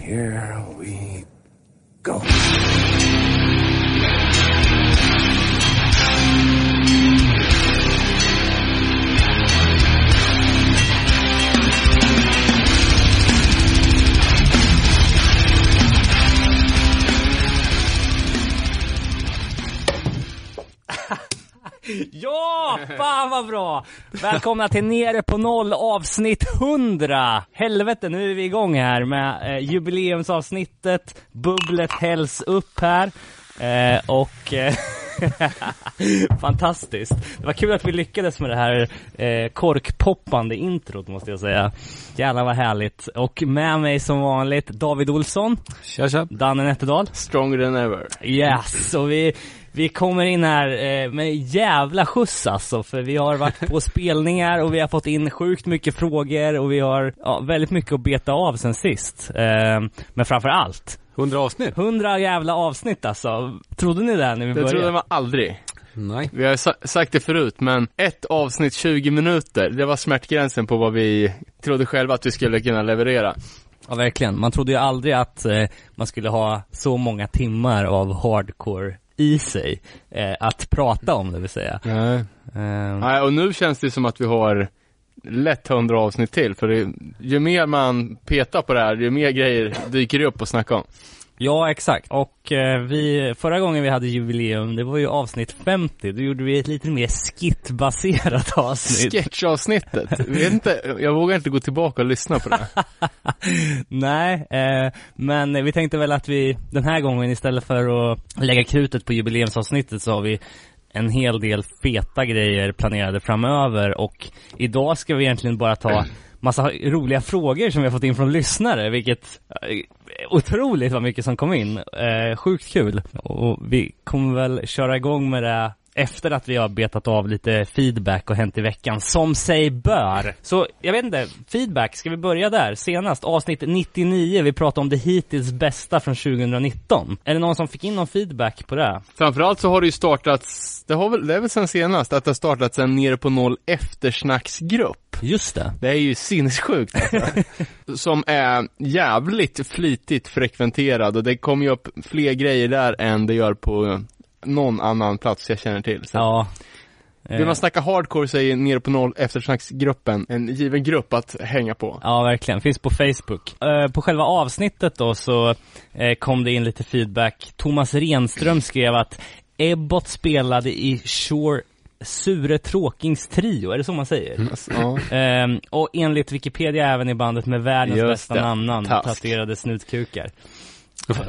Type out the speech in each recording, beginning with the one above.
here we go. Ja, fan vad bra! Välkomna till Nere på noll avsnitt 100! Helvete, nu är vi igång här med eh, jubileumsavsnittet, bubblet hälls upp här. Eh, och eh, fantastiskt. Det var kul att vi lyckades med det här eh, korkpoppande introt måste jag säga. Jävlar vad härligt. Och med mig som vanligt David Olsson, Tja tja. Danne Nätterdal. Stronger than ever. Yes, och vi, vi kommer in här eh, med jävla skjuts alltså, för vi har varit på spelningar och vi har fått in sjukt mycket frågor och vi har ja, väldigt mycket att beta av sen sist. Eh, men framför allt, 100 avsnitt? 100 jävla avsnitt alltså. Trodde ni det när vi Det började? trodde man aldrig. Nej. Vi har sa- sagt det förut, men ett avsnitt 20 minuter, det var smärtgränsen på vad vi trodde själva att vi skulle kunna leverera. Ja, verkligen. Man trodde ju aldrig att eh, man skulle ha så många timmar av hardcore i sig, eh, att prata om det vill säga. Nej. Eh, Nej, och nu känns det som att vi har lätt 100 avsnitt till, för det, ju mer man petar på det här, ju mer grejer dyker det upp att snacka om. Ja, exakt. Och eh, vi, förra gången vi hade jubileum, det var ju avsnitt 50, då gjorde vi ett lite mer skitbaserat avsnitt. Sketchavsnittet, vet inte, jag vågar inte gå tillbaka och lyssna på det. Nej, eh, men vi tänkte väl att vi den här gången istället för att lägga krutet på jubileumsavsnittet så har vi en hel del feta grejer planerade framöver och idag ska vi egentligen bara ta massa roliga frågor som vi har fått in från lyssnare, vilket eh, otroligt vad mycket som kom in. Eh, sjukt kul. Och vi kommer väl köra igång med det efter att vi har betat av lite feedback och hänt i veckan, som sig bör. Så jag vet inte, feedback, ska vi börja där? Senast, avsnitt 99, vi pratade om det hittills bästa från 2019. Är det någon som fick in någon feedback på det? Framförallt så har det ju startats, det, har väl, det är väl sen senast, att det har startats en nere på noll eftersnacksgrupp. Just det. Det är ju sinnessjukt alltså. Som är jävligt flitigt frekventerad och det kommer ju upp fler grejer där än det gör på någon annan plats jag känner till. Så. Ja. Vill Eh, man snacka hardcore så är nere på noll eftersnacksgruppen en given grupp att hänga på. Ja, verkligen. Finns på Facebook. Eh, på själva avsnittet då så eh, kom det in lite feedback. Thomas Renström skrev att Ebbot spelade i Shore Sure Tråkings trio, är det så man säger? Alltså, ja. Ehm, och enligt Wikipedia även i bandet med världens Just bästa det. namnnamn, Task. tatuerade snutkukar.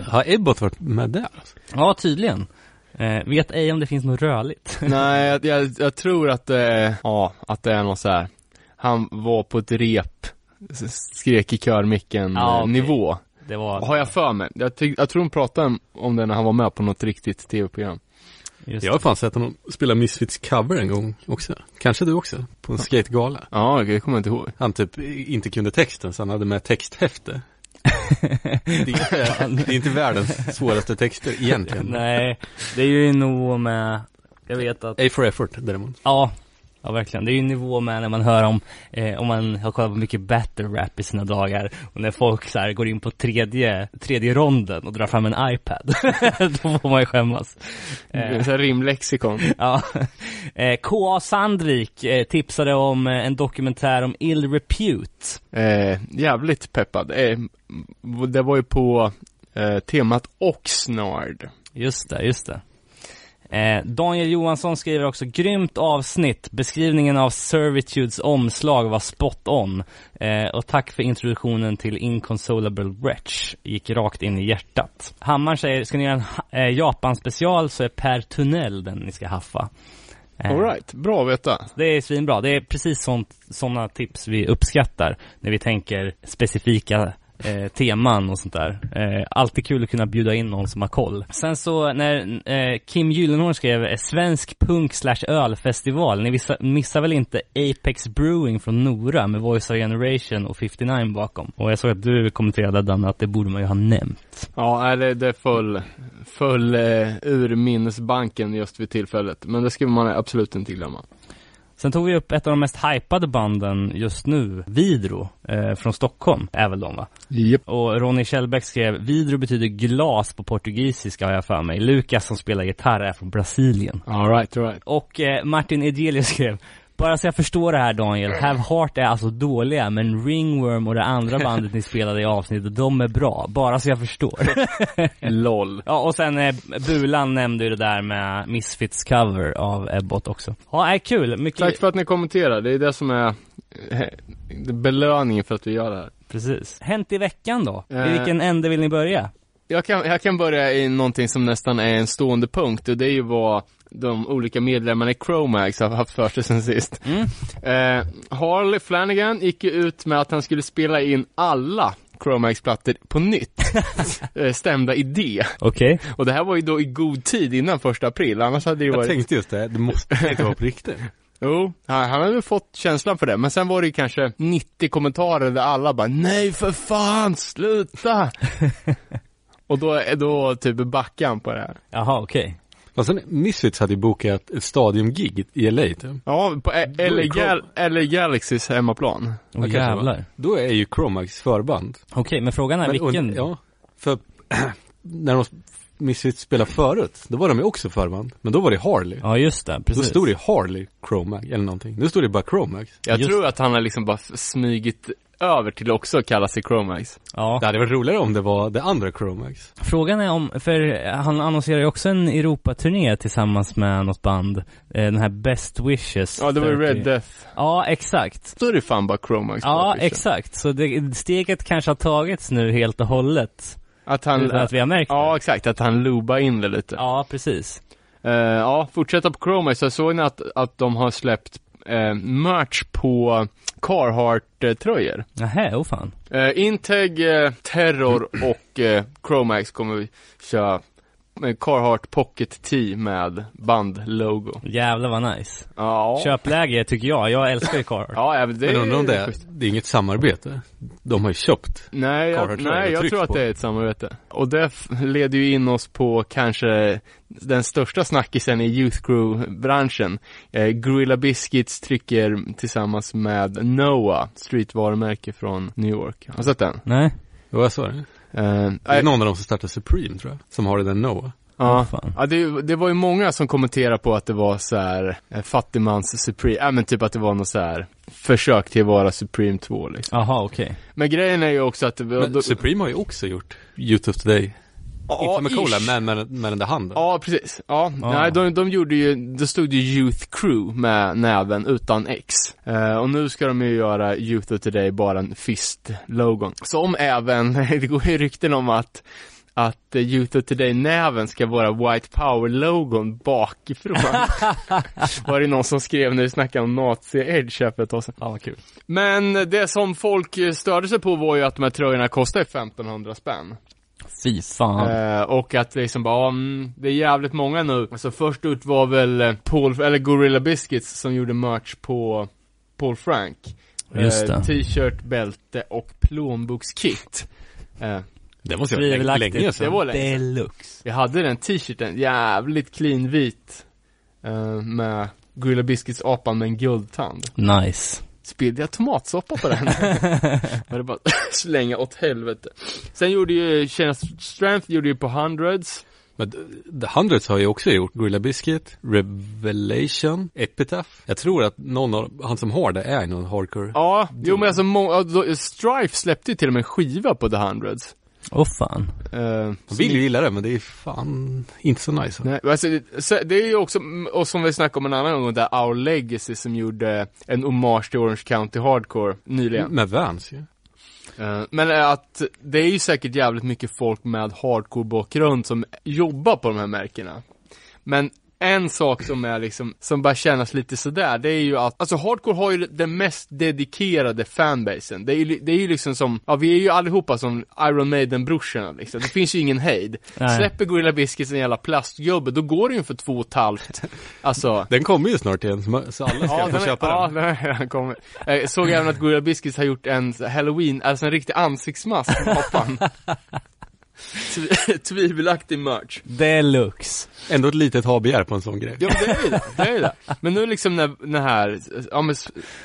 Har Ebbot varit med där? Alltså? Ja, tydligen. Eh, vet ej om det finns något rörligt. Nej, jag, jag, jag tror att det är, ja, att det är något så här. Han var på ett rep, skrek i körmicken Ja, eh, okej. nivå. Det var, Har jag för mig. Jag, tyck, jag tror de pratade om det när han var med på något riktigt tv-program. just Jag har fan sett honom spela Misfits cover en gång också. Kanske du också? På en skategala. Ja, det kommer jag inte ihåg. Han typ inte kunde texten så han hade med texthäfte. Det är, inte, det är inte världens svåraste texter egentligen. Nej, det är ju nivå med, jag vet att A for effort däremot. Ja, ja verkligen. Det är ju nivå med när man hör om, eh, om man har kollat på mycket battle rap i sina dagar och när folk så här går in på tredje, tredje ronden och drar fram en iPad. Då får man ju skämmas. Eh, Så rimlexikon. ja. eh, K.A. Sandvik eh, tipsade om eh, en dokumentär om Ill Repute. Eh, jävligt peppad. Eh, det var ju på eh, temat Oxnard. Just det, just det. Eh, Daniel Johansson skriver också, grymt avsnitt. Beskrivningen av Servitudes omslag var spot on. Eh, och tack för introduktionen till Inconsolable Wretch. Gick rakt in i hjärtat. Hammar säger, ska ni göra en eh, Japan-special så är Per Tunnel den ni ska haffa. Eh, Alright, bra att veta. Det är svinbra. Det är precis sådana tips vi uppskattar när vi tänker specifika eh, teman och sånt där. Eh, alltid kul att kunna bjuda in någon som har koll. Sen så när eh, Kim Gyllenhammar skrev eh, svensk punk slash ölfestival. Ni vissa, missar väl inte Apex Brewing från Nora med Voice of Generation och 59 bakom. Och jag såg att du kommenterade Danne att det borde man ju ha nämnt. Ja, eller det, det föll, föll eh, ur minnesbanken just vid tillfället. Men det ska man absolut inte glömma. Sen tog vi upp ett av de mest hypade banden just nu, Vidro, eh, från Stockholm, är väl de va? Japp. Och Ronny Kjellbäck skrev, Vidro betyder glas på portugisiska har jag för mig. Lukas som spelar gitarr är från Brasilien. Alright, alright. Och eh, Martin Edelius skrev, bara så jag förstår det här Daniel, Have Heart är alltså dåliga, men Ringworm och det andra bandet ni spelade i avsnittet, de är bra. Bara så jag förstår. LOL. ja, och sen eh, Bulan nämnde ju det där med Misfits cover av Ebbot också. Ja, är kul. Mycket... Tack för att ni kommenterar, det är det som är eh, belöningen för att vi gör det här. Precis. Hänt i veckan då? I Eh. vilken ände vill ni börja? Jag kan, jag kan börja i någonting som nästan är en stående punkt och det är ju vad de olika medlemmarna i Chromax har haft för sig sen sist. Mm. Eh, Harley Flanagan gick ju ut med att han skulle spela in alla Chromax-plattor på nytt. eh, stämda i det. Okej. Och det här var ju då i god tid innan första april, annars hade det ju Jag varit... tänkte just det, det måste inte vara på riktigt. Jo, han, han hade väl fått känslan för det, men sen var det ju kanske 90 kommentarer där alla bara Nej för fan, sluta! och då, då typ backade han på det här. Jaha, okej. Och sen Misfits hade ju bokat ett stadiumgig i LA typ. Ja, på Då LA, Gal- LA Galaxys hemmaplan. Åh var. jävlar. Då är ju Chromax förband. Okej, men frågan är Men- och- vilken? Ja, för när de Misfits spelade förut, då var de ju också förband. Men då var det Harley. Ja, just det. Då Precis. stod det Harley Chromax eller någonting. Nu står det bara Chromax. Jag Just tror att han har liksom bara smygit över till också att kalla sig Chromax. Ja. Det hade varit roligare om det var det andra Chromax. Frågan är om, för han annonserar ju också en Europaturné tillsammans med något band. Eh, Den här Best Wishes. Ja, det var ju 30. Red Death. Ja, exakt. Då är det fan bara Chromax. Ja, exakt. Så det, steget kanske har tagits nu helt och hållet. Att han, Utan att vi har märkt ja det. exakt, att han lobar in det lite. Ja, precis. Eh, ja, fortsätta på Chromax, så såg ni att, att de har släppt eh, merch på Carhartt-tröjor. Nähä, oh fan. Eh, Integ, eh, Terror och eh, Chromax kommer vi köra Carhartt Pocket T med bandlogo. Jävlar vad nice. Ja. Köpläge tycker jag. Jag älskar ju Carhartt. Ja, även det Men undrar om det är, det är inget samarbete. De har ju köpt. Nej, jag, nej, jag tror att på. det är ett samarbete. Och det leder ju in oss på kanske den största snackisen i Youth Crew-branschen. Eh, Gorilla Biscuits trycker tillsammans med Noah, streetvarumärke från New York. Har du sett den? Nej? Jo, jag sa det. Eh, Det är någon av dem som startar Supreme tror jag. Som har det där Noah. Ja, fan. ja det, det var ju många som kommenterade på att det var så här eh, fattigmans Supreme, ja men typ att det var något så här försök till att vara Supreme 2 liksom. Jaha, okej. Men grejen är ju också att det Men då- Supreme har ju också gjort Youth of Today. Ja, Inte med Cola, men med, med den där handen. Ja, precis. Ja, Ja. nej de, de gjorde ju, det stod ju Youth Crew med näven utan X. Eh, och nu ska de ju göra Youth of Today bara en fist-logon. Som även, det går ju rykten om att att Youth of Today-näven ska vara White Power-logon bakifrån. var det någon som skrev när vi snackade om Nazi-edge här för ett tag sedan. Ja, vad kul. Men det som folk störde sig på var ju att de här tröjorna kostar 1500 spänn. Fy fan. Eh, och att liksom bara, mm, det är jävligt många nu. Alltså först ut var väl eh, Paul, eller Gorilla Biscuits som gjorde merch på Paul Frank. Just Eh, det. T-shirt, bälte och plånbokskit. Eh, Det måste jag länge, Tvivelaktigt. länge det sedan. var länge sedan. Deluxe. Jag hade den t-shirten, jävligt clean vit. Eh, med Gorilla Biscuits apan med en guldtand. Nice. Spillde jag tomatsoppa på den? Var det bara slänga åt helvete. Sen gjorde ju Tjena Strength gjorde ju på Hundreds. Men The Hundreds har ju också gjort Gorilla Biscuit, Revelation, Epitaph. Jag tror att någon av, han som har det är någon hardcore. Ja, jo men alltså Strife släppte ju till och med en skiva på The Hundreds. Åh fan. Uh, Man vill ju gilla det men det är fan inte så nice. Nej, alltså, det- är ju också, och som vi snackade om en annan gång, där Our Legacy som gjorde en hommage till Orange County Hardcore nyligen. Med Vans ju. Eh, men att det är ju säkert jävligt mycket folk med hardcore-bakgrund som jobbar på de här märkena. Men en sak som är liksom, som bara kännas lite sådär, det är ju att, alltså hardcore har ju den mest dedikerade fanbasen. Det är ju, det är ju liksom som, ja vi är ju allihopa som Iron Maiden-brorsorna liksom. Det finns ju ingen hejd. Nej. Släpper Gorilla Biscuits en jävla plastgubbe, då går det ju för två och ett halvt. Alltså, Den kommer ju snart igen så alla ska få den köpa ja, den. den har redan kommit. Jag såg även att Gorilla Biscuits har gjort en halloween, alltså en riktig ansiktsmask på apan. Tv- tvivelaktig merch. Deluxe. Ändå ett litet ha-begär på en sån grej. Ja men det är ju det, det är ju det. Men nu liksom när, när här, ja men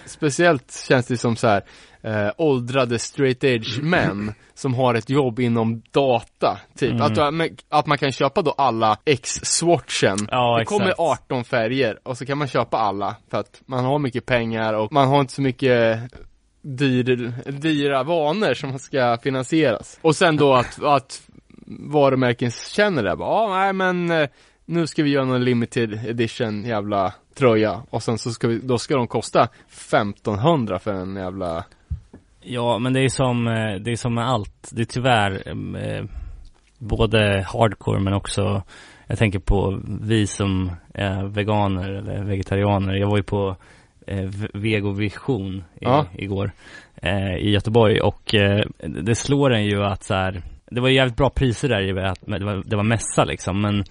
speciellt känns det som så här eh, åldrade straight edge män som har ett jobb inom data, typ. Mm. Att, att man kan köpa då alla X-swatchen. Ja, det kommer exakt. 18 färger och så kan man köpa alla för att man har mycket pengar och man har inte så mycket dyr, dyra vanor som ska finansieras. Och sen då att, att varumärken känner det, bara, ja nej men eh, nu ska vi göra någon limited edition jävla tröja och sen så ska vi, då ska de kosta 1500 för en jävla Ja, men det är som, eh, det är som med allt. Det är tyvärr eh, både hardcore men också jag tänker på vi som är veganer eller vegetarianer. Jag var ju på eh, Vegovision i, Ja. igår eh, i Göteborg och eh, det slår en ju att så här, det var jävligt bra priser där det var, det var mässa liksom men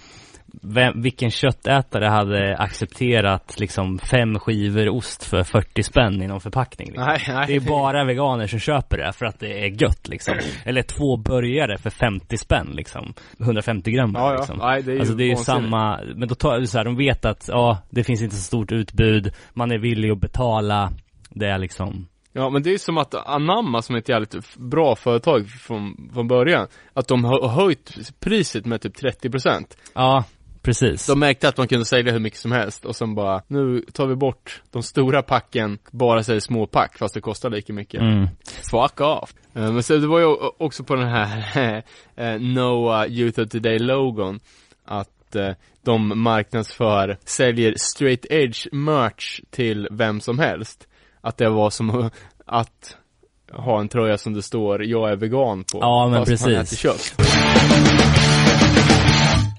vem, vilken köttätare hade accepterat liksom fem skivor ost för 40 spänn i någon förpackning? Liksom? Nej, nej. Det är bara veganer som köper det för att det är gött liksom. Eller två burgare för 50 spänn liksom. 150 gram Ja, ja. liksom. Nej, det är Alltså det är ju samma, men då tar så här, de vet att, ja, det finns inte så stort utbud, man är villig att betala, det är liksom Ja men det är som att Anamma som är ett jävligt bra företag från, från början Att de har höjt priset med typ 30% Ja, precis. De märkte att man kunde sälja hur mycket som helst och sen bara Nu tar vi bort de stora packen Bara säljer små pack fast det kostar lika mycket Mm. Fuck off Eh, Men så det var ju också på den här eh, Noah Youth of Today logon Att eh, de marknadsför, säljer straight edge merch till vem som helst Att det var som att ha en tröja som det står 'Jag är vegan' på Ja, men fast man precis. äter kött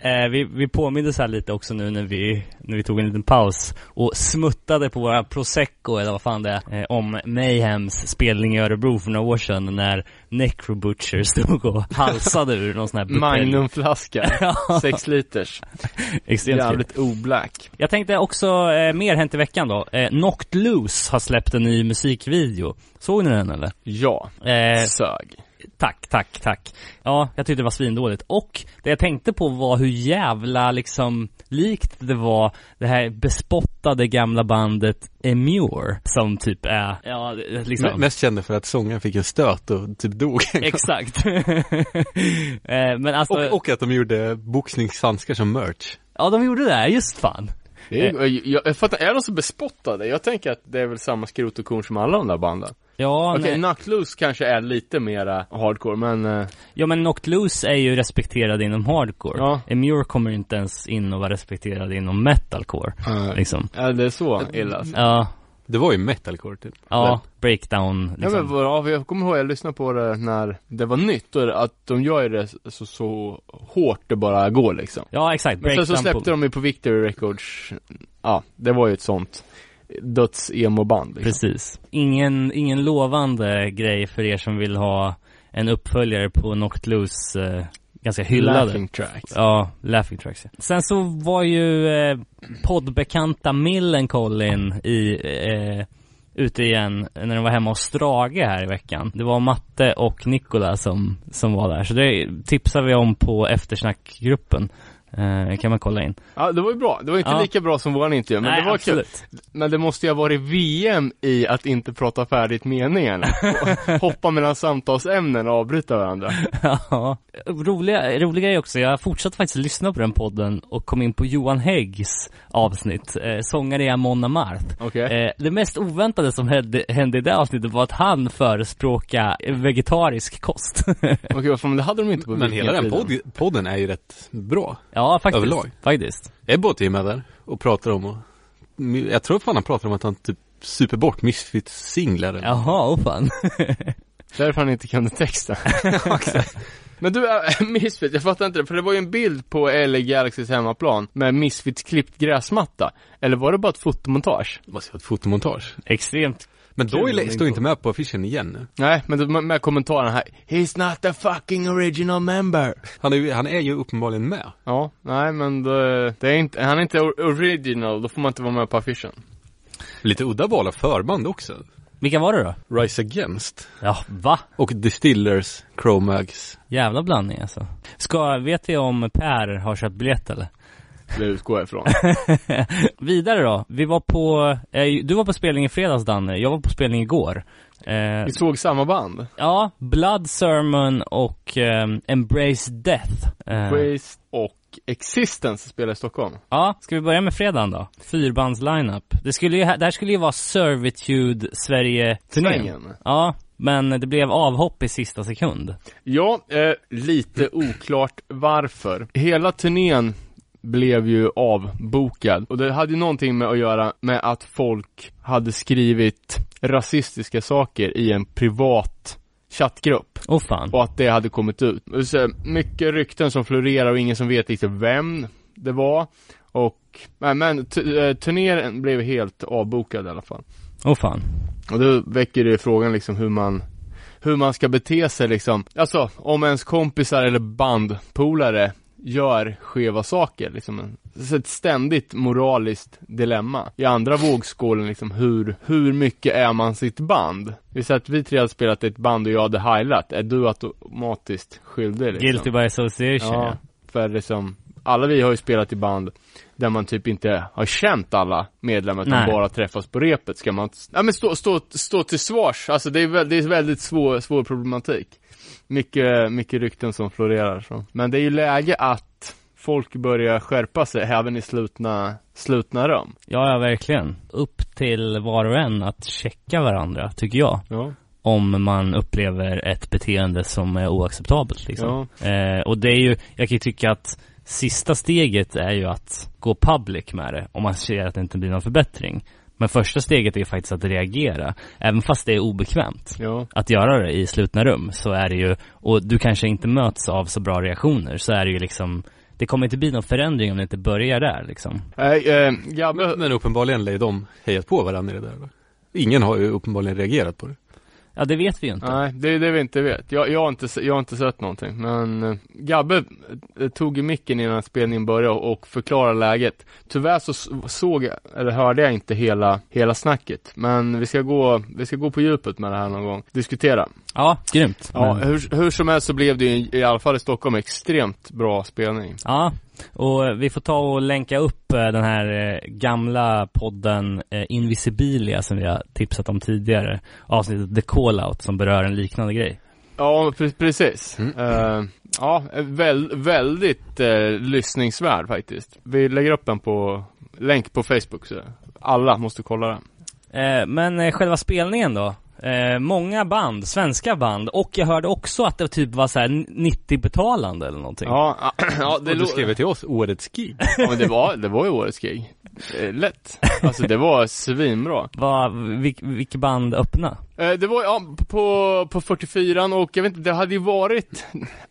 Eh, vi, vi påmindes här lite också nu när vi, när vi tog en liten paus och smuttade på våra prosecco eller vad fan det är, eh, om Mayhems spelning i Örebro för några år sedan när Necro Butcher stod och halsade ur någon sån här butelj. Magnumflaska. 6 liters Extremt. Jävligt oblack Jag tänkte också, eh, mer hänt i veckan då. Eh, Knocked Loose har släppt en ny musikvideo. Såg ni den eller? Ja, Eh, sög Tack, tack, tack. Ja, jag tyckte det var svindåligt. Och det jag tänkte på var hur jävla liksom likt det var det här bespottade gamla bandet Emure som typ är, ja liksom. M- Mest kända för att sångaren fick en stöt och typ dog. Exakt. eh, men alltså, och, och att de gjorde boxningshandskar som merch. ja de gjorde det, just fan. Det är, jag, jag fattar, är de så bespottade? Jag tänker att det är väl samma skrot och korn som alla de där banden Ja, Okej, nej. Knocked Loose kanske är lite mera hardcore, men eh, ja men Knocked Loose är ju respekterad inom hardcore. Ja. Emure kommer inte ens in och vara respekterad inom metalcore. Liksom. är det så illa? alltså? Ja, Det var ju metalcore typ. ja, breakdown Ja liksom. men vad- ja, jag kommer ihåg, jag lyssnade på det när det var nytt och att de gör det så, så hårt det bara går liksom. Ja, exakt. Men sen så Breakdown släppte de ju på Victory Records, ja, det var ju ett sånt döds-emo-band liksom. Precis. Ingen, ingen lovande grej för er som vill ha en uppföljare på Knocked Loose, eh, ganska hyllade. Laughing tracks. Ja, Laughing Tracks. ja. Sen så var ju eh, poddbekanta Millencolin i, eh, ute igen när de var hemma hos Strage här i veckan. Det var Matte och Nikola som, som var där. Så det tipsar vi om på eftersnackgruppen. Eh, kan man kolla in. Ja, det var ju bra. Det var inte Ja. lika bra som våran intervju, men Nej, det var absolut. kul. Men det måste ju ha varit VM i att inte prata färdigt meningarna. Hoppa mellan samtalsämnen och avbryta varandra. Ja, roliga, roliga är också, jag fortsatte faktiskt lyssna på den podden och kom in på Johan Häggs avsnitt, eh, sångare i Amon Amarth. Okej. Eh, det mest oväntade som hände, hände i det avsnittet var att han förespråkade vegetarisk kost. Okej, varför, men det hade de inte på Men hela den podden är ju rätt bra. ja, faktiskt. Överlag. Faktiskt. Ebbot är med där och pratar om och, jag tror fan han pratar om att han typ super bort Misfits-singlar. eller- Jaha, oh fan. Därför han inte kunde texten. Men du, äh, Misfits, jag fattar inte det, för det var ju en bild på LA Galaxys hemmaplan med Misfits klippt gräsmatta. Eller var det bara ett fotomontage? Det måste vara ett fotomontage. Extremt. Men om står inte med på affischen igen nu. Nej, men med, kommentaren här He's not the fucking original member Han är, ju- han är ju uppenbarligen med. Ja, nej men det, det är inte, han är inte or- original, då får man inte vara med på affischen Lite udda val av förband också. Vilka var det då? Rise Against Ja, va? och Distillers, Chromags. Jävla blandning alltså. Ska, vet vi om Per har köpt biljett eller? Det utgår jag ifrån. Vidare då, vi var på, eh, du var på spelning i fredags Danne, jag var på spelning igår. Eh, Vi såg samma band. ja, Blood Sermon och eh, Embrace Death. Eh, Waste och Existence spelar i Stockholm. Ja, ska vi börja med fredagen då? Fyrbands lineup. Det skulle ju, det här skulle ju vara Servitude Sverige-turnén. Ja, men det blev avhopp i sista sekund. Ja, eh, lite oklart varför. Hela turnén blev ju avbokad och det hade ju någonting med att göra med att folk hade skrivit rasistiska saker i en privat chattgrupp Åh fan. och att det hade kommit ut. Så mycket rykten som florerar och ingen som vet riktigt vem det var och nej, men eh, turnén blev helt avbokad i alla fall. Åh fan. Och då väcker det frågan liksom hur man hur man ska bete sig liksom. Alltså, om ens kompisar eller bandpolare gör skeva saker liksom. Så ett ständigt moraliskt dilemma. I andra vågskålen liksom, hur, hur mycket är man sitt band? Vi säger att vi tre hade spelat ett band och jag hade heilat. Är du automatiskt skyldig liksom? Guilty by association. Ja, för liksom, alla vi har ju spelat i band där man typ inte har känt alla medlemmar utan bara träffas på repet. Ska man, ja men stå, stå, stå till svars, alltså det är väldigt, det är väldigt svår, svår problematik. Mycket, mycket rykten som florerar så. Men det är ju läge att folk börjar skärpa sig även i slutna, slutna rum. Ja, ja, verkligen. Upp till var och en att checka varandra, tycker jag. Ja. Om man upplever ett beteende som är oacceptabelt liksom. Eh, och det är ju, jag kan ju tycka att sista steget är ju att gå public med det, om man ser att det inte blir någon förbättring. Men första steget är ju faktiskt att reagera, även fast det är obekvämt. Ja. Att göra det i slutna rum, så är det ju, och du kanske inte möts av så bra reaktioner, så är det ju liksom det kommer inte bli någon förändring om det inte börjar där liksom. Nej, eh, Gabbe, Men, men uppenbarligen lär ju de hejat på varandra i det där. va? Ingen har ju uppenbarligen reagerat på det. Ja, det vet vi ju inte. Nej, det är det vi inte vet. Jag, jag, har, inte, jag har inte sett någonting. Men eh, Gabbe eh, tog ju micken innan spelningen började och, förklarade läget. Tyvärr så såg jag, eller hörde jag inte hela, hela snacket. Men vi ska gå, vi ska gå på djupet med det här någon gång. Diskutera. Ja, grymt. Ja, Men- hur, hur som helst så blev det ju i alla fall i Stockholm extremt bra spelning. Ja, och vi får ta och länka upp eh, den här eh, gamla podden eh, Invisibilia som vi har tipsat om tidigare. Avsnittet The Callout som berör en liknande grej. Ja, pre- precis. Mm. Eh, ja, väl, väldigt uh, lyssningsvärd faktiskt. Vi lägger upp den på, länk på Facebook så alla måste kolla den. Eh, Men själva spelningen då? Eh, många band, svenska band, och jag hörde också att det typ var så här 90 betalande eller någonting. Ja, ja det och du skrev till oss, årets gig. Ja men det var, det var ju årets gig. Eh, lätt. Alltså det var svinbra. Vad, vilk, vilka band öppna? Eh, det var, ja, på, på 44 och jag vet inte, det hade ju varit,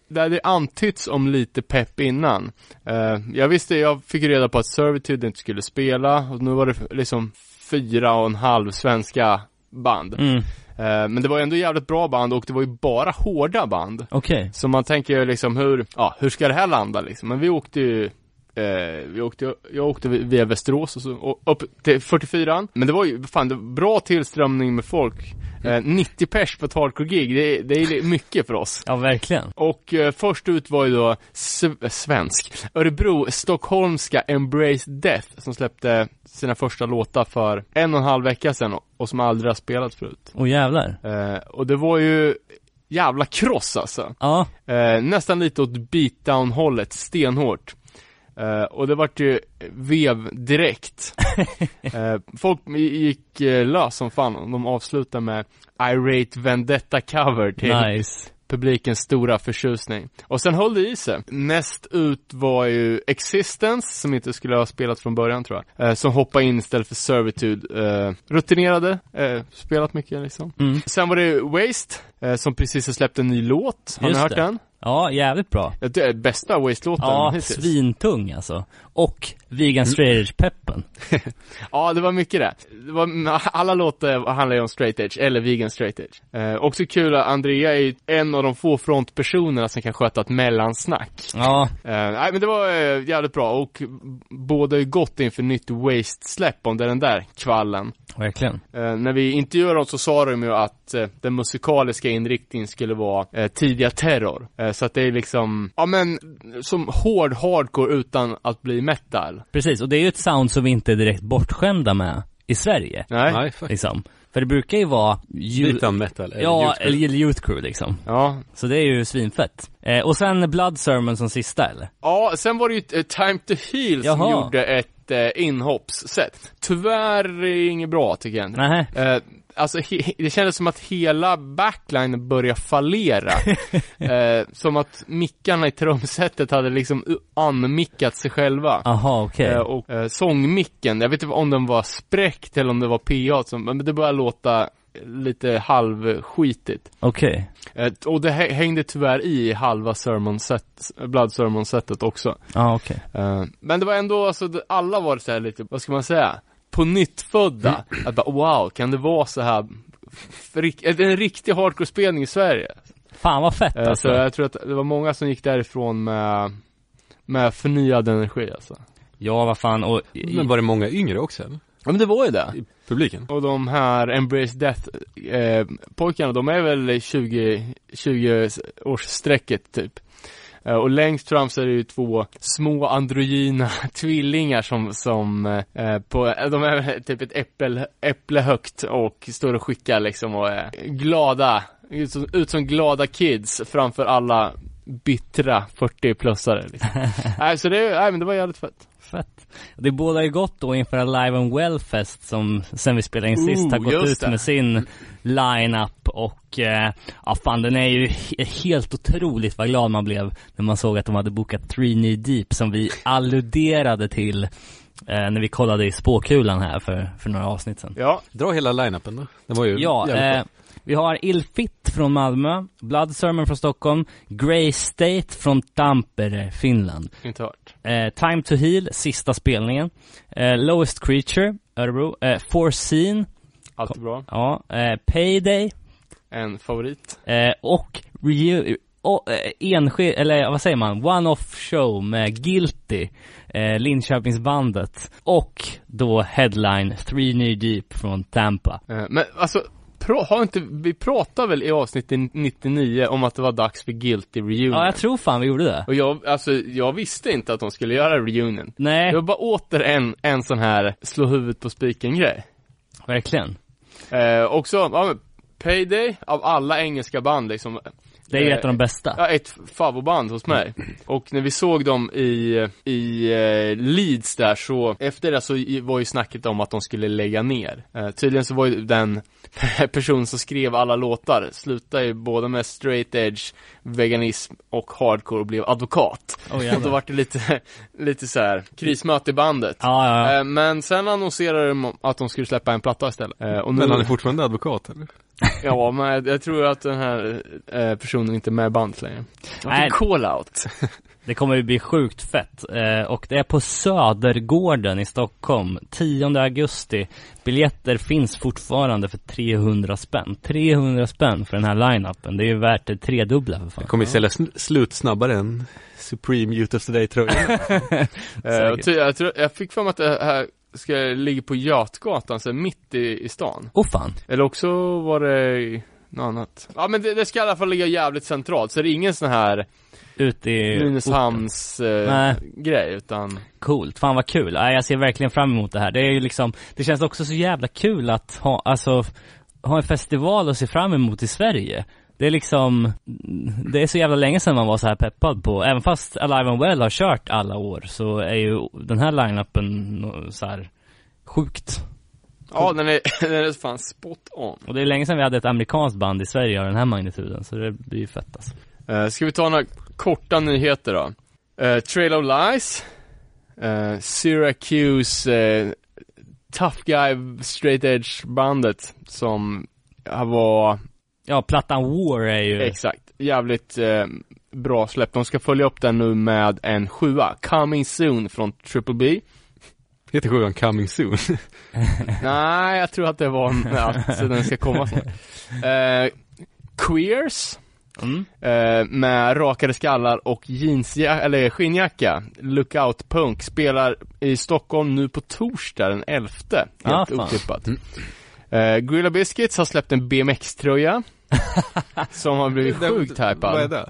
det hade antytts om lite pepp innan. Eh, jag visste, jag fick reda på att Servitude inte skulle spela och nu var det liksom fyra och en halv svenska band. Mm, Eh, men det var ändå jävligt bra band och det var ju bara hårda band. okej. Så man tänker ju liksom hur, ja, hur ska det här landa liksom? Men vi åkte ju Eh, vi åkte, jag åkte via Västerås och så och upp till 44 Men det var ju, fan, det var bra tillströmning med folk. Eh, 90 pers på ett hardcore-gig, det, det är mycket för oss. Ja, verkligen. Och eh, först ut var ju då sv- svensk. Örebro, stockholmska Embrace Death Som släppte sina första låtar för en och en halv vecka sedan och, och som aldrig har spelat förut. Åh jävlar. eh, Och det var ju jävla kross alltså. Ja, Eh, nästan lite åt beatdown-hållet, stenhårt. Eh, och det vart ju vev direkt. eh, folk gick eh, lös som fan de avslutade med Irate Vendetta cover till nice. publikens stora förtjusning. Och sen höll det i sig. Näst ut var ju Existence, som inte skulle ha spelat från början tror jag. Eh, som hoppade in istället för Servitude. Rutinerade, spelat mycket liksom. Mm. Sen var det Waste, som precis har släppt en ny låt. Har Just ni hört det. den? Ja, jävligt bra. Det är bästa Waste-låten Ja, hittills. svintung alltså. Och vegan straight edge-peppen. Ja, det var mycket det. det var, alla låtar handlar ju om straight edge, eller vegan straight edge. Eh, också kul att Andrea är en av de få frontpersonerna som kan sköta ett mellansnack. Ja, Eh, nej men det var eh, jävligt bra och båda är gott inför nytt Waste-släpp om det är den där kvallen. Verkligen. Eh, när vi intervjuade dem så sa de ju att eh, den musikaliska inriktningen skulle vara eh, tidiga terror. Eh, så att det är liksom, ja men, som hård hardcore utan att bli metal. Precis, och det är ju ett sound som vi inte är direkt bortskämda med i Sverige. Nej? Nej. Liksom. För det brukar ju vara ju- Lite metal. eller Ja, youth eller group. Youth Crew liksom. Ja. Så det är ju svinfett. Eh, och sen Blood Sermon som sista eller? Ja, sen var det ju eh, Time to Heal som Jaha. gjorde ett eh, inhoppsset. Tyvärr är det inget bra tycker jag. Nej. Eh, alltså, det kändes som att hela backlinen började fallera. eh, som att mickarna i trumsetet hade liksom unmickat sig själva. Aha, okej. Eh, och eh, sångmicken, jag vet inte om den var spräckt eller om det var PA som, men det började låta lite halvskitigt. Okej. Eh, och det hä- hängde tyvärr i halva sermon set, Blood sermon setet också. Ja, okej. Eh, men det var ändå, alltså, alla var så här lite, vad ska man säga? På nytt födda. Att bara, wow, kan det vara så här rik- en riktig hardcore-spelning i Sverige? Fan vad fett Eh, alltså. Så jag tror att det var många som gick därifrån med, med förnyad energi alltså. Ja, vad fan och... Men var det många yngre också eller? Ja men det var ju det. I publiken? Och de här Embrace Death eh, pojkarna, de är väl 20, 20 årsstrecket typ. Eh, och längst fram så är det ju två små androgyna tvillingar som, som eh, på, eh, de är typ ett äpple, äpple högt och står och skickar liksom och är glada, ut som, ut som glada kids framför alla bittra 40-plussare liksom. Nej så det, nej men det var jävligt fett. Fett. Det bådar ju gott då inför Alive and Well Fest som sen vi spelade in sist Ooh, har gått ut det. med sin line-up och eh, ja fan den är ju he- helt otroligt vad glad man blev när man såg att de hade bokat Three Knee Deep som vi alluderade till eh, när vi kollade i spåkulan här för, för några avsnitt sedan. Ja, Dra hela line-upen då. Den var ju Ja, jävligt eh, bra. Vi har Illfit från Malmö, Blood Sermon från Stockholm, Grey State från Tampere, Finland. inte hört. Eh, Time to Heal, sista spelningen. Eh, Lowest Creature, Örebro. Eh, Foreseen, Alltid bra. ja. Eh, Payday. En favorit. Eh, och Reu- och, eh, enskild, eller vad säger man? One-off show med Guilty, eh, Linköpingsbandet. Och då headline Three Knee Deep från Tampa. Eh, Men alltså, har inte, vi pratade väl i avsnitt 99 om att det var dags för Guilty Reunion? Ja, jag tror fan vi gjorde det. Och jag, alltså, jag visste inte att de skulle göra reunion. Nej, Det var bara åter en, en sån här slå huvudet på spiken grej. verkligen. Eh, också, ja Payday, av alla engelska band liksom. Det är ju eh, ett av de bästa. Ja, ett favoritband hos mig. Och när vi såg dem i, i eh, Leeds där så, efter det så var ju snacket om att de skulle lägga ner. Eh, tydligen så var ju den person som skrev alla låtar, slutade ju både med straight edge, veganism och hardcore och blev advokat. Oh, och då var det lite, lite så här krismöte i bandet. Ja, ja, ja. Eh, Men sen annonserade de att de skulle släppa en platta istället. Eh, Och nu, Men han är fortfarande advokat eller? Ja, men jag, tror att den här eh, personen inte är med i bandet längre. Nej. Call out. Det kommer ju bli sjukt fett. Eh, och det är på Södergården i Stockholm. 10 augusti. Biljetter finns fortfarande för 300 spänn. 300 spänn för den här line-upen. Det är ju värt det tredubbla för fan. Det kommer ju sälja slut snabbare än Supreme Youth of Today tröjan. Eh, jag, tror, jag fick för mig att det här ska ligga på Götgatan, så mitt i, i stan. Åh fan. Eller också var det något annat. Ja men det, det ska i alla fall ligga jävligt centralt, så det är ingen sån här Ute i. Nynäshamns eh, grej, utan Coolt, fan vad kul. Ja, jag ser verkligen fram emot det här. Det är ju liksom, det känns också så jävla kul att ha, alltså, ha en festival att se fram emot i Sverige. Det är liksom, det är så jävla länge sedan man var så här peppad på, även fast Alive and Well har kört alla år så är ju den här line-upen så här sjukt. Ja, den är, den är fan spot on. Och det är länge sedan vi hade ett amerikanskt band i Sverige av den här magnituden, så det blir ju fett alltså. Uh, ska vi ta några korta nyheter då? Uh, Trail of Lies, uh, Syracuse, uh, Tough Guy Straight Edge bandet som var, Ja, plattan War är ju, exakt, jävligt eh, bra släpp. De ska följa upp den nu med en sjua, Coming Soon från Triple B. Heter sjuan Coming Soon? Nej, jag tror att det var en, att den ska komma snart. Eh, Queers, Mm. eh, med rakade skallar och jeansjacka, eller skinnjacka. Lookout Punk spelar i Stockholm nu på torsdag den 11. Helt Ah, otippat. Eh, Grilla Biscuits har släppt en BMX-tröja. som har blivit sjukt hypad. Vad är det?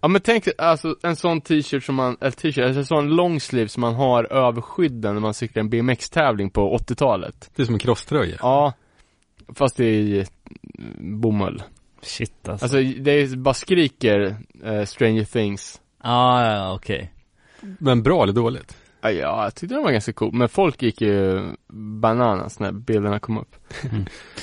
Ja men tänk alltså en sån t-shirt som man, eller t-shirt, alltså en sån long sleeve som man har över skydden när man cyklar en BMX-tävling på 80-talet. Det är som en crosströja. Ja, fast det är i mm, bomull. Shit alltså. Alltså det är, bara skriker eh, Stranger Things. ah, ja, okej. Men bra eller dåligt? Ja, ja, jag tyckte den var ganska cool, men folk gick ju bananas när bilderna kom upp.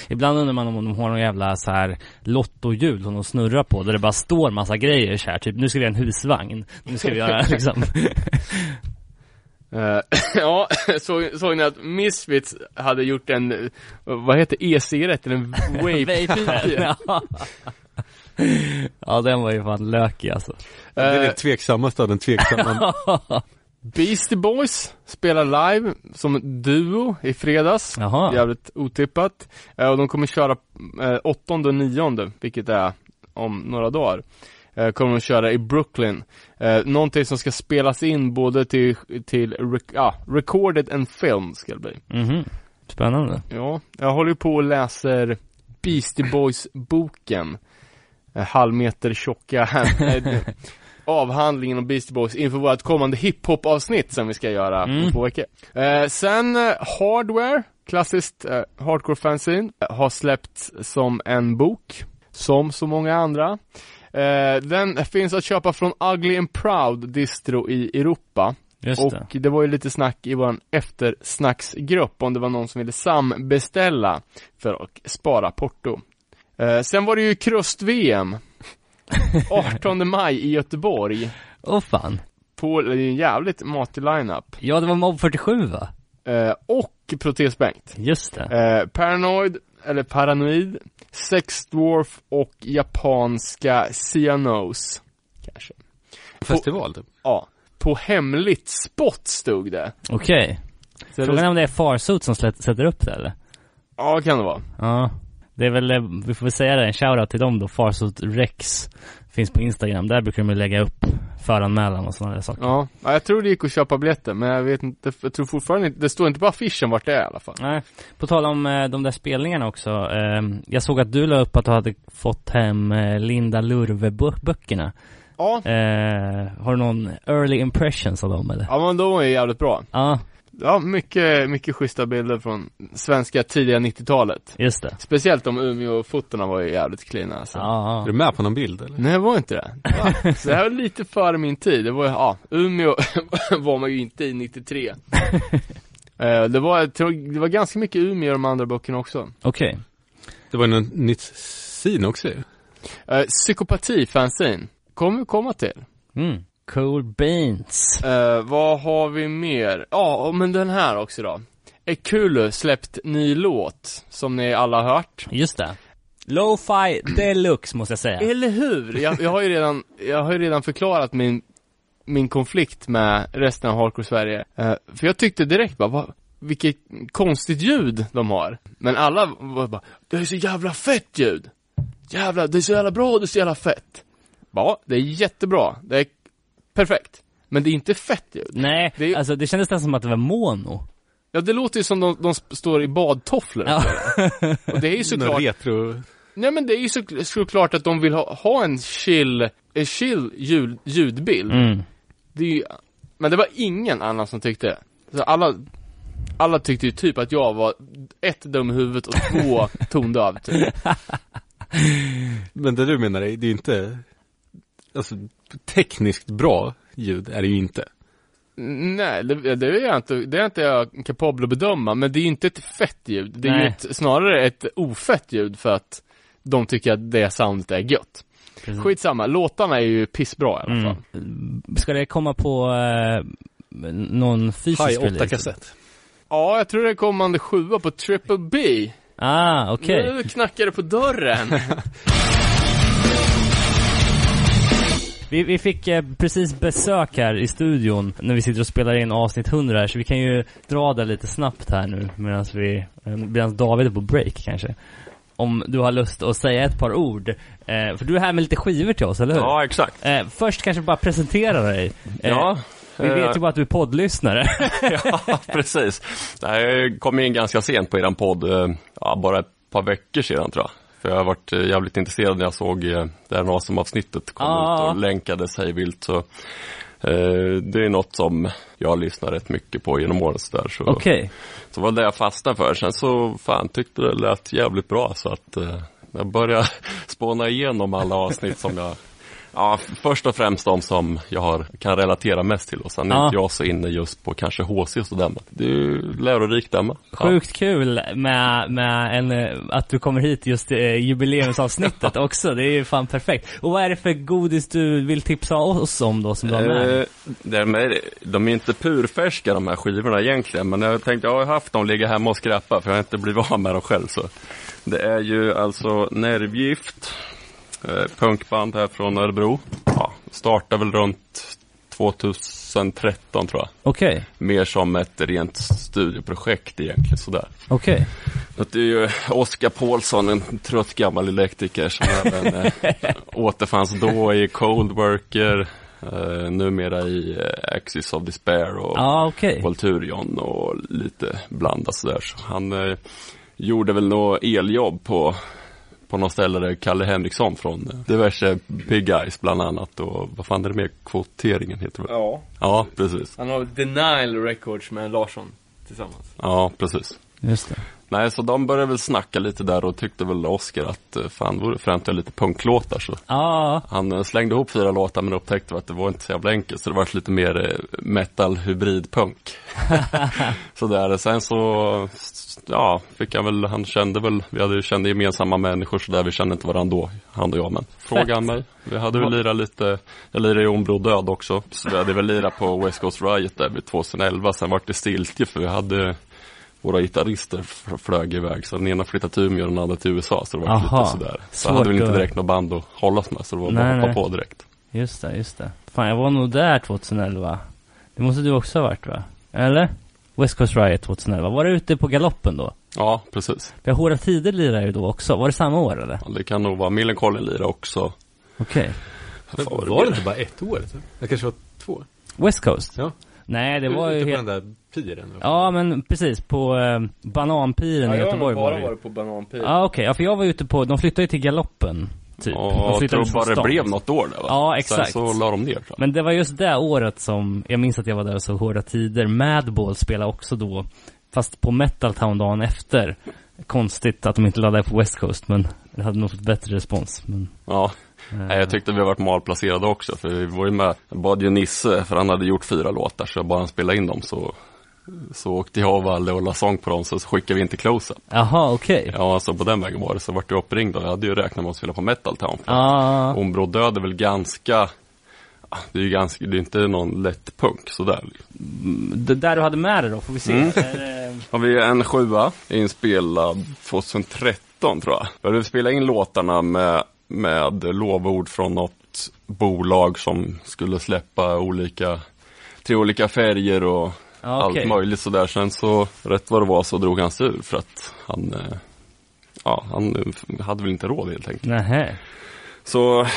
Ibland undrar man om de har någon jävla så här lottohjul som de snurrar på där det bara står massa grejer så här. typ nu ska vi göra en husvagn, nu ska vi göra liksom Eh, ja, såg, såg ni att Misfits hade gjort en, vad heter e-cigarett eller en vape? ja. ja den var ju fan lökig alltså det är det tveksammaste av den tveksamma. Beastie Boys spelar live som duo i fredags. Jaha. Jävligt otippat. Eh, och de kommer köra eh, åttonde och nionde, vilket är om några dagar. Eh, kommer de köra i Brooklyn. Eh, någonting som ska spelas in både till, till rec- ja, recorded and film ska det bli. Mhm. Spännande Ja, jag håller på och läser Beastie Boys-boken. Eh, halvmeter tjocka avhandlingen om Beastie Boys inför vårt kommande hiphop-avsnitt som vi ska göra om Mm. två veckor. Eh, sen eh, Hardware, klassiskt eh, hardcore fanzine, eh, har släppts som en bok, som så många andra. Eh, den finns att köpa från Ugly and Proud distro i Europa. Just Och det det var ju lite snack i vår eftersnacksgrupp om det var någon som ville sambeställa för att spara porto. Eh, sen var det ju krust-VM 18 maj i Göteborg. Åh fan På det är en jävligt matig lineup. Ja det var Mob 47 va? Eh, och Protes-Bengt. Just det Eh, Paranoid, eller Paranoid, Sex Dwarf och japanska Cyanos. Kanske. Festival typ. Ja. På hemligt spot stod det. Okej Så Frågan det är om det är Farsuit som sätter upp det eller? ja, kan det vara. Ja Det är väl, eh, vi får väl säga det, en shoutout till dem då, Farsuit Rex Finns på Instagram, där brukar de ju lägga upp föranmälan och sådana där saker Ja, ja, jag tror det gick att köpa biljetter, men jag vet inte, jag tror fortfarande inte, det står inte på affischen vart det är i alla fall. Nej, på tal om eh, de där spelningarna också. Eh, jag såg att du la upp att du hade fått hem eh, Linda Lurve-böckerna. Ja, har du någon early impressions av dem eller? ja men de är jävligt bra. Ja, Ja, mycket, mycket schyssta bilder från svenska tidiga 90-talet. just det. Speciellt de Umeå-fotona var ju jävligt cleana alltså. Är du med på någon bild eller? Nej, det var inte det. Så det här var lite före min tid. Det var ju, ja, Umeå var man ju inte i 93. Eh, det var, jag tror, det var ganska mycket Umeå i de andra böckerna också. okej. Det var ju något nytt sin också ju. Eh, psykopati fanzine. Kommer vi komma till. Mm. Cool beans. Eh, vad har vi mer? Ja, men den här också då. Ekulu släppt ny låt, som ni alla har hört. Just det. Lo-fi deluxe måste jag säga. Eller hur? Jag, jag har ju redan, jag har ju redan förklarat min, min konflikt med resten av Hardcore Sverige. Eh, för jag tyckte direkt bara, vad, vilket konstigt ljud de har. Men alla var bara, det är så jävla fett ljud! Jävlar, det är så jävla bra, det är så jävla fett! Ja, det är jättebra. Det är perfekt. Men det är inte fett ljud. Nej, Det är- alltså det kändes nästan som att det var mono. Ja, det låter ju som de, de står i badtofflor. Ja. Och det är ju Någon såklart, retro. nej men det är ju så, såklart att de vill ha, ha en chill, en chill ljud, ljudbild. Mm. Det är ju, men det var ingen annan som tyckte det. Så alla, alla tyckte ju typ att jag var ett dum i huvudet och två tondöv typ. Men det du menar är, det är ju inte, alltså tekniskt bra ljud är det ju inte. Nej, det, det är jag inte, det är inte jag kapabel att bedöma, men det är ju inte ett fett ljud. Det är ju Nej. ett, snarare ett ofett ljud för att de tycker att det soundet är gött. Precis. Skitsamma, låtarna är ju pissbra i alla fall. Mm. Ska det komma på eh, någon fysisk High 8 release? kassett. Ja, jag tror det är kommande sjua på Triple B. Ah, okej. Nu knackar det på dörren. Vi, vi fick eh, precis besök här i studion när vi sitter och spelar in avsnitt 100 här, så vi kan ju dra det lite snabbt här nu medan vi, eh, medan David är på break kanske. om du har lust att säga ett par ord. Eh, för du är här med lite skivor till oss, eller hur? Ja, exakt. Eh, först kanske bara presentera dig. Eh, Ja. Vi vet ju bara att du är poddlyssnare. ja, precis. Jag kom in ganska sent på eran podd, eh, ja, bara ett par veckor sedan tror jag. För jag har varit eh, jävligt intresserad när jag såg eh, det här Nasum-avsnittet kom Ah. ut och länkades hej vilt. Så, eh, det är något som jag lyssnar rätt mycket på genom åren. Så, där, så, Okej. så var det jag fastnade för. Sen så fan tyckte det lät jävligt bra så att eh, jag började spåna igenom alla avsnitt som jag Ja, först och främst de som jag har, kan relatera mest till och sen är Ja. inte jag så inne just på kanske HC och sådär. Det är ju lärorikt Emma. Sjukt kul med, med en, eh, att du kommer hit just i jubileumsavsnittet också. Det är ju fan perfekt. Och vad är det för godis du vill tipsa oss om då som du har med? Eh, därmed, de är inte purfärska de här skivorna egentligen, men jag tänkte jag har haft dem ligga hemma och skräpa för jag har inte blivit av med dem själv. Så. Det är ju alltså Nervgift, eh, punkband här från Örebro. Ja, startade väl runt 2013 tror jag. Okej, Mer som ett rent studieprojekt egentligen sådär. okej. Det är ju Oskar Paulsson, en trött gammal elektriker som även eh, återfanns då i Coldworker, eh, numera i eh, Axis of Despair och Ja, okej. Volturion och lite blandat sådär. Så han eh, gjorde väl något eljobb på, på någon ställe där Kalle Henriksson från diverse Big Guys bland annat och vad fan är det mer? Kvoteringen heter det? Ja. Ja, precis. Han har Denial Records med Larsson tillsammans. Ja, precis. Just det. Nej, så de började väl snacka lite där och tyckte väl Oscar att eh, fan, vore främst att göra lite punklåtar så Ja, han eh, slängde ihop fyra låtar men upptäckte att det var inte så jävla enkelt så det var lite mer eh, metal hybrid punk. så där, sen så ja, fick han väl, han kände väl, vi hade ju kände gemensamma människor så där vi kände inte varandra då, han och jag men frågade han mig. Vi hade väl lirat lite, jag lirade i Ombro Död också. Så vi hade väl lirat på West Coast Riot där vid 2011, sen vart det stiltje för vi hade våra gitarrister flög iväg. Så den ena flyttade till Umeå och den andra till USA. Så det var Aha. lite sådär. Så Svårt hade vi inte direkt något band att hållas med. Så det var bara att hoppa nej. på direkt. just det, just det. Fan, jag var nog där 2011. Det måste du också ha varit va? Eller? West Coast Riot 2011. Var du ute på galoppen då? Ja, precis. Det Hårda Tider lirade ju då också. Var det samma år eller? Ja, det kan nog vara Millencolin lira också. Okej. Men Fan, vad var det inte bara ett år? Det kanske var två? West Coast? Ja. Nej, det var ju helt... den där piren? Ja, men precis. På eh, Bananpiren i Göteborg var det ju. på Bananpir. Ja, okej. Ja, för jag var ute på, de flyttade ju till Galoppen. Typ. Ja, de jag flyttade tror från bara det blev något år där va? Ja, exakt. Sen så la de ner. Men det var just det året som, jag minns att jag var där och såg Hårda Tider. Madball spelade också då, fast på Metal Town dagen efter. Konstigt att de inte laddade på West Coast, men det hade nog fått bättre respons. Men, Ja, Nej, jag tyckte vi varit malplacerade också. För vi var ju med, jag bad ju Nisse, för han hade gjort fyra låtar. Så jag bad han spela in dem så, så åkte jag och Valle och la sång på dem. Så skickade vi in till Close-Up. Jaha, okej. Ja, så på den vägen var det. Så vart jag uppringd och jag hade ju räknat med att spela på Metal Town. Ja, Ombro Död är väl ganska, ja, det är ju ganska, det är inte någon lätt punk sådär. det där du hade med dig då, får vi se. Mm. Har vi en sjua inspelad 2013 tror jag. Jag hade spelat in låtarna med, med lovord från något bolag som skulle släppa olika, till olika färger och Okej. allt möjligt sådär. Sen så, rätt vad det var så drog han sig ur för att han, eh, ja, han hade väl inte råd helt enkelt. Nähä. Så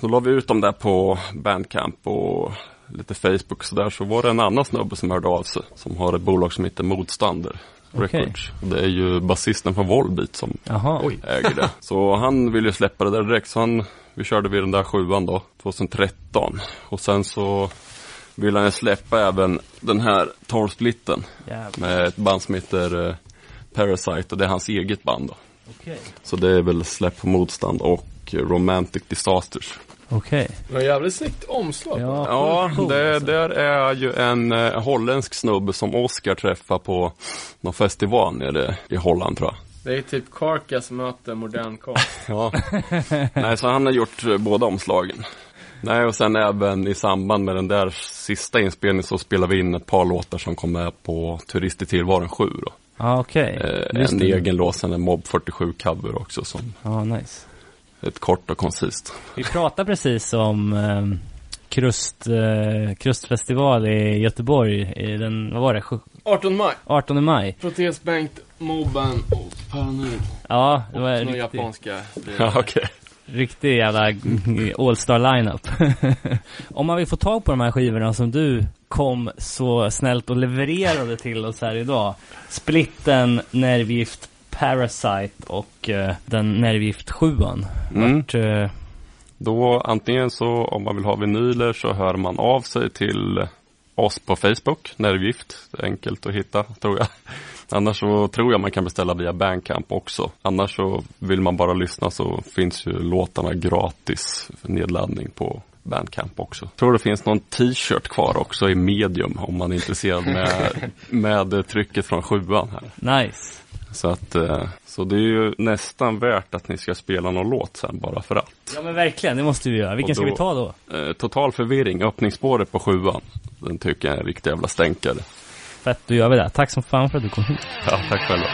då la vi ut dem där på Bandcamp och lite Facebook och sådär. Så var det en annan snubbe som hörde av sig. Som har ett bolag som heter Motstander. Records. Och Det är ju basisten från Volbeat som Jaha. Oj. äger det. Så han ville ju släppa det där direkt. Så han, vi körde vid den där sjuan då, 2013. Och sen så ville han släppa även den här 12-splitten Jävlar. med ett band som heter eh, Parasite och det är hans eget band då. Okej. Så det är väl släpp på motstånd och Romantic Disasters. Okej. Det var jävligt snyggt omslag. Ja, Ja, det alltså. där är ju en eh, holländsk snubbe som Oscar träffade på någon festival nere i Holland tror jag. Det är typ Carcass möter modern konst. Ja. Nej, så han har gjort eh, båda omslagen. Nej, och sen även i samband med den där sista inspelningen så spelade vi in ett par låtar som kom med på Turist i tillvaron 7 då. Ja, okej. Eh, Just en det. egen låt, sen en Mob 47 cover också som Ja, nice. ett kort och koncist. Vi pratade precis om eh, krust, eh, krustfestival i Göteborg i den, vad var det, sju- 18 maj. 18 maj. Protes Bengt Mobben och Paranoid. Ja, det var Några riktigt, japanska. Ja, okej. Riktig jävla all-star lineup. Om man vill få tag på de här skivorna som du kom så snällt och levererade till oss här idag. Splitten, Nervgift, Parasite och eh, den Nervgift 7 Mm. Vart, eh, Då antingen så om man vill ha vinyler så hör man av sig till oss på Facebook, Nervgift. Enkelt att hitta tror jag. Annars så tror jag man kan beställa via Bandcamp också. Annars så vill man bara lyssna så finns ju låtarna gratis nedladdning på Bandcamp också. Tror det finns någon t-shirt kvar också i medium om man är intresserad med, med trycket från sjuan här. nice. Så att, eh, så det är ju nästan värt att ni ska spela någon låt sen bara för att. Ja men verkligen, det måste vi göra. Vilken Och ska då- vi ta då? Eh, total förvirring, öppningsspåret på sjuan. Den tycker jag är en riktig jävla stänkare. Fett, då gör vi det. Tack som fan för att du kom hit. Ja, tack själva.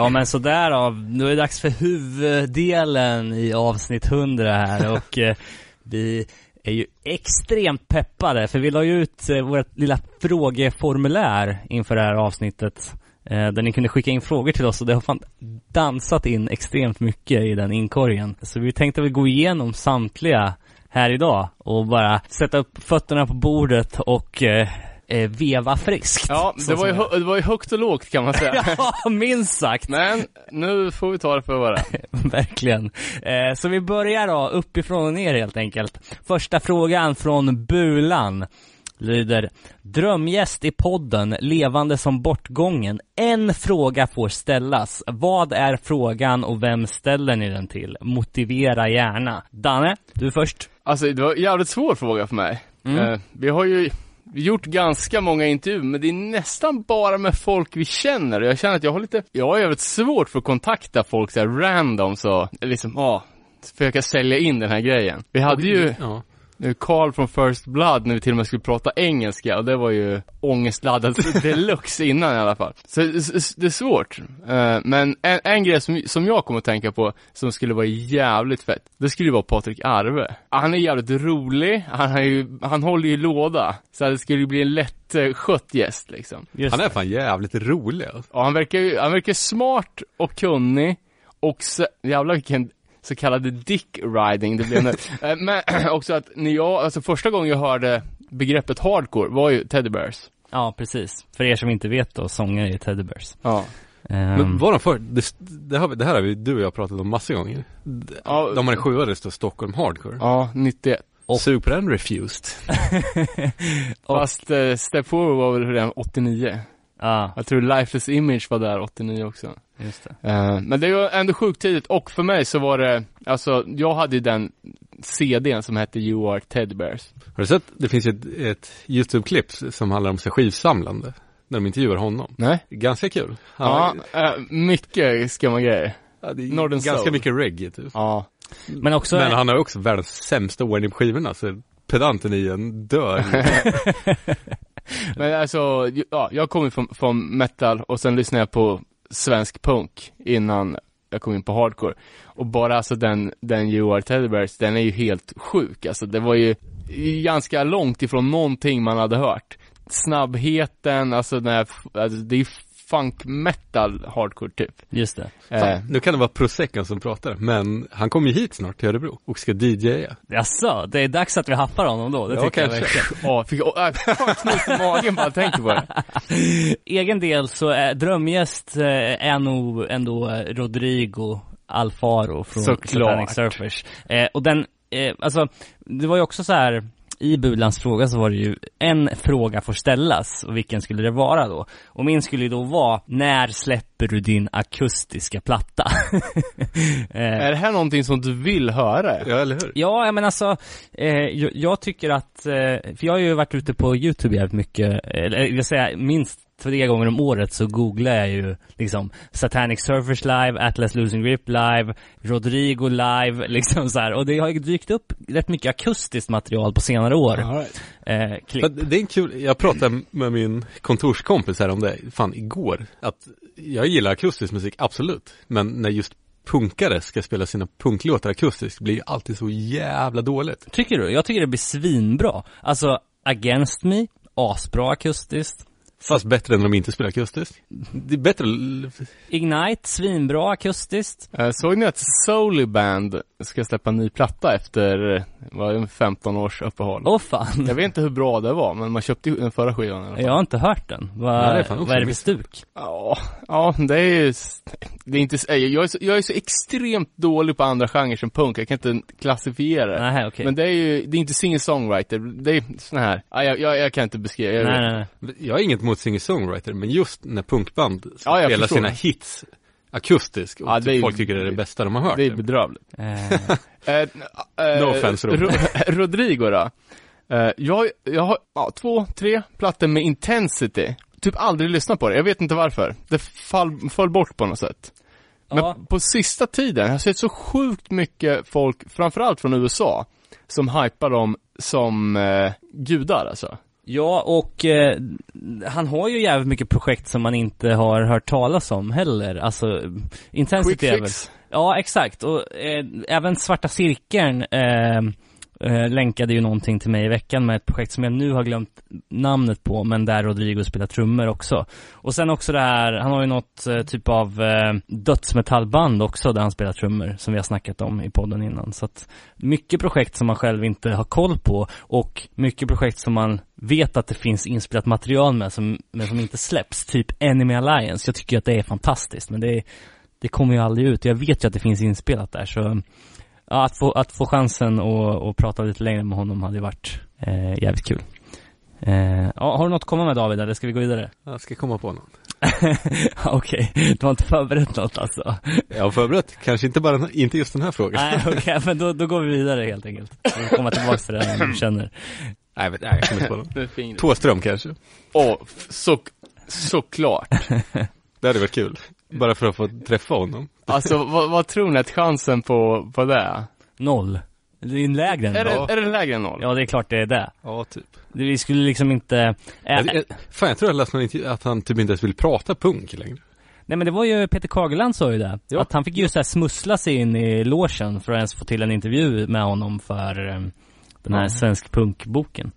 Ja men sådär då, nu är det dags för huvuddelen i avsnitt 100 här och eh, vi är ju extremt peppade för vi la ju ut eh, vårt lilla frågeformulär inför det här avsnittet eh, där ni kunde skicka in frågor till oss och det har fan dansat in extremt mycket i den inkorgen. Så vi tänkte väl gå igenom samtliga här idag och bara sätta upp fötterna på bordet och eh, eh, veva friskt. Ja, det var, ju, hö- det var ju högt och lågt kan man säga. Ja, minst sagt. Men nu får vi ta det för vad det. Verkligen. Eh, så vi börjar då uppifrån och ner helt enkelt. Första frågan från Bulan lyder Drömgäst i podden, levande som bortgången. En fråga får ställas. Vad är frågan och vem ställer ni den till? Motivera gärna. Danne, du först. Alltså det var en jävligt svår fråga för mig. Mm. Eh, vi har ju gjort ganska många intervjuer, men det är nästan bara med folk vi känner. Jag känner att jag har lite, jag har jävligt svårt för att kontakta folk så här random så, liksom, ja, försöka sälja in den här grejen. Vi hade ju Ja. Carl från First Blood när vi till och med skulle prata engelska och det var ju ångestladdat deluxe innan i alla fall. Så det är svårt. Eh, Men en, en grej som, som jag kommer att tänka på som skulle vara jävligt fett, det skulle ju vara Patrik Arve. Han är jävligt rolig, han, har ju, han håller ju låda. Så det skulle ju bli en lätt skött gäst liksom. Just Han är fan jävligt rolig alltså. Och han verkar ju, han verkar smart och kunnig och så, jävlar vilken så kallade dick riding det blev nu. Eh, Men också att när jag, alltså första gången jag hörde begreppet hardcore var ju Teddy Bears. Ja, precis. För er som inte vet då, sångare i Teddy Bears. Ja. Ehm, Men var de för, det, det, vi- det här har vi, du och jag pratat om massor gånger. Ja, De har en sjua, det står Stockholm Hardcore. ja 91. Och- Sug på den Refused. Fast eh, Step Forward var väl redan 89. Ja, Jag tror Lifeless Image var där 89 också. Just det. Eh, men det var ändå sjukt tidigt och för mig så var det, alltså jag hade ju den CDn som hette You Are Teddy Bears. Har du sett, det finns ju ett, ett YouTube-klipp som handlar om sig skivsamlande. När de intervjuar honom. Nej? Ganska kul. Ja, Han, eh, mycket skumma grejer. ja, det är Northern ganska Soul. mycket reggae typ. Ja. Men också, Men han har ju också världens sämsta ordning på skivorna så pedanten i en dör. Men alltså, ja, jag kommer från, från metal och sen lyssnade jag på svensk punk innan jag kom in på hardcore. Och bara alltså den, den You Are Teddy Bears, den är ju helt sjuk. Alltså det var ju ganska långt ifrån någonting man hade hört. Snabbheten, alltså, den här, alltså det är funk metal hardcore typ. Just det. Eh, nu kan det vara Proseccan som pratar, men han kommer ju hit snart till Örebro och ska DJa. Jaså, det är dags att vi haffar honom då, det Ja, tycker jag kanske. verkligen. Ja, fick jag, äh, fan knut i magen bara jag tänker på det. Egen del så är drömgäst eh, är nog ändå eh, Rodrigo Alfaro från. Satanic Surfers. Eh, och den, eh, alltså, det var ju också så här i Bulans fråga så var det ju en fråga får ställas och vilken skulle det vara då? Och min skulle ju då vara, när släpper du din akustiska platta? eh, Är det här någonting som du vill höra? Ja, eller hur? Ja, jag men alltså, eh, jag, jag tycker att, eh, för jag har ju varit ute på YouTube jävligt mycket, eller jag vill säga minst tre gånger om året så googlar jag ju liksom Satanic Surfers live, Atlas Losing Grip live, Rodrigo live, liksom så här. Och det har ju dykt upp rätt mycket akustiskt material på senare år. Eh, klipp. Men Det är en kul, jag pratade med min kontorskompis här om det, fan igår, att jag gillar akustisk musik, absolut, men när just punkare ska spela sina punklåtar akustiskt blir ju alltid så jävla dåligt. Tycker du? Jag tycker det blir svinbra. Alltså, Against Me, asbra akustiskt. Fast bättre än om de inte spelar akustiskt. Det är bättre, Ignite, svinbra akustiskt. Eh, Såg ni att Soully Band ska släppa en ny platta efter, vad är det, 15 års uppehåll? Åh fan. Jag vet inte hur bra det var, men man köpte ju den förra skivan i alla fall. Jag har inte hört den. Vad, Nej, det är fan vad är det för stuk? Ja, ja, det är ju, det är inte, jag är, så, jag är så extremt dålig på andra genrer som punk, jag kan inte klassifiera det. Nej, okej. Men det är ju, det är inte singer-songwriter, det är sån här, ja, jag, jag, jag kan inte beskriva, jag, Nej, nej, nej. jag har inget emot singer-songwriter, men just när punkband Ja, jag spela förstår sina hits akustiskt och Ja, det är folk tycker det är det bästa de har hört. det är bedrövligt. Eh, Eh, eh, No offense, Robin. Ro- Rodrigo då? Eh, jag, jag har ja, två, tre plattor med Intensity. Typ aldrig lyssnat på det, jag vet inte varför. Det fall, föll bort på något sätt. Men Ja. på sista tiden har jag sett så sjukt mycket folk, framförallt från USA, som hypar dem som eh, gudar alltså. Ja, och eh, han har ju jävligt mycket projekt som man inte har hört talas om heller. Alltså, Intensity Quick fix. Ja, exakt. Och eh, även Svarta Cirkeln eh, eh, länkade ju någonting till mig i veckan med ett projekt som jag nu har glömt namnet på, men där Rodrigo spelar trummor också. Och sen också det här, han har ju något eh, typ av eh, dödsmetallband också där han spelar trummor, som vi har snackat om i podden innan. Så att mycket projekt som man själv inte har koll på och mycket projekt som man vet att det finns inspelat material med som, men som inte släpps, typ Enemy Alliance. Jag tycker ju att det är fantastiskt, men det är det kommer ju aldrig ut. Jag vet ju att det finns inspelat där så ja, att, få, att få chansen och, och prata lite längre med honom hade ju varit eh, jävligt kul. Eh, ja, har du något att komma med David eller ska vi gå vidare? Jag ska komma på någon. Okej, du har inte förberett något alltså? Jag har förberett, kanske inte bara, inte just den här frågan. Nej okej, men då, då går vi vidare helt enkelt. Vi får komma tillbaka till det när du känner. Nej, vet- nej, jag kommer inte på fint. Tåström kanske. Åh, f- så, såklart. Det hade varit kul. Bara för att få träffa honom. Alltså vad, vad tror ni att chansen på, på det är? Noll. Det är lägre än Är noll. det, är det lägre än noll? Ja, det är klart det är det. Ja, typ. Det- Vi skulle liksom inte... Äh, Jag, jag, fan, jag tror jag läste någon intervju att han typ inte ens vill prata punk längre. Nej men det var ju Peter Kageland sa ju det. Ja. Att han fick ju så här smussla sig in i logen för att ens få till en intervju med honom för eh, den här svensk punkboken.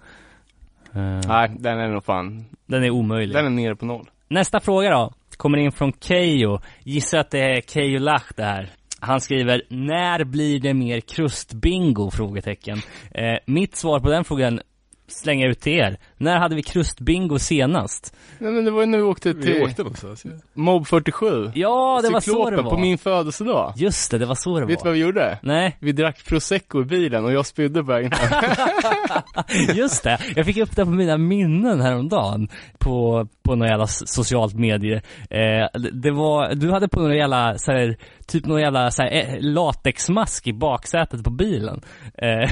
Eh, Nej, den är nog fan, Den är omöjlig. den är nere på noll. Nästa fråga då. Kommer in från Keyyo. Gissar att det är Keyyo Lach det här. Han skriver, när blir det mer krustbingo? Frågetecken. Eh, mitt svar på den frågan slänger jag ut till er. När hade vi krustbingo senast? Nej men det var ju när vi åkte Vi till åkte någonstans. ja. Mob 47. Ja, det var så det Cyklopen var. på min födelsedag. Just det, det var så det Vet du var. vad vi gjorde? Nej, Vi drack prosecco i bilen och jag spydde på vägen Just det, jag fick upp det på mina minnen häromdagen på, på någon jävla socialt medie. Eh, det- var, du hade på någon jävla, så här, typ någon jävla så här, eh, latexmask i baksätet på bilen. Eh,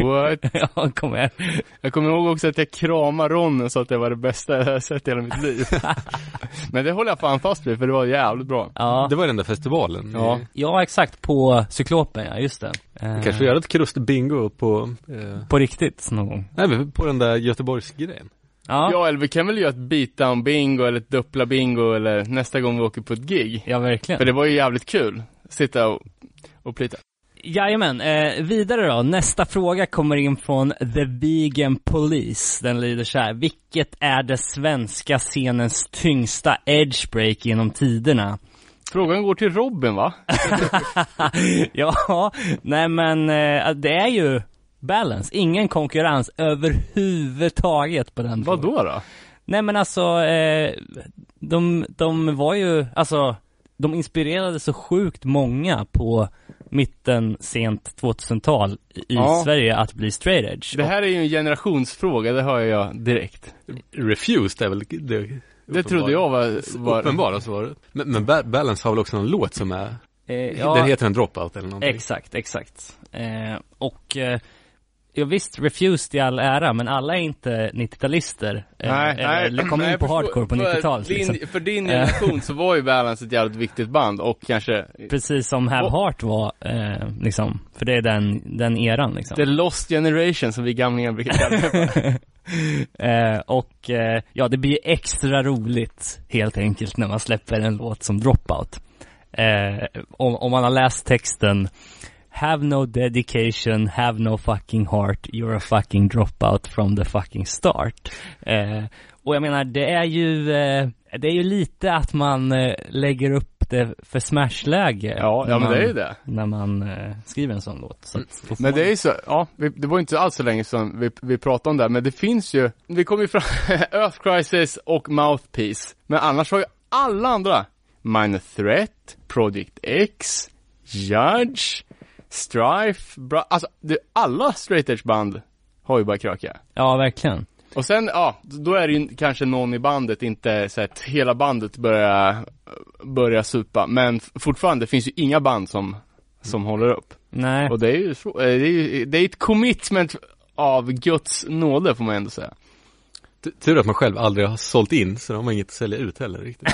What? ja, kom igen. Jag kommer ihåg också att jag kramade Ronny så att det var det bästa jag har sett i hela mitt liv. Men det håller jag fan fast vid för det var jävligt bra. Ja, Det var den där festivalen. Ja. Ja exakt, på Cyklopen ja, just det. Eh, Vi kanske gör ett krustbingo på, eh, På riktigt någon gång. nej, men på den där Göteborgsgrejen. Ja, Ja, eller vi kan väl göra ett beatdown bingo eller ett dubbla bingo eller nästa gång vi åker på ett gig. ja verkligen. För det var ju jävligt kul. sitta och, och plita. Jajamän, eh, vidare då. Nästa fråga kommer in från The Vegan Police. Den lyder så här. Vilket är det svenska scenens tyngsta edgebreak genom tiderna? Frågan går till Robin va? ja, nej men eh, det är ju balance. Ingen konkurrens överhuvudtaget på den Vad frågan. då då? Nej men alltså, eh, de, de var ju, alltså, de inspirerade så sjukt många på mitten, sent 2000-tal i Ja. Sverige att bli straight edge. Det här är ju en generationsfråga, det hör jag direkt. Refused är väl det Det trodde jag var, var Uppenbara svaret. Men, men Ba- Balance har väl också någon låt som är, Eh, den heter en dropout eller någonting. Exakt, exakt. Eh, och eh, ja, visst, Refused i all ära, men alla är inte 90-talister. Eh, Nej, nej, eller kom nej, in på hardcore på För 90-talet din, liksom. För din generation så var ju Balance ett jävligt viktigt band och kanske Precis som Have Och- Heart var, eh, liksom. För det är den, den eran liksom. The Lost Generation som vi gamlingar brukar kalla eh, och eh, ja, det blir extra roligt helt enkelt när man släpper en låt som Dropout. Eh, om, om man har läst texten Have no dedication, have no fucking heart, you're a fucking dropout from the fucking start. Eh, och jag menar, det är ju, eh, det är ju lite att man eh, lägger upp det för smashläge. Ja, ja men man, det är ju det. När man eh, skriver en sån låt. Så Men man- det är ju så, ja, vi, det var inte alls så länge sedan vi, vi pratade om det, här, men det finns ju, vi kom ju fram, Earth Crisis och Mouthpiece, men annars har ju alla andra, Minor Threat, Project X, Judge, Strife, bra, alltså det, alla straight edge band har ju bara kröka. Ja, verkligen. Och sen, ja, då är det ju kanske någon i bandet, inte så att hela bandet börjar, börjar supa, men fortfarande, det finns ju inga band som, som håller upp. Nej. Och det är ju, eh, det är ju, det är ett commitment av Guds nåde får man ändå säga. Tur att man själv aldrig har sålt in, så då har man inget att sälja ut heller riktigt.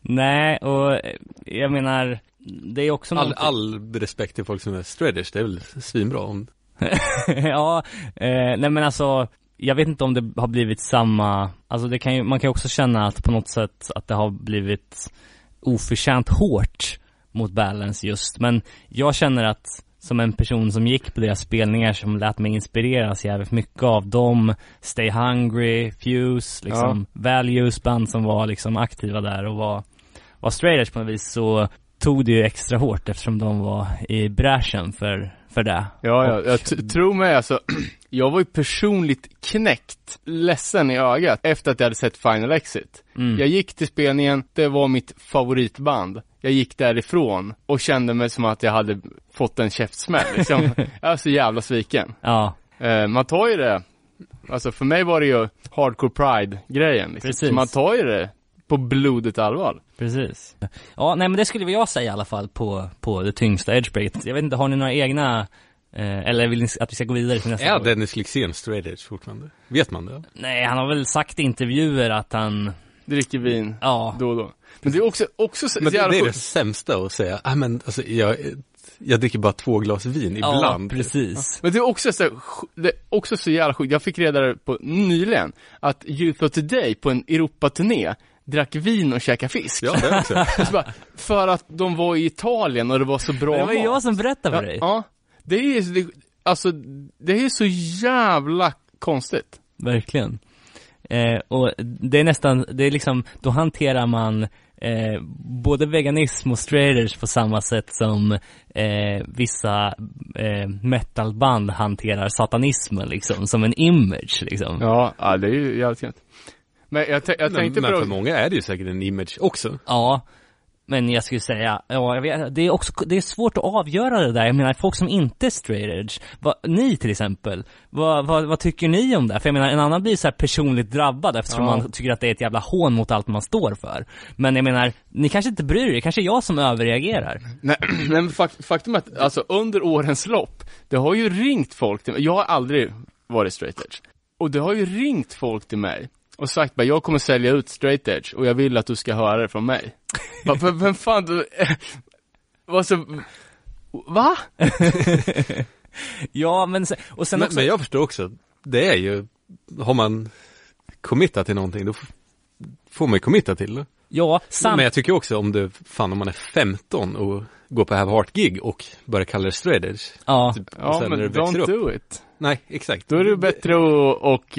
Nej, och eh, jag menar, det är också All, någonting- all respekt till folk som är straders, det är väl svinbra om ja, eh, nej men alltså, jag vet inte om det har blivit samma, alltså det kan ju, man kan ju också känna att på något sätt att det har blivit oförtjänt hårt mot Balance just, men jag känner att som en person som gick på deras spelningar som lät mig inspireras jävligt mycket av dem, Stay Hungry, Fuse, liksom Values band som var liksom aktiva där och var, var straight edge på något vis så tog det ju extra hårt eftersom de var i bräschen för, för det. Ja, ja, Och- jag t- tror mig alltså, jag var ju personligt knäckt, ledsen i ögat efter att jag hade sett Final Exit. Mm. Jag gick till spelningen, det var mitt favoritband. Jag gick därifrån och kände mig som att jag hade fått en käftsmäll liksom. Jag var så jävla sviken. Ja, Eh, man tar ju det, alltså för mig var det ju hardcore pride-grejen liksom. Precis. Så man tar ju det på blodigt allvar. precis. Ja, nej men det skulle jag säga i alla fall på, på det tyngsta edgebreaket. Jag vet inte, har ni några egna, eh, eller vill ni att vi ska gå vidare till nästa Är fråga? Dennis Lyxzén straight edge fortfarande? Vet man det? Nej, han har väl sagt i intervjuer att han, Dricker vin ja, då och då. Men det är också, också så, Men det, är det sämsta att säga, ah, men alltså jag, jag dricker bara två glas vin ja ibland. precis. Men det är också så, det är också så jävla sjukt, jag fick reda på nyligen, att Youth of Today på en Europaturné drack vin och käkade fisk. Ja, det också. Så bara, för att de var i Italien och det var så bra Det var ju mat. jag som berättade för ja, dig. ja, det är det, alltså, det är så jävla konstigt. Verkligen. Eh, och det är nästan, det är liksom, då hanterar man eh, både veganism och straighters på samma sätt som eh, vissa eh, metalband hanterar satanismen liksom, som en image liksom. Ja, ja det är ju jävligt kul. Men jag, jag Men, tänkte men på för många är det ju säkert en image också. Ja, men jag skulle säga, ja, jag vet, det är också, det är svårt att avgöra det där. Jag menar, folk som inte är straight edge, vad, ni till exempel, vad, vad, vad tycker ni om det? För jag menar, en annan blir så här personligt drabbad eftersom Ja. man tycker att det är ett jävla hån mot allt man står för. Men jag menar, ni kanske inte bryr er, det kanske är jag som överreagerar. Nej, men fak- faktum är att, alltså under årens lopp, det har ju ringt folk till mig, jag har aldrig varit straight edge. Och det har ju ringt folk till mig och sagt bara, jag kommer sälja ut straight edge och jag vill att du ska höra det från mig. Vem, vem fan du, vad så, va? Ja, men sen, och sen Men, också, men jag förstår också, det är ju, har man committat till någonting, då får man ju committa till det. Ja, sam... Men jag tycker också om du, fan om man är 15 och går på Have Heart-gig och börjar kalla det straight edge. ja. Typ, Ja, men don't upp. do it. Nej, exakt. Då är det bättre att och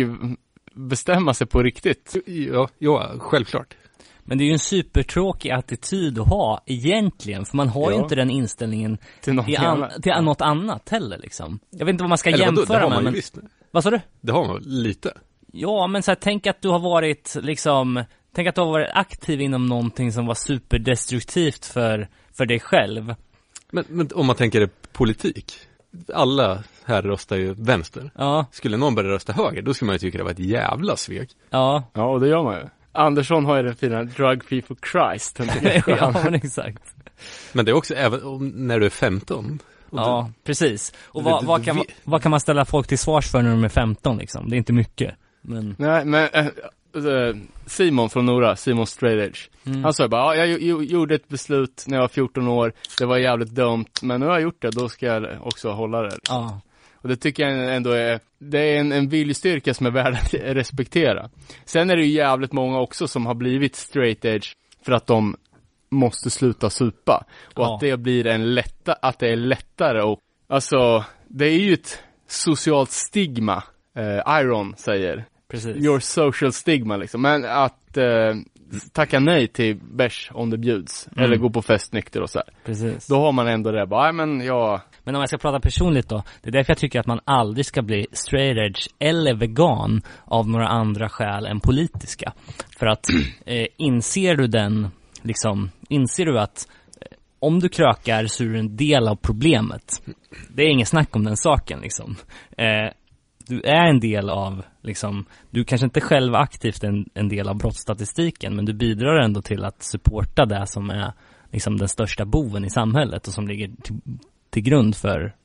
bestämma sig på riktigt. Ja, ja, självklart. Men det är ju en supertråkig attityd att ha egentligen, för man har ju Ja. inte den inställningen Till något till, an- annat. till något annat heller liksom. Jag vet inte vad man ska Eller vadå, det jämföra har med, man ju men... visst. Vad sa du? Det har man väl lite. Ja, men så här, tänk att du har varit liksom, tänk att du har varit aktiv inom någonting som var superdestruktivt för, för dig själv. Men, men om man tänker det politik. Alla här röstar ju vänster. Ja, Skulle någon börja rösta höger, då skulle man ju tycka det var ett jävla svek. ja, Ja, och det gör man ju. Andersson har ju den fina Drug Free for Christ. Ja men exakt. Men det är också även om, när du är 15. Och Ja, precis. Och Du- vad, du- vad, du kan, man- vad kan man ställa folk till svars för när de är 15 liksom? Det är inte mycket. Men, Nej, men äh, Simon från Nora, Simon Straight Edge. mm. Han sa bara, ja, jag jo- gjorde ett beslut när jag var 14 år, det var jävligt dumt, men nu har jag gjort det, då ska jag också hålla det. ja, Och det tycker jag ändå är, det är en, en viljestyrka som är värd att respektera. Sen är det ju jävligt många också som har blivit straight edge för att de måste sluta supa. Och Ja. att det blir en lätta, att det är lättare och, alltså, det är ju ett socialt stigma, eh, Iron säger. precis. Your social stigma liksom. Men att eh, tacka nej till bärs om det bjuds. Mm. Eller gå på fest nykter och så här. precis. Då har man ändå det, bara, nej men jag, Men om jag ska prata personligt då, det är därför jag tycker att man aldrig ska bli straight edge eller vegan av några andra skäl än politiska. För att eh, inser du den, liksom, inser du att eh, om du krökar så är du en del av problemet. Det är ingen snack om den saken liksom. Eh, du är en del av, liksom, du kanske inte själv aktivt är en, en del av brottsstatistiken, men du bidrar ändå till att supporta det som är liksom den största boven i samhället och som ligger till, till grund för,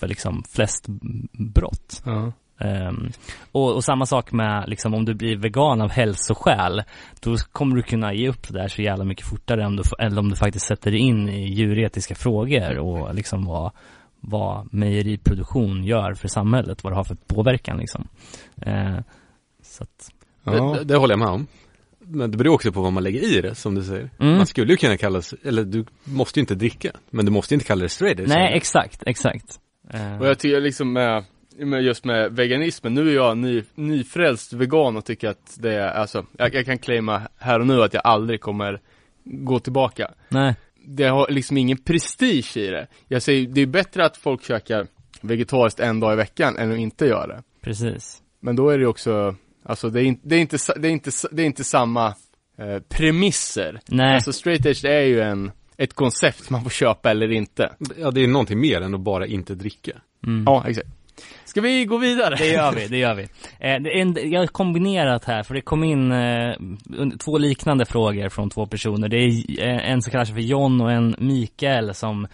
för liksom flest brott. ja. Ehm, och, och samma sak med liksom om du blir vegan av hälsoskäl, då kommer du kunna ge upp det där så jävla mycket fortare om du, eller om du faktiskt sätter dig in i djuretiska frågor och liksom vad, vad mejeriproduktion gör för samhället, vad det har för påverkan liksom. Eh, så att, ja. Det, det håller jag med om. Men det beror också på vad man lägger i det, som du säger. Mm. Man skulle ju kunna kalla sig, eller du måste ju inte dricka, men du måste ju inte kalla det straight edge. nej, exakt, exakt. Eh, Och jag tycker liksom med, med just med veganismen, nu är jag ny, nyfrälst vegan och tycker att det är, alltså, jag, jag kan claima här och nu att jag aldrig kommer gå tillbaka. nej, Det har liksom ingen prestige i det. Jag säger, det är bättre att folk käkar vegetariskt en dag i veckan än att inte göra det. precis. Men då är det också, alltså det är, inte, det är inte, det är inte, det är inte samma eh, premisser. Nej, Alltså straight edge är ju en, ett koncept man får köpa eller inte. Ja, det är någonting mer än att bara inte dricka. mm. Ja, exakt. Ska vi gå vidare? Det gör vi, det gör vi. Eh, jag har kombinerat här, för det kom in eh, två liknande frågor från två personer. Det är eh, en som kallar sig för John och en Mikael som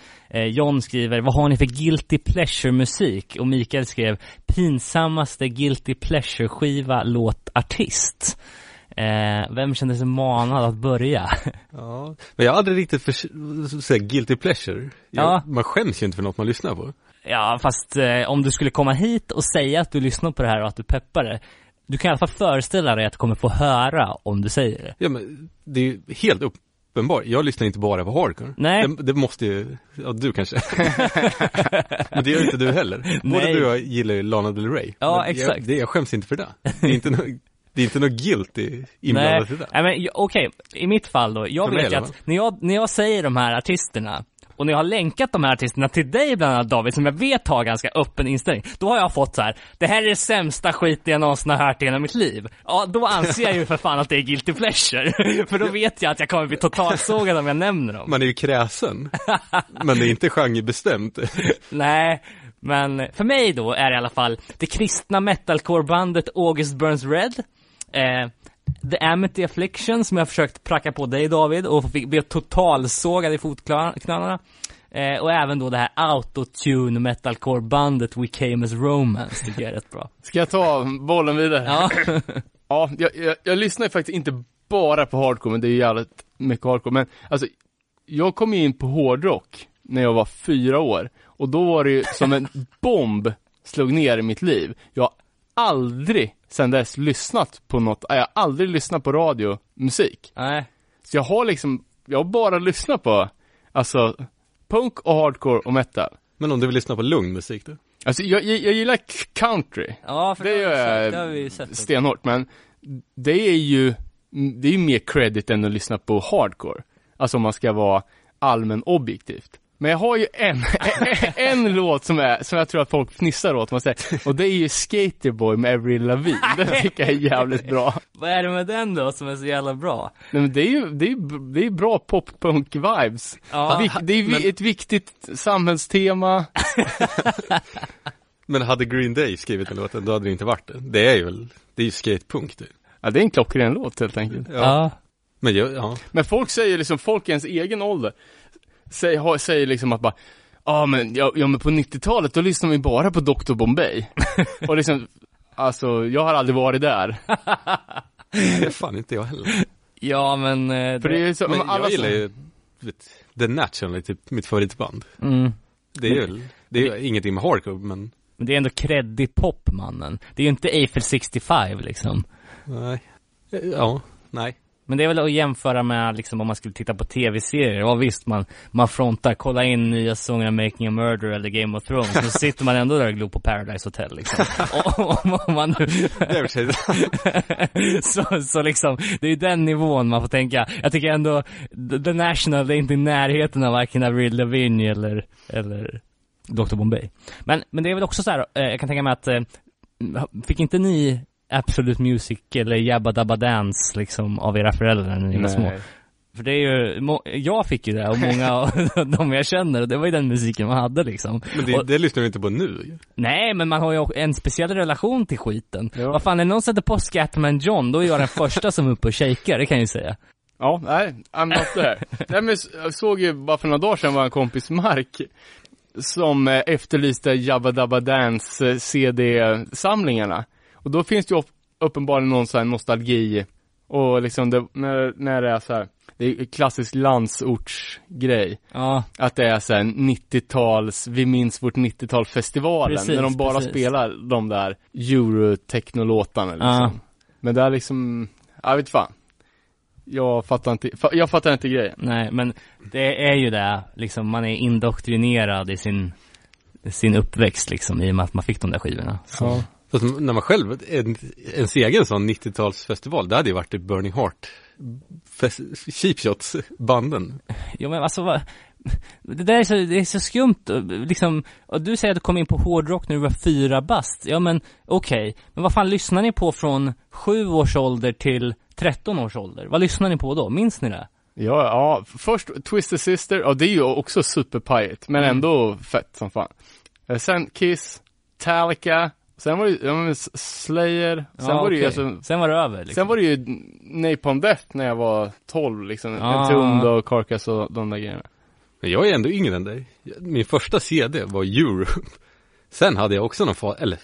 John skriver, vad har ni för guilty pleasure musik? Och Mikael skrev, pinsammaste guilty pleasure skiva, låt, artist. Eh, vem kände sig manad att börja? Ja. Men jag har aldrig riktigt för, säga guilty pleasure. Jag, Ja. Man skäms ju inte för något man lyssnar på. Ja, fast eh, om du skulle komma hit och säga att du lyssnar på det här och att du peppar det, du kan i alla fall föreställa dig att du kommer få höra om du säger det. Ja, men det är ju helt uppenbart. Jag lyssnar inte bara på hardcore. Nej. Det, det måste ju, ja du kanske. men det gör inte du heller. Både Nej. du och jag gillar ju Lana Del Rey. Ja, Men exakt. Jag, det, jag skäms inte för det. Det är inte, no, det är inte något guilty Nej, inblandat i det. nej men okej, i mitt fall då, jag För vet ju att när jag, när jag säger de här artisterna och när jag har länkat de här artisterna till dig bland annat David, som jag vet har ganska öppen inställning, då har jag fått så här: det här är det sämsta skiten jag någonsin har hört i hela mitt liv. Ja, då anser jag ju för fan att det är guilty pleasure. för då vet jag att jag kommer bli totalsågad om jag nämner dem. Man är ju kräsen. men det är inte genrebestämt. Nej, men för mig då är det i alla fall det kristna metalcore-bandet August Burns Red. Eh, The Amity Affliction som jag försökt pracka på dig David och fick, blev totalsågad i fotknölarna. Eh, och även då det här autotune metalcore-bandet We Came As Romance tycker jag är rätt bra. Ska jag ta bollen vidare? Ja, Ja, jag, jag, jag lyssnar ju faktiskt inte bara på hardcore, men det är ju jävligt mycket hardcore. Men alltså, jag kom in på hårdrock när jag var fyra år. Och då var det ju som en bomb slog ner i mitt liv. Jag har aldrig sedan dess lyssnat på något, jag har aldrig lyssnat på radiomusik. nej, Så jag har liksom, jag har bara lyssnat på, alltså, punk och hardcore och metal. Men om du vill lyssna på lugn musik då? Alltså jag, jag, jag gillar country, Ja, för Det det, gör jag sett, det har vi sett. stenhårt, men det är ju, det är ju mer credit än att lyssna på hardcore. Alltså om man ska vara allmän objektivt. Men jag har ju en, en, en låt som är, som jag tror att folk fnissar åt, man säger, och det är ju Skaterboy med Avril Lavigne. Den tycker jag är jävligt bra. Vad är det med den då som är så jävla bra? Nej men det är ju, det är, det är bra pop-punk-vibes. Ja, Vik- det är men- ett viktigt samhällstema. Men hade Green Day skrivit den låten, då hade det inte varit det. Det är ju väl, det är ju skatepunk det. Ja, det är en klockren låt helt enkelt. ja. Men jag, ja. Men folk säger liksom, folk i ens egen ålder, säger, säger liksom att bara, ja men, ja, ja men på 90-talet då lyssnade vi bara på Dr Bombay. och liksom, alltså jag har aldrig varit där. Det fan inte jag heller. ja men... eh, För det är ju så, Men men alla jag gillar som, ju, vet, The National är typ mitt favoritband. Mm. Det är ju, det är ju ingenting med hardcore, men Men det är ändå creddig pop, mannen. Det är ju inte Eiffel 65 liksom. nej. Ja, nej. Men det är väl att jämföra med liksom om man skulle titta på tv-serier. Ja visst, man, man frontar, kolla in nya säsonger av Making a Murder eller Game of Thrones. Så sitter man ändå där och glor på Paradise Hotel liksom. om man nu... Så, så liksom, det är ju den nivån man får tänka. Jag tycker ändå, The The National, det är inte i närheten av varken Avril Lavigne eller, eller Dr Bombay. Men, men det är väl också så här, eh, jag kan tänka mig att, eh, fick inte ni Absolute Music eller Jabba Dabba Dance liksom av era föräldrar när ni var små? Nej. För det är ju, jag fick ju det och många av de jag känner, och det var ju den musiken man hade liksom. Men det, Och- det lyssnar vi inte på nu. Nej, men man har ju en speciell relation till skiten. Ja. Vad fan, när någon sätter på Scatman John, då är jag den första som är uppe och shakar, det kan jag ju säga. Ja, nej, I'm not there. nej men jag såg ju, bara för några dagar sedan var en kompis Mark, som eh, efterlyste Jabba Dabba Dance eh, CD-samlingarna. Och då finns det ju upp- uppenbarligen någon sån här nostalgi, och liksom det, när, när det är så här, det är klassisk landsortsgrej. Ja, Att det är så här 90-tals, vi minns vårt 90-tal-festivalen, Precis, när de bara precis. spelar de där Eurotechno-låtarna liksom. Ja. Men det är liksom, jag vet fan. Jag fattar inte, jag fattar inte grejen. nej, men det är ju det, liksom, man är indoktrinerad i sin, sin uppväxt liksom, i och med att man fick de där skivorna. Så. Ja. Fast när man själv, en, ens egen sån 90-talsfestival, det hade ju varit typ Burning Heart. Fest, cheap shots banden. Jo men alltså vad, det där är så, det är så skumt, och liksom, och du säger att du kom in på hårdrock när du var fyra bast, ja men okej, men vad fan lyssnar ni på från sju års ålder till 13 års ålder? Vad lyssnar ni på då? Minns ni det? Ja, ja, först Twister Sister, ja det är ju också superpajigt, men Mm. ändå fett som fan. Eh, Sen Kiss, Metallica, sen var det ju, ja men Slayer, sen Ja, var det ju alltså, Sen var det över liksom. sen var det ju Napalm Death när jag var 12 liksom, Ja. Entombed och Carcass och de där grejerna. Men jag är ändå yngre än dig. Min första CD var Europe. Sen hade jag också någon fas, eller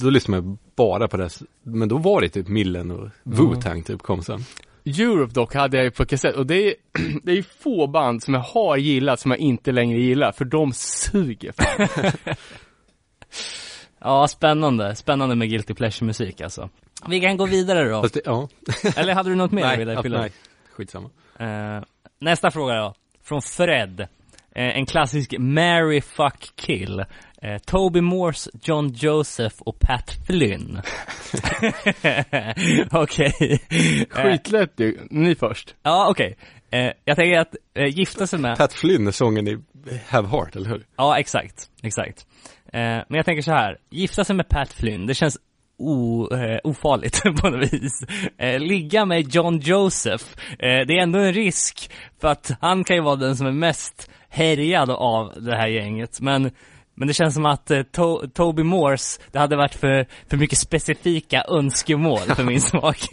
då lyssnade jag bara på det. Men då var det typ Millen och Wu-Tang typ kom sen. Europe dock hade jag ju på kassett och det är, det är få band som jag har gillat som jag inte längre gillar, för de suger. Ja, spännande. Spännande med Guilty Pleasure-musik alltså. Vi kan gå vidare då. Fast det, ja. Eller hade du något mer nej, i? nej, skitsamma. Eh, nästa fråga då. Från Fred. Eh, en klassisk Mary Fuck Kill. Eh, Toby Morse, John Joseph och Pat Flynn. Okej. Eh, Skitlätt du, ni först. ja, okej. Eh, jag tänker att eh, gifta sig med... Pat Flynn är sången i Have Heart, eller hur? Ja, exakt. Exakt. Eh, men jag tänker så här. Gifta sig med Pat Flynn, det känns o, eh, ofarligt på något vis. Eh, ligga med John Joseph, eh, det är ändå en risk för att han kan ju vara den som är mest härjad av det här gänget. Men, men det känns som att eh, to- Toby Morse, det hade varit för, för mycket specifika önskemål för min smak.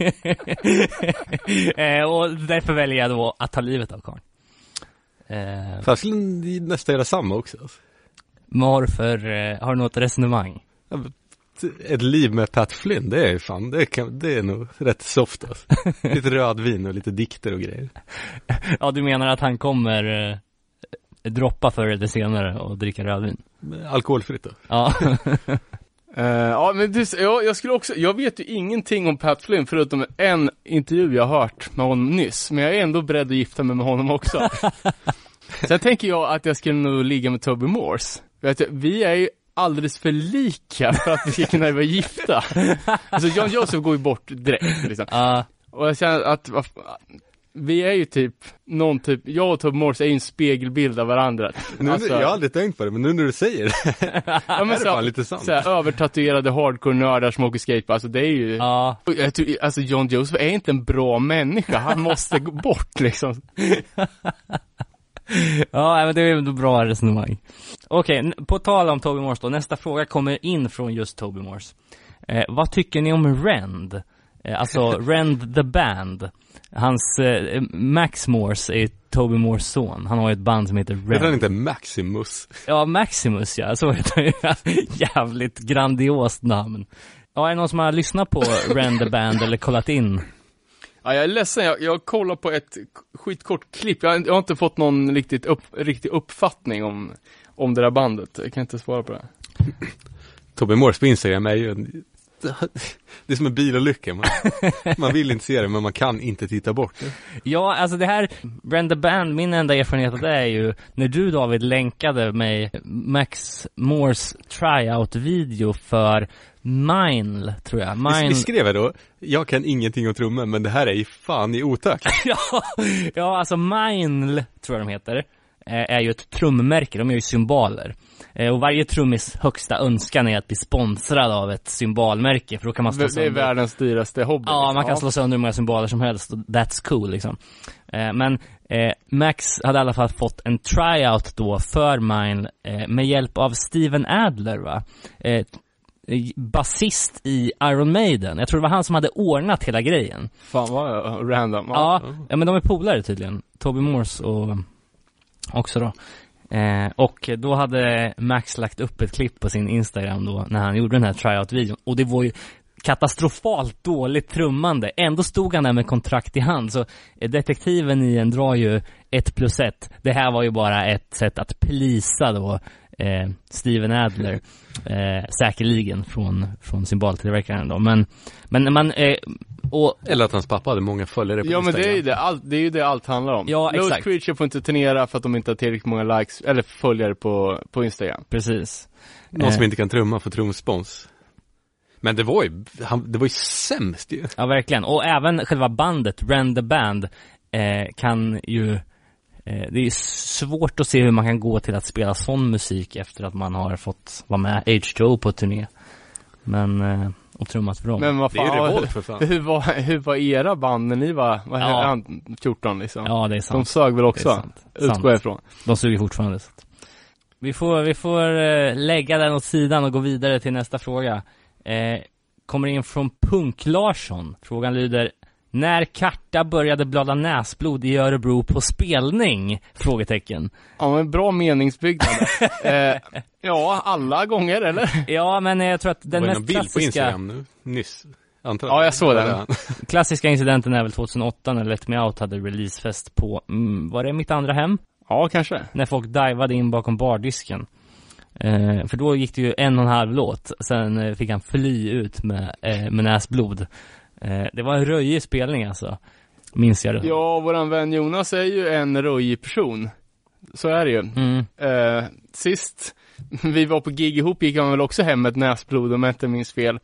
eh, och därför väljer jag då att ta livet av karln. Eh, skulle nästan göra samma också. alltså. Varför, eh, har du något resonemang? Ett liv med Pat Flynn, det är fan, det, kan, det är nog rätt soft alltså. Lite rödvin och lite dikter och grejer. Ja, du menar att han kommer eh, droppa förr eller senare och dricka rödvin? Alkoholfritt då. Ja. Eh, ja men det, jag, jag skulle också, jag vet ju ingenting om Pat Flynn förutom en intervju jag har hört med honom nyss, men jag är ändå beredd att gifta mig med honom också. Sen tänker jag att jag skulle nog ligga med Toby Morse. Vet du, vi är ju alldeles för lika för att vi ska kunna vara gifta. Alltså John Joseph går ju bort direkt liksom. Ja, Och jag känner att, vi är ju typ, någon typ, jag och Toby Morse är ju en spegelbild av varandra. Nu, Alltså- jag har aldrig tänkt på det, men nu när du säger det, Ja, men är det fan lite sant. så här, övertatuerade hardcore-nördar som åker skateboard, alltså det är ju ja. Alltså John Joseph är inte en bra människa, han måste gå bort liksom. Ja, men det är ändå bra resonemang. Okej, n- på tal om Toby Morse då, nästa fråga kommer in från just Toby Morse. Eh, vad tycker ni om Rend? Eh, alltså Rend the Band. Hans, eh, Max Morse är Toby Morse son. Han har ju ett band som heter heter han Rend. inte Maximus? Ja, Maximus ja, så heter han. Jävligt grandiost namn. Ja, är det någon som har lyssnat på Rend the Band eller kollat in? Ja, jag är ledsen, jag, jag kollar på ett skitkort klipp, jag, har- jag har inte fått någon riktigt upp, riktig uppfattning om, om det där bandet, jag kan inte svara på det. Tobbe Morse på Instagram är ju en, det är som en bilolycka. Man, man vill inte se det, men man kan inte titta bort det. Ja, alltså det här, Brenda Band, min enda erfarenhet av det är ju när du David länkade mig Max Moores tryout-video för Mine, tror jag. Vi, Mine... vi skrev jag då, jag kan ingenting om trummor, men det här är ju fan i otakt. ja, ja, alltså Mine, tror jag de heter, eh, är ju ett trummärke, de gör ju symboler. Eh, Och varje trummis högsta önskan är att bli sponsrad av ett symbolmärke, för då kan man slå Det, det är sönder- världens dyraste hobby. Ja, liksom. man kan slå sönder hur många symboler som helst och that's cool liksom. Eh, men Max hade i alla fall fått en tryout då för Mine med hjälp av Steven Adler va? Eh, basist i Iron Maiden. Jag tror det var han som hade ordnat hela grejen. Fan vad random. Ja, ja men de är polare tydligen. Toby Morse och också då. Eh, och då hade Max lagt upp ett klipp på sin Instagram då när han gjorde den här tryout-videon. Och det var ju katastrofalt dåligt trummande. Ändå stod han där med kontrakt i hand. Så eh, detektiven i en drar ju ett plus ett. Det här var ju bara ett sätt att plisa då eh, Steven Adler. Eh, säkerligen från, från symboltillverkaren då. Men, men när man, eh, och Eller att hans pappa hade många följare på Ja men det är ju det, allt, det är ju det allt handlar om. Ja, Lost exakt. Creature får inte turnera för att de inte har tillräckligt många likes, eller följare på, på Instagram. precis. Någon som Eh. inte kan trumma för trumspons. Men det var ju, han, det var ju sämst ju. Ja, verkligen. Och även själva bandet, Rend the Band, eh, kan ju det är svårt att se hur man kan gå till att spela sån musik efter att man har fått vara med H2O på turné. Men, eh, och trummat för dem. Men vad Det är fan, ju revolt för fan. hur var, hur var era band när ni var, vad Ja. ja. han, 14 liksom? ja, det är De sant. sög väl också? Utgår jag ifrån. De suger fortfarande. Så. Vi får, vi får eh, lägga den åt sidan och gå vidare till nästa fråga. Eh, kommer in från Punk Larsson. Frågan lyder när Karta började blöda näsblod i Örebro på spelning? Frågetecken. Ja men bra meningsbyggnad. eh, ja, alla gånger eller? Ja, men jag tror att Det den var ju mest någon bild på klassiska, Instagram nu, nyss. Antar Ja, jag såg Det var den. klassiska incidenten är väl 2008 när Let Me Out hade releasefest på, mm, var det mitt andra hem? Ja, kanske. När folk divade in bakom bardisken. Eh, för då gick det ju en och en halv låt, sen eh, fick han fly ut med, eh, med näsblod. Eh, det var en röjig spelning alltså. Minns jag det. Ja, våran vän Jonas är ju en röjig person. Så är det ju. Mm. Eh, sist vi var på gig ihop gick han väl också hem med ett näsblod om jag inte minns fel.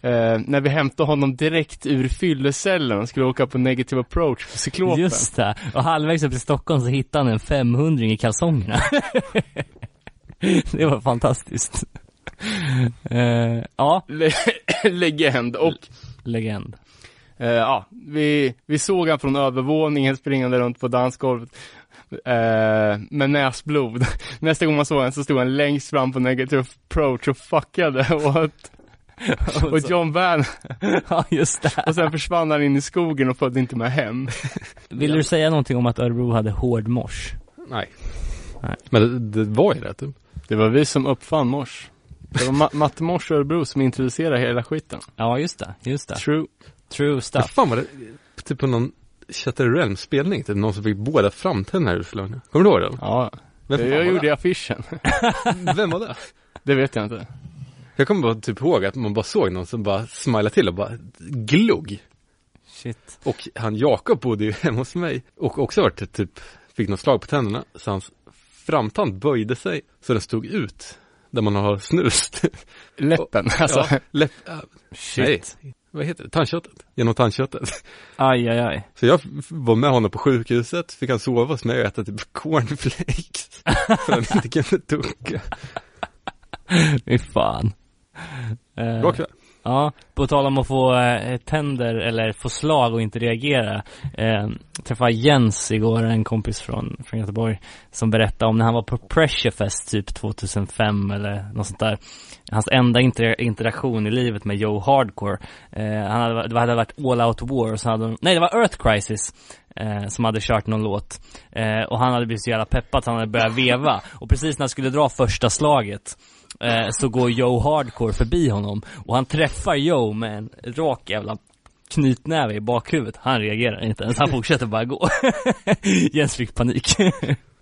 Eh, när vi hämtade honom direkt ur fyllecellen och skulle åka på negative approach på Cyklopen. Just det. Och halvvägs upp i Stockholm så hittade han en 500 i kalsongerna. det var fantastiskt. Eh, ja, Le- legend. Och legend. eh, ja, vi, vi såg han från övervåningen springande runt på dansgolvet. Eh, med näsblod. Nästa gång man såg honom så stod han längst fram på negative approach och fuckade åt, åt John Van. ja, just det. Och sen försvann han in i skogen och följde inte med hem. Vill du säga någonting om att Örebro hade hård mors? Nej. Nej. Men det, det var ju det typ. Det var vi som uppfann mors. Det var Ma- Matte Mors och Örebro som introducerade hela skiten. Ja, just det. Just det. True. True stuff. fan var det? Typ på någon Chatter Realm spelning, typ någon som fick båda framtänderna utslagna. Kommer du ihåg det? Ja, Vem, jag var gjorde det? affischen. Vem var det? Det vet jag inte. Jag kommer bara typ ihåg att man bara såg någon som bara smilade till och bara glog. Shit. Och han Jakob bodde ju hemma hos mig och också varit typ, fick något slag på tänderna. Så hans framtand böjde sig så den stod ut. Där man har snust. Läppen, alltså. Ja, läpp, Shit. nej, vad heter det? Tandköttet. Genom tandköttet. Aj, aj, aj. Så jag var med honom på sjukhuset, fick han sova hos mig och äta typ cornflakes. För han inte kunde tugga. Fy fan. Eh, Bra kväll. Ja, på tal om att få eh, tänder eller få slag och inte reagera. Eh, träffade Jens igår, en kompis från, från Göteborg, som berättade om när han var på Pressurefest typ 2005 eller något sånt där. Hans enda inter interaktion i livet med Joe Hardcore. Eh, han hade, det hade varit All Out War, och så hade de, nej det var Earth Crisis. Eh, som hade kört någon låt. Eh, och han hade blivit så jävla peppad så han hade börjat veva. Och precis när han skulle dra första slaget eh, så går Joe Hardcore förbi honom och han träffar Joe med en rak jävla knytnäve i bakhuvudet. Han reagerar inte ens, han fortsätter bara gå. Jens fick panik.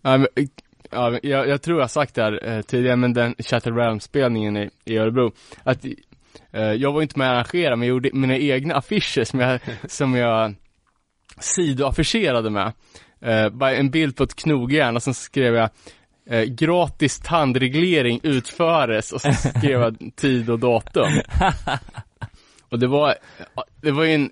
Ja, men, ja, men jag, jag tror jag sagt det här eh, tidigare, men den Chatter Realm-spelningen i, i Örebro, att eh, jag var inte med och arrangerade, men jag gjorde mina egna affischer som jag, som jag sidoaffischerade med. Eh, bara en bild på ett knogjärn och sen skrev jag eh, gratis tandreglering utföres och så skrev jag tid och datum. Och det var, det var ju en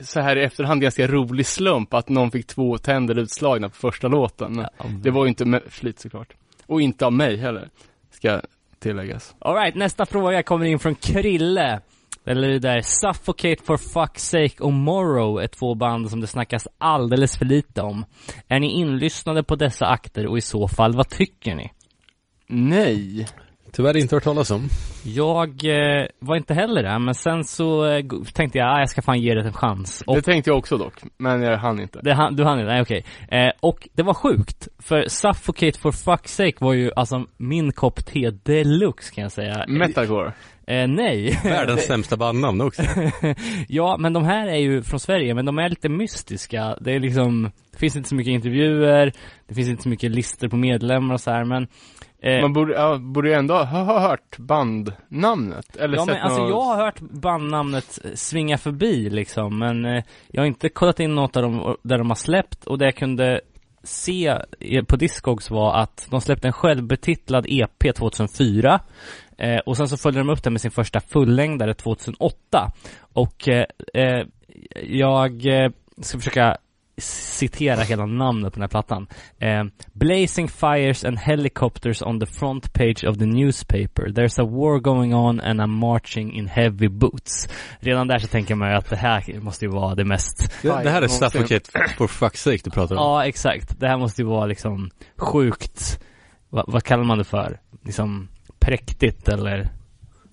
så här i efterhand ganska rolig slump att någon fick två tänder utslagna på första låten. Men det var ju inte med flit såklart. Och inte av mig heller, ska tilläggas. Alright, nästa fråga kommer in från Krille. Eller det där Suffocate for fuck's sake och Morrow är två band som det snackas alldeles för lite om. Är ni inlyssnade på dessa akter och i så fall, vad tycker ni? Nej. Tyvärr inte hört talas om. Jag eh, var inte heller där, men sen så eh, tänkte jag, ah, jag ska fan ge det en chans. Och Det tänkte jag också dock, men jag hann inte. det, han- du hann inte? Nej okej. Eh, och det var sjukt, för Suffocate for fuck's sake var ju alltså min kopp te deluxe kan jag säga. Metalcore. Eh, nej. Världens sämsta bandnamn också. ja, men de här är ju från Sverige, men de är lite mystiska. Det är liksom, det finns inte så mycket intervjuer, det finns inte så mycket listor på medlemmar och så här, men eh, Man borde, ja, borde ju ändå ha ha hört bandnamnet. Eller Ja sett men alltså något... jag har hört bandnamnet svinga förbi liksom, men eh, jag har inte kollat in något av dem där de har släppt och det jag kunde se på Discogs var att de släppte en självbetitlad EP 2004 eh, och sen så följde de upp det med sin första fullängdare 2008 och eh, eh jag eh, ska försöka citera hela namnet på den här plattan. Eh, Blazing fires and helicopters on the front page of the newspaper. There's a war going on and I'm marching in heavy boots. Redan där så tänker man ju att det här måste ju vara det mest Det, det här är. Suffocate for fuck's sake du pratar om. Ja, exakt. Det här måste ju vara liksom sjukt, vad, vad kallar man det för? Liksom präktigt eller,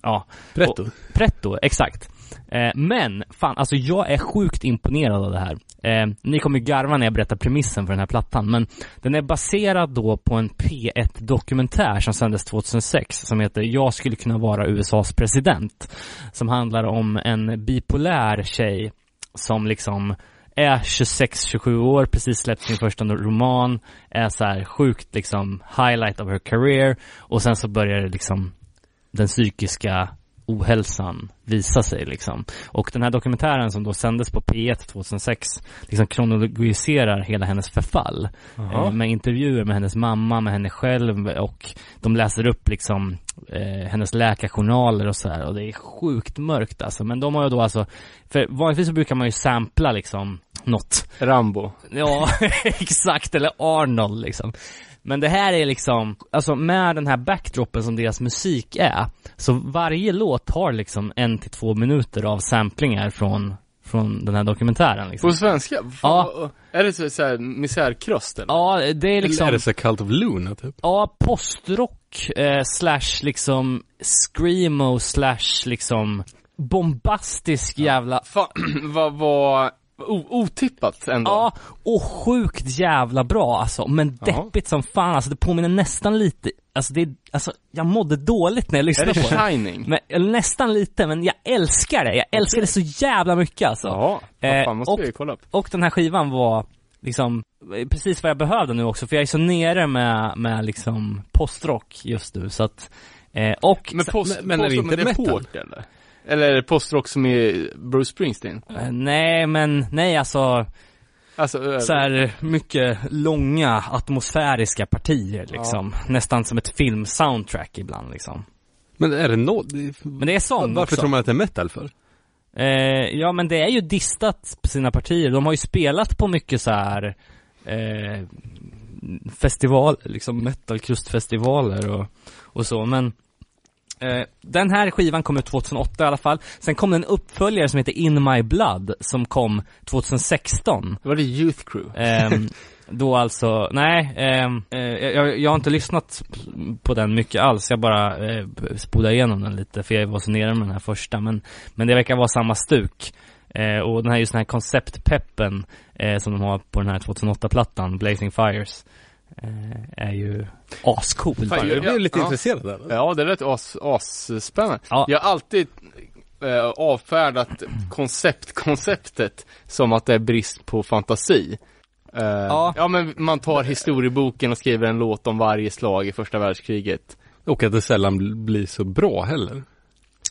ja, Pretto. pretto, exakt. Eh, men, fan, alltså jag är sjukt imponerad av det här. Eh, ni kommer ju garva när jag berättar premissen för den här plattan, men den är baserad då på en P1-dokumentär som sändes 2006 som heter Jag skulle kunna vara USAs president. Som handlar om en bipolär tjej som liksom är 26-27 år, precis släppt sin första roman, är så här sjukt liksom highlight of her career och sen så börjar det liksom den psykiska ohälsan visa sig liksom. Och den här dokumentären som då sändes på P1 2006 liksom kronologiserar hela hennes förfall. Eh, med intervjuer med hennes mamma, med henne själv och de läser upp liksom eh, hennes läkarjournaler och så här och det är sjukt mörkt alltså. Men de har ju då alltså, för vanligtvis så brukar man ju sampla liksom något Rambo. Ja, exakt, eller Arnold liksom. Men det här är liksom, alltså med den här backdropen som deras musik är, så varje låt har liksom en till två minuter av samplingar från, från den här dokumentären liksom. På svenska? Ja. Är det så, så här misärkröst eller? Ja, det är Eller liksom, är det så Cult of Luna typ? ja, postrock, eh, slash liksom screamo slash liksom bombastisk jävla Fan, vad var o- otippat ändå. Ja, och sjukt jävla bra alltså, men Jaha. deppigt som fan alltså, det påminner nästan lite, alltså det, alltså jag mådde dåligt när jag Är lyssnade det på det. Shining? Men, eller nästan lite, men jag älskar det, jag älskar det så jävla mycket alltså. Ja, Eh, vad fan måste och- vi kolla upp. Och den här skivan var liksom eh, precis vad jag behövde nu också, för jag är så nere med, med liksom postrock just nu, så att Eh, och Men post, men- men är det post, inte det metal? hårt eller? Eller är det postrock som är Bruce Springsteen? eh, nej men, nej alltså Alltså, så här mycket långa atmosfäriska partier liksom. Nästan som ett filmsoundtrack ibland liksom. Men är det något? Men det är sång Varför också. tror man att det är metal för? Eh, ja men det är ju distat på sina partier. De har ju spelat på mycket så här eh, festival, liksom metalkrustfestivaler och, och så men den här skivan kom ut 2008 i alla fall. Sen kom det en uppföljare som heter In My Blood som kom 2016. var det Youth Crew? Ehm, då alltså, nej, ehm, eh, jag, jag har inte lyssnat på den mycket alls. Jag bara eh, spolade igenom den lite för jag var så nere med den här första. Men, men det verkar vara samma stuk. Eh, och den här just den här konceptpeppen eh, som de har på den här 2008-plattan, Blazing Fires, eh, är ju ascool. Fan, Jag blev lite Ja. intresserad där. Ja, det lät as, asspännande. Ja. Jag har alltid eh, avfärdat koncept-konceptet som att det är brist på fantasi. Eh, Ja. ja, men man tar historieboken och skriver en låt om varje slag i första världskriget. Och att det sällan bl- blir så bra heller.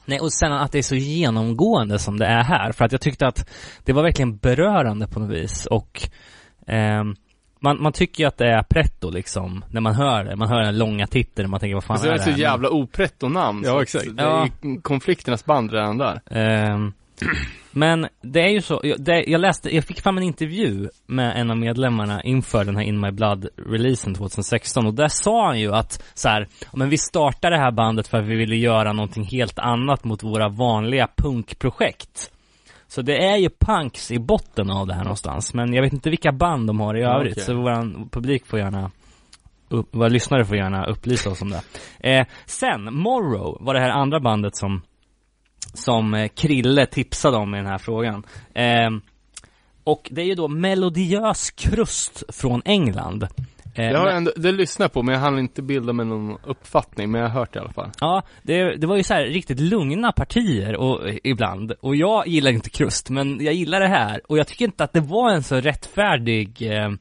Nej, och sen att det är så genomgående som det är här. För att jag tyckte att det var verkligen berörande på något vis. Och ehm, man, man tycker ju att det är pretto liksom, när man hör det. Man hör den långa titeln och man tänker vad fan Och så är är det det så här? jävla opretto-namn. Ja, exakt. Det är ju konflikternas band redan där. Ehm, men det är ju så, jag, det, jag läste, jag fick fram en intervju med en av medlemmarna inför den här In My Blood-releasen 2016 och där sa han ju att så här, "Ja, men vi startade det här bandet för att vi ville göra någonting helt annat mot våra vanliga punkprojekt. Så det är ju punks i botten av det här någonstans, men jag vet inte vilka band de har i övrigt, okej. så våran publik får gärna upp, våra lyssnare får gärna upplysa oss om det. Eh, sen, Morrow var det här andra bandet som som eh, Krille tipsade om i den här frågan. Ehm, och det är ju då melodiös krust från England. Eh, Det har men- jag ändå, det lyssnar jag på men jag hann inte bilda mig någon uppfattning, men jag har hört det i alla fall. Ja, det, det var ju så här riktigt lugna partier och, ibland. Och jag gillar inte krust, men jag gillar det här. Och jag tycker inte att det var en så rättfärdig eh,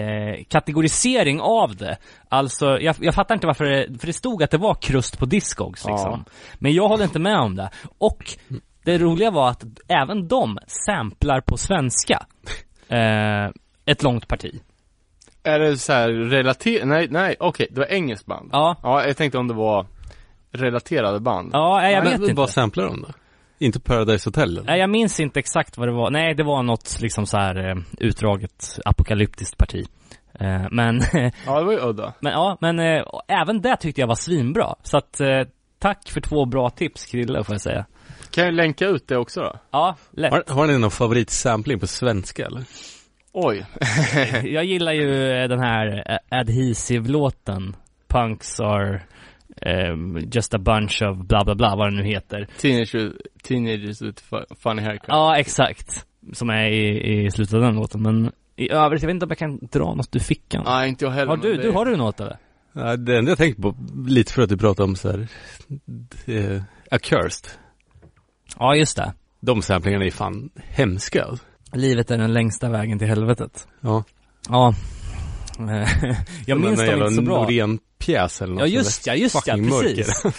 eh, kategorisering av det. Alltså, jag, jag fattar inte varför det, för det stod att det var krust på Discogs liksom. Men jag håller inte med om det. Och det roliga var att även de samplar på svenska. Eh, ett långt parti. Är det så här relaterat? Nej, nej, okej, det var engelskt band. Ja, Ja, jag tänkte om det var relaterade band. ja jag vet Men inte. Vad samplar de då? Inte Paradise Hotel eller? Nej, jag minns inte exakt vad det var. Nej, det var något liksom så här eh, utdraget apokalyptiskt parti. Eh, men, Ja, det var ju udda. men ja, men eh, även det tyckte jag var svinbra. Så att, tack för två bra tips Krille, får jag säga. Kan jag länka ut det också då? Ja, lätt. Har, har ni någon favoritsampling på svenska eller? Oj. Jag gillar ju eh, den här eh, Adhesive-låten. Punks are ehm, just a bunch of bla bla bla, vad det nu heter. Teenagers, teenagers with fu- funny haircut. Ja, exakt. Som är i, i slutet av den låten. Men i övrigt, jag vet inte om jag kan dra något ur fickan. Nej, inte jag heller. har du, det- du, har du något eller? Ja, det enda jag tänkte på, lite för att du pratade om så här, eh, Accursed. Ja, just det. De samplingarna är fan hemska. Livet är den längsta vägen till helvetet. Ja. Ja. Jag minns dem inte så bra. Norén-pjäs eller något Ja just ja, just ja, precis. mörker.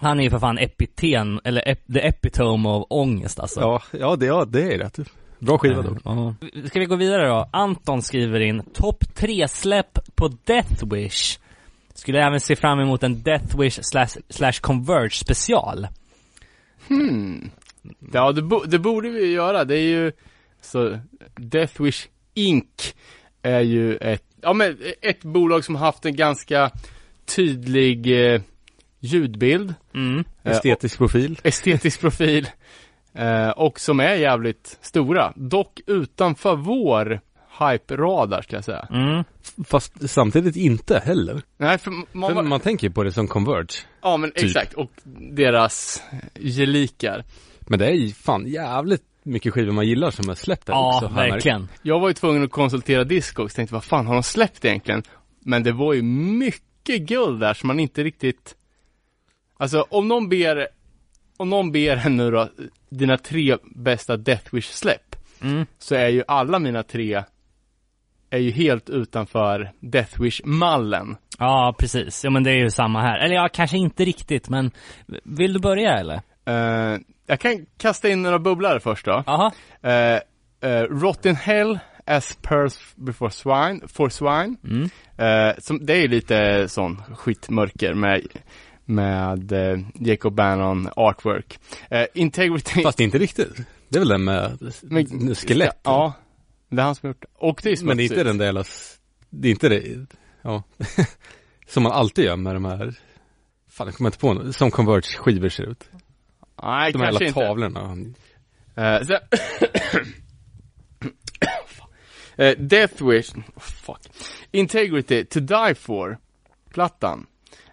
Han är ju för fan epiten, eller ep, the epitome av ångest alltså. Ja, ja det, ja, det är rätt. Bra skiva då. Ja. Ska vi gå vidare då? Anton skriver in, topp tre släpp på Death Wish. Skulle även se fram emot en Death Wish slash, slash Converge special. Hmm. Ja, det, bo- det borde vi göra. Det är ju, så, Death Wish Inc. är ju ett, ja men ett bolag som haft en ganska tydlig eh, ljudbild, Mm. eh, Estetisk profil. estetisk profil eh, och som är jävligt stora. Dock utanför vår hype-radar ska jag säga. Mm. Fast samtidigt inte heller. Nej, för man, För man tänker ju på det som Converge. ja men typ. exakt, och deras gelikar. Men det är ju fan jävligt mycket skivor man gillar som är släppt där Ja, också. märkt. verkligen. Jag var ju tvungen att konsultera Discogs, tänkte vad fan har de släppt egentligen? Men det var ju mycket guld där som man inte riktigt Alltså om någon ber Om någon ber en nu då Dina tre bästa Death Wish släpp Mm. Så är ju alla mina tre är ju helt utanför Deathwish-mallen. Ja, precis. Ja, men det är ju samma här. Eller ja, kanske inte riktigt, men vill du börja eller? Eh, jag kan kasta in några bubblare först då. Jaha. Uh, Rotten Hell as Pearls before Swine, for Swine. Mm. Eh, som, det är ju lite sån skitmörker med, med eh, Jacob Bannon artwork. Eh, Integrity. Fast inte riktigt. Det är väl den med Men- skelett? Ja, det är han som har gjort. Och det är Men det är inte smutsigt. den där jävla, det är inte det, ja. som man alltid gör med de här, fan jag kommer inte på något, som Converge skivor ser ut. Nej, De här kanske jävla inte. tavlorna. Eh, sen... Eh, Death Wish, fuck. Integrity to Die For, plattan.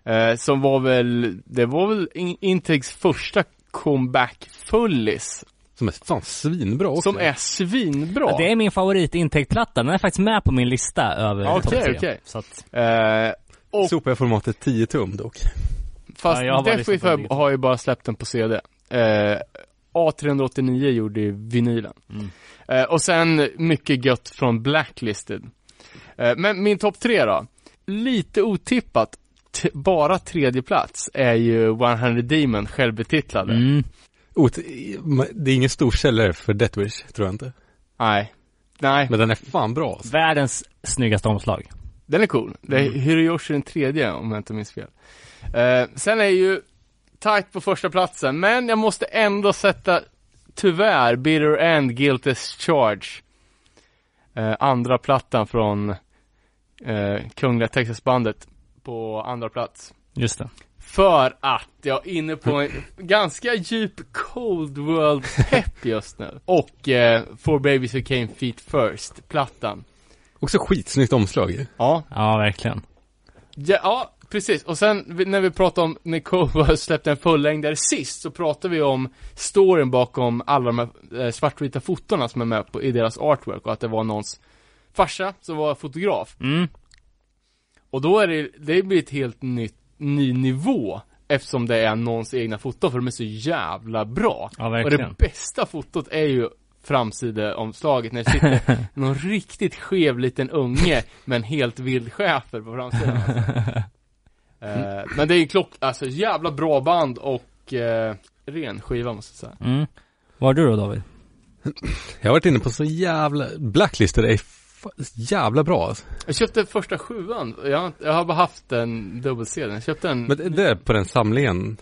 Eh, som var väl, det var väl In- Integs första comeback fullis. Som är fan svinbra också. Som är svinbra. Ja, det är min favorit intäktplatta. Den är faktiskt med på min lista över Okej, topp tre. okej. Så att, Eh, och Sopar jag formatet 10 tum dock. Fast Ja, Death Wish har ju bara släppt den på CD. Eh, A389 gjorde ju vinylen. Mm. Eh, och sen mycket gött från Blacklisted. Eh, men min topp tre då. Lite otippat, t- bara tredje plats är ju 100 Demon självbetitlade. mm. Ot- det är ingen stor säljare för Deathwish, tror jag inte. Nej. Nej, Men den är fan bra. alltså. Världens snyggaste omslag. den är cool. Det är Hiroyoshi den tredje om jag inte minns fel. Eh, sen är ju tight på första platsen, men jag måste ändå sätta tyvärr Bitter End Guilt as Charge. Eh, andra plattan från eh, Kungliga Texasbandet på andra plats. Just det. För att jag är inne på en ganska djup Cold World pepp just nu. Och eh, Four Babies Who Came Feet First, plattan. Också skitsnyggt omslag ju. Ja, Ja, verkligen. Ja, ja, precis. Och sen när vi pratade om när Kova släppte en fullängdare sist så pratade vi om storyn bakom alla de här eh, svartvita fotona som är med på, i deras artwork och att det var någons farsa som var fotograf. Mm. Och då är det, det blir ett helt nytt, ny nivå eftersom det är någons egna foton för de är så jävla bra. Ja, Och verkligen. det bästa fotot är ju framsideomslaget när det sitter någon riktigt skev liten unge med en helt vild schäfer på framsidan. Alltså. Eh, men det är klock, alltså jävla bra band och eh, ren skiva måste jag säga. Mm. Vad har du då David? Jag har varit inne på så jävla, Blacklisted är jävla bra alltså. Jag köpte första sjuan, jag har, jag har bara haft en dubbel-CD, jag köpte en Men det- är på den samlingen,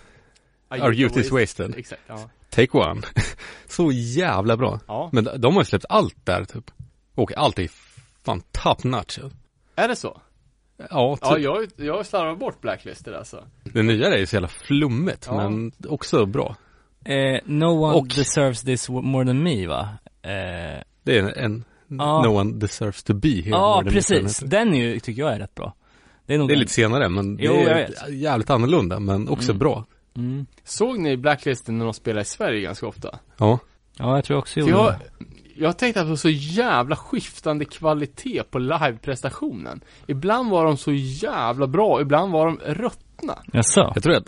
Our Youth is Wasted. Exakt, ja. Take One. så jävla bra. ja. Men de har ju släppt allt där typ. Och allt är fan top notch. alltså. Är det så? Ja, typ. Ja, jag, jag har slarvat bort Blacklisted alltså. Det nya är ju så jävla flummigt, Ja. men också bra. Eh, no one Och- deserves this more than me va? Eh, Det är en, Ja. No one deserves to be here. ja, jag precis. den är ju, tycker jag är rätt bra. Det är nog Det är lite senare, men Jo, det jag är jävligt annorlunda, men också Mm. bra. Mm. Såg ni Blacklisten när de spelar i Sverige ganska ofta? Ja. Ja, jag tror också För gjorde jag, det. Jag har tänkt att det var så jävla skiftande kvalitet på liveprestationen. Ibland var de så jävla bra, ibland var de ruttna. Jaså? Jag tror att,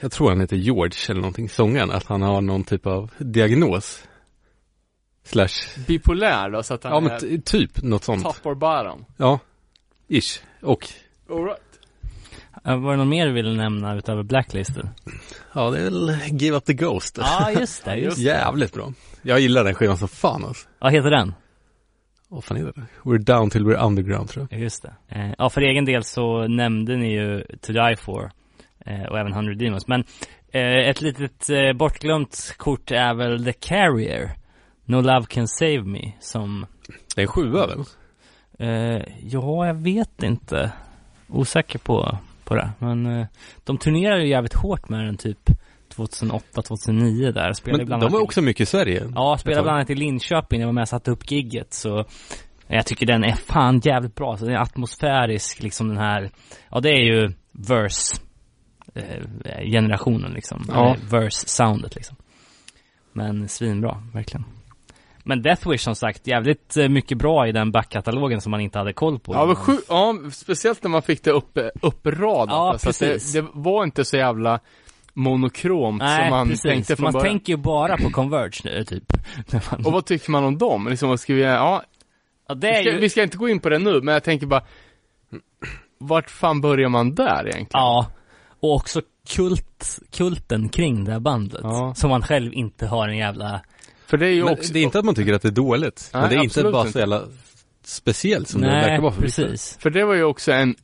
jag tror han heter George eller någonting, sångaren, att han har någon typ av diagnos. Slash, Bipolär då, så att han ja men är typ något sånt. top or bottom. Ja. Ish. Och, All right. Eh, Var det något mer du ville nämna utöver Blacklisten? ja det är väl Give Up The Ghost. Ja, just det. Just det. Jävligt bra. Jag gillar den skivan som fan alltså. Vad heter den? Vad fan heter det? We're down till we're underground tror jag. Ja, Just det. Eh, ja, för egen del så nämnde ni ju To Die For eh, och även 100 Demons. Men ett litet bortglömt kort är väl The Carrier. No Love Can Save Me som, Det är en sjua väl? ja, jag vet inte. Osäker på, på det. Men eh, de turnerar ju jävligt hårt med den typ 2008, 2009 där. Spelade Men bland de var i- också mycket i Sverige. Ja, spelade bland annat i Linköping, jag var med och satte upp gigget så Jag tycker den är fan jävligt bra, så den är atmosfärisk liksom den här Ja det är ju verse eh, generationen liksom, Ja. ja. verse soundet liksom Men svinbra, verkligen Men Deathwish som sagt, jävligt eh, mycket bra i den backkatalogen som man inte hade koll på Ja, men sju, ja, speciellt när man fick det upp, uppradat. Ja, så att precis. det, det var inte så jävla monokromt Nej, som man precis. tänkte från man början. tänker ju bara på Converge nu typ man- Och vad tycker man om dem? Liksom, vad ska vi, ja, Ja, det Vi är ska, ju... vi ska inte gå in på det nu, men jag tänker bara Vart fan börjar man där egentligen? Ja. Och också kult, kulten kring det här bandet. Ja. Som man själv inte har en jävla... För det är ju Men också det är inte att man tycker att det är dåligt. Nej, men det är inte bara så jävla speciellt som det verkar vara för vissa. precis. För det var ju också en,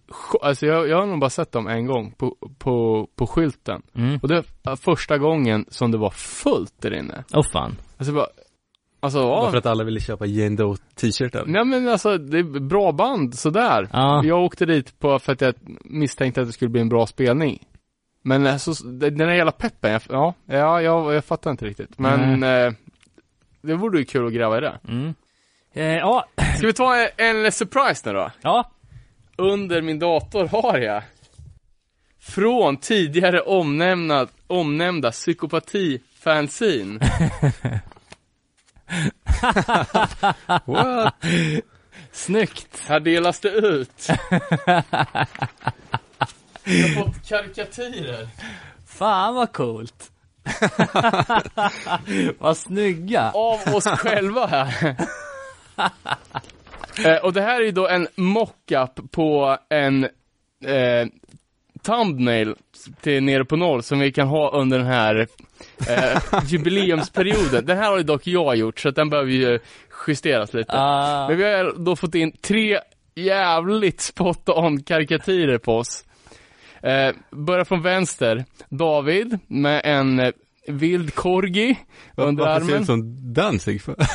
alltså jag, jag har nog bara sett dem en gång på, på, på skylten. Mm. Och det var första gången som det var fullt där inne. Åh fan. Alltså bara, alltså Bara ja. för att alla ville köpa Jane Doe t-shirtar. Nej men alltså, det är bra band, sådär. Ja. Jag åkte dit på, för att jag misstänkte att det skulle bli en bra spelning. Men alltså, den där hela peppen, jag, ja, ja, jag, jag fattar inte riktigt. Men, eh, det vore ju kul att gräva i det. Mm. Eh, ja. Ska vi ta en, en surprise nu då? Ja. Under min dator har jag från tidigare omnämnad, omnämnda psykopati-fanzine. What? Snyggt. Här delas det ut. Jag har fått karikatyrer. Fan vad coolt. vad snygga. Av oss själva här. eh, och det här är ju då en mockup på en eh, thumbnail till Nere på Noll som vi kan ha under den här eh, jubileumsperioden. Den här har ju dock jag gjort så att den behöver ju justeras lite. Ah. Men vi har då fått in tre jävligt spot on karikatyrer på oss. Eh, börjar från vänster. David med en eh, vild corgi under Varför ser det armen. ut som Danzig för?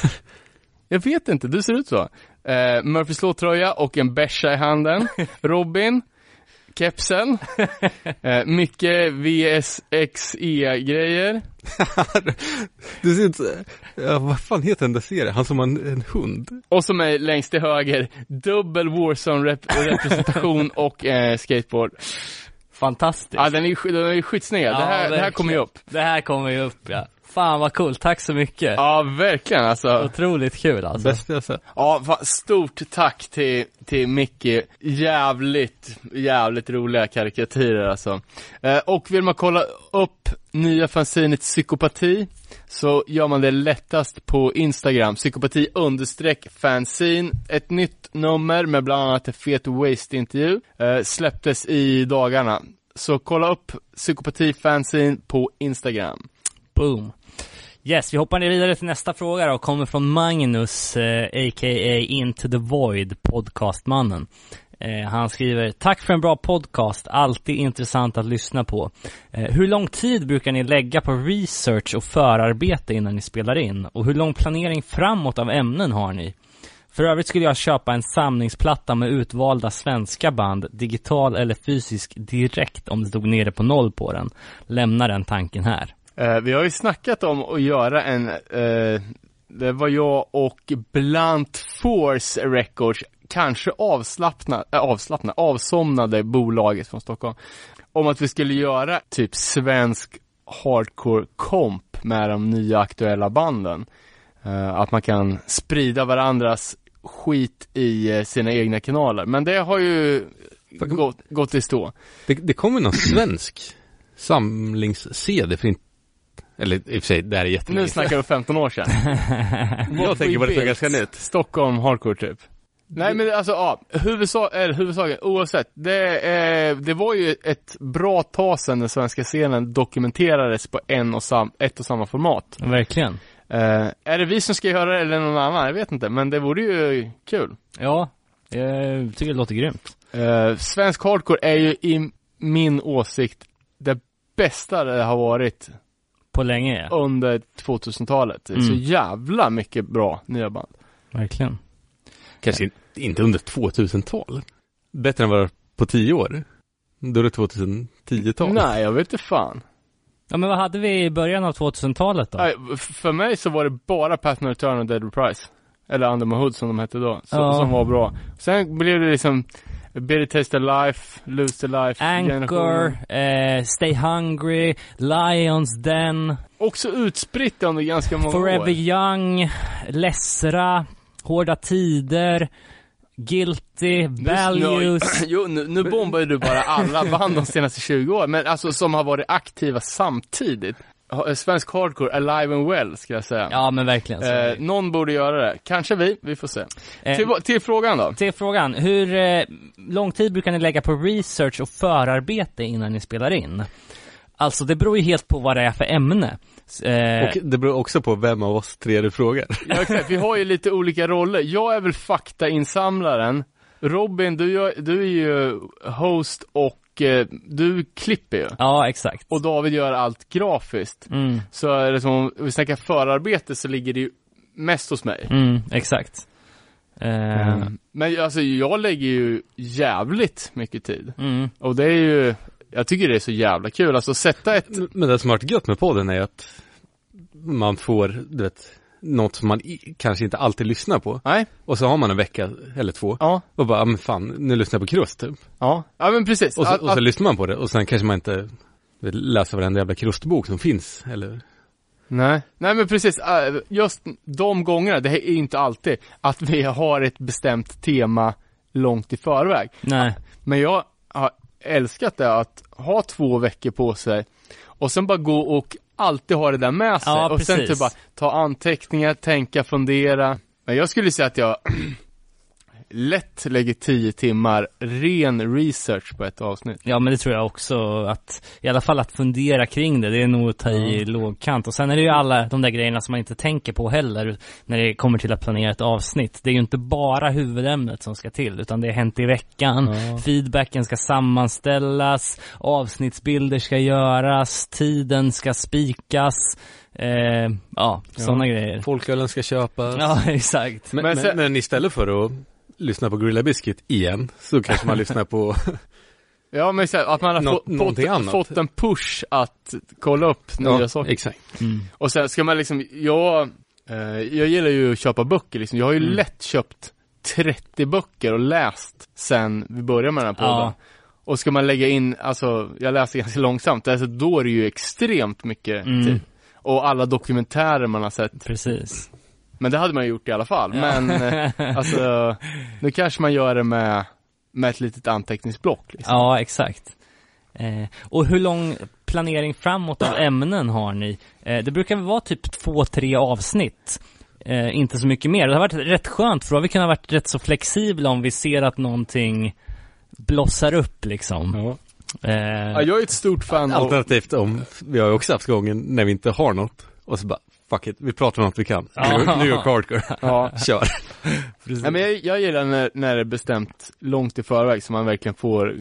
Jag vet inte, du ser ut så. Eh, Murphys låttröja och en bärsa i handen. Robin, kepsen. Eh, mycket VSXE-grejer. Det ser ut ja, vad fan heter den där serien? Han som har en, en hund. Och som är längst till höger, dubbel Warzone-representation och eh, skateboard. Fantastiskt. Ja, den är, den är skitsnygg. det, här, det här kommer ju upp. Det här kommer ju upp ja. Fan vad coolt, tack så mycket. Ja, verkligen alltså. Otroligt kul alltså. Bästa jag sett. Ja, fan, stort tack till, till Micke. Jävligt, jävligt roliga karikatyrer alltså. Eh, och vill man kolla upp nya fanzinet Psykopati så gör man det lättast på Instagram, psykopati understreck fanzine. Ett nytt nummer med bland annat en fet waste-intervju eh, släpptes i dagarna. Så kolla upp Psykopati fanzine på Instagram. Boom. Yes, vi hoppar ner vidare till nästa fråga då, kommer från Magnus, eh, a.k.a. Into the Void, podcastmannen. Eh, han skriver, tack för en bra podcast, alltid intressant att lyssna på. Eh, hur lång tid brukar ni lägga på research och förarbete innan ni spelar in? Och hur lång planering framåt av ämnen har ni? För övrigt skulle jag köpa en samlingsplatta med utvalda svenska band, digital eller fysisk, direkt om det stod nere på noll på den. Lämna den tanken här. Eh, vi har ju snackat om att göra en, eh, det var jag och Blunt Force Records, kanske avslappna, äh, avslappna, avsomnade bolaget från Stockholm, om att vi skulle göra typ svensk hardcore komp med de nya aktuella banden. Eh, att man kan sprida varandras skit i eh, sina egna kanaler. Men det har ju gått, gått i stå. Det, det kommer någon svensk samlings-CD för inte eller i och för sig, det här är Nu jättelänge sedan. snackar vi 15 år sedan. Jag tänker på det som ganska nytt. Stockholm hardcore typ. Nej men alltså ja, huvudsak, eller huvudsaken, oavsett. Det, eh, det var ju ett bra tag sedan den svenska scenen dokumenterades på en och sam, ett och samma format. Verkligen. Eh, är det vi som ska göra det eller någon annan? Jag vet inte, men det vore ju kul. Ja, jag tycker det låter grymt. Eh, svensk hardcore är ju i min åsikt det bästa det har varit På länge ja. under 2000-talet. Det är Så Mm. jävla mycket bra nya band. Verkligen. Kanske inte under 2000-tal. Bättre än vad på 10 år. Då är det 2010-tal. Nej, jag vet inte fan. Ja men vad hade vi i början av 2000-talet då? Nej, för mig så var det bara Path No Return och Dead Reprise. Eller Under My Hood som de hette då. Som, Ja. som var bra. Sen blev det liksom Bitter Taste of Life, Lose the Life, Anchor, eh, Stay Hungry, Lions Den, Också utspritt under ganska många Forever år. Young, Lessra, Hårda Tider, Guilty, Values. Jo, nu, nu bombar ju du bara alla band de senaste 20 åren. Men alltså som har varit aktiva samtidigt. ha- svensk hardcore alive and well, ska jag säga. Ja men verkligen. Eh, någon borde göra det. Kanske vi, vi får se. Eh, Till, till frågan då. till frågan, hur eh, lång tid brukar ni lägga på research och förarbete innan ni spelar in? Alltså det beror ju helt på vad det är för ämne. Eh, Och det beror också på vem av oss tre du frågar. Ja, exakt. Vi har ju lite olika roller. Jag är väl faktainsamlaren. Robin, du, du är ju host och eh, du klipper ju. Ja, exakt. Och David gör allt grafiskt. Mm, Så är det som om vi snackar förarbete så ligger det ju mest hos mig. mm, exakt. Mm. Men alltså jag lägger ju jävligt mycket tid. mm, Och det är ju, jag tycker det är så jävla kul. Alltså sätta ett, Men det som har varit gött med podden är att man får, du vet, något som man i, kanske inte alltid lyssnar på. nej, Och så har man en vecka eller två ja, och bara, "Ah, men fan, nu lyssnar jag på Krust typ. ja, ja men precis. Och så, och så att- lyssnar man på det och sen kanske man inte vill läsa varenda jävla Krustbok som finns. Eller, Nej, nej men precis, äh, just de gångerna, det är inte alltid att vi har ett bestämt tema långt i förväg. nej. Men jag älskat det att ha två veckor på sig och sen bara gå och alltid ha det där med sig Ja, och sen precis. typ bara ta anteckningar, tänka, fundera. Men jag skulle säga att jag lätt lägger tio timmar ren research på ett avsnitt. Ja men det tror jag också att, i alla fall att fundera kring det, det är nog att ta i lågkant. Och sen är det ju alla de där grejerna som man inte tänker på heller när det kommer till att planera ett avsnitt. Det är ju inte bara huvudämnet som ska till, utan det är hänt i veckan, feedbacken ska sammanställas, avsnittsbilder ska göras, tiden ska spikas, eh, ja, sådana grejer. folkölen ska köpas. Ja, exakt. Men, Men men, men istället för att lyssna på Grilla Biscuit igen så kanske man lyssnar på Ja men så här, att man har Nå- fått, annat. fått en push att kolla upp nya saker. exakt. Mm. Och sen ska man liksom, jag, eh, jag gillar ju att köpa böcker liksom. Jag har ju Mm. lätt köpt 30 böcker och läst sen vi började med den här podden. Ja. Och ska man lägga in, alltså, jag läser ganska långsamt, alltså då är det ju extremt mycket Mm. tid. Och alla dokumentärer man har sett. Precis. Men det hade man ju gjort i alla fall. Ja. Men, eh, alltså, nu kanske man gör det med, med ett litet anteckningsblock liksom. Ja, exakt. Eh, och hur lång planering framåt av ämnen har ni? Eh, det brukar väl vara typ två, tre avsnitt. Eh, inte så mycket mer. Det har varit rätt skönt för då har vi kunnat varit rätt så flexibla om vi ser att någonting blossar upp liksom. Ja. Eh, Ja, jag är ett stort fan av, Alternativt om, vi har ju också haft gången när vi inte har något och så bara, fuck it, vi pratar om något vi kan. Ja. Nu, nu gör hardcore. ja, Kör. Ja, men jag, jag gillar när, när det är bestämt långt i förväg så man verkligen får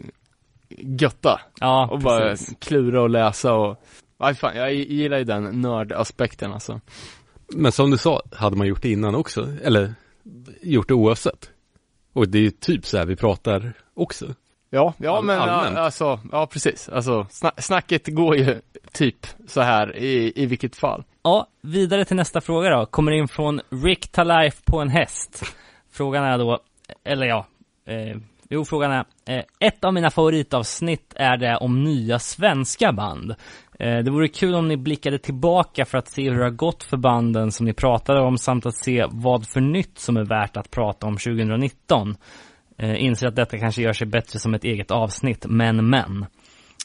götta ja, och bara precis. klura och läsa och Aj fan, jag gillar ju den nördaspekten alltså. Men som du sa, hade man gjort det innan också? Eller gjort det oavsett? Och det är ju typ så här vi pratar också. Ja, ja All- men allmänt. alltså, ja precis. Alltså sna snacket går ju typ så här i, i vilket fall. Ja, vidare till nästa fråga då. Kommer in från Rick Talife på en häst. Frågan är då, eller ja, eh, jo frågan är, eh, ett av mina favoritavsnitt är det om nya svenska band. Eh, det vore kul om ni blickade tillbaka för att se hur det har gått för banden som ni pratade om samt att se vad för nytt som är värt att prata om 2019. Eh, inser att detta kanske gör sig bättre som ett eget avsnitt, men men.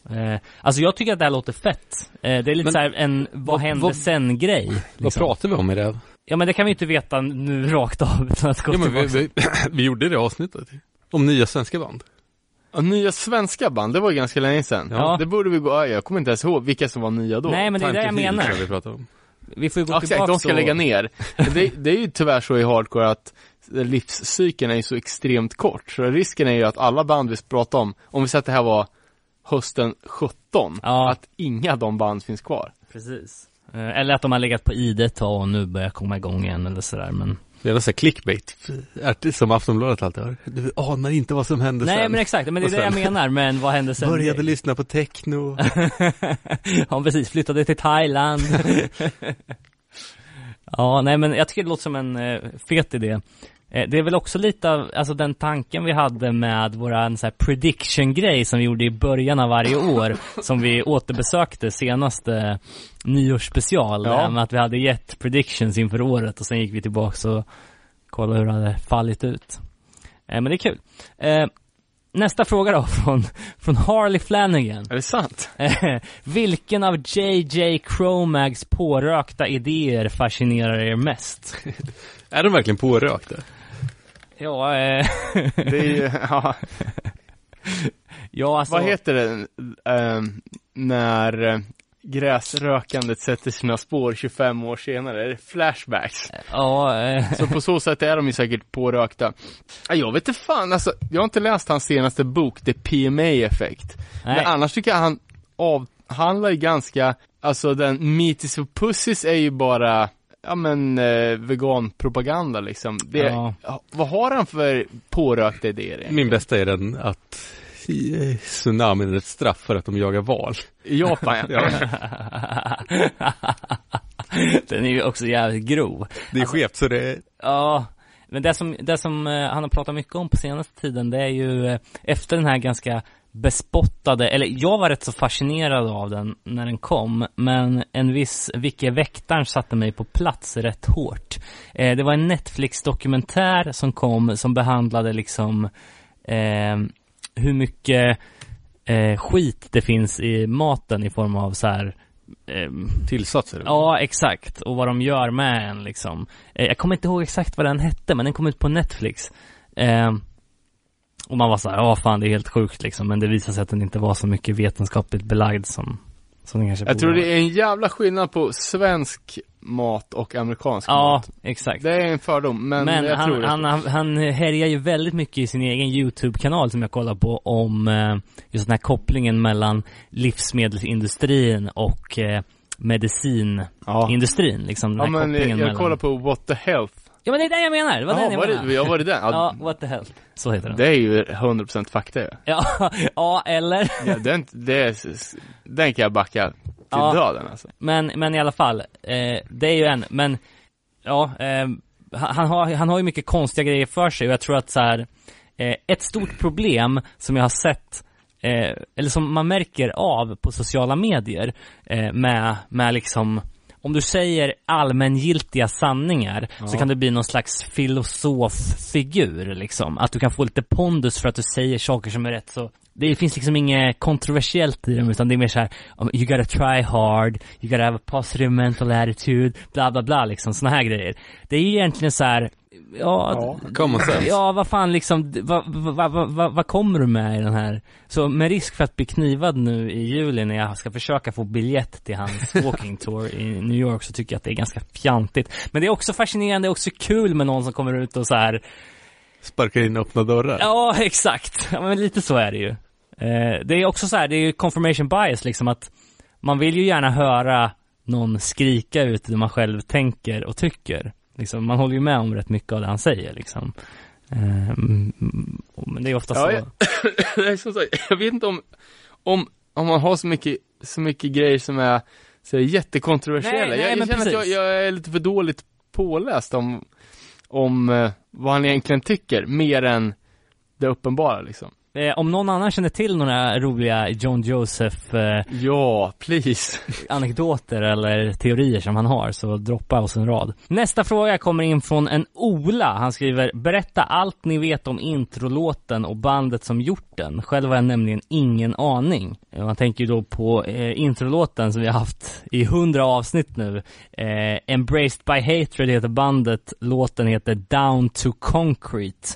Eh, alltså jag tycker att det här låter fett. Eh, det är lite Men- så här en vad, vad- hände vad- sen grej. Vad liksom. pratar vi om i det? Ja men det kan vi inte veta nu rakt av utan att gå Ja, men vi, tillbaka. vi, vi gjorde det avsnittet. Om nya svenska band. Och nya svenska band, det var ju ganska länge sedan. Ja. Det borde vi gå, ja, jag kommer inte ens ihåg vilka som var nya då. Nej men det är det jag Time to heal menar. Vi pratar om. Vi får ju gå Ja, exakt, tillbaka de ska och- lägga ner. Det, det är ju tyvärr så i hardcore att livscykeln är ju så extremt kort. Så risken är ju att alla band vi pratar om, om vi säger att det här var hösten 17, Ja. att inga av de band finns kvar. Precis. Eh, Eller att de har legat på ID ett tag och nu börjar komma igång igen eller sådär men Det är här clickbait. Är- Som Aftonbladet alltid har. Du anar inte vad som hände Nej sen. men exakt, men det är det jag menar, men vad hände sen? Började lyssna på techno. ja precis, flyttade till Thailand Ja, nej men jag tycker det låter som en eh, fet idé eh, Det är väl också lite av, alltså den tanken vi hade med våran så här prediction-grej som vi gjorde i början av varje år Som vi återbesökte senaste nyårsspecial Ja. här med att vi hade gett predictions inför året och sen gick vi tillbaks och kollade hur det hade fallit ut eh, Men det är kul eh, nästa fråga då från, från Harley Flanagan. Är det sant? Eh, Vilken av JJ Chromags pårökta idéer fascinerar er mest? Är de verkligen pårökta? Ja, eh, Det är ju, ja. ja alltså. Vad heter det, ehm, när eh, gräsrökandet sätter sina spår 25 år senare? Är det flashbacks? Ja, eh, Så på så sätt är de ju säkert pårökta. Ja, Jag vet inte fan, alltså, jag har inte läst hans senaste bok, The PMA Effect. nej. Men annars tycker jag han avhandlar ju ganska, alltså den Meaties of Pussies är ju bara, ja men eh, veganpropaganda liksom. Det, Ja. Vad har han för pårökta idéer egentligen? Min bästa är den att eh, tsunamin är ett straff för att de jagar val. I Japan ja. Den är ju också jävligt grov. Det är skevt så det är Ja, men det som, det som eh, han har pratat mycket om på senaste tiden, det är ju eh, efter den här ganska bespottade, eller jag var rätt så fascinerad av den när den kom, men en viss Vicke Väktaren satte mig på plats rätt hårt. Eh, det var en Netflix-dokumentär som kom som behandlade liksom eh, hur mycket eh, skit det finns i maten i form av så här ehm, tillsatser. Ja, exakt. Och vad de gör med en liksom. Eh, jag kommer inte ihåg exakt vad den hette, men den kom ut på Netflix. Och man var så här, ja fan det är helt sjukt liksom. Men det visade sig att den inte var så mycket vetenskapligt belagd som, som den kanske Jag tror det är en jävla skillnad på svensk mat och amerikansk Ja, mat. exakt. Det är en fördom, men, Men, jag han, tror det. han, han, han härjar ju väldigt mycket i sin egen YouTube-kanal som jag kollar på om eh, just den här kopplingen mellan livsmedelsindustrin och eh, medicinindustrin, ja. liksom den ja här men kopplingen jag mellan... kollar på What the Health. Ja men det är det jag menar, det var Ja, den jag var menade. det, ja, var det den? Ja, Ja, what the hell. Så heter den. Det är ju 100% fakta ju. Ja, ja eller? Ja, den, det är, den kan jag backa till Ja. döden alltså. Men, men i alla fall, eh, det är ju en, men ja, eh, han, han har, han har ju mycket konstiga grejer för sig och jag tror att så här, eh, ett stort problem som jag har sett eh, eller som man märker av på sociala medier eh, med, med liksom om du säger allmängiltiga sanningar så kan det bli någon slags filosoffigur liksom. Att du kan få lite pondus för att du säger saker som är rätt så det finns liksom inget kontroversiellt i dem utan det är mer så här, um, you gotta try hard, you gotta have a positive mental attitude, bla bla bla liksom, såna här grejer. Det är ju egentligen så här, ja, Common sense. Ja, vad fan liksom, vad va, va, va, vad kommer du med i den här? Så med risk för att bli knivad nu i juli när jag ska försöka få biljett till hans walking tour i New York så tycker jag att det är ganska fjantigt. Men det är också fascinerande, det är också kul med någon som kommer ut och så här Sparkar in öppna dörrar. Ja, exakt. Ja, men lite så är det ju. Eh, det är också så här, det är ju confirmation bias liksom att man vill ju gärna höra någon skrika ut det man själv tänker och tycker. Liksom, man håller ju med om rätt mycket av det han säger liksom. Mm, men det är ofta Ja, så. jag- som sagt, jag vet inte om, om, om man har så mycket, så mycket grejer som är så är jättekontroversiella. Nej, nej, jag, jag känner att jag, precis. jag är lite för dåligt påläst om, om eh, vad han egentligen tycker, mer än det uppenbara liksom. Eh, om någon annan känner till några roliga John Joseph eh, Ja, please. anekdoter eller teorier som han har så droppa oss en rad. Nästa fråga kommer in från en Ola. Han skriver Berätta allt ni vet om introlåten och bandet som gjort den. Själv har jag nämligen ingen aning. Eh, Man tänker ju då på eh, introlåten som vi har haft i hundra avsnitt nu. Eh, Embraced by Hatred heter bandet. Låten heter Down to Concrete.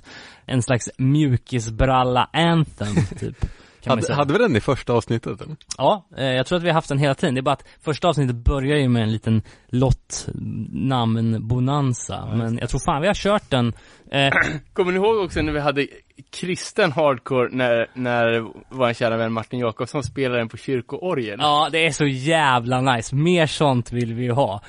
En slags mjukisbralla anthem typ. Hade, hade vi den i första avsnittet? eller? Ja, eh, jag tror att vi har haft den hela tiden. Det är bara att första avsnittet börjar ju med en liten lottnamn-bonanza. Men jag tror fan vi har kört den. Eh, Kommer ni ihåg också när vi hade kristen hardcore när, när vår kära vän Martin Jakobsson spelade den på kyrkoorgeln? ja, det är så jävla nice. Mer sånt vill vi ju ha.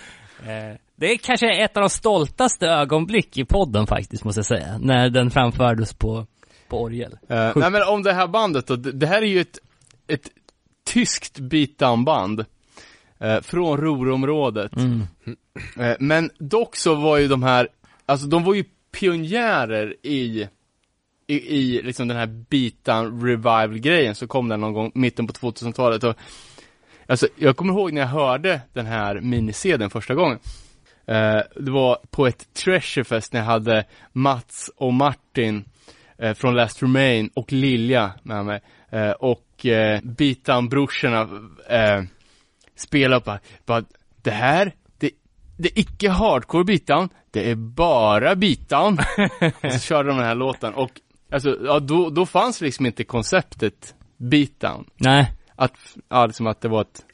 Det är kanske ett av de stoltaste ögonblick i podden faktiskt, måste jag säga. När den framfördes på, på orgel. Eh, nej men om det här bandet då, det, här är ju ett, ett tyskt beatdown-band eh, från Ruhrområdet. Mm. Eh, men dock så var ju de här, alltså de var ju pionjärer i, i, i liksom den här beatdown revival-grejen, så kom den någon gång mitten på 2000-talet och Alltså, jag kommer ihåg när jag hörde den här minisedeln första gången. Eh, det var på ett Treasurefest när jag hade Mats och Martin eh, från Last Remain och Lilja med mig. Eh, och eh, Beatdown-brorsorna eh, spelar bara, bara, det här, det, det är icke hardcore beatdown, det är bara beatdown. och så körde de den här låten och, alltså, ja, då, då fanns liksom inte konceptet beatdown. Nej. Att, ja, liksom att det var ett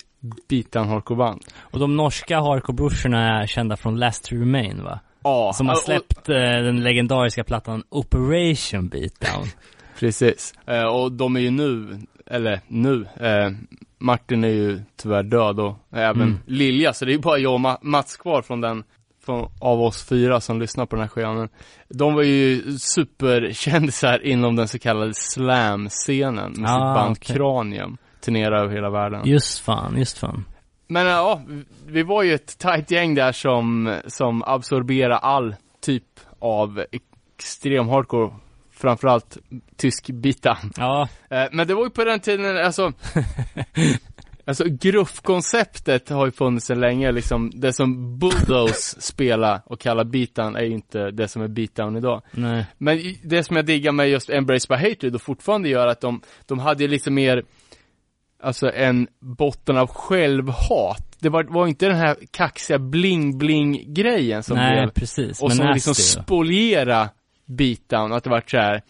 beatdown hardcore-band. Och de norska hardcore-brorsorna är kända från Last to Remain va? Ja, Som har släppt eh, den legendariska plattan Operation Beatdown. Precis. Eh, och de är ju nu, eller nu, eh, Martin är ju tyvärr död och även Mm. Lilja, så det är ju bara jag och Ma- Mats kvar från den, från, av oss fyra som lyssnar på den här skivan. De var ju superkändisar inom den så kallade slam-scenen med sitt Ah, band okej. Cranium. Turnerar över hela världen. Just fan, just fan. Men ja, vi var ju ett tight gäng där som, som absorberar all typ av extrem hardcore, framförallt tysk bita. Ja, Eh, Men det var ju på den tiden, alltså Alltså gruffkonceptet har ju funnits sedan länge liksom, det som Bulldoze spelar och kallar beatdown är ju inte det som är beatdown idag. nej. Men det som jag diggar med just Embrace by Hatred och fortfarande gör att de, de hade ju liksom mer Alltså en botten av självhat. Det var, var inte den här kaxiga bling-bling grejen som nej, blev precis. och Men som liksom ja. spoliera beatdown, att det vart så här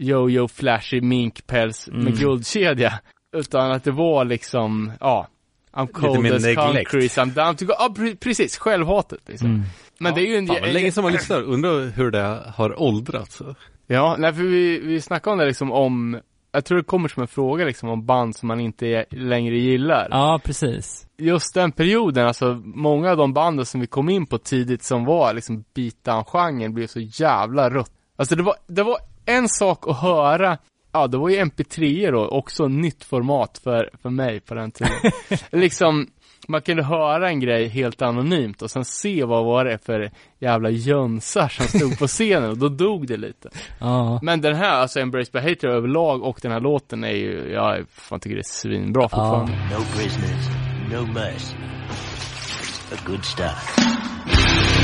yo-yo flashy minkpäls Mm. med guldkedja. Utan att det var liksom, ja, I'm cold as concrete, I'm down to go, ja pre- precis, självhatet liksom. Mm. Men det är ju en, Fan länge sedan man lyssnar, undrar hur det har åldrats. Ja, nej för vi, vi snackade om det liksom om, jag tror det kommer som en fråga liksom om band som man inte längre gillar. Ja, precis. Just den perioden, alltså många av de banden som vi kom in på tidigt som var liksom beatdown-genren blev så jävla rött. Alltså det var, det var en sak att höra, ja det var ju mp3 då, också nytt format för, för mig på den tiden. liksom, man kunde höra en grej helt anonymt och sen se vad var det för jävla jönsar som stod på scenen och då dog det lite. Ja. Men den här, alltså Embrace by Hatred överlag och den här låten är ju, jag fan tycker det är svinbra fortfarande. No prisoners, no mercy. A good start.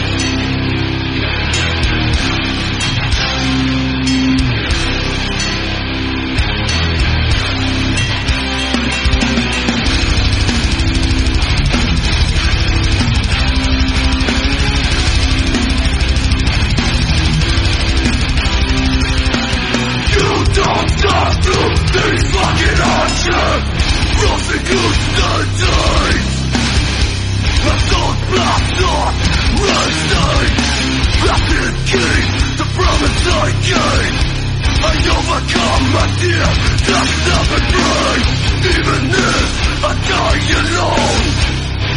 idea that never brings Even if I die alone.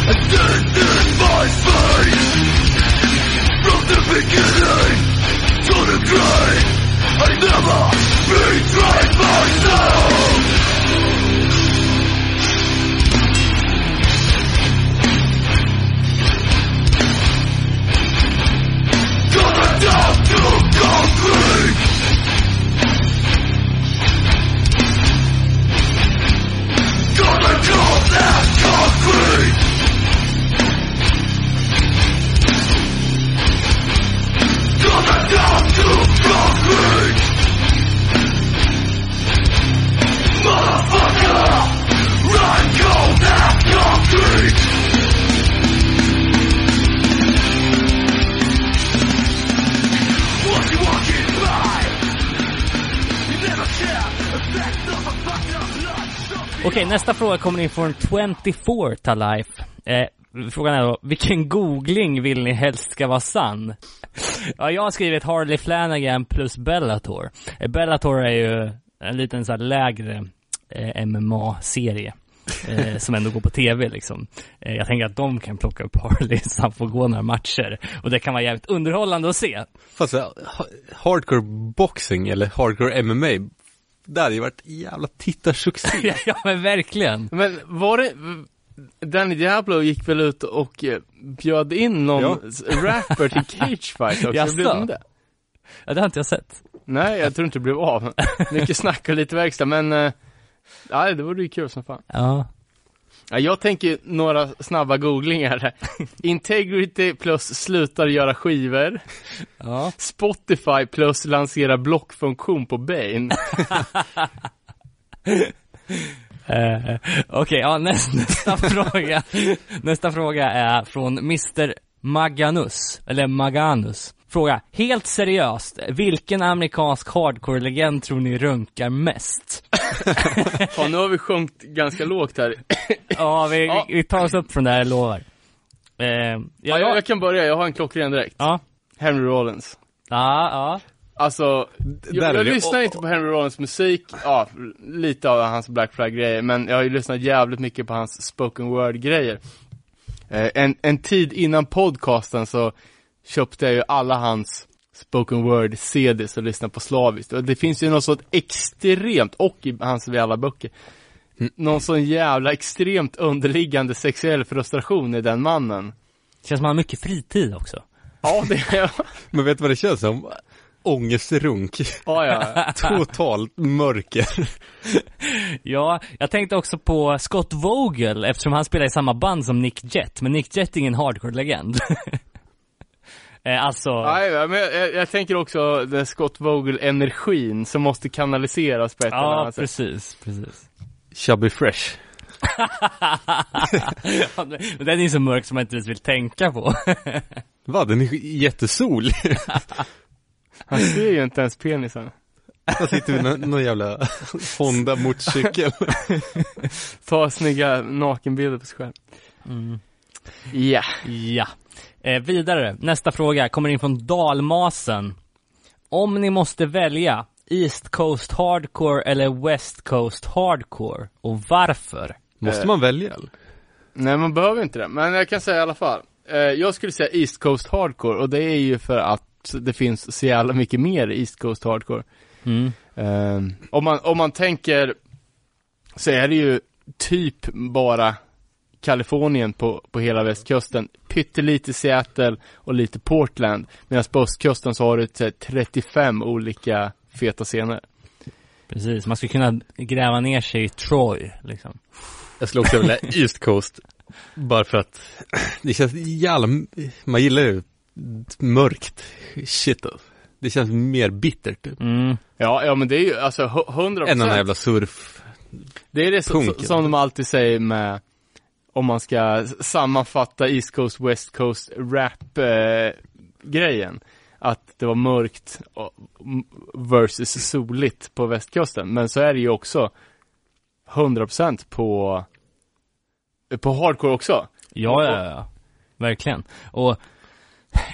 And this is my fate. From the beginning to the grave I never betrayed myself. Okej, nästa fråga kommer in från 24 Talife. Eh, frågan är då, vilken googling vill ni helst ska vara sann? ja, jag har skrivit Harley Flanagan plus Bellator. Eh, Bellator är ju en liten så här lägre eh, MMA-serie. Eh, som ändå går på tv liksom. Eh, jag tänker att de kan plocka upp Harley så han får gå några matcher. Och det kan vara jävligt underhållande att se. Fast eh, hardcore boxing eller hardcore MMA, där hade ju varit jävla tittarsuccé. ja men verkligen. Men var det, Danny Diablo gick väl ut och eh, bjöd in någon Ja. rapper till cage fight också? Jaså? Blev det? Ja, det har inte jag sett. Nej, jag tror inte det blev av. Mycket snack och lite verkstad, men eh, ja, det vore ju kul som fan. Ja. Ja, jag tänker några snabba googlingar. Integrity plus slutar göra skivor. Ja. Spotify plus lansera blockfunktion på Bane. Eh, Okej, ja, nästa, nästa fråga. Nästa fråga är från Mr. Maganus, eller Maganus. Fråga, helt seriöst, vilken amerikansk hardcore-legend tror ni runkar mest? Fan, nu har vi sjunkit ganska lågt här. Ja, vi, Ja. vi tar oss upp från det här, jag lovar. Eh, ja, Ja, jag, jag kan börja, jag har en klockren direkt. ja, Henry Rollins. ja, ja. Alltså, jag, jag lyssnar inte på Henry Rollins musik, ja, lite av hans Black Flag-grejer, men jag har ju lyssnat jävligt mycket på hans spoken word-grejer. Eh, en, en tid innan podcasten så köpte jag ju alla hans spoken word-CDs och lyssnade på slaviskt. Och det finns ju något sånt extremt, och i hans alla böcker, någon sån jävla extremt underliggande sexuell frustration i den mannen. Känns som han har mycket fritid också. Ja, det är, Men vet du vad det känns som? Ångestrunk. ja, ja. Totalt mörker. Ja, jag tänkte också på Scott Vogel eftersom han spelar i samma band som Nick Jett, men Nick Jett är ingen hardcore-legend. Eh, alltså, Nej, men jag, jag, jag tänker också den Scott Vogel-energin som måste kanaliseras på ett eller ja annat sätt. precis, precis. Chubby Fresh. den är ju så mörk som man inte ens vill tänka på. Va, den är jättesolig. Han ser ju inte ens penisen. Han sitter vid någon, någon jävla Honda motorcykel. Ta snygga nakenbilder på sig själv. Mm. Ja. Ja. Eh, vidare, nästa fråga kommer in från Dalmasen. Om ni måste välja East Coast Hardcore eller West Coast Hardcore, och varför? Måste man välja eller? Nej, man behöver inte det. Men jag kan säga i alla fall. Eh, jag skulle säga East Coast Hardcore och det är ju för att det finns så jävla mycket mer East Coast Hardcore. Mm. Eh, om, man, om man tänker så är det ju typ bara Kalifornien på, på hela västkusten, pyttelite Seattle och lite Portland. Medan på östkusten så har du här 35 olika feta scener. Precis, man skulle kunna gräva ner sig i Troy, liksom. Jag skulle också vilja East Coast. Bara för att det känns jävla, man gillar ju mörkt shit alltså. Det känns mer bittert typ. Mm. Ja, ja men det är ju alltså hu- 100% Än den här jävla surf. Det är det som, som de alltid säger med om man ska sammanfatta East Coast, West Coast rap eh, grejen. Att det var mörkt versus soligt på västkusten. Men så är det ju också 100% på på hardcore också. Ja, ja, ja. Verkligen. Och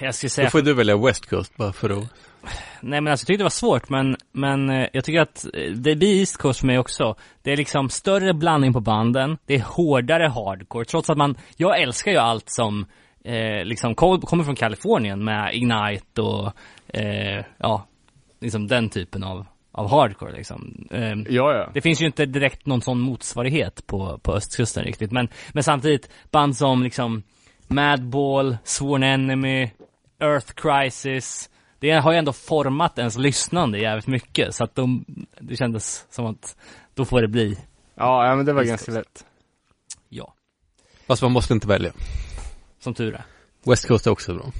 jag skulle säga Då får du välja West Coast bara för att Nej men alltså jag tyckte det var svårt men, men eh, jag tycker att eh, det blir East Coast för mig också. Det är liksom större blandning på banden, det är hårdare hardcore, trots att man, jag älskar ju allt som eh, liksom kom, kommer från Kalifornien med Ignite och eh, ja, liksom den typen av, av hardcore liksom. Eh, Ja, ja. det finns ju inte direkt någon sån motsvarighet på, på östkusten riktigt, men, men samtidigt band som liksom Madball, Sworn Enemy, Earth Crisis, det har ju ändå format ens lyssnande jävligt mycket, så att de, det kändes som att då får det bli, Ja, ja men det var ganska lätt. ja, Fast man måste inte välja. som tur är. West Coast är också bra.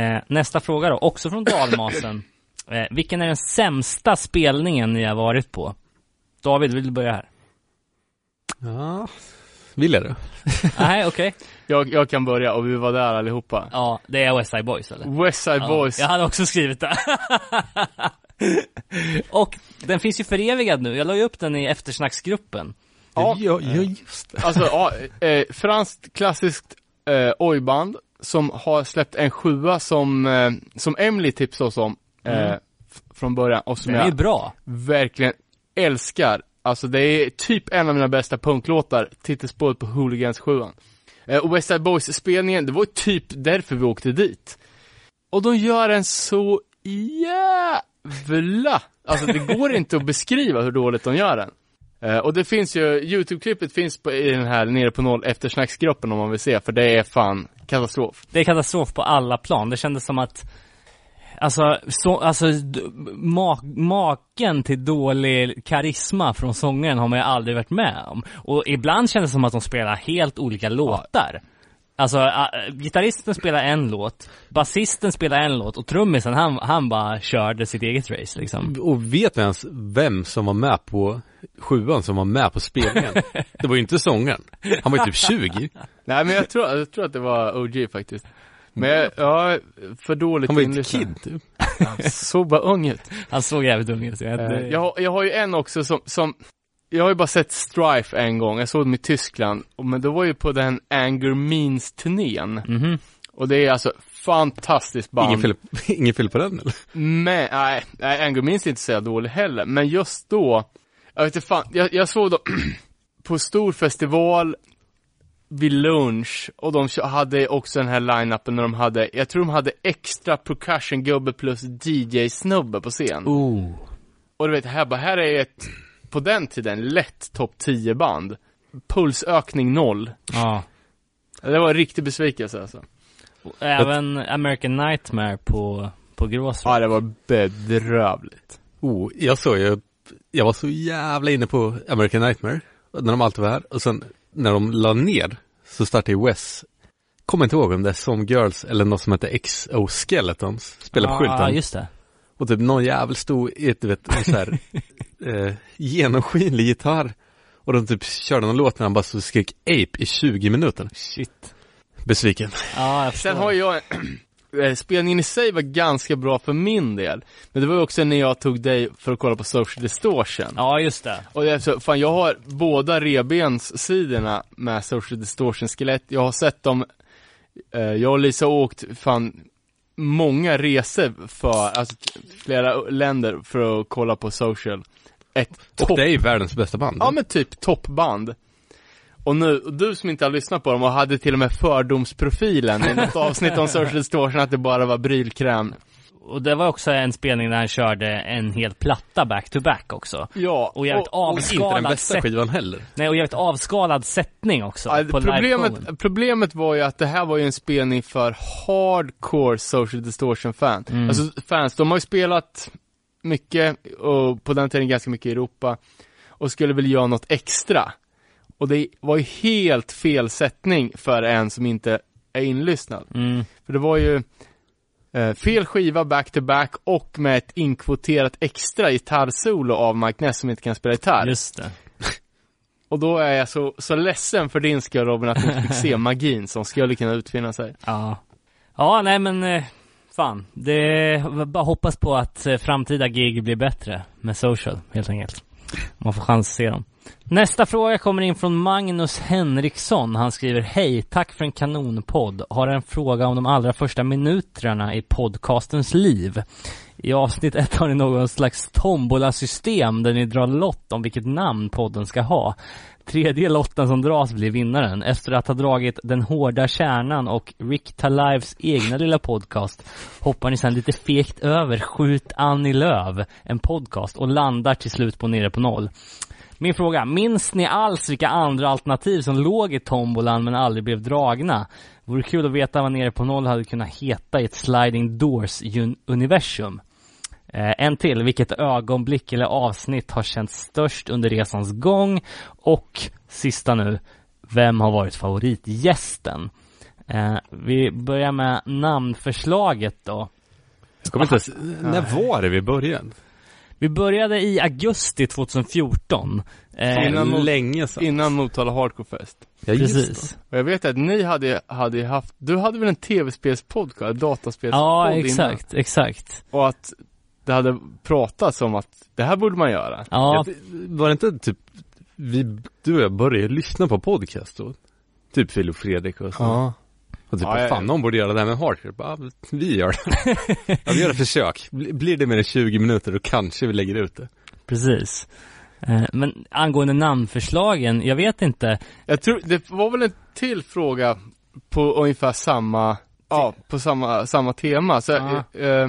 Eh, nästa fråga då, också från Dalmasen. Eh, vilken är den sämsta spelningen ni har varit på? David, vill du börja här? Ja, vill jag det? Nej, okej. Jag, jag kan börja och vi var där allihopa. Ja, det är West Side Boys eller? West Side Ja, Boys. Jag hade också skrivit det. och den finns ju förevigad nu. Jag la ju upp den i eftersnacksgruppen. Ja. ja, ja just det. Alltså, ja, eh, franskt klassiskt eh, ojband som har släppt en sjua som, eh, som Emily tipsade oss om eh, Mm. från början och som Den är jag bra. verkligen älskar. Alltså det är typ en av mina bästa punklåtar, titelspåret på Hooligans 7 eh, Och West Side Boys spelningen, det var ju typ därför vi åkte dit. Och de gör en så jävla, alltså det går inte att beskriva hur dåligt de gör den. Eh, och det finns ju, YouTube-klippet finns på, i den här nere på noll eftersnacksgruppen om man vill se, för det är fan katastrof. Det är katastrof på alla plan. Det kändes som att Alltså, så, alltså ma maken till dålig karisma från sångaren har man ju aldrig varit med om. Och ibland känns det som att de spelar helt olika låtar. Alltså, äh, gitarristen spelar en låt, basisten spelar en låt och trummisen han, han bara körde sitt eget race liksom. Och vet vi ens vem som var med på sjuan som var med på spelningen? Det var ju inte sångaren. Han var ju typ 20. Nej men jag tror, jag tror att det var OG faktiskt. Men jag, ja, för dåligt Han var ju ett kid typ. Han såg bara ung ut. Han såg jävligt ung ut. jag- Eh, jag, har- jag har ju en också som, som jag har ju bara sett Strife en gång, jag såg dem i Tyskland, men då var ju på den Anger Means-turnén. Mhm. Och det är alltså fantastiskt band. Ingen fel, ingen fel på den eller? Men, nej, nej, Anger Means är inte så dålig heller, men just då, jag vet inte fan, jag, jag såg dem på stor festival vid lunch och de hade också den här line-upen när de hade, jag tror de hade extra percussion-gubbe plus DJ-snubbe på scen. Oh. Och du vet, här bara, här är ett, på den tiden, lätt topp 10 band. Pulsökning noll. Ja. Det var en riktig besvikelse alltså. Även American Nightmare på, på Gråsrock. Ja, det var bedrövligt. Oh, jag såg ju, jag var så jävla inne på American Nightmare, när de alltid var här. Och sen när de la ner så startade ju Wes, kommer inte ihåg om det är Some Girls eller något som heter Exoskeletons, spelar på Ja, skylten. just det. Och typ någon jävel stod i ett, du vet, en så här, eh, genomskinlig gitarr. Och de typ körde någon låt när han bara så skrek Ape i 20 minuter. Shit. Besviken. Ja, jag Sen förstår. har jag spelningen i sig var ganska bra för min del. Men det var ju också när jag tog dig för att kolla på Social Distortion. Ja, just det. Och det är så, fan jag har båda rebenssidorna med Social Distortion skelett. Jag har sett dem, eh, jag och Lisa har åkt fan många resor för, alltså flera länder för att kolla på Social. Ett Och topp det är ju världens bästa band. Ja men typ toppband. Och nu, och du som inte har lyssnat på dem och hade till och med fördomsprofilen i något avsnitt om Social Distortion att det bara var brylkräm. Och det var också en spelning där han körde en hel platta back to back också. Ja, Och jävligt Inte den avskalad bästa sätt... skivan heller. Nej, och jävligt avskalad sättning också. Ja, problemet, problemet var ju att det här var ju en spelning för hardcore Social Distortion fan. Mm. Alltså fans, de har ju spelat mycket och på den tiden ganska mycket i Europa och skulle väl göra något extra. Och det var ju helt fel sättning för en som inte är inlyssnad. Mm. För det var ju eh, fel skiva back to back och med ett inkvoterat extra gitarrsolo av Mike Ness som inte kan spela gitarr. Just det. Och då är jag så, så ledsen för din skull Robin att du fick se magin som skulle kunna utfinna sig. Ja. Ja, nej men eh, fan. Det bara hoppas på att eh, framtida gig blir bättre med social, helt enkelt. Man får chans att se dem. Nästa fråga kommer in från Magnus Henriksson. Han skriver Hej, tack för en kanonpodd. Har en fråga om de allra första minuterna i podcastens liv. I avsnitt ett har ni någon slags tombolasystem där ni drar lott om vilket namn podden ska ha. Tredje lotten som dras blir vinnaren. Efter att ha dragit Den hårda kärnan och Rick Talives egna lilla podcast hoppar ni sedan lite fegt över Skjut Annie Lööf, en podcast, och landar till slut på Nere på Noll. Min fråga, minns ni alls vilka andra alternativ som låg i tombolan men aldrig blev dragna? Vore kul att veta vad Nere på Noll hade kunnat heta i ett sliding doors un- universum. Eh, en till, vilket ögonblick eller avsnitt har känts störst under resans gång? Och sista nu, vem har varit favoritgästen? Eh, vi börjar med namnförslaget då. Jag kommer inte ens, när var det vi började? Vi började i augusti 2014. Eh, Innan mot- länge sedan. Innan Motala Hardcore Fest. Ja, just precis. Och jag vet att ni hade, hade haft, du hade väl en tv-spelspodcast, dataspelspodd Ja, innan? exakt, exakt. Och att det hade pratats om att det här borde man göra. Ja, Ja, var det inte typ, vi, du och jag började lyssna på podcast då? Typ Phil och Fredrik och så. Och typ, Ja, fan någon borde göra det här med hardcore. Bara, vi gör det. ja, vi gör ett försök. Blir det mer än 20 minuter då kanske vi lägger ut det. precis. Eh, men angående namnförslagen, jag vet inte. Jag tror, det var väl en till fråga på ungefär samma, ja, på samma, samma tema. Så, Ja. eh,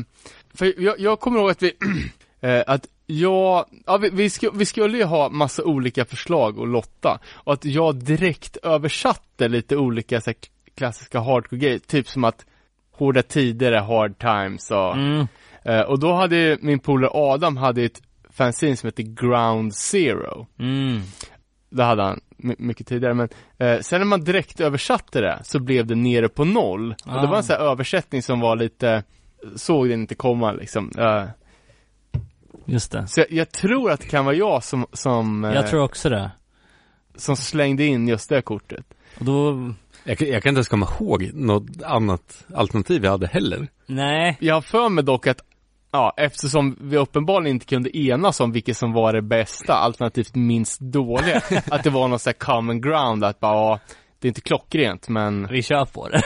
för jag, jag kommer ihåg att vi, eh, att jag, ja vi, vi, sku, vi skulle ju ha massa olika förslag och lotta. Och att jag direkt översatte lite olika så här, klassiska hardcore grejer, typ som att Hårda tider är hard times och, Mm. eh, och då hade ju min polare Adam hade ett fanzine som heter Ground Zero. Mm. Det hade han my- mycket tidigare men eh, sen när man direkt översatte det så blev det nere på noll. Och det Ah. var en sån här översättning som var lite, såg den inte komma liksom. Eh, Just det. så jag, jag tror att det kan vara jag som, som, eh, Jag tror också det. som slängde in just det kortet. Och då, Jag, kan- jag kan inte ens komma ihåg något annat alternativ jag hade heller. nej. Jag har för mig dock att Ja, eftersom vi uppenbarligen inte kunde enas om vilket som var det bästa, alternativt minst dåliga, att det var någon sån här common ground, att bara, ja, det är inte klockrent, men Vi kör på det.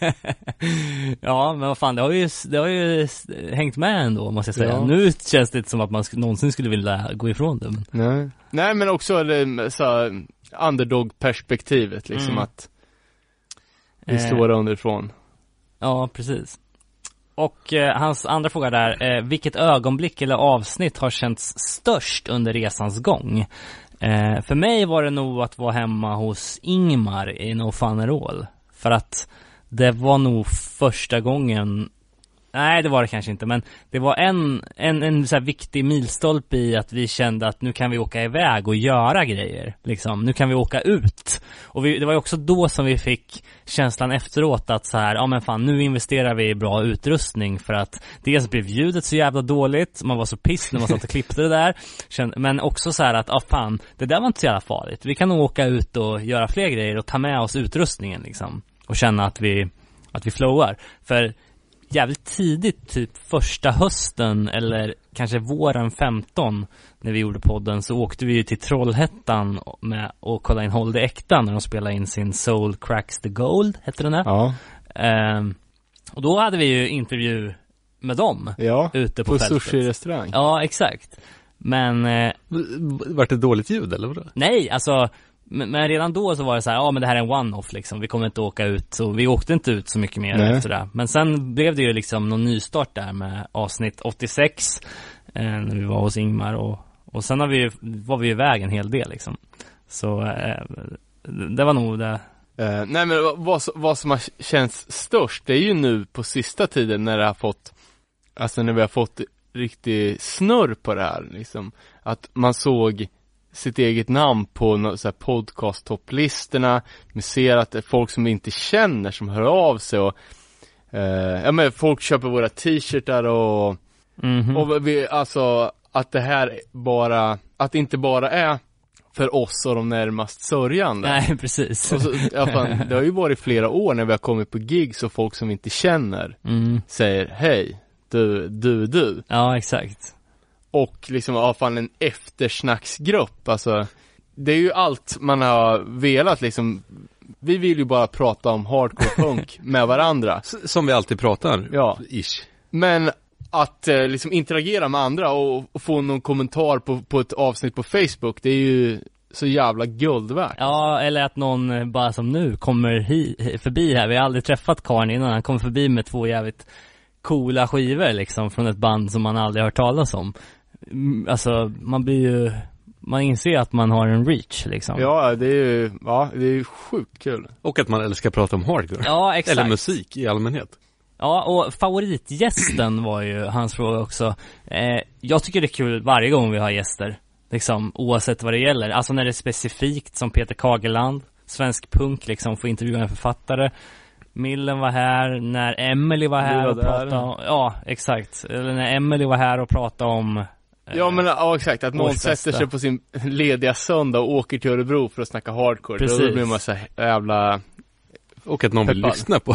ja, men vad fan, det har ju, det har ju hängt med ändå, måste jag säga. Ja. Nu känns det inte som att man sk- någonsin skulle vilja gå ifrån det. Men... nej. Nej, men också det, så, här, underdog-perspektivet, liksom Mm. att vi Eh, slår underifrån. Ja, precis. Och eh, hans andra fråga där, eh, vilket ögonblick eller avsnitt har känts störst under resans gång? Eh, för mig var det nog att vara hemma hos Ingmar i No Fun All. För att det var nog första gången Nej, det var det kanske inte, men det var en, en, en så här viktig milstolpe i att vi kände att nu kan vi åka iväg och göra grejer. Liksom, nu kan vi åka ut. Och vi, det var ju också då som vi fick känslan efteråt att så här, ja men fan, nu investerar vi i bra utrustning för att dels blev ljudet så jävla dåligt, man var så piss när man satt och klippte det där. Men också så här att, ja fan, det där var inte så jävla farligt. Vi kan nog åka ut och göra fler grejer och ta med oss utrustningen liksom. Och känna att vi, att vi flowar. För jävligt tidigt, typ första hösten eller kanske våren 15 när vi gjorde podden så åkte vi ju till Trollhättan med och kollade in Håll det äkta när de spelade in sin Soul Cracks the Gold, hette den där. Ja. Ehm, och då hade vi ju intervju med dem Ja. ute på, På fältet. sushi-restaurang. Ja, exakt. Men eh, Vart det dåligt ljud eller vadå? Nej, alltså men, men redan då så var det så här, ja men det här är en one-off liksom, vi kommer inte åka ut, så vi åkte inte ut så mycket mer Nej. efter det. Men sen blev det ju liksom någon nystart där med avsnitt 86, eh, när vi var hos Ingmar och, och sen har vi var vi ju iväg en hel del liksom. Så eh, det var nog det. Eh, nej men vad- vad som har känts störst, det är ju nu på sista tiden när det har fått, alltså när vi har fått riktig snurr på det här liksom. Att man såg sitt eget namn på så här podcast-topplistorna, vi ser att det är folk som vi inte känner som hör av sig och eh, ja men folk köper våra t-shirtar och Mhm. och vi, alltså att det här bara, att det inte bara är för oss och de närmast sörjande. Nej, precis. Och så, ja, fan, det har ju varit flera år när vi har kommit på gigs och folk som vi inte känner Mm. säger hej, du, du, du. Ja, exakt. Och liksom, ja fan en eftersnacksgrupp, alltså. Det är ju allt man har velat liksom. Vi vill ju bara prata om hardcore punk med varandra. Som vi alltid pratar. Ja. Ish. Men att eh, liksom interagera med andra och, och få någon kommentar på, på ett avsnitt på Facebook, det är ju så jävla guld värt. Ja, eller att någon eh, bara som nu kommer hi- förbi här. Vi har aldrig träffat Karn innan. Han kommer förbi med två jävligt coola skivor liksom från ett band som man aldrig hört talas om. Mm, Alltså, man blir ju, man inser att man har en reach liksom. Ja, det är ju, ja, det är ju sjukt kul. Och att man älskar att prata om hardcore. Ja, exakt. Eller musik i allmänhet. Ja, och favoritgästen var ju hans fråga också. Eh, jag tycker det är kul varje gång vi har gäster. Liksom, oavsett vad det gäller. Alltså när det är specifikt som Peter Kageland, svensk punk liksom, får intervjua en författare. Millen var här, när Emily var här var och där. pratade om, ja exakt. Eller när Emily var här och pratade om Ja men ja, exakt, att någon sätter sig på sin lediga söndag och åker till Örebro för att snacka hardcore. Precis. Då blir man så jävla, Och att någon vill Peppar. lyssna på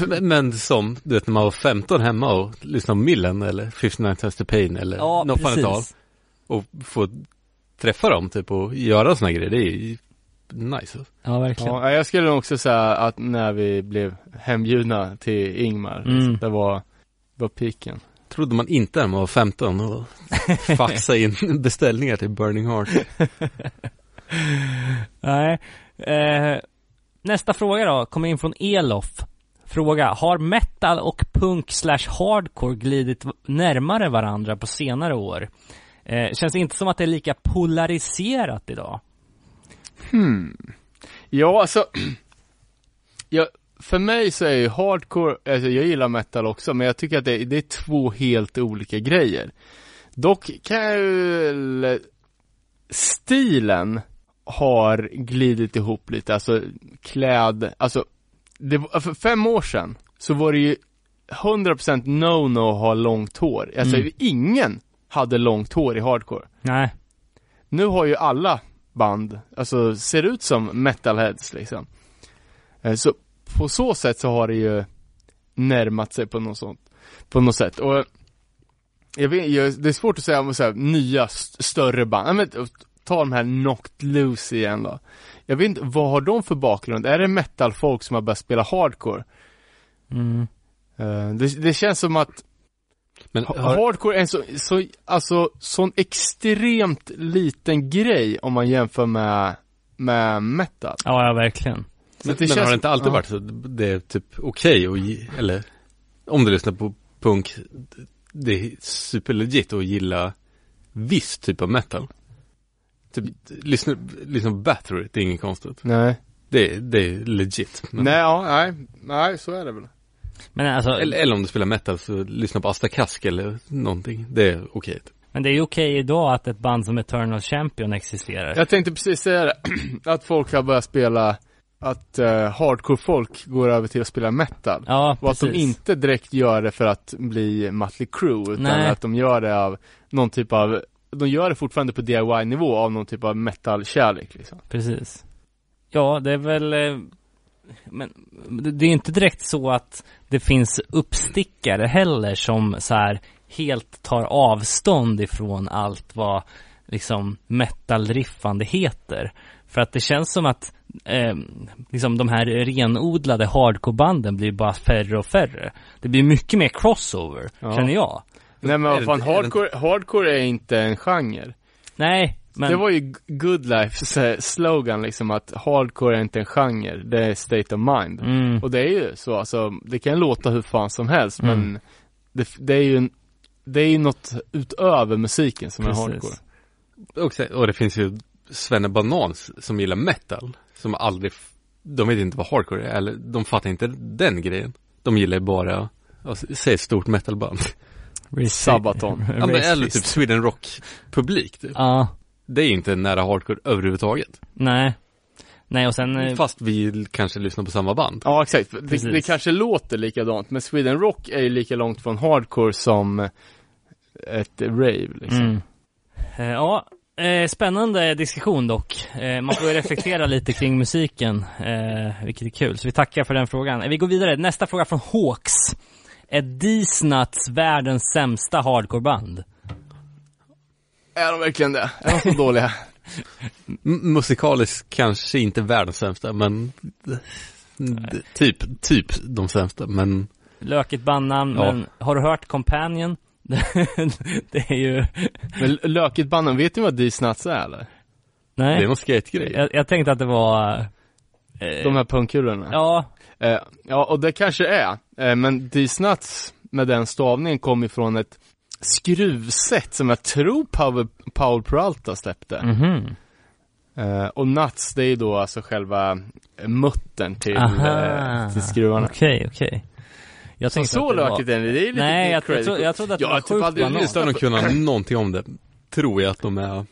men, men som, du vet när man var 15 hemma och lyssnade på Millen eller 59 Test to Pain eller Ja, något precis. och få träffa dem typ och göra såna grejer, det är ju nice. Ja, verkligen. ja, jag skulle också säga att när vi blev hembjudna till Ingmar, Mm. det var, var piken. Trodde man inte när man var 15 och faxa in beställningar till Burning Heart. Nej. Eh, nästa fråga då, kommer in från Elof. Fråga, har metal och punk slash hardcore glidit närmare varandra på senare år? Eh, känns inte som att det är lika polariserat idag. Hmm. Ja, alltså, jag för mig så är ju hardcore, alltså jag gillar metal också, men jag tycker att det, det är två helt olika grejer. Dock kan jag ju, stilen har glidit ihop lite, alltså kläd, alltså det, för fem år sedan så var det ju 100% no-no att ha långt hår. Alltså Mm. ingen hade långt hår i hardcore. Nej. Nu har ju alla band, alltså ser ut som metalheads liksom. Eh, Så på så sätt så har det ju närmat sig på något sånt, på något sätt. Och jag vet, jag, det är svårt att säga om så här, nya st- större band, men, ta de här Knocked Loose igen då. Jag vet inte, vad har de för bakgrund? Är det metalfolk som har börjat spela hardcore? Mm. Eh, det, det känns som att Men Ha- har, Hardcore är en så, så, alltså, sån extremt liten grej om man jämför med, med metal. Ja, ja, verkligen. Men, det men känns- har det inte alltid ja. varit så? Det är typ okej och ge- eller om du lyssnar på punk, det är superlegit att gilla viss typ av metal. Typ, lyssna, lyssna på Battery, det är inget konstigt. Nej. Det, är- det är legit. Men, Nej, ja, nej, nej, så är det väl. Men alltså, eller, eller om du spelar metal så lyssna på Asta Kask eller någonting. Det är okej. men det är ju okej idag att ett band som Eternal Champion existerar. Jag tänkte precis säga det, att folk har börjat spela, att uh, hardcore-folk går över till att spela metal. Ja, Och att precis. de inte direkt gör det för att bli Mötley Crüe, utan Nej. att de gör det av någon typ av, de gör det fortfarande på DIY-nivå av någon typ av metal-kärlek liksom. Precis. Ja, det är väl eh, Men det det är inte direkt så att det finns uppstickare heller som så här helt tar avstånd ifrån allt vad liksom metalriffande heter. För att det känns som att eh, liksom de här renodlade hardcore-banden blir bara färre och färre. Det blir mycket mer crossover, Ja. känner jag. Nej men Är vad fan, hardcore, hardcore är inte en genre. Nej, men Det var ju Good Lifes eh, slogan liksom att hardcore är inte en genre, det är state of mind. mm, Och det är ju så, alltså, det kan låta hur fan som helst Mm. men det, det är ju en, det är ju något utöver musiken som Precis. är hardcore. Och, och det finns ju Svenne Banans som gillar metal. Som aldrig, de vet inte vad hardcore är, eller de fattar inte den grejen. De gillar bara, alltså, säg ett stort metalband. Sabaton. Ja, men, eller typ Sweden Rock publik typ. Ja, Det är inte nära hardcore överhuvudtaget. nej. Nej och sen eh, Fast vi kanske lyssnar på samma band. Ja exakt, det, det kanske låter likadant men Sweden Rock är ju lika långt från hardcore som ett rave liksom. Mm. Eh, Ja, eh, spännande diskussion dock. Eh, man får ju reflektera lite kring musiken, eh, vilket är kul. Så vi tackar för den frågan. Eh, Vi går vidare. Nästa fråga från Hawks. Är Disnuts världens sämsta hardcoreband? Är de verkligen det? Är de så dåliga? M- musikaliskt kanske inte världens sämsta, men typ, typ de sämsta, men Lökigt bandnamn, Ja. men har du hört Companion? det är ju... Men Lökigt banden, vet ni vad D-Snuts är eller? det är Nej, någon skategrej. jag, jag tänkte att det var... Eh, De här punkkulorna? Ja, Eh, ja, och det kanske är. Eh, men D-Snuts med den stavningen kom ifrån ett skruvset som jag tror Paul, Paul Peralta släppte. mhm. Eh, och nuts, det är ju då alltså själva muttern till, eh, till skruvarna. Okej, okej. Jag Så, tänkte så att det var- lökigt är det, det är lite Nej, jag, tro, jag trodde att det Jag var typ sjukt aldrig banan. Utan att kunna någonting om det, tror jag att de är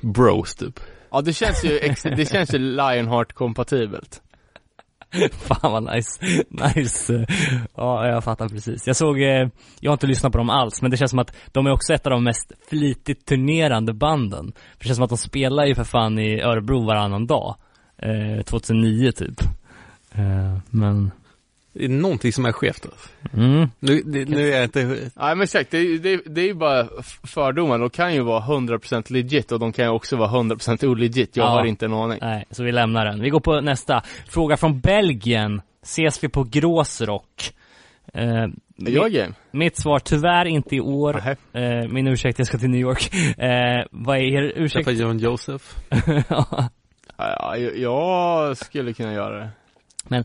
bros typ. Ja, det känns ju, ex- det känns ju Lionheart-kompatibelt. Fan vad nice. Nice. Ja, jag fattar precis. Jag såg, eh, jag har inte lyssnat på dem alls, men det känns som att de är också ett av de mest flitigt turnerande banden. För det känns som att de spelar ju för fan i Örebro varannan dag. Eh, 2009 typ. Eh, men, Det är någonting som är skevt. Alltså. mm. Nu, det, nu är jag inte, Nej men exakt, det, är- det, det är ju bara fördomar, de kan ju vara 100% legit och de kan ju också vara 100% olegit, jag Ja. har inte en aning. Nej, så vi lämnar den. Vi går på nästa. Fråga från Belgien. Ses vi på Gråsrock? Eh, game. Mitt svar, tyvärr inte i år. Eh, min ursäkt, jag ska till New York. Eh, vad är er ursäkt? träffa John Joseph. Ja, jag, jag skulle kunna göra det.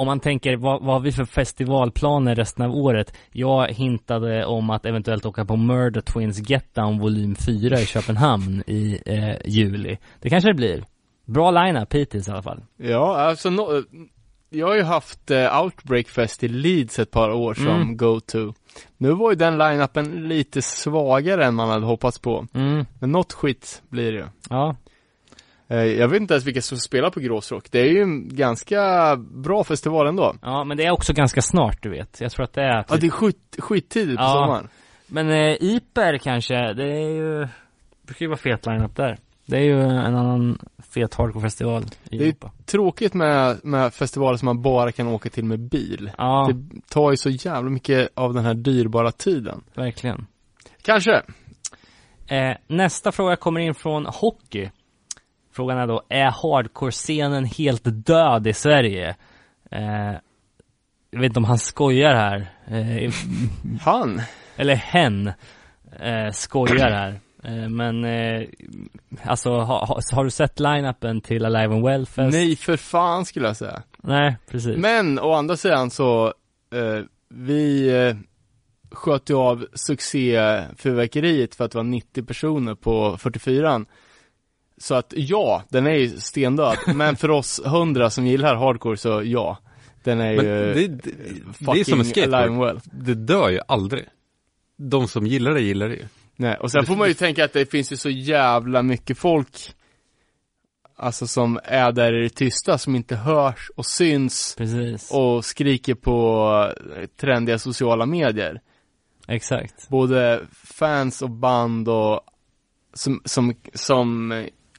Om man tänker, vad, vad har vi för festivalplaner resten av året? Jag hintade om att eventuellt åka på Murder Twins Get Down volym 4 i Köpenhamn i eh, juli. Det kanske det blir. Bra line-up hittills i alla fall. Ja, alltså no, jag har ju haft eh, Outbreak Fest i Leeds ett par år som Mm. go-to. Nu var ju den line-upen lite svagare än man hade hoppats på. Mm, Men något skit blir det ju. ja. Eh, Jag vet inte ens vilka som spelar på Gråsrock. Det är ju en ganska bra festival ändå. Ja, men det är också ganska snart, du vet. Jag tror att det är Ja, typ... det är skit, skittidigt på Ja. sommaren. Men eh, Iper kanske, det är ju... Det brukar ju vara fet line-up där. Det är ju en annan fet hardcore-festival i Det är- Europa. Tråkigt med, med festivaler som man bara kan åka till med bil. Ja, Det tar ju så jävla mycket av den här dyrbara tiden. verkligen. Kanske. Eh, nästa fråga kommer in från hockey. Frågan är då, är hardcore-scenen helt död i Sverige? Eh, jag vet inte om han skojar här. Eh, Han. eller hen eh, skojar här. Eh, men, eh, alltså, ha, ha, har du sett line-upen till Alive and Well Fest? Nej, för fan skulle jag säga. Nej, precis. Men å andra sidan så, eh, vi sköt ju av succéfyrverkeriet för att det var 90 personer på 44 Så att ja, den är ju stendöd. Men för oss 100 som gillar hardcore så ja. Den är Men ju det, det, det är som en skateboard. well. Det dör ju aldrig. De som gillar det gillar det ju. Nej, och sen får man ju tänka att det finns ju så jävla mycket folk Alltså som är där i det tysta, som inte hörs och syns Precis. och skriker på eh, trendiga sociala medier. Exakt. Både fans och band och som, som, som,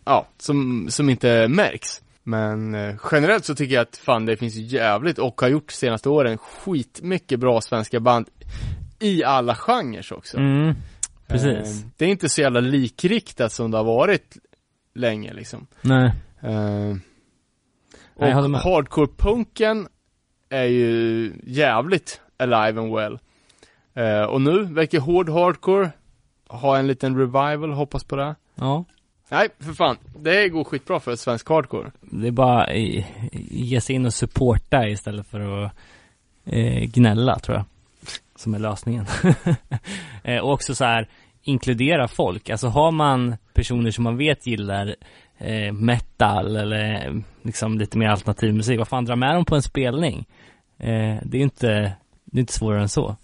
ja, som, som inte märks. Men eh, generellt så tycker jag att fan det finns jävligt och har gjort senaste åren skitmycket bra svenska band i alla genrer också. Mm, precis. Eh, Det är inte så jävla likriktat som det har varit länge liksom. Nej. Eh, och hardcore-punken är ju jävligt alive and well. Eh, och nu verkar hård hardcore ha en liten revival, hoppas på det. Ja. Nej, för fan. Det går skitbra för svensk hardcore. Det är bara ge sig in och supporta istället för att eh, gnälla tror jag. Som är lösningen. eh, och också så här inkludera folk. Alltså har man personer som man vet gillar eh, metal eller liksom lite mer alternativ musik. Vad fan, dra med dem på en spelning. Eh, det är inte, det är inte svårare än så.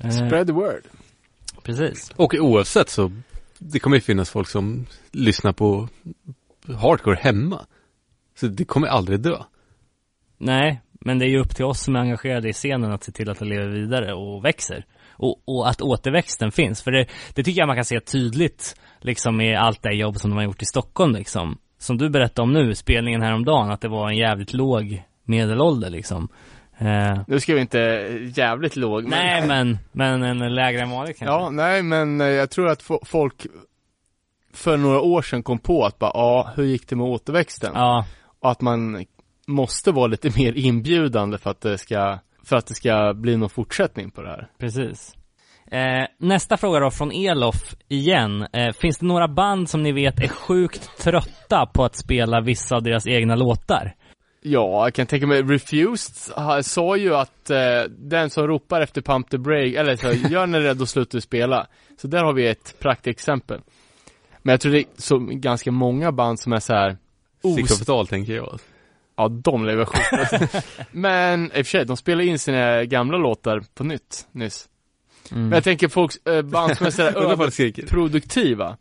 Eh, Spread the word. precis. Och oavsett så, det kommer ju finnas folk som lyssnar på hardcore hemma. Så det kommer aldrig dö. Nej, men det är ju upp till oss som är engagerade i scenen att se till att det lever vidare och växer. Och, och att återväxten finns. För det, det tycker jag man kan se tydligt, liksom i allt det jobb som de har gjort i Stockholm liksom. Som du berättade om nu, spelningen häromdagen, att det var en jävligt låg medelålder liksom. Eh, Nu ska vi inte jävligt låg, men... nej men, men en lägre än vanligt kanske. Ja, nej men eh, jag tror att fo- folk för några år sedan kom på att bara, ja, hur gick det med återväxten? Ja, Och att man måste vara lite mer inbjudande för att det ska, för att det ska bli någon fortsättning på det här. precis. Eh, nästa fråga då från Elof igen. Eh, finns det några band som ni vet är sjukt trötta på att spela vissa av deras egna låtar? Ja, jag kan tänka mig, Refused sa ju att eh, den som ropar efter Pump the Break, eller så, gör den rädd och slutar spela. Så där har vi ett praktexempel. Men jag tror det är så ganska många band som är så här. Six Os- of it all tänker jag. Ja, de lever sjukt. Men i och för sig, de spelar in sina gamla låtar på nytt nyss. Mm. Men jag tänker folk, eh, band som är sådär överproduktiva.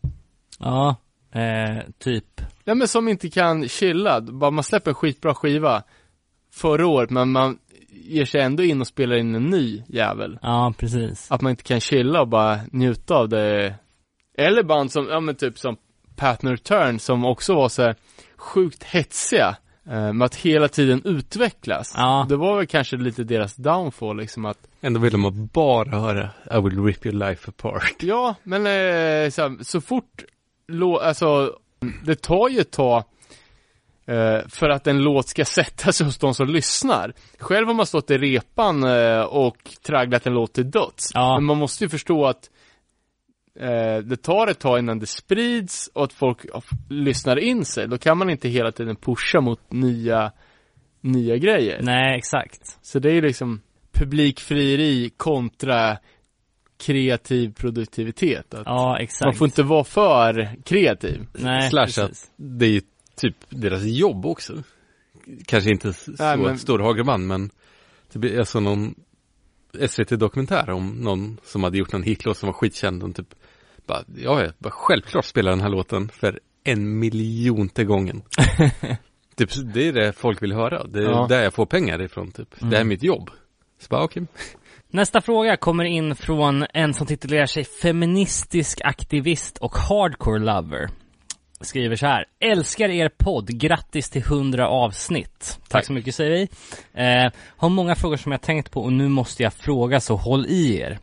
Ja, eh, typ. Ja men som inte kan chilla, bara man släpper en skitbra skiva förra året, men man ger sig ändå in och spelar in en ny jävel. Ja, precis. Att man inte kan chilla och bara njuta av det. Eller band som, ja men typ som Pattern Return som också var så här sjukt hetsiga. eh, Med att hela tiden utvecklas. Ja. Det var väl kanske lite deras downfall liksom att Ändå vill de bara höra I will rip your life apart. Ja, men eh, så, här, så fort alltså det tar ju ett tag eh, för att en låt ska sätta sig hos de som lyssnar. Själv har man stått i repan eh, och tragglat en låt till döds. Ja. Men man måste ju förstå att eh, det tar ett tag innan det sprids och att folk lyssnar in sig. Då kan man inte hela tiden pusha mot nya, nya grejer. Nej, exakt. Så det är liksom publikfrieri kontra kreativ produktivitet. Att Ja, exakt. man får inte vara för kreativ. Nej, Slash precis. att det är ju typ deras jobb också. kanske inte så Nej, men- stor hagerband men det blir alltså någon SVT-dokumentär om någon som hade gjort någon hitlåt som var skitkänd och typ bara, ja, jag bara självklart spelar den här låten för en miljonte gången. typ, det är det folk vill höra. Det är Ja. där jag får pengar ifrån typ. Det här är mitt jobb. Så bara, okej. Nästa fråga kommer in från en som titulerar sig feministisk aktivist och hardcore lover. Skriver så här. Älskar er podd. Grattis till 100 avsnitt. Tack, Tack. så mycket säger vi. Eh, har många frågor som jag tänkt på och nu måste jag fråga så håll i er.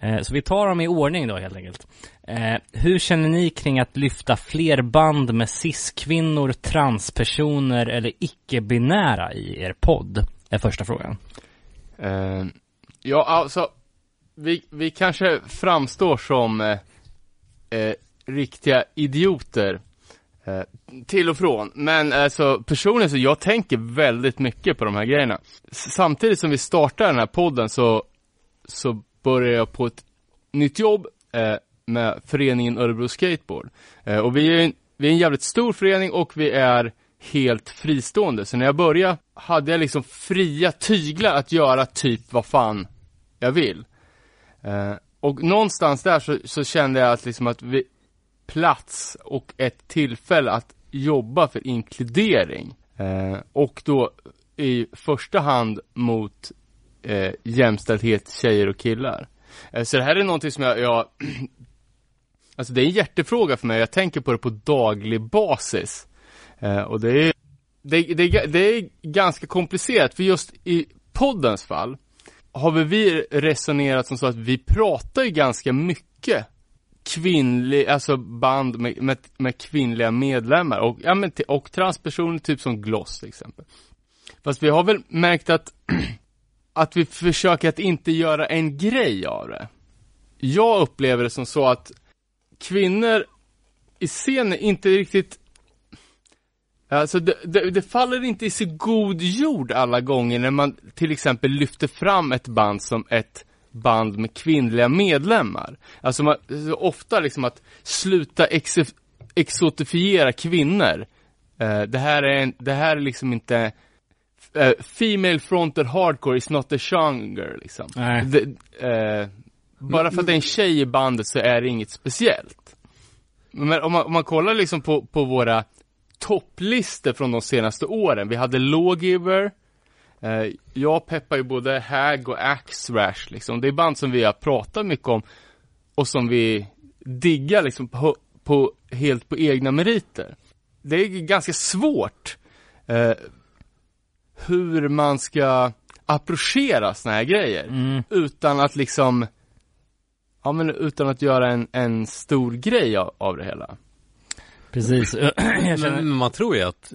Eh, så vi tar dem i ordning då helt enkelt. Eh, hur känner ni kring att lyfta fler band med cis-kvinnor, transpersoner eller icke-binära i er podd? Är första frågan. Ja, alltså, vi, vi kanske framstår som eh, eh, riktiga idioter eh, till och från. Men alltså personligen så jag tänker väldigt mycket på de här grejerna. S- Samtidigt som vi startar den här podden så, så börjar jag på ett nytt jobb eh, med föreningen Örebro Skateboard. Eh, och vi är, en, vi är en jävligt stor förening och vi är helt fristående. Så när jag började hade jag liksom fria tyglar att göra typ vad fan jag vill. Eh, och någonstans där så, så kände jag att liksom att vi, plats och ett tillfälle att jobba för inkludering. Eh, och då i första hand mot eh, jämställdhet tjejer och killar. Eh, så det här är någonting som jag, jag Alltså det är en hjärtefråga för mig, jag tänker på det på daglig basis. Eh, och det är, det, det, det är ganska komplicerat, för just i poddens fall har väl vi resonerat som så att vi pratar ju ganska mycket kvinnlig, alltså band med, med, med kvinnliga medlemmar och, ja, men, och transpersoner, typ som Gloss till exempel. Fast vi har väl märkt att, att vi försöker att inte göra en grej av det. Jag upplever det som så att kvinnor i scenen inte riktigt Alltså det, det, det faller inte i så god jord alla gånger när man till exempel lyfter fram ett band som ett band med kvinnliga medlemmar. Alltså man, ofta liksom att sluta ex, exotifiera kvinnor. Eh, det här är en, det här är liksom inte eh, Female fronted hardcore is not a genre liksom. Det, eh, bara för att det är en tjej i bandet så är det inget speciellt. Men om man, om man kollar liksom på, på våra topplistor från de senaste åren. Vi hade Lawgiver. Eh, jag peppar ju både Hag och Axe Rash liksom. Det är band som vi har pratat mycket om och som vi diggar liksom på, på helt på egna meriter. Det är ganska svårt eh, hur man ska approchera såna här grejer Mm. utan att liksom Ja men utan att göra en, en stor grej av, av det hela. Precis. känner... Men man tror ju att,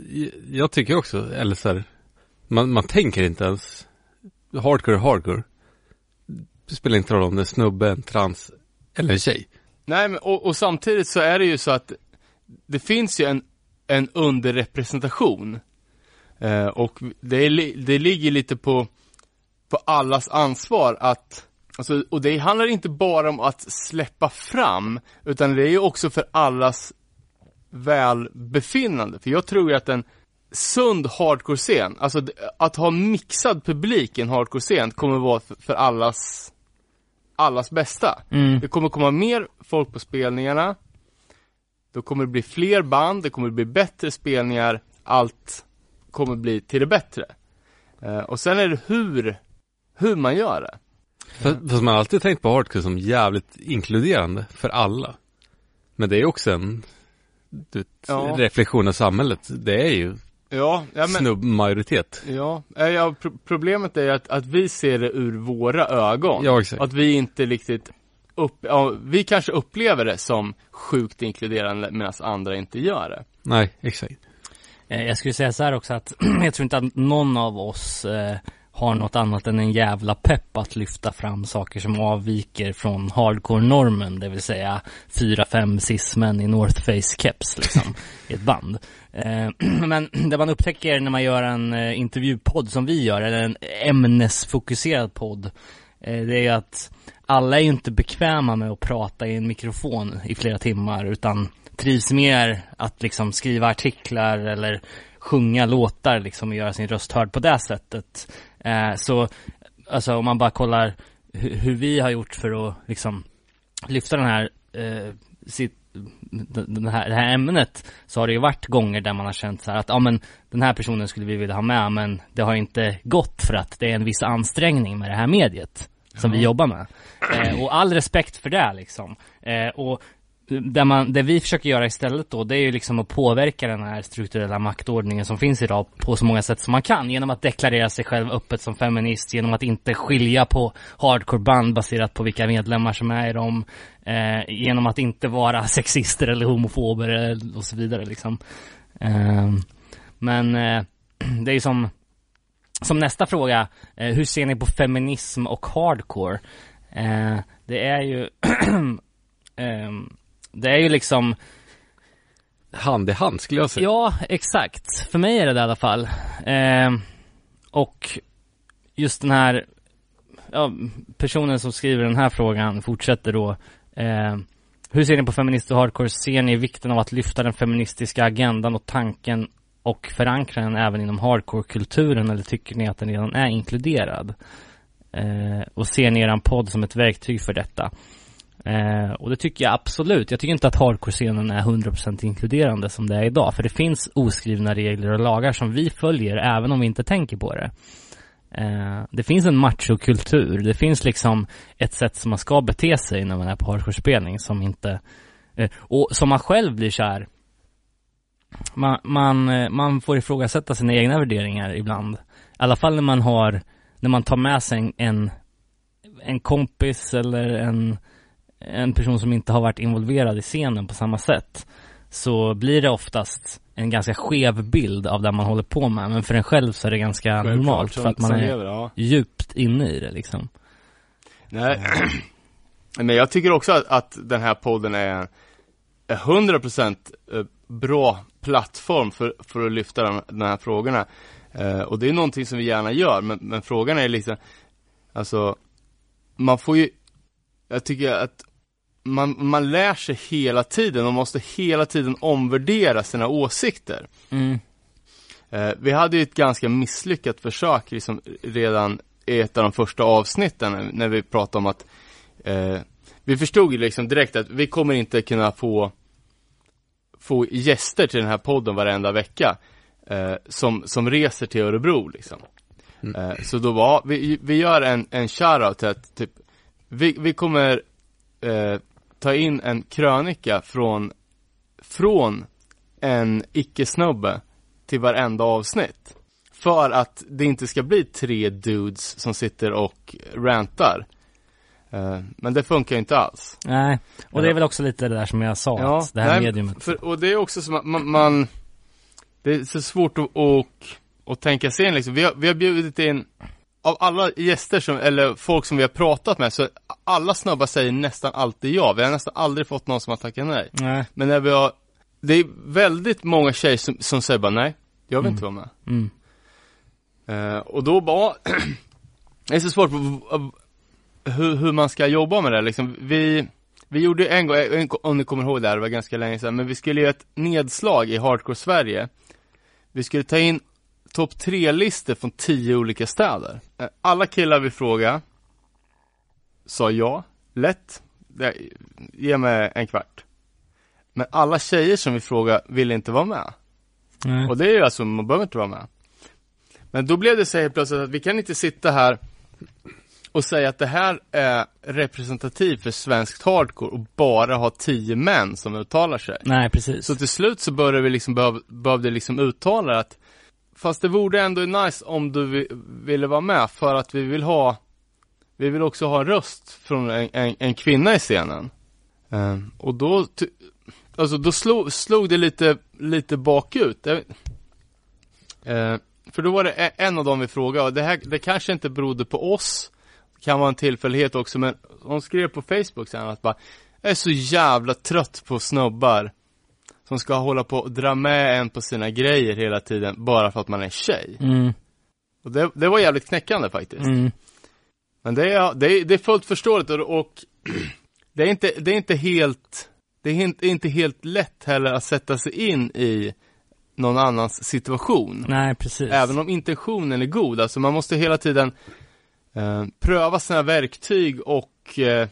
jag tycker också, eller så här, man, man tänker inte ens hardcore är hardcore. Det spelar inte roll om det är snubbe, en trans eller en tjej. Nej men och, och samtidigt så är det ju så att det finns ju en, en underrepresentation. Eh, och det, är, det ligger lite på, på allas ansvar att Alltså, och det handlar inte bara om att släppa fram, utan det är ju också för allas välbefinnande. För jag tror ju att en sund hardcore-scen, alltså att ha mixad publik i en hardcore-scen kommer vara för, allas, allas bästa. Mm. Det kommer komma mer folk på spelningarna. Då kommer det bli fler band, det kommer bli bättre spelningar. Allt kommer bli till det bättre. Eh, och sen är det hur, hur man gör det. För, fast man har alltid tänkt på hardcore som jävligt inkluderande för alla. Men det är också en du, Ja. reflektion av samhället. Det är ju Ja, ja men, snubbmajoritet. ja, ja pro- problemet är att, att vi ser det ur våra ögon. Ja, exakt. Att vi inte riktigt upp, ja, vi kanske upplever det som sjukt inkluderande medan andra inte gör det. Nej, exakt. Eh, Jag skulle säga så här också att jag tror inte att någon av oss eh, har något annat än en jävla pepp att lyfta fram saker som avviker från hardcore-normen, det vill säga fyra, fem cis-män i North Face-keps liksom, i ett band. Eh, Men det man upptäcker när man gör en eh, intervjupodd som vi gör, eller en ämnesfokuserad podd, eh, det är att alla är ju inte bekväma med att prata i en mikrofon i flera timmar, utan trivs mer att liksom skriva artiklar eller sjunga låtar liksom och göra sin röst hörd på det sättet. Eh, så, alltså om man bara kollar hu- hur vi har gjort för att liksom lyfta den här, eh, sitt, den här, det här ämnet så har det ju varit gånger där man har känt så här att ja men den här personen skulle vi vilja ha med men det har inte gått för att det är en viss ansträngning med det här mediet som vi jobbar med. Eh, och all respekt för det liksom. Eh, och det, man, det vi försöker göra istället då, det är ju liksom att påverka den här strukturella maktordningen som finns idag på så många sätt som man kan. Genom att deklarera sig själv öppet som feminist, genom att inte skilja på hardcore-band baserat på vilka medlemmar som är i dem. Eh, genom att inte vara sexister eller homofober och så vidare liksom. Eh, men eh, det är ju som, som nästa fråga, eh, hur ser ni på feminism och hardcore? Eh, det är ju ehm, det är ju liksom, Hand i hand skulle jag säga. ja exakt. För mig är det det i alla fall. Eh, och just den här, ja, personen som skriver den här frågan fortsätter då. Eh, hur ser ni på feminist och hardcore? Ser ni vikten av att lyfta den feministiska agendan och tanken och förankra den även inom hardcore-kulturen eller tycker ni att den redan är inkluderad? Eh, och ser ni eran podd som ett verktyg för detta? Eh, och det tycker jag absolut. Jag tycker inte att hardcore-scenen är 100% inkluderande som det är idag. För det finns oskrivna regler och lagar som vi följer även om vi inte tänker på det. Eh, det finns en machokultur. Det finns liksom ett sätt som man ska bete sig när man är på hardcore-spelning som inte... Eh, och som man själv blir så här. Man, man, eh, man får ifrågasätta sina egna värderingar ibland. I alla fall när man har, när man tar med sig en, en, en kompis eller en en person som inte har varit involverad i scenen på samma sätt så blir det oftast en ganska skev bild av det man håller på med men för en själv så är det ganska normalt för att man är lever, ja. djupt inne i det liksom. Nej, men jag tycker också att, att den här podden är en är 100% eh, bra plattform för, för att lyfta de, de här frågorna. Eh, och det är någonting som vi gärna gör, men, men frågan är liksom, alltså, man får ju, jag tycker att man, man lär sig hela tiden och måste hela tiden omvärdera sina åsikter. Mm. Eh, vi hade ju ett ganska misslyckat försök liksom redan i ett av de första avsnitten när- vi pratade om att eh, vi förstod ju liksom direkt att vi kommer inte kunna få få gäster till den här podden varenda vecka eh, som, som reser till Örebro liksom. Eh, så då var, vi, vi gör en, en shoutout till att typ, vi, vi kommer eh, ta in en krönika från, från en icke-snubbe till varenda avsnitt. För att det inte ska bli tre dudes som sitter och rantar. Eh, men det funkar ju inte alls. Nej, och det är väl också lite det där som jag sa, Ja, det här nej, mediumet. För, och det är också som att man, man det är så svårt att, att, att tänka sig in liksom. Vi har, vi har bjudit in, av alla gäster som, eller folk som vi har pratat med, så alla snubbar säger nästan alltid ja. Vi har nästan aldrig fått någon som har tackat nej. Nej. Men när vi har, det är väldigt många tjejer som, som säger bara nej, jag vill inte vara med. Mm. Eh, och då bara, det är så svårt hur, hur man ska jobba med det liksom. Vi, vi gjorde en gång, om ni kommer ihåg det här, det var ganska länge sedan, men vi skulle göra ett nedslag i Hardcore Sverige. Vi skulle ta in topp tre-listor från tio olika städer. Eh, Alla killar vi frågade sa ja, lätt, ge mig en kvart. Men alla tjejer som vi frågade ville inte vara med. Nej. Och det är ju alltså, man behöver inte vara med. Men då blev det så helt plötsligt att vi kan inte sitta här och säga att det här är representativt för svenskt hardcore och bara ha tio män som uttalar sig. Nej, precis. Så till slut så började vi liksom behöv, behövde liksom uttala att Fast det vore ändå nice om du ville vara med för att vi vill ha Vi vill också ha en röst från en, en, en kvinna i scenen. Eh, Och då Alltså då slog, slog det lite, lite bakut. Eh, För då var det e-, en av dem vi frågade och det här, det kanske inte berodde på oss. Det kan vara en tillfällighet också men hon skrev på Facebook sen att bara Jag är så jävla trött på snubbar som ska hålla på och dra med en på sina grejer hela tiden bara för att man är tjej. Mm, Och det, det var jävligt knäckande faktiskt. mm, Men det är, det är, det är fullt förståeligt och, och det är inte, det är inte helt, det är inte, helt lätt heller att sätta sig in i någon annans situation. Nej, precis. Även om intentionen är god, alltså man måste hela tiden eh, pröva sina verktyg och eh,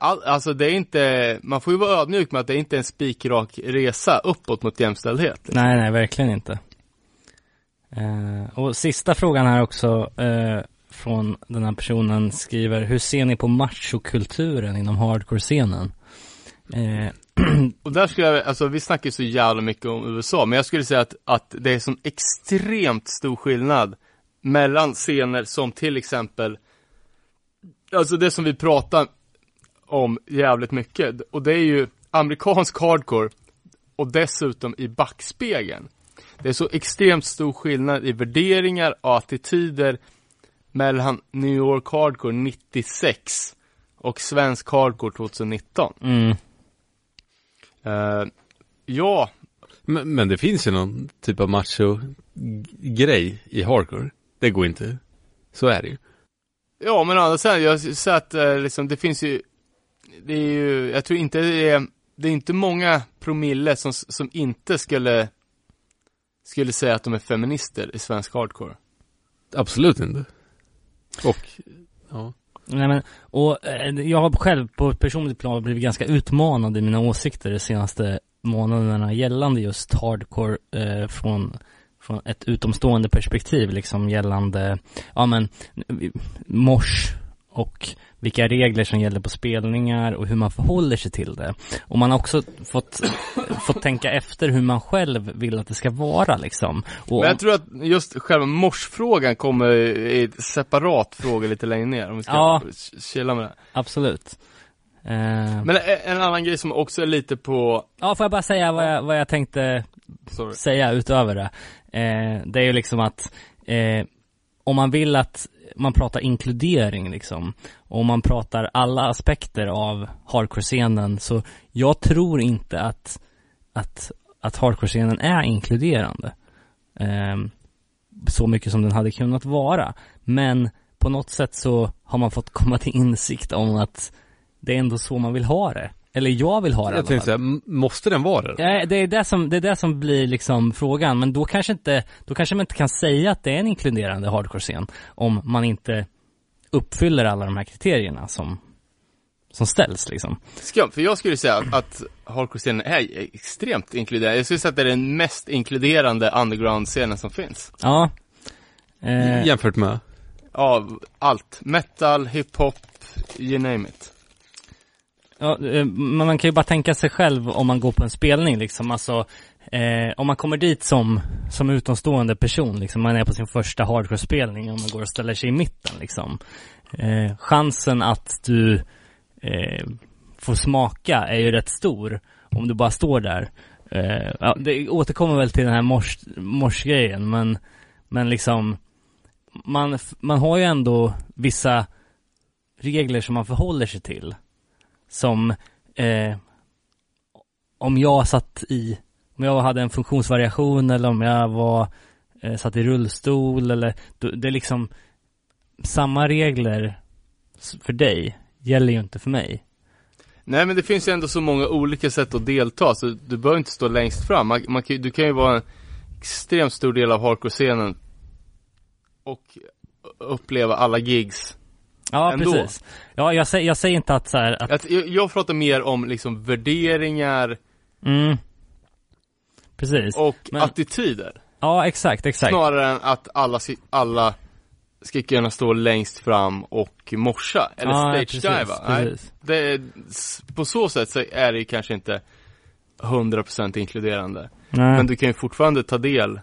all, alltså det är inte, man får ju vara ödmjuk med att det inte är en spikrak resa uppåt mot jämställdhet. liksom. Nej, nej, verkligen inte. Eh, och sista frågan här också eh, från den här personen skriver, hur ser ni på machokulturen inom hardcore-scenen? Eh, Och där skulle jag, alltså vi snackar ju så jävla mycket om USA, men jag skulle säga att, att det är sån extremt stor skillnad mellan scener som till exempel, alltså det som vi pratar om jävligt mycket, och det är ju amerikansk hardcore och dessutom i backspegeln. Det är så extremt stor skillnad i värderingar och attityder mellan New York Hardcore 96 och svensk hardcore 2019. mm, Eh, ja, Men, men det finns ju någon typ av macho-grej i hardcore. Det går inte. Så är det ju. ja men å andra sidan, jag säger att eh, liksom, det finns ju, det är ju, jag tror inte det är, det är inte många promille som, som inte skulle, skulle säga att de är feminister i svensk hardcore. Absolut inte. Och, ja. nej men, och eh, jag har själv på ett personligt plan blivit ganska utmanad i mina åsikter de senaste månaderna gällande just hardcore eh, från från ett utomstående perspektiv liksom gällande, ja men, mors och vilka regler som gäller på spelningar och hur man förhåller sig till det. Och man har också fått, fått tänka efter hur man själv vill att det ska vara liksom. Och, Men jag tror att just själva morsfrågan kommer i ett separat fråga lite längre ner, om vi ska Ja. chilla med det. Absolut. Eh, Men en, en annan grej som också är lite på, ja, får jag bara säga vad jag, vad jag tänkte sorry. säga utöver det. Eh, det är ju liksom att eh, om man vill att man pratar inkludering liksom, och man pratar alla aspekter av hardcore-scenen, så jag tror inte att, att, att hardcore-scenen är inkluderande. Eh, så mycket som den hade kunnat vara. Men på något sätt så har man fått komma till insikt om att det är ändå så man vill ha det. Eller jag vill ha det Jag tänkte säga, måste den vara det? Ja, det är det som, det är det som blir liksom frågan, men då kanske inte, då kanske man inte kan säga att det är en inkluderande hardcore-scen om man inte uppfyller alla de här kriterierna som, som ställs liksom. Skumt, för jag skulle säga att, att hardcore-scenen är extremt inkluderande. Jag skulle säga att det är den mest inkluderande underground-scenen som finns. Ja. Eh, Jämfört med? Av allt. Metal, hiphop, you name it ja, eh, men man kan ju bara tänka sig själv om man går på en spelning liksom, alltså Eh, om man kommer dit som, som utomstående person, liksom, man är på sin första hardcore-spelning och man går och ställer sig i mitten liksom. Eh, chansen att du eh, får smaka är ju rätt stor om du bara står där. Eh, ja, det återkommer väl till den här mors, morsgrejen, men, men liksom man, man har ju ändå vissa regler som man förhåller sig till. Som eh, om jag satt i, om jag hade en funktionsvariation eller om jag var, eh, satt i rullstol eller, det är liksom samma regler för dig gäller ju inte för mig. Nej men det finns ju ändå så många olika sätt att delta, så du behöver inte stå längst fram. Man, man du kan ju vara en extremt stor del av hardcore-scenen och uppleva alla gigs. Ja, Ändå. precis. Ja, jag, säger, jag säger inte att så här, att, Att, jag, jag pratar mer om liksom värderingar mm, precis. och Men- attityder. Ja, exakt, exakt. Snarare än att alla, alla ska kunna stå längst fram och morsa, eller ja, stage-diva. Nej, det på så sätt så är det kanske inte 100% inkluderande. Nej. Men du kan ju fortfarande ta del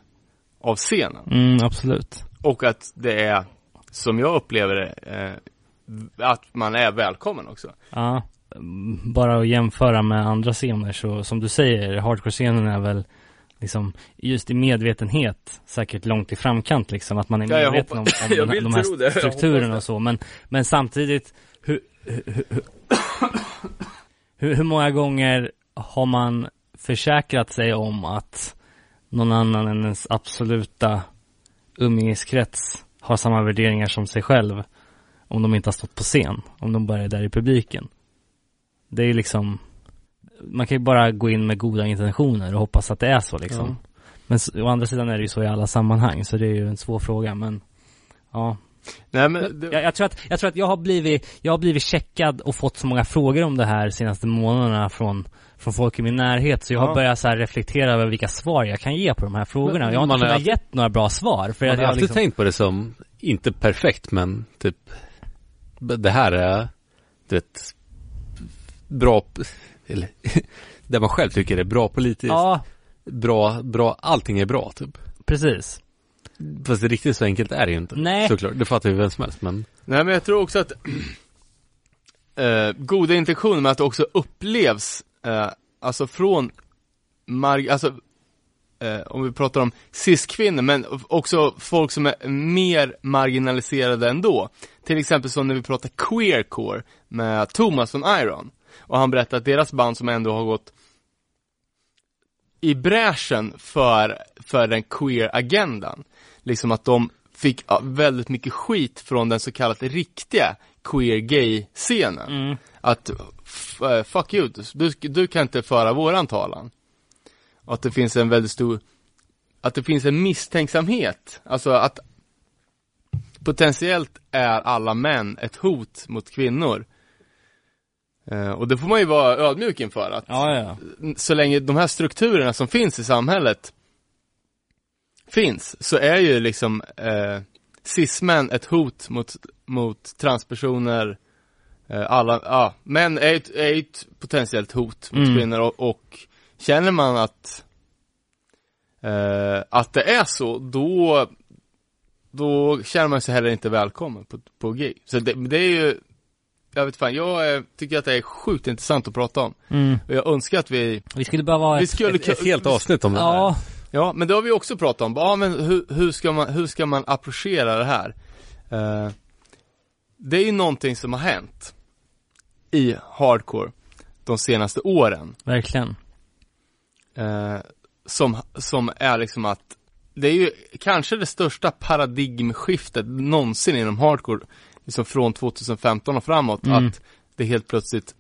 av scenen. Mm, absolut. Och att det är, som jag upplever det, eh, att man är välkommen också. Ja, bara att jämföra med andra scener så som du säger, hardcore-scenen är väl liksom just i medvetenhet säkert långt i framkant liksom, att man är Ja, medveten om, hoppas- om jag de, här det, strukturerna och så, men, men samtidigt hur, hur, hur, hur, hur många gånger har man försäkrat sig om att någon annan än ens absoluta umgängeskrets har samma värderingar som sig själv om de inte har stått på scen, om de bara är där i publiken. Det är liksom, man kan ju bara gå in med goda intentioner och hoppas att det är så liksom. Ja. Men å andra sidan är det ju så i alla sammanhang, så det är ju en svår fråga, men ja. Nej men, det, Jag, jag tror att, jag tror att jag har blivit, jag har blivit checkad och fått så många frågor om det här senaste månaderna från, från folk i min närhet, så jag Ja. har börjat så reflektera över vilka svar jag kan ge på de här frågorna. Men jag har inte kunnat gett några bra svar, för Man att har jag alltid liksom, tänkt på det som, inte perfekt men typ, det här är, du vet, bra, eller, det man själv tycker är bra politiskt, Ja, bra, bra, allting är bra typ. precis. Fast det riktigt så enkelt är det ju inte. Nej. Såklart, det fattar ju vem som helst men nej men jag tror också att eh, goda intentioner med att det också upplevs, eh, alltså från marg, alltså eh, om vi pratar om cis-kvinnor, men också folk som är mer marginaliserade ändå. Till exempel som när vi pratar queercore med Thomas från Iron. Och han berättade att deras band som ändå har gått i bräschen för, för den queer-agendan. Liksom att de fick ja, väldigt mycket skit från den så kallade riktiga queer-gay-scenen. Mm. Att, eh, fuck you, du, du kan inte föra våran talan. Och att det finns en väldigt stor, att det finns en misstänksamhet. Alltså att potentiellt är alla män ett hot mot kvinnor. Eh, och det får man ju vara ödmjuk inför. Att Ja, ja. så länge de här strukturerna som finns i samhället finns, så är ju liksom eh, cis-män ett hot mot, mot transpersoner, eh, alla, ja, män är ett, är ett potentiellt hot mot Mm. kvinnor och, och känner man att eh, att det är så, då då känner man sig heller inte välkommen på, på gay. Så det, det är ju, jag vet fan, jag eh, tycker att det är sjukt intressant att prata om. Mm. Och jag önskar att vi, Vi skulle behöva ha vi ett, skulle ett, ett helt avsnitt om det här. ja, Ja, men det har vi också pratat om. Ja, men hur, hur ska man, hur ska man approchera det här? Eh, det är ju någonting som har hänt i hardcore de senaste åren. verkligen. Eh, som, som är liksom att det är ju kanske det största paradigmskiftet någonsin inom hardcore, liksom från 2015 och framåt, Mm. att det helt plötsligt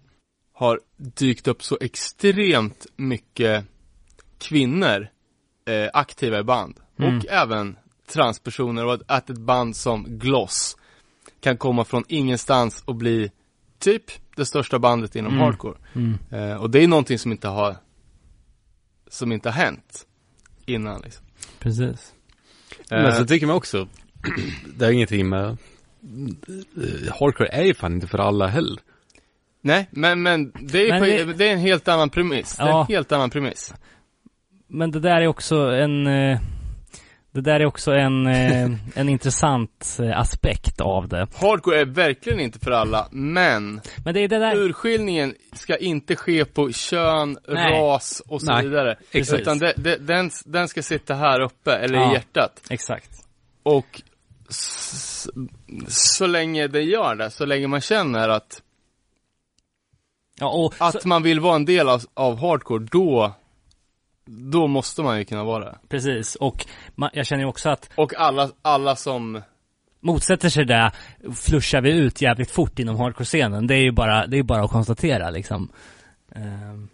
har dykt upp så extremt mycket kvinnor eh, aktiva i band. Mm. Och även transpersoner och att, ett band som Gloss kan komma från ingenstans och bli typ det största bandet inom Mm. hardcore. Mm. Eh, och det är någonting som inte har som inte har hänt innan liksom. Precis. Men Eh, så tycker man också, det har ingenting med, eh, hardcore är ju fan inte för alla heller. nej, men, men det är, ju Men på, det- det... är en helt annan premiss. Det är Ja. en helt annan premiss. Men det där är också en eh, Det där är också en, eh, en intressant eh, aspekt av det. Hardcore är verkligen inte för alla, men Men det är det där urskiljningen ska inte ske på kön, Nej. ras och så Nej, vidare. exakt. Utan det, det, den, den ska sitta här uppe, eller Ja. i hjärtat. Exakt. Och s- så länge det gör det, så länge man känner att, Ja, och att så, man vill vara en del av, av hardcore, då, då måste man ju kunna vara det. precis. Och man, jag känner ju också att Och alla, alla som, motsätter sig det flushar vi ut jävligt fort inom hardcore-scenen. Det är ju bara, det är bara att konstatera liksom. Ehm.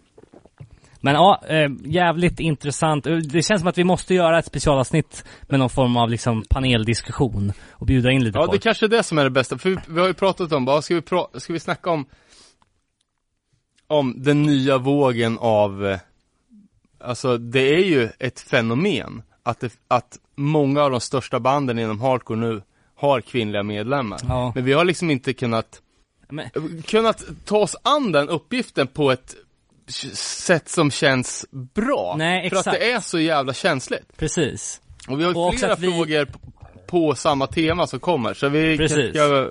Men ja, eh, jävligt intressant. Eh, Det känns som att vi måste göra ett specialavsnitt med någon form av liksom paneldiskussion och bjuda in lite ja det folk. kanske är det som är det bästa, för vi, vi har ju pratat om, bara, ska vi, pra, ska vi snacka om, om den nya vågen av, eh, alltså det är ju ett fenomen, att, det, att många av de största banden inom hardcore nu har kvinnliga medlemmar. Ja. Men vi har liksom inte kunnat, Men, kunnat ta oss an den uppgiften på ett sätt som känns bra. Nej, För att exakt. det är så jävla känsligt. precis. Och vi har Och flera vi- frågor på, samma tema som kommer, så vi Precis. ska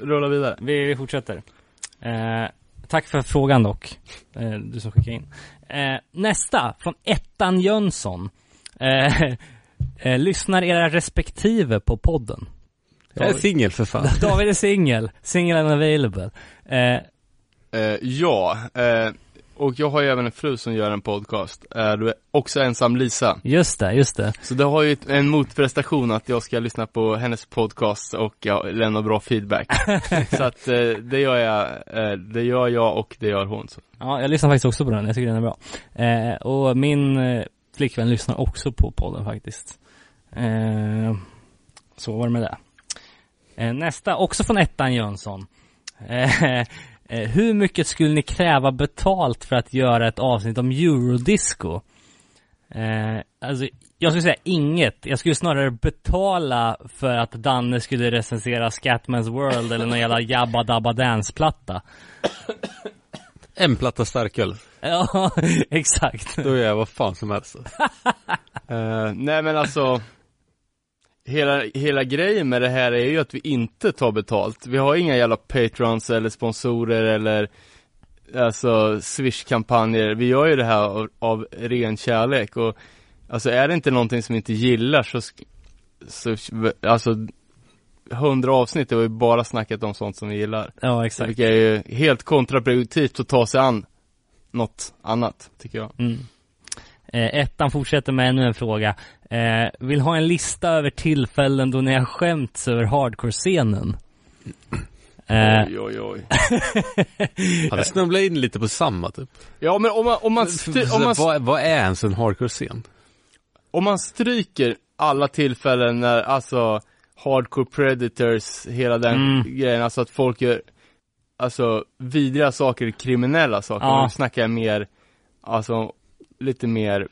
rulla vidare. Vi, vi fortsätter. Eh, tack för frågan dock, eh, du som skickade in. Eh, nästa, från Ettan Jönsson. Eh, eh, lyssnar era respektive på podden? Jag är singel för fan. David är singel, single and available. Eh, Eh, ja, eh, och jag har ju även en fru som gör en podcast. Du är också ensam Lisa. just det, just det. Så det har ju en motprestation att jag ska lyssna på hennes podcast och ja, lämna bra feedback. så att eh, det gör jag, eh, det gör jag och det gör hon. Så. Ja, jag lyssnar faktiskt också på den, jag tycker den är bra. Eh, och min, flickvän lyssnar också på podden faktiskt. Så var det med det. Nästa, också från ettan Jönsson. Eh, hur mycket skulle ni kräva betalt för att göra ett avsnitt om eurodisco? Eh, alltså, jag skulle säga inget. Jag skulle snarare betala för att Danne skulle recensera Scatman's World eller någon jävla Jabba Dabba Dance-platta. En platta starköl. Ja, exakt. Då gör jag vad fan som helst. Eh, nej men alltså hela, hela grejen med det här är ju att vi inte tar betalt. Vi har inga jävla patrons eller sponsorer eller alltså swish-kampanjer. Vi gör ju det här av, av ren kärlek och alltså är det inte någonting som vi inte gillar så, så alltså hundra avsnitt har vi bara snackat om sånt som vi gillar. Ja, exakt. Vilket är ju helt kontraproduktivt att ta sig an något annat, tycker jag. Mm. Eh, ettan fortsätter med ännu en fråga. Eh, vill ha en lista över tillfällen då ni har skämts över hardcore-scenen. Eh, Oj, oj, oj. Ja, vi snubblar in lite på samma typ. Ja men om man, om man, om man, vad, vad är ens en hardcore-scen? om man stryker alla tillfällen när, alltså, hardcore predators, hela den Mm. grejen, alltså att folk gör, alltså, vidriga saker, kriminella saker. Ja. Nu snackar jag mer, alltså, lite mer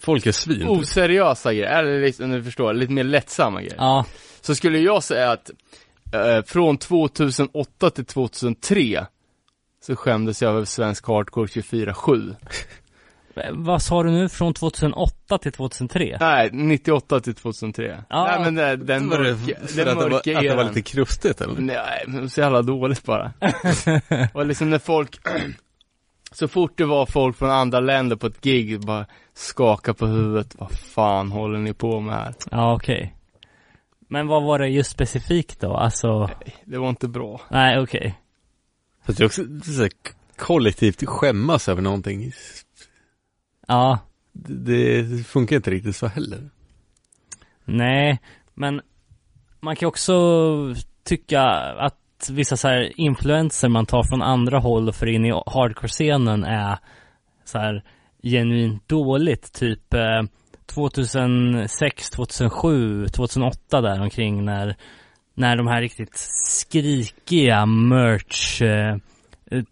Folk är svin. typ. oseriösa grejer, eller liksom, du förstår, lite mer lättsamma grejer. ja, Så skulle jag säga att eh, från 2008 till 2003 så skämdes jag över svensk hardcore 24-7. Eh, vad sa du nu? Från 2008 till 2003? Nej, 98 till 2003. Ja. Nej men det, den Var det mörka, för den att, det var, mörka att det var eran. lite krustigt eller? Nej, men det så jävla dåligt bara. och liksom när folk, så fort det var folk från andra länder på ett gig, bara skaka på huvudet. Vad fan håller ni på med här? Ja, okej. Men vad var det just specifikt då? Alltså, Det var inte bra. nej okej. Fast det är också så här, kollektivt skämmas över någonting. Ja, Det, det funkar inte riktigt så heller. nej, men man kan också tycka att vissa så här influenser man tar från andra håll och för in i hardcore-scenen är så här genuint dåligt. Typ eh, 2006, 2007, 2008 där omkring när, när de här riktigt skrikiga merch eh,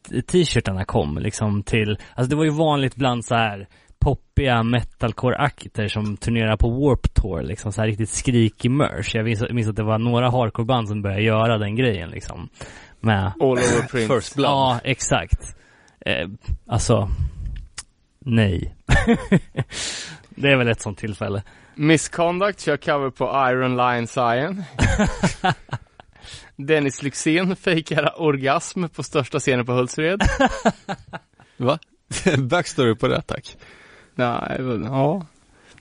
t- t-shirtarna kom liksom till, alltså det var ju vanligt bland så här poppiga metalcore-akter som turnerar på Warp Tour liksom så här riktigt skrikig merch. Jag minns, minns att det var några hardcore-band som började göra den grejen liksom. Med All over print. First blood. Ja, exakt. Eh, alltså, nej. det är väl ett sånt tillfälle. Misconduct kör cover på Iron Lion Cyan. Dennis Lyxzén fejkar orgasm på största scenen på Hultsfred. Va? Backstory på det tack. Nej, men, ja.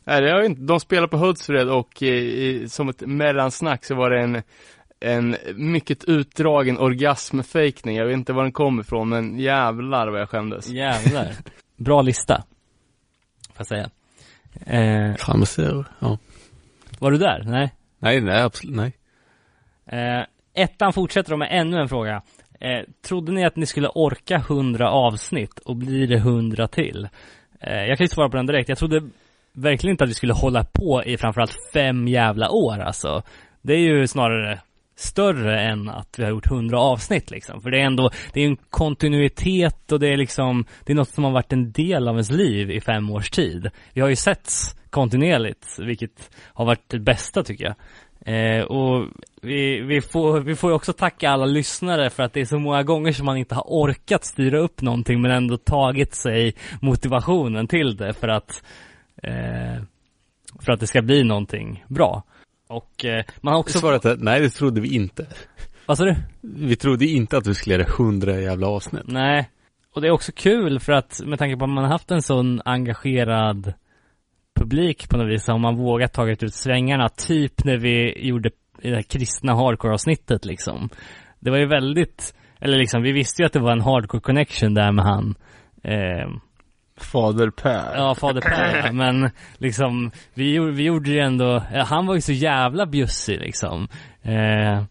Nej, det har inte. De spelar på Hultsfred och i, som ett mellansnack så var det en, en mycket utdragen orgasmfejkning. Jag vet inte var den kom ifrån, men jävlar vad jag skämdes. Jävlar. Bra lista. Får jag säga. Eh, Fan, ja. var du där? Nej. Nej, nej, absolut, nej. Eh, ettan fortsätter då med ännu en fråga. Eh, trodde ni att ni skulle orka 100 avsnitt och blir det 100 till? Eh, jag kan ju svara på den direkt. Jag trodde verkligen inte att vi skulle hålla på i framförallt fem jävla år alltså. Det är ju snarare större än att vi har gjort 100 avsnitt liksom. För det är ändå, det är en kontinuitet och det är liksom, det är något som har varit en del av ens liv i fem års tid. Vi har ju setts kontinuerligt, vilket har varit det bästa tycker jag. Eh, och vi, vi, får, vi får ju också tacka alla lyssnare för att det är så många gånger som man inte har orkat styra upp någonting men ändå tagit sig motivationen till det för att eh, för att det ska bli någonting bra. Och eh, man har också... Svaret är, nej det trodde vi inte. Vad sa du? Vi trodde inte att vi skulle göra hundra jävla avsnitt. Nej. Och det är också kul för att med tanke på att man har haft en sån engagerad publik på något vis har man vågat tagit ut svängarna. Typ när vi gjorde det kristna hardcore-avsnittet liksom. Det var ju väldigt, eller liksom vi visste ju att det var en hardcore connection där med han eh, Fader Per. Ja, fader Per ja. men liksom vi, vi gjorde ju ändå, han var ju så jävla bjussig liksom. Eh,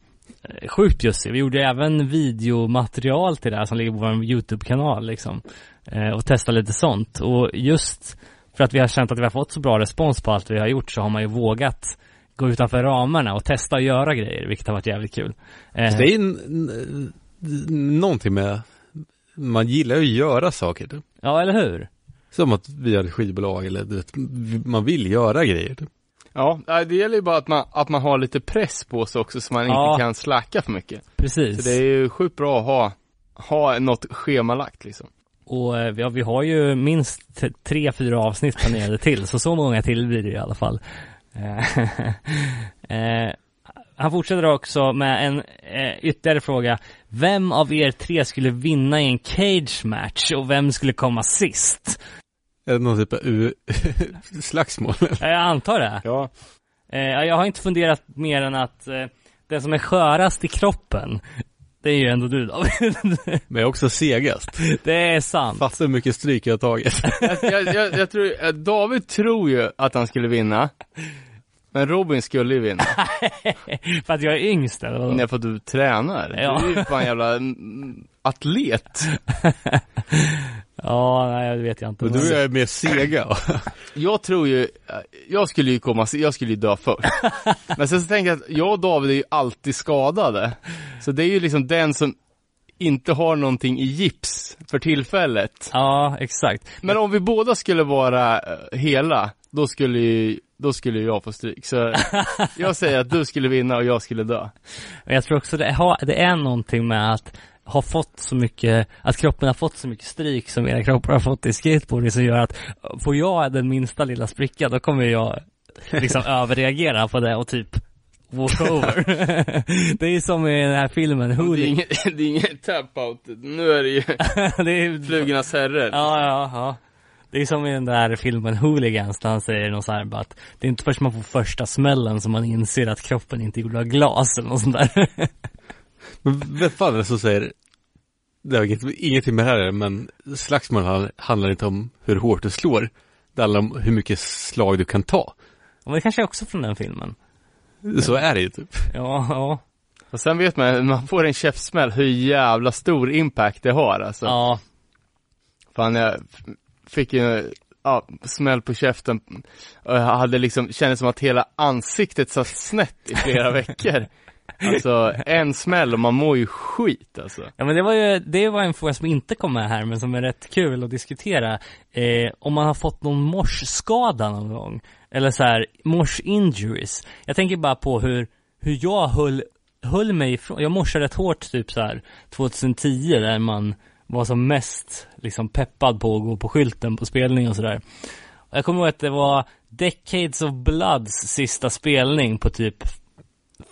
sjukt bjussig. Vi gjorde även videomaterial till det här som ligger på vår YouTube-kanal liksom. Eh, och testade lite sånt. Och just för att vi har känt att vi har fått så bra respons på allt vi har gjort så har man ju vågat gå utanför ramarna och testa att göra grejer, vilket har varit jävligt kul. Eh, Det är n- någonting med, man gillar ju att göra saker. Ja, eller hur? Som att vi har ett skivbolag eller du vet, man vill göra grejer. Ja, det gäller ju bara att man, att man har lite press på sig också så man Ja. inte kan slacka för mycket. Precis. Så det är ju sjukt bra att ha, ha något schemalagt liksom. Och eh, ja, vi har ju minst tre, fyra avsnitt planerade till, så så många till blir det i alla fall. Eh, eh, han fortsätter också med en eh, ytterligare fråga. Vem av er tre skulle vinna i en cage match och vem skulle komma sist? Är det någon typ av slagsmål? Eh, Jag antar det. Ja. Eh, jag har inte funderat mer än att eh, den som är skörast i kroppen, det är ju ändå du David. Men jag är också segast. det är sant. Fattar hur mycket stryk jag har tagit. Jag, jag, jag, tror, eh, David tror ju att han skulle vinna. Men Robin skulle ju vinna. För att jag är yngst eller vadå? Nej, för att du tränar. Ja. Du är ju fan jävla atlet. Ja, nej det vet jag inte. Och du är mer sega. Jag tror ju, eh, jag skulle ju komma, jag skulle ju dö först. Men sen så tänker jag att jag och David är ju alltid skadade. Så det är ju liksom den som inte har någonting i gips för tillfället. Ja, exakt. Men om vi båda skulle vara eh, hela, då skulle ju, då skulle jag få stryk. Så jag säger att du skulle vinna och jag skulle dö. Men jag tror också det, har, det är någonting med att ha fått så mycket, att kroppen har fått så mycket stryk som era kroppar har fått i skateboarding som gör att får jag den minsta lilla spricka då kommer jag liksom överreagera på det och typ walk over. det är som i den här filmen Det är Hooli. ingen, det är ingen tap-out. Nu är det ju det är flugornas herrar. Ja, ja, ja. Det är som i den där filmen Hooligans där han säger något så här bara att det är inte först man får första smällen som man inser att kroppen inte är gjord av glas eller något sånt där. Men vem fan är det som säger Det har inget, ingenting med det här men slagsmål handlar- inte om hur hårt du slår. Det handlar om hur mycket slag du kan ta. Men det kanske är också från den filmen. Så är det ju typ. Ja, ja. Och sen vet man, man får en käftsmäll, hur jävla stor impact det har alltså. Ja, Fan jag fick ju, ja, smäll på käften. Och jag hade liksom, kändes som att hela ansiktet satt snett i flera veckor. Alltså, en smäll och man mår ju skit alltså. ja men det var ju, det var en fråga som inte kom med här men som är rätt kul att diskutera. Eh, om man har fått någon morsskada någon gång. Eller så här, mors injuries. Jag tänker bara på hur, hur jag höll, höll mig ifrån, jag morsade rätt hårt typ så här 2010 där man var som mest liksom peppad på att gå på skylten på spelning och sådär. Jag kommer ihåg att det var Decades of Bloods sista spelning på typ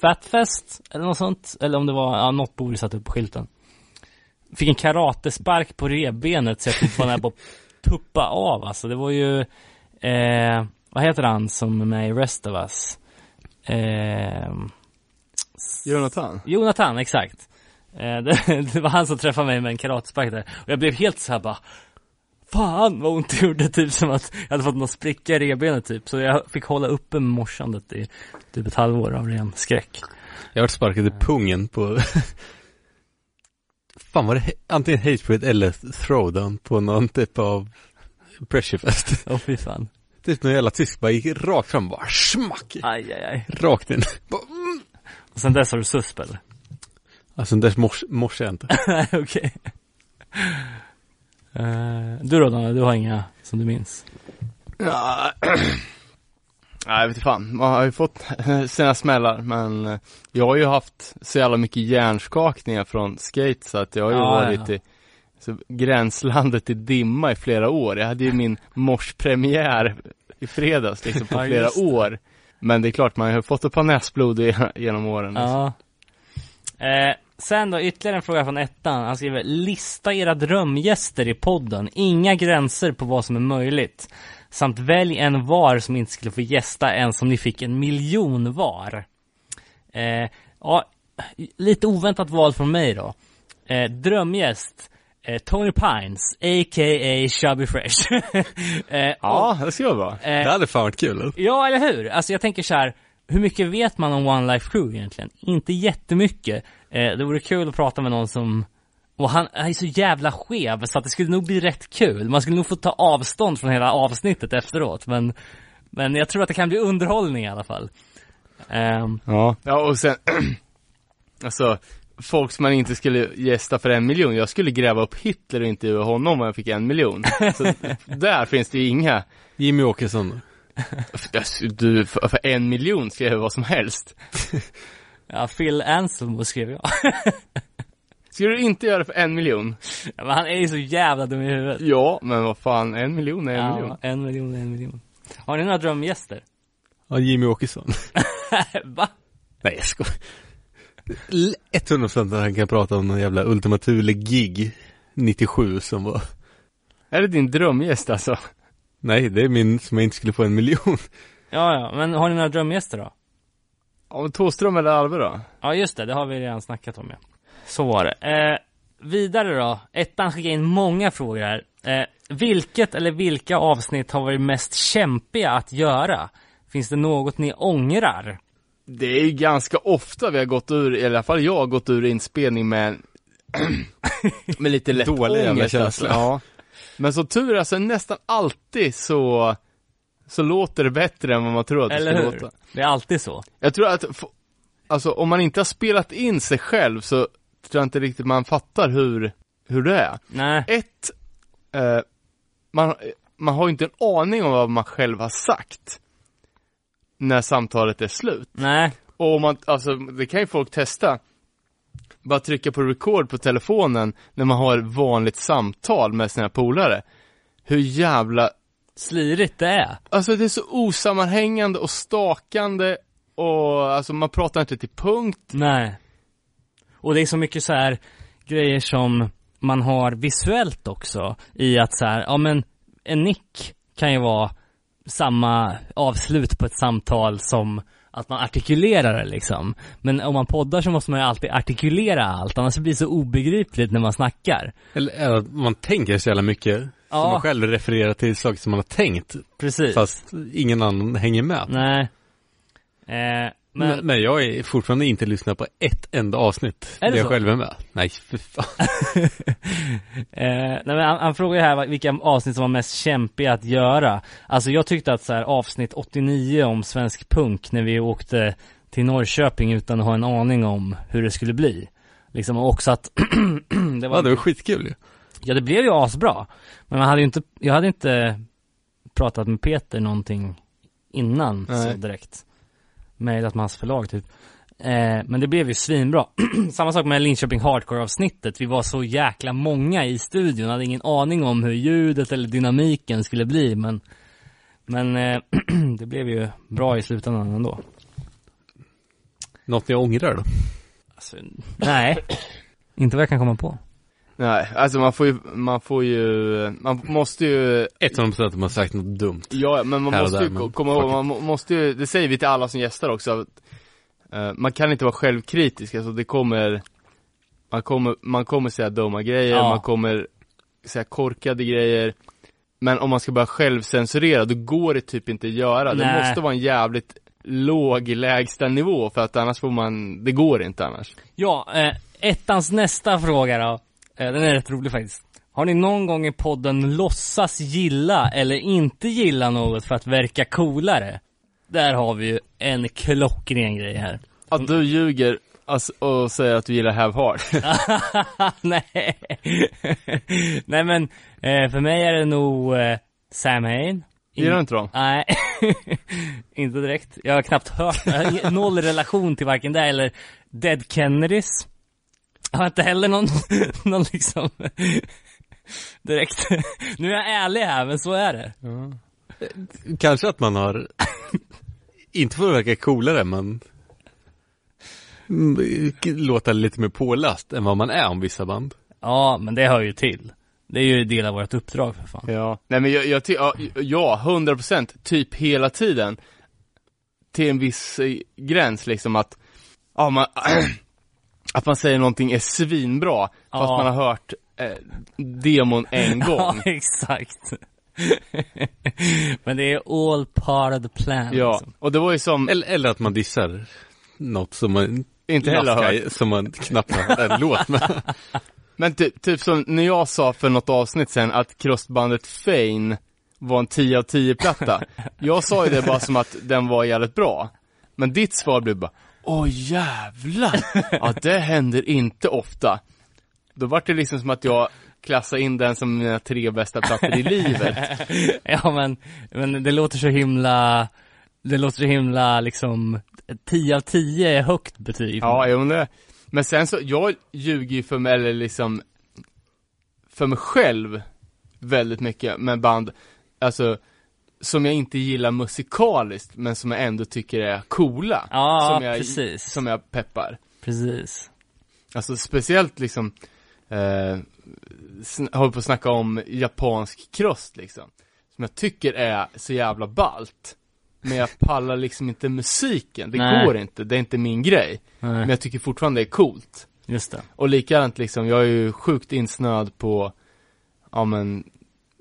Fatfest eller något sånt. Eller om det var, ja, något bord satt upp på skylten. Fick en karatespark på revbenet så jag typ var nära på att tuppa av alltså. Det var ju, eh, vad heter han som är med i Rest of Us? Eh, Jonathan? Jonathan, exakt. Eh, det, det var han som träffade mig med en karatespark där. Och jag blev helt så här bara Fan vad ont det gjorde, typ som att jag hade fått någon spricka i revbenet typ. Så jag fick hålla uppe morsandet i typ ett halvår av ren skräck. Jag har varit sparkad i pungen på Fan var det he- antingen hatebreed eller throwdown på någon typ av pressurefest. Åh fy fan. Typ någon jävla tysk bara gick rakt fram bara smack. Aj, aj, aj. Rakt in. Och sen dess har du susp eller? Alltså dess mors, morsar jag inte. Nej, okej. Eh, du då Daniel, du har inga som du minns? Ja, jag vet inte fan. Man har ju fått sina smällar, men eh, jag har ju haft så jävla mycket hjärnskakningar från skate så att jag har ju Ja, varit ja. i så gränslandet i dimma i flera år. Jag hade ju min morspremiär i fredags liksom på Ja, flera år. Men det är klart, man har ju fått ett par näsblod genom åren. liksom. Ja. Eh, sen då, ytterligare en fråga från ettan. Han skriver, lista era drömgäster i podden. Inga gränser på vad som är möjligt. Samt välj en var som inte skulle få gästa ens om ni fick en miljon var. Eh, ja, lite oväntat val från mig då. Eh, drömgäst. Eh, Tony Pines, a.k.a. Chubby Fresh. eh, Ja, det ska jag vara. eh, Det hade fan varit kul. Ja, eller hur? Alltså jag tänker så här. Hur mycket vet man om One Life Crew egentligen? Inte jättemycket. Eh, det vore kul att prata med någon som Och han är så jävla skev så att det skulle nog bli rätt kul. Man skulle nog få ta avstånd från hela avsnittet efteråt men Men jag tror att det kan bli underhållning i alla fall. Ehm, Ja. Ja, och sen, alltså, folk som man inte skulle gästa för en miljon. Jag skulle gräva upp Hitler och intervjua honom om jag fick en miljon. Så där finns det ju inga. Jimmy Åkesson. Alltså, Du, för, en miljon ska jag vad som helst. ja, Phil Anselmo skrev jag. Skulle du inte göra det för en miljon? Ja, men han är ju så jävla dum i huvudet. Ja, men vad fan, en miljon är en ja, miljon. en miljon, en miljon. Har ni några drömgäster? Ja, Jimmy Åkesson. Va? Nej, jag skojar. L- 100% att han kan prata om någon jävla Ultima Thule-gig 97 som var Är det din drömgäst alltså? Nej, det är min som jag inte skulle få en miljon. Ja, ja, men har ni några drömgäster då? Ja, men Thåström eller Alve då? Ja, just det, det har vi redan snackat om ja. Så var det. Eh, vidare då. Ettan skickar in många frågor här. Eh, vilket eller vilka avsnitt har varit mest kämpiga att göra? Finns det något ni ångrar? Det är ju ganska ofta vi har gått ur, i alla fall jag har gått ur inspelning med med lite lätt Dålig ångest känsla. alltså. Ja. Men så tur alltså nästan alltid så så låter det bättre än vad man tror att det Eller ska hur? låta. Det är alltid så. Jag tror att, alltså om man inte har spelat in sig själv så tror jag inte riktigt man fattar hur, hur det är. Nej. Ett, eh, man, man har ju inte en aning om vad man själv har sagt när samtalet är slut. Nej. Och om man, alltså det kan ju folk testa. Bara trycka på record på telefonen när man har ett vanligt samtal med sina polare. Hur jävla, Slirigt det är. alltså det är så osammanhängande och stakande och alltså man pratar inte till punkt. Nej. Och det är så mycket så här grejer som man har visuellt också. I att så här, ja men en nick kan ju vara samma avslut på ett samtal som att man artikulerar det liksom. Men om man poddar så måste man ju alltid artikulera allt, annars blir det så obegripligt när man snackar. Eller att man tänker så jävla mycket. Ja. Så man själv refererar till saker som man har tänkt. Precis. Fast ingen annan hänger med. Nej. Eh, men, Men, men jag är fortfarande inte lyssnat på ett enda avsnitt. Är det jag så? själv är med. Nej, för fan. Eh, nej men han, han frågar här vilka avsnitt som var mest kämpiga att göra. Alltså jag tyckte att så här, avsnitt 89 om svensk punk när vi åkte till Norrköping utan att ha en aning om hur det skulle bli. Liksom också att det var, Ja, det var skitkul ju. Ja det blev ju asbra. Men man hade ju inte, jag hade inte pratat med Peter någonting innan Nej. så direkt. Mejlat med hans förlag typ. Eh, men det blev ju svinbra. Samma sak med Linköping Hardcore avsnittet. Vi var så jäkla många i studion. Hade ingen aning om hur ljudet eller dynamiken skulle bli men Men eh, det blev ju bra i slutändan ändå. Något jag ångrar då? Alltså, nej. Inte vad jag kan komma på. Nej, alltså man får ju, man får ju, man måste ju 100% att man har sagt något dumt. Ja, men man måste där, ju men komma ihåg, man må- måste ju, det säger vi till alla som gästar också, att, eh, man kan inte vara självkritisk, alltså det kommer, man kommer, man kommer säga dumma grejer, Ja. man kommer säga korkade grejer, men om man ska börja självcensurera, då går det typ inte att göra, det Nej. måste vara en jävligt låg lägsta nivå för att annars får man, det går inte annars. Ja, eh, ettans nästa fråga då. Eh, den är rätt rolig faktiskt. Har ni någon gång i podden låtsas gilla eller inte gilla något för att verka coolare? Där har vi ju en klockren grej här. Att du ljuger alltså, och säger att du gillar Have Heart. Nej. Nej men, eh, för mig är det nog eh, Sam Hain. Gillar du inte dem? Nej, inte direkt. Jag har knappt hört, noll relation till varken det eller Dead Kennedys. Jag har inte heller någon, någon liksom direkt. Nu är jag ärlig här, men så är det. Kanske att man har, inte för att verka coolare, men låta lite mer påläst än vad man är om vissa band. Ja, men det hör ju till. Det är ju del av vårt uppdrag för fan. Ja, nej men jag, jag ty- ja, ja, 100 procent, typ hela tiden. Till en viss eh, gräns liksom att, ja man, att man säger någonting är svinbra, fast Ja. man har hört eh, demon en Ja, gång. exakt. men det är all part of the plan. Ja, Liksom. och det var ju som, Eller, eller att man dissar något som man inte heller har hört. Som man knappt har en låt med. Men typ, typ som när jag sa för något avsnitt sen att crossbandet Fane var en 10 av 10 platta. jag sa ju det bara som att den var jävligt bra. Men ditt svar blev bara, åh jävlar! Ja, det händer inte ofta. Då var det liksom som att jag klassade in den som mina tre bästa plattor i livet. ja men, men det låter så himla, det låter så himla liksom, 10 av 10 är högt betyg. Ja, jo, men det, men sen så, jag ljuger ju för mig, eller liksom, för mig själv väldigt mycket med band, alltså, som jag inte gillar musikaliskt, men som jag ändå tycker är coola. Ja, som jag, precis. Som jag peppar. Precis. Alltså speciellt liksom, eh, håller på att snacka om japansk krost liksom. Som jag tycker är så jävla ballt. Men jag pallar liksom inte musiken, det Nej. går inte, det är inte min grej. Nej, Men jag tycker fortfarande det är coolt. just det. Och likadant liksom, jag är ju sjukt insnöad på, ja men,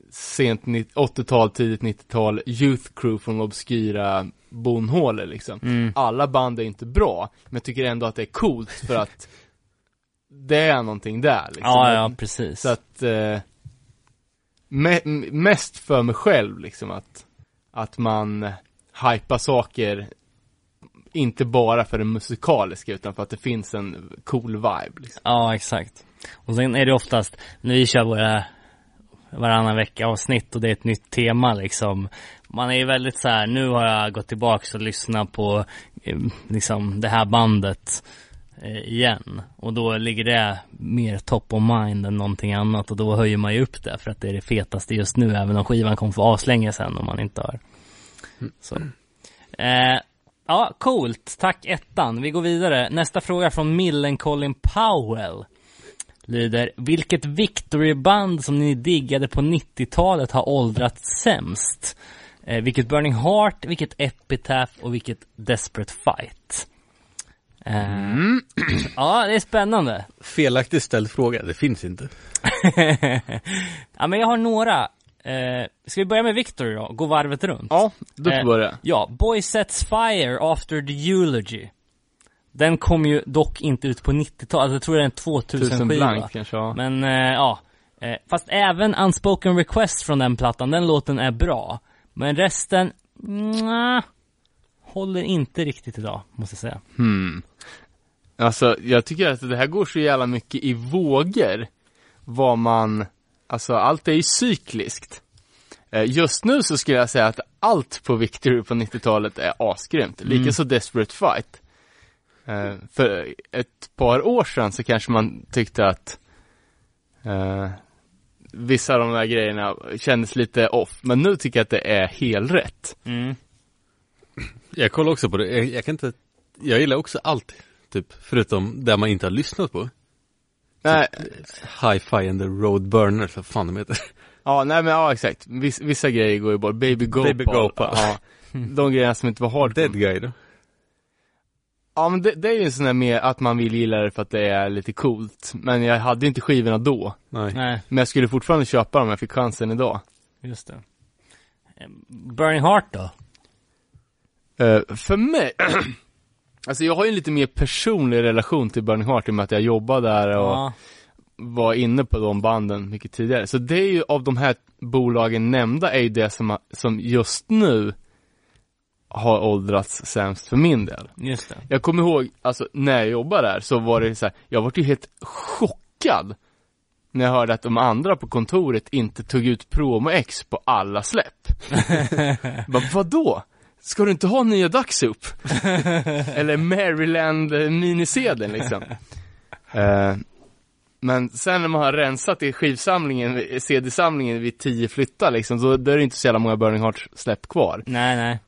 sent nitt- 80-tal, tidigt 90-tal, Youth Crew från obskyra bonhålor liksom. Mm. Alla band är inte bra, men jag tycker ändå att det är coolt för att det är någonting där liksom. Ja, ja, precis. Så att, eh, me- mest för mig själv liksom att, att man hypar saker inte bara för det musikaliska utan för att det finns en cool vibe liksom. Ja, exakt. Och sen är det oftast, när vi kör våra varannan vecka avsnitt och det är ett nytt tema liksom. Man är ju väldigt så här, nu har jag gått tillbaks och lyssnat på eh, liksom det här bandet eh, igen. Och då ligger det mer top of mind än någonting annat och då höjer man ju upp det för att det är det fetaste just nu även om skivan kommer få aslänge sen om man inte har. Så. Eh, ja, coolt. Tack ettan. Vi går vidare. Nästa fråga från Millencolin Powell lyder Vilket Victory-band som ni diggade på 90-talet har åldrats sämst? Eh, vilket Burning Heart, vilket Epitaph och vilket Desperate Fight? Eh, Ja, det är spännande. Felaktigt ställd fråga, det finns inte. ja, men jag har några. Eh, ska vi börja med Victory då? Gå varvet runt? Ja, du får Eh, börja. Ja, Boy Sets Fire After the Eulogy. Den kom ju dock inte ut på 90-talet, alltså, jag tror det är en 2000 Tusen skiva. kanske, ja. Men eh, ja, eh, fast även Unspoken Request från den plattan, den låten är bra. Men resten, nja, håller inte riktigt idag, måste jag säga. Hmm. Alltså, jag tycker att det här går så jävla mycket i vågor. Vad man, alltså allt är ju cykliskt. Eh, Just nu så skulle jag säga att allt på Victory på 90-talet är asgrymt. Mm. Likaså Desperate Fight. Eh, För ett par år sedan så kanske man tyckte att eh, vissa av de där grejerna kändes lite off. Men nu tycker jag att det är helt rätt. Mm. Jag kollar också på det, jag, jag kan inte, jag gillar också allt, typ, förutom det man inte har lyssnat på. Nej, Hi-Fi and the Road Burner, vad fan de heter. Ja, nej men ja exakt. Viss, vissa grejer går ju bort. Baby Go Baby Gopal. Ja. De grejerna som inte var hardcore. Dead Guy då? Ja men det, det är ju en sån där med att man vill gilla det för att det är lite coolt. Men jag hade inte skivorna då. Nej. Nej, Men jag skulle fortfarande köpa dem om jag fick chansen idag. just det. Eh, Burning Heart då? Eh, för mig, alltså jag har ju en lite mer personlig relation till Burning Heart i och med att jag jobbade där och Ja, var inne på de banden mycket tidigare. Så det är ju av de här bolagen nämnda är ju det som, har- som just nu har åldrats sämst för min del. just det. Jag kommer ihåg, alltså när jag jobbade där så var det så här, jag var ju helt chockad när jag hörde att de andra på kontoret inte tog ut promo-ex på alla släpp. Bara, vadå? Ska du inte ha nya Daxup? Eller Maryland eh, minisedeln liksom. Eh, men sen när man har rensat i skivsamlingen, CD-samlingen vid tio flyttar liksom, då, då är det inte så jävla många Burning Heart-släpp kvar. Nej, nej.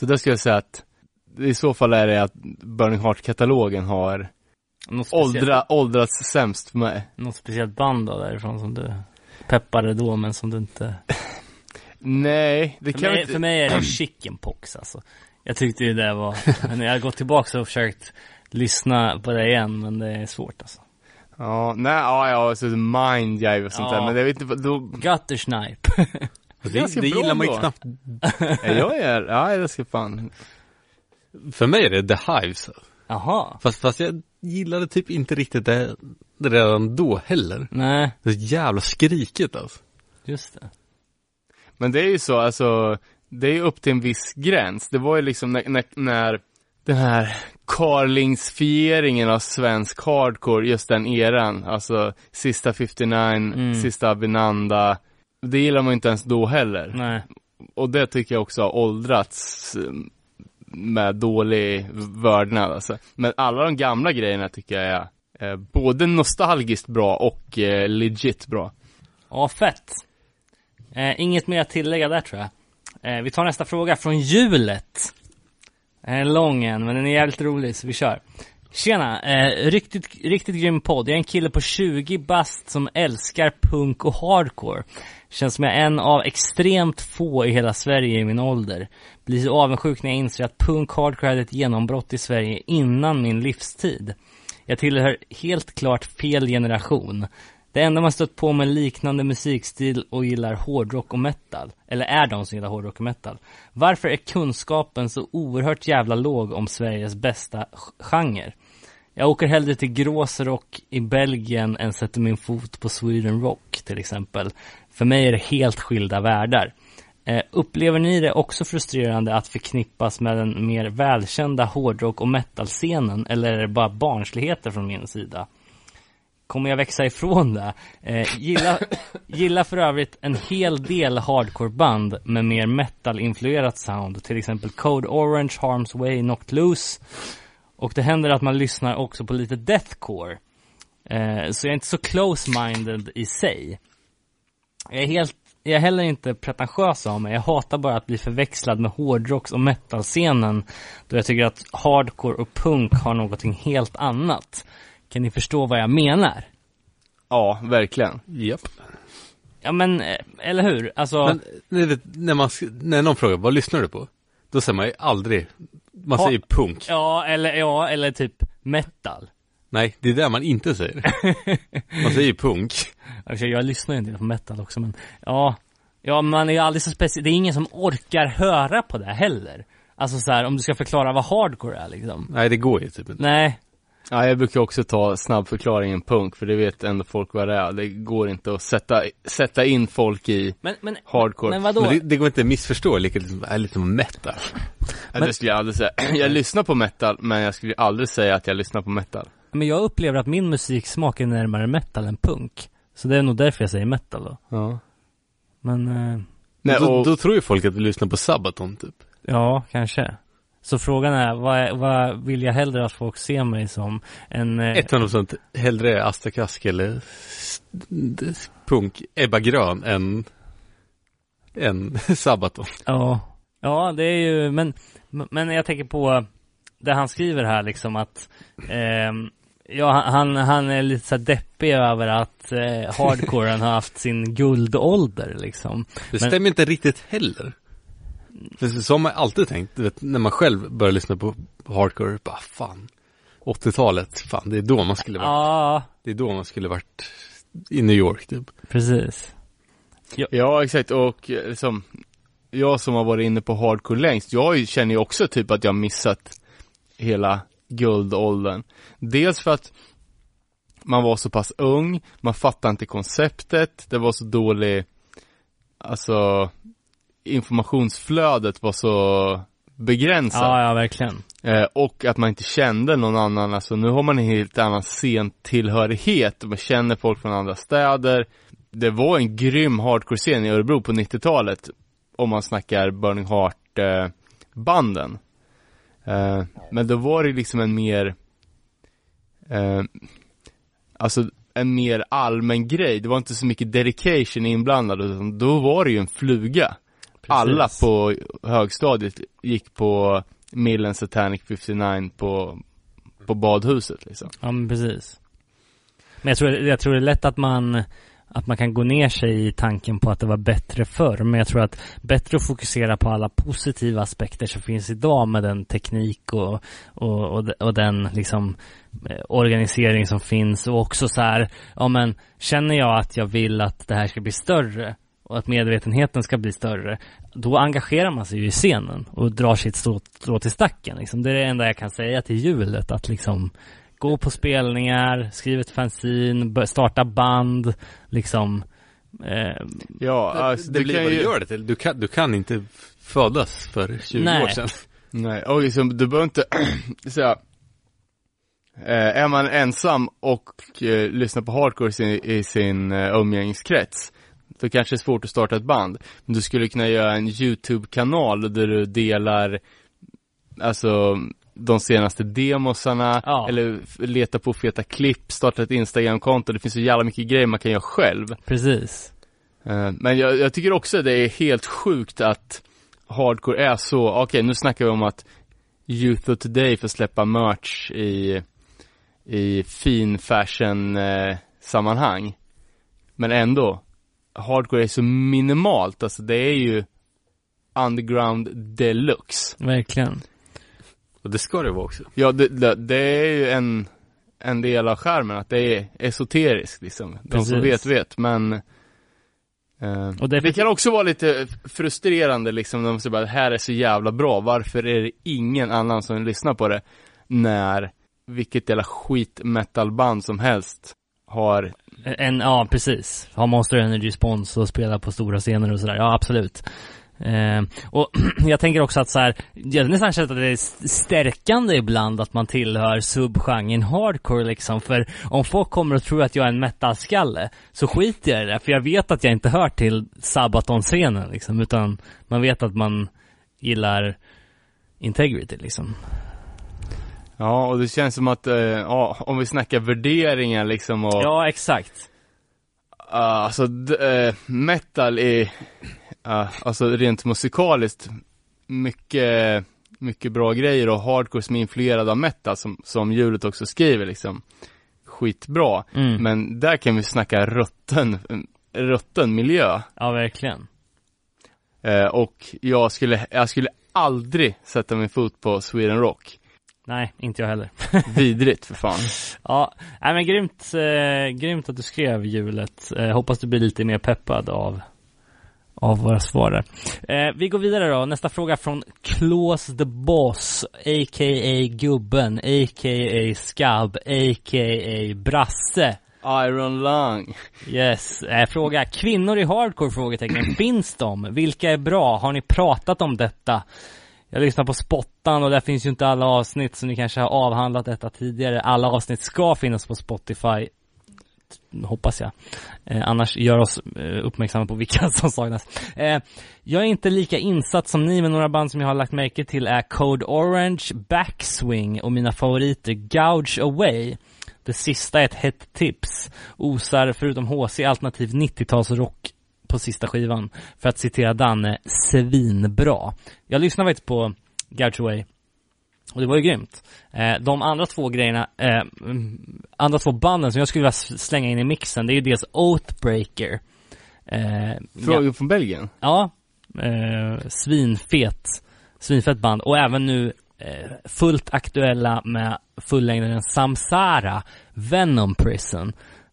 Så där skulle jag säga att i så fall är det att Burning Heart-katalogen har Något åldra, åldrats sämst för mig. något speciellt band då därifrån som du peppade då men som du inte... Nej, det För kan mig, inte... för mig är det chickenpox alltså. Jag tyckte ju det var, men jag har gått tillbaka och försökt lyssna på det igen men det är svårt alltså. Ja, nej, ja, ja, så Mind Jive och sånt Ja. där, men jag vet inte, då... Guttersnipe. Det, det gillar man ju knappt. Ja, jag är, ja, jag ska fan... För mig är det The Hives. Jaha. Fast, fast jag gillade typ inte riktigt det, det redan då heller. Nej, Det är så jävla skrikigt alltså. just det. Men det är ju så, alltså, det är ju upp till en viss gräns. Det var ju liksom när, när, när den här Carlingsfieringen av svensk hardcore, just den eran, alltså sista 59, Mm. sista Avinanda, det gillar man inte ens då heller. Nej. Och det tycker jag också har åldrats eh, med dålig vördnad alltså. Men alla de gamla grejerna tycker jag är eh, både nostalgiskt bra och eh, legit bra. Ja, fett. Eh, inget mer att tillägga där tror jag. Eh, vi tar nästa fråga från hjulet. En lång en, men den är jävligt rolig så vi kör. Tjena, eh, riktigt, riktigt grym podd. Jag är en kille på 20 bast som älskar punk och hardcore. Känns som jag är en av extremt få i hela Sverige i min ålder. Blir så avundsjuk när jag inser att punk hardcore hade ett genombrott i Sverige innan min livstid. Jag tillhör helt klart fel generation. Det enda man stött på med liknande musikstil och gillar hårdrock och metal, eller är de som gillar hårdrock och metal. Varför är kunskapen så oerhört jävla låg om Sveriges bästa genre? Jag åker hellre till Gråsrock i Belgien än sätter min fot på Sweden Rock till exempel. För mig är det helt skilda världar. Eh, upplever ni det också frustrerande att förknippas med den mer välkända hårdrock och metalscenen eller är det bara barnsligheter från min sida? Kommer jag växa ifrån det? Eh, gilla, gilla för övrigt en hel del hardcore-band med mer metal-influerat sound, till exempel Code Orange, Harm's Way, Knocked Loose. Och det händer att man lyssnar också på lite deathcore. Eh, så jag är inte så close-minded i sig. Jag är helt, jag är heller inte pretentiös av mig. Jag hatar bara att bli förväxlad med hårdrocks och metalscenen. Då jag tycker att hardcore och punk har någonting helt annat. Kan ni förstå vad jag menar? Ja, verkligen. Japp. Ja men, eh, eller hur? Alltså, Men vet, när, man, när någon frågar vad lyssnar du på? Då säger man ju aldrig, man Ha- säger punk. ja eller, ja eller typ metal. Nej, det är det man inte säger. Man säger punk. Alltså, jag lyssnar ju en del på metal också men, ja. Ja, man är ju aldrig så speciell. Det är ingen som orkar höra på det heller. Alltså så här, om du ska förklara vad hardcore är liksom. Nej, det går ju typ inte. Nej, Ja, jag brukar också ta snabbförklaringen punk, för det vet ändå folk vad det är. Det går inte att sätta, sätta in folk i men, men, hardcore. men vadå? Men det, det går inte att missförstå, lika liksom, är lite som metal. Ja, det skulle jag aldrig säga. Jag lyssnar på metal, men jag skulle aldrig säga att jag lyssnar på metal. Men jag upplever att min musiksmak är närmare metal än punk. Så det är nog därför jag säger metal då. Ja. Men, eh, Nej, då, och, då tror ju folk att du lyssnar på Sabaton typ. ja, kanske. Så frågan är, vad, är, vad vill jag hellre att folk ser mig som? En, eh, 100% hellre Asta Kask eller punk, Ebba Grön än, än Sabaton. Ja, ja det är ju, men, men jag tänker på det han skriver här liksom att ehm, Ja, han, han är lite så deppig över att eh, hardcoren har haft sin guldålder liksom. Det Men- stämmer inte riktigt heller. För så har man alltid tänkt, vet, när man själv börjar lyssna på hardcore, bara fan. 80-talet, fan det är då man skulle varit, Ja, det är då man skulle varit i New York typ. precis. ja, exakt. Och eh, liksom, jag som har varit inne på hardcore längst, jag känner ju också typ att jag har missat hela guldåldern. Dels för att man var så pass ung, man fattade inte konceptet, det var så dålig, alltså informationsflödet var så begränsat. Ja, ja, verkligen. Eh, och att man inte kände någon annan, alltså nu har man en helt annan scentillhörighet, man känner folk från andra städer. Det var en grym hardcore-scen i Örebro på 90-talet, om man snackar Burning Heart eh. Eh, men då var det liksom en mer, eh, alltså en mer allmän grej, det var inte så mycket dedication inblandad, utan då var det ju en fluga. Alla på högstadiet gick på Millen Satanic 59 på, på badhuset liksom. Ja, men precis. Men jag tror, jag tror det är lätt att man, att man kan gå ner sig i tanken på att det var bättre förr. Men jag tror att bättre att fokusera på alla positiva aspekter som finns idag med den teknik och, och, och, och den liksom eh, organisering som finns och också så här, ja men känner jag att jag vill att det här ska bli större och att medvetenheten ska bli större, då engagerar man sig ju i scenen och drar sitt strå, strå till stacken. Liksom. Det är det enda jag kan säga till hjulet, att liksom gå på spelningar, skriva ett fanzine, starta band, liksom. Eh, Ja, Det, alltså, det du blir kan vad ju... du gör det till. Du kan, du kan inte födas för 20 Nej. år sedan. Nej, och liksom, du behöver inte säga eh, Är man ensam och eh, lyssnar på hardcore i sin, i sin eh, umgängeskrets Då kanske det är svårt att starta ett band Men du skulle kunna göra en YouTube-kanal där du delar Alltså de senaste demosarna Ja. Eller leta på feta klipp, starta ett Instagram-konto Det finns så jävla mycket grejer man kan göra själv precis. Eh, Men jag, jag tycker också det är helt sjukt att hardcore är så, okej nu snackar vi om att Youth of Today får släppa merch i, i fin fashion eh, sammanhang. Men ändå, hardcore är så minimalt, alltså det är ju underground deluxe. Verkligen. Och det ska det vara också. Ja, det, det, det är ju en, en del av skärmen att det är esoteriskt liksom. De som vet Precis. vet, men eh, Och det, det kan också vara lite frustrerande liksom, när man säger bara, det här är så jävla bra, varför är det ingen annan som lyssnar på det? När vilket jävla skit metalband som helst har, En, ja, precis. Ha Monster Energy spons och spela på stora scener och sådär. Ja, absolut. Eh, och jag tänker också att så här, jag nästan känt att det är stärkande ibland att man tillhör subgenren hardcore liksom. För om folk kommer och tror att jag är en metalskalle så skiter jag i det. För jag vet att jag inte hör till Sabaton-scenen liksom. Utan man vet att man gillar integrity liksom. ja, och det känns som att, eh, ja, om vi snackar värderingar liksom och Ja, exakt. Uh, alltså, d- eh, metal är, uh, alltså rent musikaliskt, mycket, mycket bra grejer och hardcore som är influerad av metal, som, som hjulet också skriver liksom, skitbra. Mm. Men där kan vi snacka rutten, rutten miljö. Ja, verkligen. Eh, och jag skulle, jag skulle aldrig sätta min fot på Sweden Rock. Nej, inte jag heller. Vidrigt för fan. Ja, nej men grymt, eh, grymt att du skrev hjulet. Eh, hoppas du blir lite mer peppad av, av våra svar där. Eh, vi går vidare då. Nästa fråga från Klås the Boss, a.k.a. Gubben, a.k.a. Skabb, a.k.a. Brasse. Iron Lung. Yes. Eh, fråga, kvinnor i hardcore? Frågetecken. Finns de? Vilka är bra? Har ni pratat om detta? Jag lyssnar på Spottan och där finns ju inte alla avsnitt så ni kanske har avhandlat detta tidigare. Alla avsnitt ska finnas på Spotify. Hoppas jag. Eh, annars gör oss eh, uppmärksamma på vilka som saknas. Eh, jag är inte lika insatt som ni men några band som jag har lagt märke till är Code Orange, Backswing och mina favoriter Gouge Away. Det sista är ett hett tips. Osar förutom HC alternativ 90-talsrock på sista skivan. För att citera Danne, svinbra. Jag lyssnar faktiskt på Gouge Away och det var ju grymt. Eh, de andra två grejerna, eh, mm, andra två banden som jag skulle vilja slänga in i mixen, det är ju dels Oathbreaker. Eh, Fråga från Belgien. Ja, eh, svinfet, svinfett band och även nu eh, fullt aktuella med fullängdaren Samsara, Venom Prison,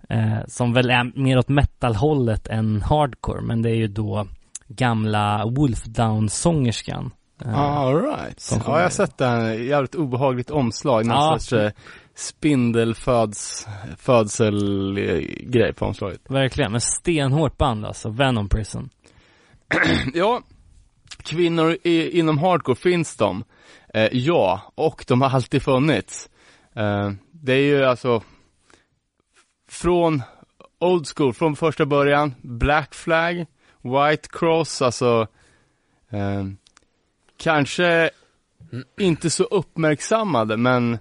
eh, som väl är mer åt metal-hållet än hardcore, men det är ju då gamla Wolfdown-sångerskan. Eh, All right. som Ja, jag har sett den. Jävligt obehagligt omslag. Någon Ja. sorts eh, spindelföds, födselgrej på omslaget. Verkligen, men stenhårt band alltså, Venom Prison. Ja, kvinnor i, inom hardcore, finns de? Eh, ja, och de har alltid funnits. Eh, det är ju alltså från old school, från första början, Black Flag, White Cross, alltså eh, kanske inte så uppmärksammade, men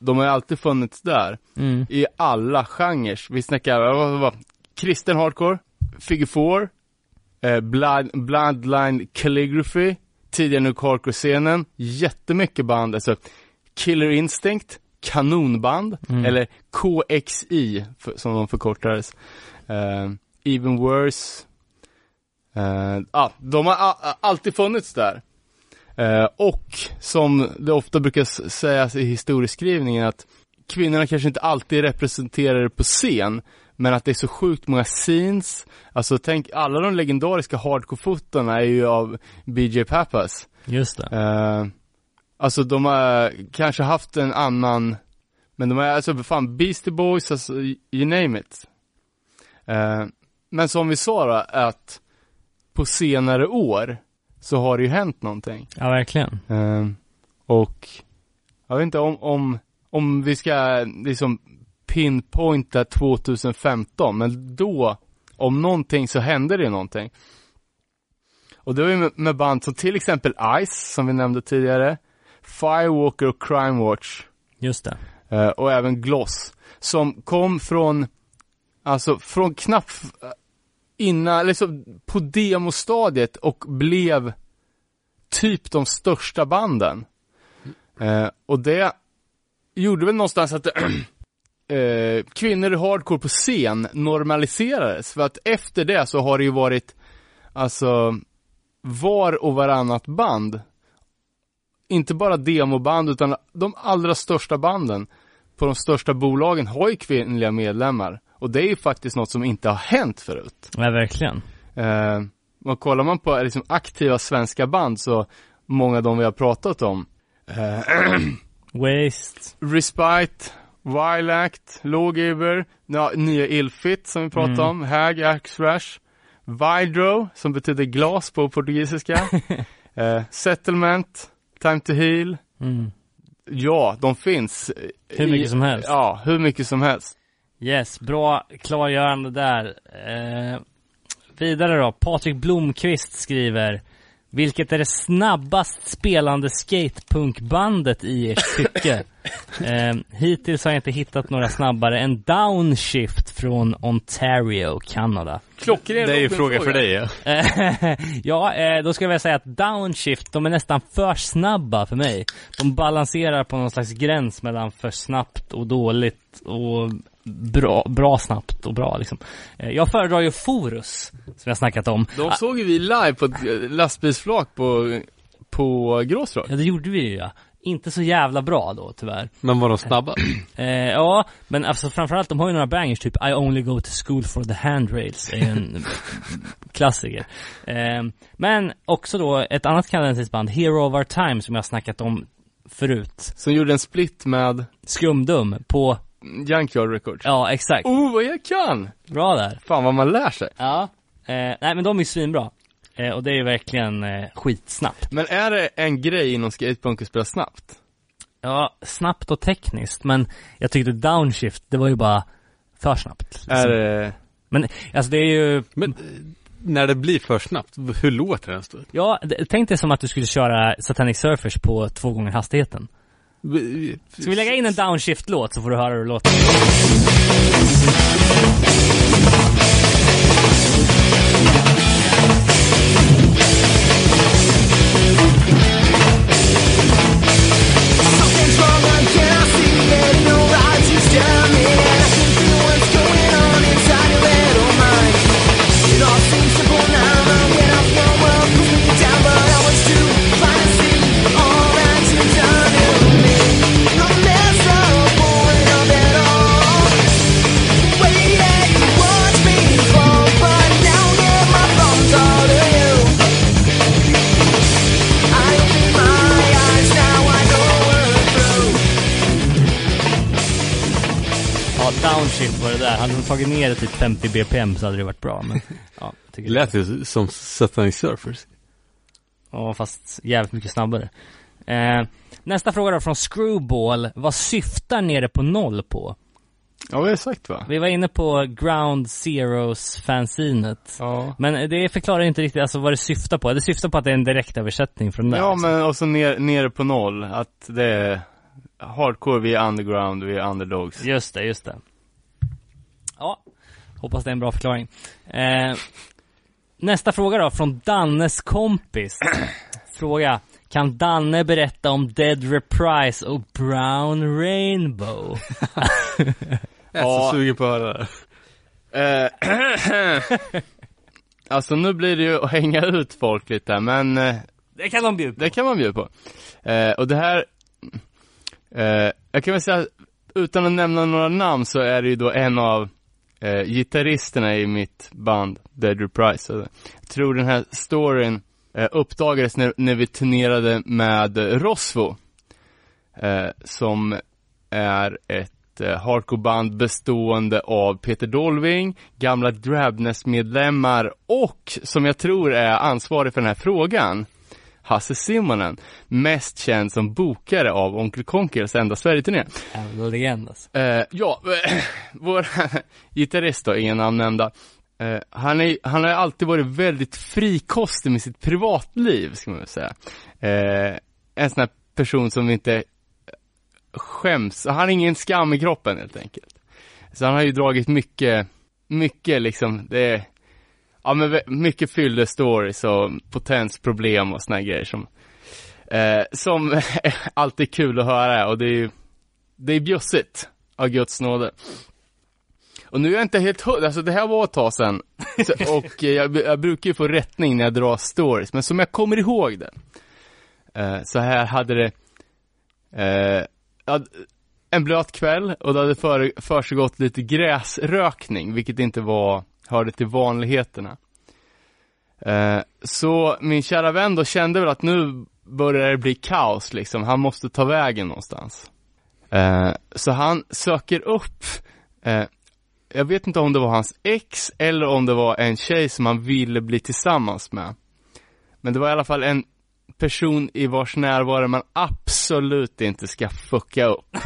de har ju alltid funnits där Mm. i alla genrer. Vi snackar, vad vad- vad? kristen hardcore, figure four, eh, blood, bloodline calligraphy, tidigare nu hardcore-scenen, jättemycket band, alltså Killer Instinct, kanonband, Mm. eller KXI, för, som de förkortades, eh, Even Worse, eh, ah, de har alltid funnits där. Eh, och som det ofta brukar sägas i historieskrivningen att kvinnorna kanske inte alltid är representerade på scen, Men att det är så sjukt många scenes, alltså tänk alla de legendariska hardcore-fotona är ju av BJ Pappas. Just det. Eh, alltså de har kanske haft en annan, men de är alltså fan Beastie Boys, alltså you name it. Eh, men som vi sa då, att på senare år så har det ju hänt någonting. Ja, verkligen. Eh, och jag vet inte om, om, om vi ska liksom pinpointa 2015, men då, om någonting så hände det någonting. Och det var ju med, band som till exempel Ice, som vi nämnde tidigare, Firewalker och Crime Watch, Just det. eh, och även Gloss, som kom från, alltså från knappt innan, liksom på demostadiet och blev typ de största banden. Eh, och det gjorde väl någonstans att eh, kvinnor i hardcore på scen normaliserades. För att efter det så har det ju varit, alltså, var och varannat band. Inte bara demoband utan de allra största banden på de största bolagen har ju kvinnliga medlemmar. Och det är ju faktiskt något som inte har hänt förut. Ja, verkligen. Eh, och kollar man på liksom, aktiva svenska band så många av de vi har pratat om eh, Waste. Respite, Wild Act, Lawgiver, ja, nya Ilfit som vi pratade Mm. om, Hag, Axe Rash, Vidro som betyder glas på portugisiska, eh, Settlement, Time to Heal, Mm. ja, de finns. Hur mycket som helst. Ja, hur mycket som helst. Yes, bra klargörande där. Eh, vidare då, Patrik Blomqvist skriver Vilket är det snabbast spelande skatepunkbandet i ert tycke? eh, hittills har jag inte hittat några snabbare än Downshift från Ontario, Kanada. Klockren Det är ju Robin fråga för dig ja. Ja, eh, då ska jag väl säga att Downshift, de är nästan för snabba för mig. De balanserar på någon slags gräns mellan för snabbt och dåligt och bra, bra snabbt och bra liksom. Eh, jag föredrar ju Forus, som jag snackat om. De såg ju vi live på ett eh, lastbilsflak på, på Gråstråk. Ja, det gjorde vi ju ja. Inte så jävla bra då tyvärr. Men var de snabba? Eh, ja, men alltså framförallt, de har ju några bangers, typ I only go to school for the handrails, är en klassiker. Eh, men också då ett annat kanadensiskt band, Hero of Our Time, som jag har snackat om förut. Som gjorde en split med Skumdum på, Junkyard Records. ja exakt. Oh, vad jag kan! Bra där. Fan vad man lär sig. Ja. Eh, nej men de är ju svinbra. Eh, och det är ju verkligen eh, skitsnabbt. Men är det en grej inom skatepunk att spela snabbt? Ja, snabbt och tekniskt, men jag tyckte Downshift, det var ju bara för snabbt. liksom. Är det... Men alltså det är ju, Men när det blir för snabbt, hur låter det ens då? Ja, tänk dig som att du skulle köra Satanic Surfers på två gånger hastigheten. Ska vi lägga in en downshift-låt så får du höra hur det låter? Something's wrong, I cannot see it. No right to stare downshift var det där. Hade de tagit ner det typ 50 BPM så hade det varit bra, men ja, Det lät ju som Satanic Surfers. Ja, fast jävligt mycket snabbare. Eh, nästa fråga då från Screwball. Vad syftar nere på noll på? Ja, vi har sagt va? Vi var inne på Ground Zeros fanzinet. Ja. Men det förklarar inte riktigt alltså vad det syftar på. Det syftar på att det är en direktöversättning från det. Ja, alltså. men och så ner, nere på noll. Att det är hardcore, vi är underground, vi är underdogs. Just det, just det. Ja, hoppas det är en bra förklaring. Eh, nästa fråga då, från Dannes kompis. fråga. Kan Danne berätta om Dead Reprise och Brown Rainbow? Jag är så sugen på att höra det. Eh, alltså nu blir det ju att hänga ut folk lite, men eh, Det kan de bjuda på. det kan man bjuda på. Eh, och det här, eh, jag kan väl säga, utan att nämna några namn så är det ju då en av eh, gitarristerna i mitt band, Dead Reprise. Jag eh, tror den här storyn eh, uppdagades när, när vi turnerade med Rosvo. Eh, som är ett eh, hardcore-band bestående av Peter Dolving, gamla Drabness-medlemmar och, som jag tror är ansvarig för den här frågan, Hasse Simonen, mest känd som bokare av Onkel Konkels enda Sverigeturné. Jävla legend alltså. Eh, ja, vår gitarrist då, ingen namn nämnda. Eh, han, är, han har alltid varit väldigt frikostig med sitt privatliv, ska man väl säga. Eh, en sån här person som inte skäms, han har ingen skam i kroppen helt enkelt. Så han har ju dragit mycket, mycket liksom, det ja men mycket fyllde stories och potensproblem och såna grejer som, eh, som är alltid kul att höra och det är ju, det är bjussigt av Guds nåde. Och nu är jag inte helt hundra, alltså det här var ett tag sedan. Så, och eh, jag, jag brukar ju få rättning när jag drar stories, men som jag kommer ihåg det. Eh, så här hade det, eh, en blöt kväll och det hade för, försiggått lite gräsrökning, vilket inte var, hörde till vanligheterna. Eh, så min kära vän då kände väl att nu börjar det bli kaos liksom, han måste ta vägen någonstans. Eh, så han söker upp, eh, jag vet inte om det var hans ex eller om det var en tjej som han ville bli tillsammans med. Men det var i alla fall en person i vars närvaro man absolut inte ska fucka upp.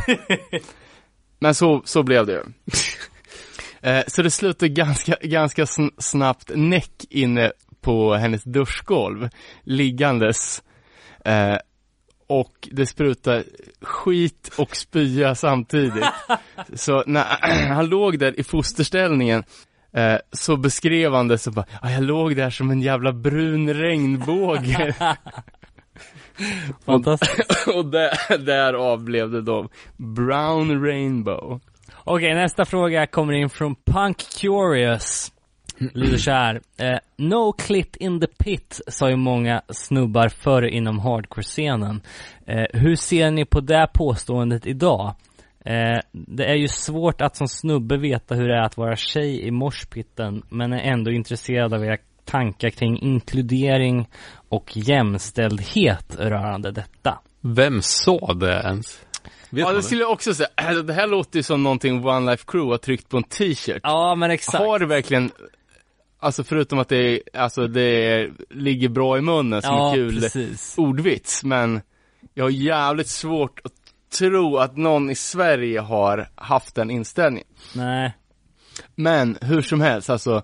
Men så, så blev det ju. Eh, så det slutade ganska, ganska sn- snabbt näck inne på hennes duschgolv, liggandes. Eh, och det sprutade skit och spya samtidigt. Så när han låg där i fosterställningen eh, så beskrev han det så bara, "Ja, jag låg där som en jävla brun regnbåge. Fantastiskt. och där, därav blev det då Brown Rainbow. Okej, nästa fråga kommer in från Punk Curious. Lyder så här. Eh, no clit in the pit, sa ju många snubbar förr inom hardcore-scenen. Eh, hur ser ni på det påståendet idag? Eh, det är ju svårt att som snubbe veta hur det är att vara tjej i morspitten, men är ändå intresserad av era tankar kring inkludering och jämställdhet rörande detta. Vem sa det ens? Vet Ja, det skulle jag också säga. Alltså, Det här låter ju som någonting One Life Crew har tryckt på en t-shirt. Ja, men exakt. Har det verkligen, alltså förutom att det, är, alltså det ligger bra i munnen som ja, en kul precis. ordvits, men jag har jävligt svårt att tro att någon i Sverige har haft den inställningen. Nej. Men hur som helst, alltså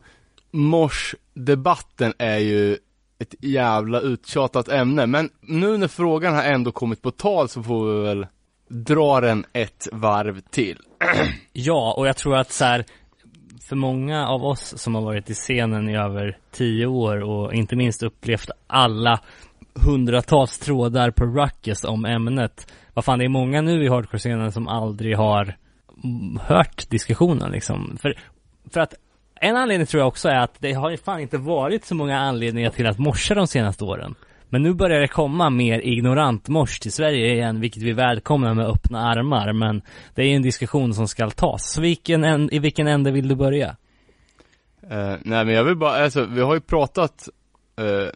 morsdebatten är ju ett jävla uttjatat ämne, men nu när frågan har ändå kommit på tal så får vi väl dra den ett varv till. Ja, och jag tror att så här, för många av oss som har varit i scenen i över tio år och inte minst upplevt alla hundratals trådar på Ruckus om ämnet. Vad fan, det är många nu i hardcore-scenen som aldrig har hört diskussionen liksom. För, för att en anledning tror jag också är att det har ju fan inte varit så många anledningar till att morsa de senaste åren. Men nu börjar det komma mer ignorant mors till Sverige igen, vilket vi välkomnar med öppna armar. Men det är ju en diskussion som ska tas. Så vilken en, i vilken ände vill du börja? Eh, nej men jag vill bara, alltså vi har ju pratat eh,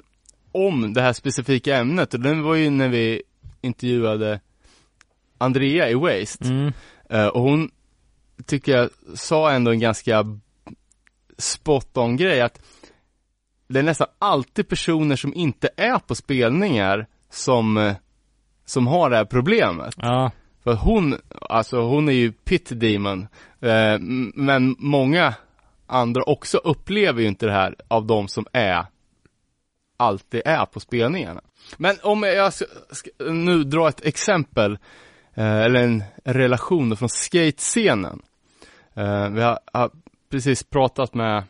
om det här specifika ämnet och den var ju när vi intervjuade Andrea i Waste. Mm. Eh, och hon, tycker jag, sa ändå en ganska spot on grej att det är nästan alltid personer som inte är på spelningar som, eh, som har det här problemet. Ja, För hon, alltså hon är ju pit demon, eh, men många andra också upplever ju inte det här av de som är, alltid är på spelningarna. Men om jag ska, ska nu dra ett exempel, eh, eller en relation från skatescenen. Eh, vi har, har precis pratat med,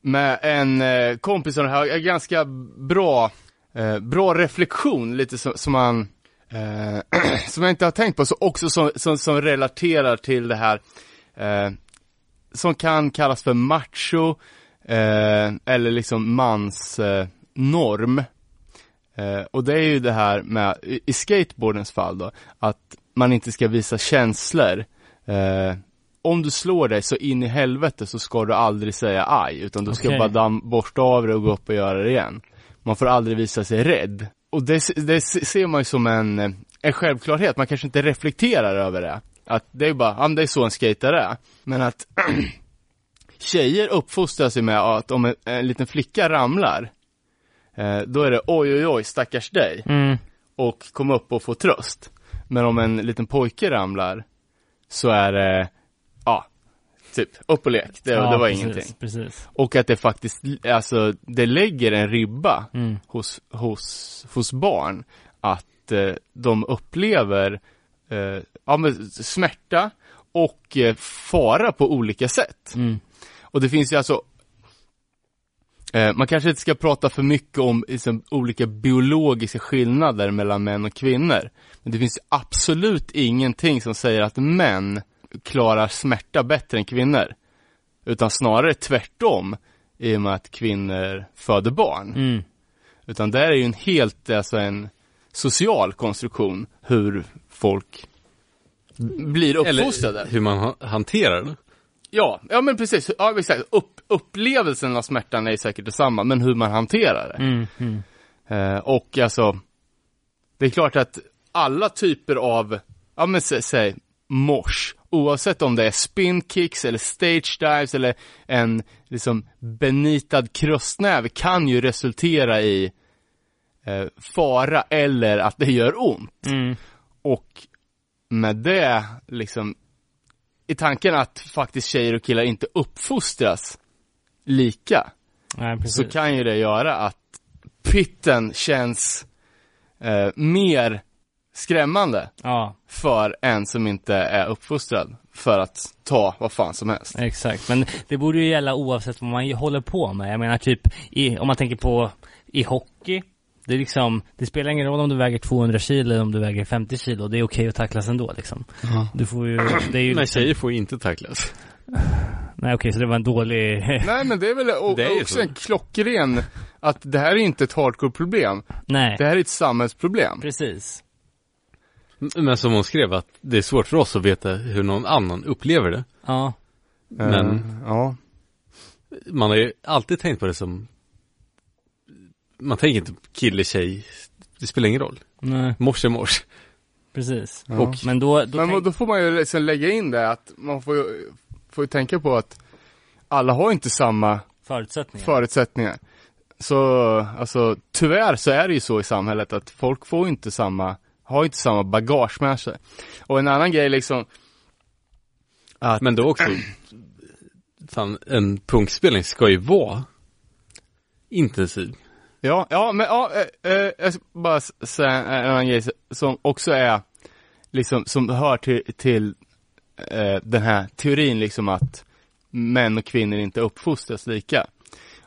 med en eh, kompis som har en ganska bra, eh, bra reflektion, lite som, som man eh, som jag inte har tänkt på, så också som, som, som relaterar till det här eh, som kan kallas för macho eh, eller liksom mans eh, norm. Eh, och det är ju det här med, i, i skateboardens fall då, att man inte ska visa känslor eh, om du slår dig så in i helvete så ska du aldrig säga aj, utan du ska bara damm, borsta av det och gå upp och göra det igen. Man får aldrig visa sig rädd. Och det, det ser man ju som en, eh, en självklarhet, man kanske inte reflekterar över det. Att det är bara, ja det är så en skater är. Men att tjejer uppfostras ju med att om en, en liten flicka ramlar, eh, då är det oj oj oj stackars dig Mm. och komma upp och få tröst. Men om en liten pojke ramlar så är det, typ upp och lek. Det, Ja, det var precis, ingenting. Precis. Och att det faktiskt, alltså det lägger en ribba Mm. hos, hos, hos barn att eh, de upplever eh, ja, men smärta och eh, fara på olika sätt. Mm. Och det finns ju alltså eh, Man kanske inte ska prata för mycket om liksom, olika biologiska skillnader mellan män och kvinnor. Men det finns absolut ingenting som säger att män klarar smärta bättre än kvinnor. Utan snarare tvärtom i och med att kvinnor föder barn. Mm. Utan det är ju en helt, alltså en social konstruktion hur folk blir uppfostrade. Eller hur man ha- hanterar det. Ja, ja men precis. Ja, exakt. Upp, upplevelsen av smärtan är säkert detsamma, men hur man hanterar det. Mm. Mm. Eh, och alltså, det är klart att alla typer av, ja men sä, säg, mosh, oavsett om det är spin kicks eller stage dives eller en liksom benitad krustnäve kan ju resultera i eh, fara eller att det gör ont. Mm. Och med det liksom i tanken att faktiskt tjejer och killar inte uppfostras lika Nej, så kan ju det göra att pitten känns eh, mer skrämmande Ja, för en som inte är uppfostrad för att ta vad fan som helst. exakt. Men det borde ju gälla oavsett vad man håller på med. Jag menar typ, i, om man tänker på i hockey. Det är liksom, det spelar ingen roll om du väger 200 kilo eller om du väger 50 kilo. Det är okej att tacklas ändå liksom. Du får ju, det är ju Men liksom, tjejer får ju inte tacklas. Nej okej, så det var en dålig Nej men det är väl o- Det är också så. en klockren att det här är inte ett hardcore-problem. Nej, Det här är ett samhällsproblem. precis. Men som hon skrev att det är svårt för oss att veta hur någon annan upplever det. Ja, Men Eh, ja. man har ju alltid tänkt på det som Man tänker inte kille, tjej Det spelar ingen roll. nej, Mors är mors. precis. Ja. Och, men då, då Men tänk- då får man ju liksom lägga in det att man får ju, får ju tänka på att alla har inte samma förutsättningar. förutsättningar. Så, alltså tyvärr så är det ju så i samhället att folk får inte samma, har inte samma bagage med sig. Och en annan grej liksom, att, Men då också Fan, en punkspelning ska ju vara intensiv. ja, ja, men ja, eh, jag ska bara säga en annan grej som också är, liksom, som hör till, till eh, den här teorin liksom att män och kvinnor inte uppfostras lika.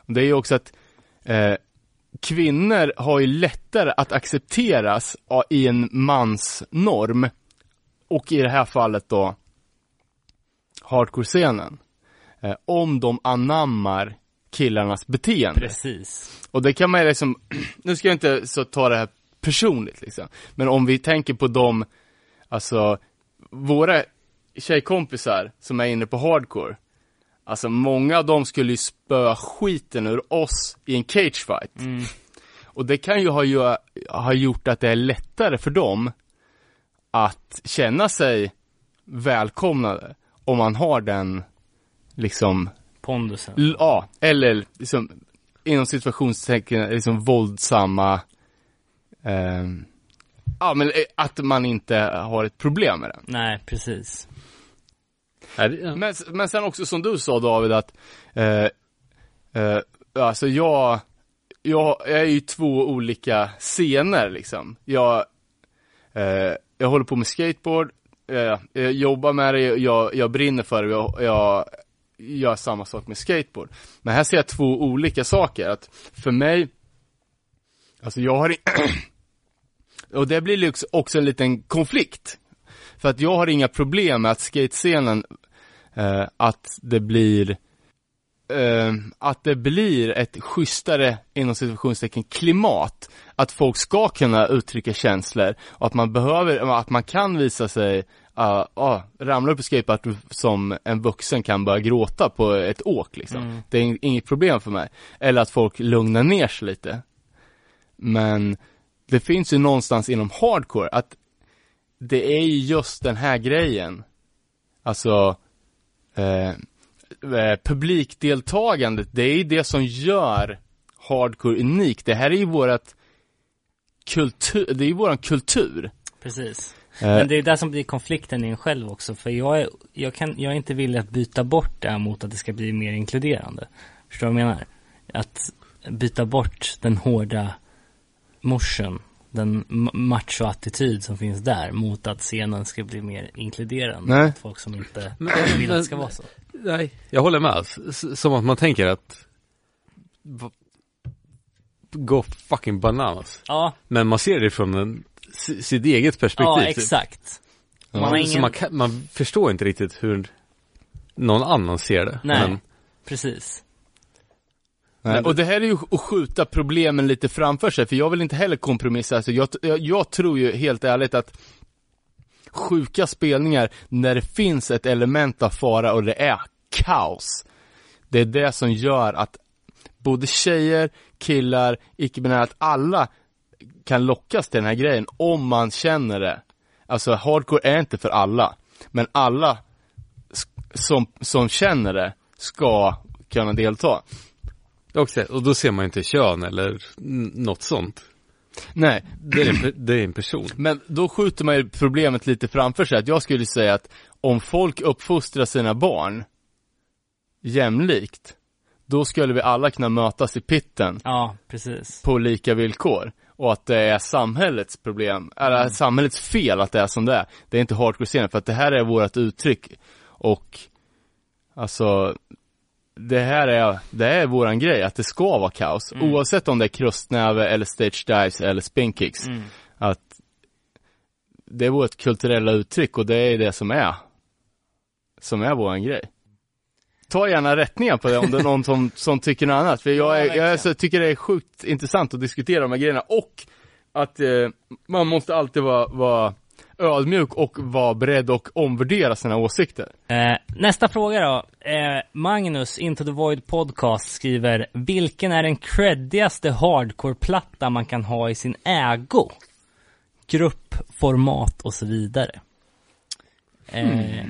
Det är ju också att kvinnor har ju lättare att accepteras i en mansnorm och i det här fallet då hardcore-scenen. Eh, om de anammar killarnas beteende. Precis. Och det kan man ju liksom, nu ska jag inte så ta det här personligt liksom, men om vi tänker på de, alltså, våra tjejkompisar som är inne på hardcore, alltså många av dem skulle ju spöa skiten ur oss i en cagefight. Mm. Och det kan ju ha, ju ha gjort att det är lättare för dem att känna sig välkomnade om man har den, liksom, Pondusen. Ja, eller liksom inom situationstecken liksom våldsamma ehm, Ja men eh, att man inte har ett problem med det. Nej, precis. Det, Men, men sen också som du sa David att eh, eh, Alltså jag Jag är ju två olika scener liksom. Jag eh, Jag håller på med skateboard eh, Jag jobbar med det, jag, jag brinner för det, jag, jag gör samma sak med skateboard. Men här ser jag två olika saker. Att för mig Alltså jag har Och det blir liksom också en liten konflikt. För att jag har inga problem med att skatescenen eh, att det blir eh, att det blir ett schysstare inom situationstecken klimat. Att folk ska kunna uttrycka känslor och att man behöver, att man kan visa sig uh, uh, ramlar du på skateboard som en vuxen kan börja gråta på ett åk liksom. Mm. Det är ing- inget problem för mig. Eller att folk lugnar ner sig lite. Men det finns ju någonstans inom hardcore att det är ju just den här grejen. Alltså, eh, eh, publikdeltagandet, det är ju det som gör hardcore unikt. Det här är ju vårat kultur, det är ju våran kultur. Precis. Eh, Men det är det som blir konflikten i en själv också. För jag är, jag kan, jag är inte villig att byta bort det här mot att det ska bli mer inkluderande. Förstår du vad jag menar? Att byta bort den hårda morsen, den ma- macho-attityd som finns där mot att scenen ska bli mer inkluderande. Nej. Folk som inte Men- vill att det ska vara så. Nej, jag håller med. Som att man tänker att gå fucking bananas. Ja, Men man ser det från en, sitt eget perspektiv. ja typ. exakt. Ja, Man Så ingen- man, kan, man förstår inte riktigt hur någon annan ser det. Nej. Men, Precis. Nej, och det här är ju att skjuta problemen lite framför sig, för jag vill inte heller kompromissa. Alltså jag, jag, jag tror ju helt ärligt att sjuka spelningar, när det finns ett element av fara och det är kaos, det är det som gör att både tjejer, killar, icke-binära, att alla kan lockas till den här grejen om man känner det. Alltså hardcore är inte för alla, men alla som, som känner det ska kunna delta. Också, och då ser man inte kön eller något sånt. Nej, Det är, en, det är en person. men då skjuter man ju problemet lite framför sig. Att jag skulle säga att om folk uppfostrar sina barn jämlikt, då skulle vi alla kunna mötas i pitten Ja, precis. på lika villkor. Och att det är samhällets problem, eller samhällets fel att det är som det är. Det är inte hardcore-scenen, för att det här är vårt uttryck. Och, alltså, det här är, det är våran grej, att det ska vara kaos. Oavsett om det är krustnäve eller stage dives eller spinkicks. Mm. Att det är vårt kulturella uttryck och det är det som är, som är våran grej. Ta gärna rättningar på det om det är någon som, som tycker något annat. För jag, är, jag är, så, tycker det är sjukt intressant att diskutera de här grejerna och att eh, man måste alltid vara, vara ödmjuk och vara beredd och omvärdera sina åsikter. Eh, nästa fråga då. Eh, Magnus, Into the Void Podcast, skriver Vilken är den creddigaste hardcore-platta man kan ha i sin ägo? Grupp, format och så vidare. Eh,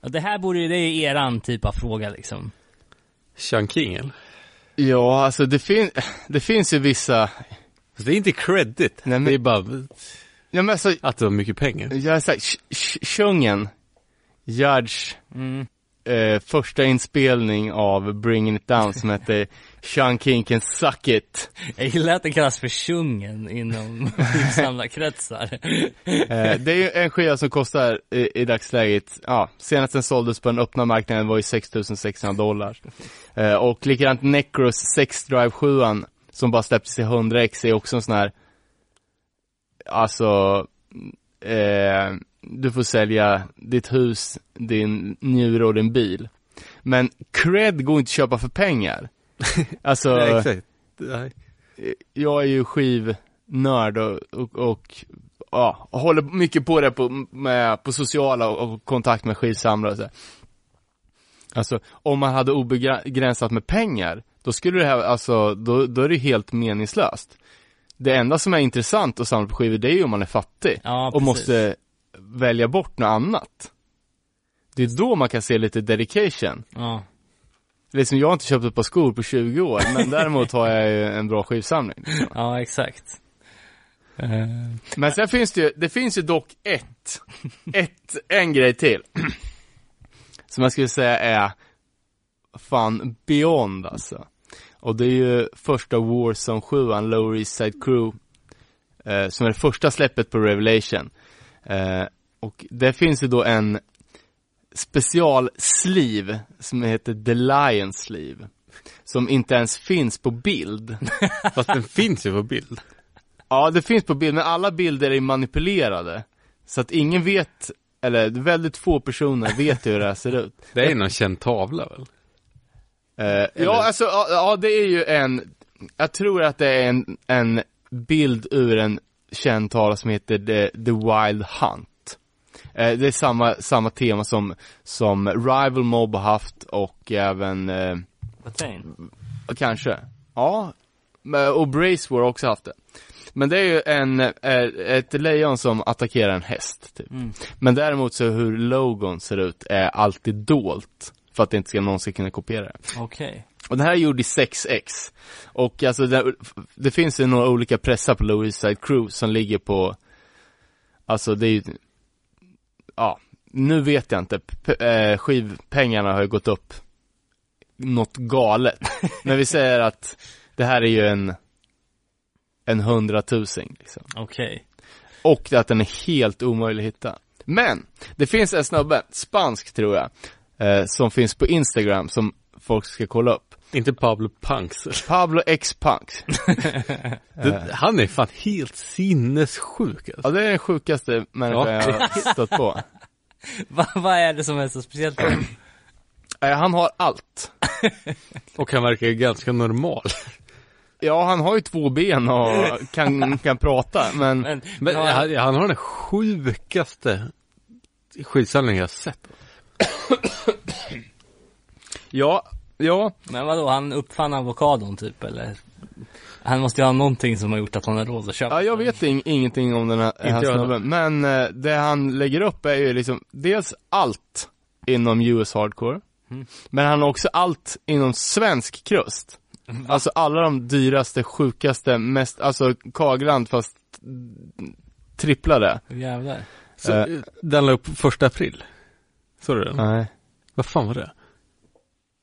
ja, det här borde ju, det är ju eran typ av fråga liksom. Sean King eller? Ja, alltså det, fin det finns ju vissa, Fast det är inte credit. Nej, men- Det är bara ja men alltså, att det var mycket pengar. Sh- Sh- Shungen, Judge, Mm. eh, första inspelning av Bringing It Down som heter Sean King Can Suck It. Jag gillar att den kallas för Tjungen inom skivsamlarkretsar. Eh, det är ju en skiva som kostar i, i dagsläget, ja, senast den såldes på den öppna marknaden var ju 6600 dollar. Eh, och likadant Necros 6 Drive 7 som bara släpptes i 100x är också en sån här, alltså, eh, du får sälja ditt hus, din njure och din bil. Men cred går inte att köpa för pengar. Alltså, Nej, exakt. Nej. jag är ju skivnörd och, och, och ja, håller mycket på det på, med, på sociala och, och kontakt med skivsamlare och så. Alltså, om man hade obegränsat med pengar, då skulle det här, alltså, då, då är det helt meningslöst. Det enda som är intressant att samla på skivor, det är ju om man är fattig Ja, och måste välja bort något annat. Det är då man kan se lite dedication. Ja. Liksom, jag har inte köpt ett par skor på 20 år, men däremot har jag ju en bra skivsamling. ja, exakt. Eh, Men sen finns det ju, det finns ju dock ett, ett, en grej till. Som jag skulle säga är fan beyond alltså. Och det är ju första Warzone 7 Lower East Side Crew. Eh, som är det första släppet på Revelation. Eh, och det finns ju då en special sleeve som heter The Lion Sleeve. Som inte ens finns på bild. Fast den finns ju på bild. Ja, det finns på bild, men alla bilder är manipulerade. Så att ingen vet, eller väldigt få personer vet hur det här ser ut. Det är någon känd tavla väl? Eh, ja, alltså, ja, ja, det är ju en, jag tror att det är en, en bild ur en känd tavla som heter The, The Wild Hunt. Eh, det är samma, samma tema som, som Rival Mob har haft och även, eh, Batain. kanske, ja, och Brace War har också haft det. Men det är ju en, eh, ett lejon som attackerar en häst, typ. Mm. Men däremot så hur logon ser ut är alltid dolt. För att det inte ska någon ska kunna kopiera det. Okej. Och den här är gjord i 6X. Och alltså det, det finns ju några olika pressar på Lower East Side Crew som ligger på, alltså det är ju, ja, nu vet jag inte. P- eh, skivpengarna har ju gått upp något galet. Men vi säger att det här är ju en, en hundratusing liksom. Okej. Och att den är helt omöjlig att hitta. Men, det finns en snubbe, spansk tror jag, eh, som finns på Instagram som folk ska kolla upp. Inte Pablo Punks. Pablo X Punk. Det, han är fan helt sinnessjuk alltså. Ja, det är den sjukaste människan Ja. jag har stött på. Va, vad är det som är så speciellt? Eh, han har allt. Och han verkar ju ganska normal. Ja, han har ju två ben och kan, kan prata, men Men, Men han, han har den sjukaste skidsamlingen jag sett. ja, ja, men vadå, han uppfann avokadon typ eller? Han måste ju ha någonting som har gjort att han har råd att köpa ja jag vet ing, ingenting om den här, här snubben, men eh, det han lägger upp är ju liksom dels allt inom US Hardcore, Mm. men han har också allt inom svensk krust. Alltså alla de dyraste, sjukaste, mest, alltså Kagland fast tripplade. Jävlar. Så, Eh. Den la upp första april. Såg du den? Nej. Vad fan var det?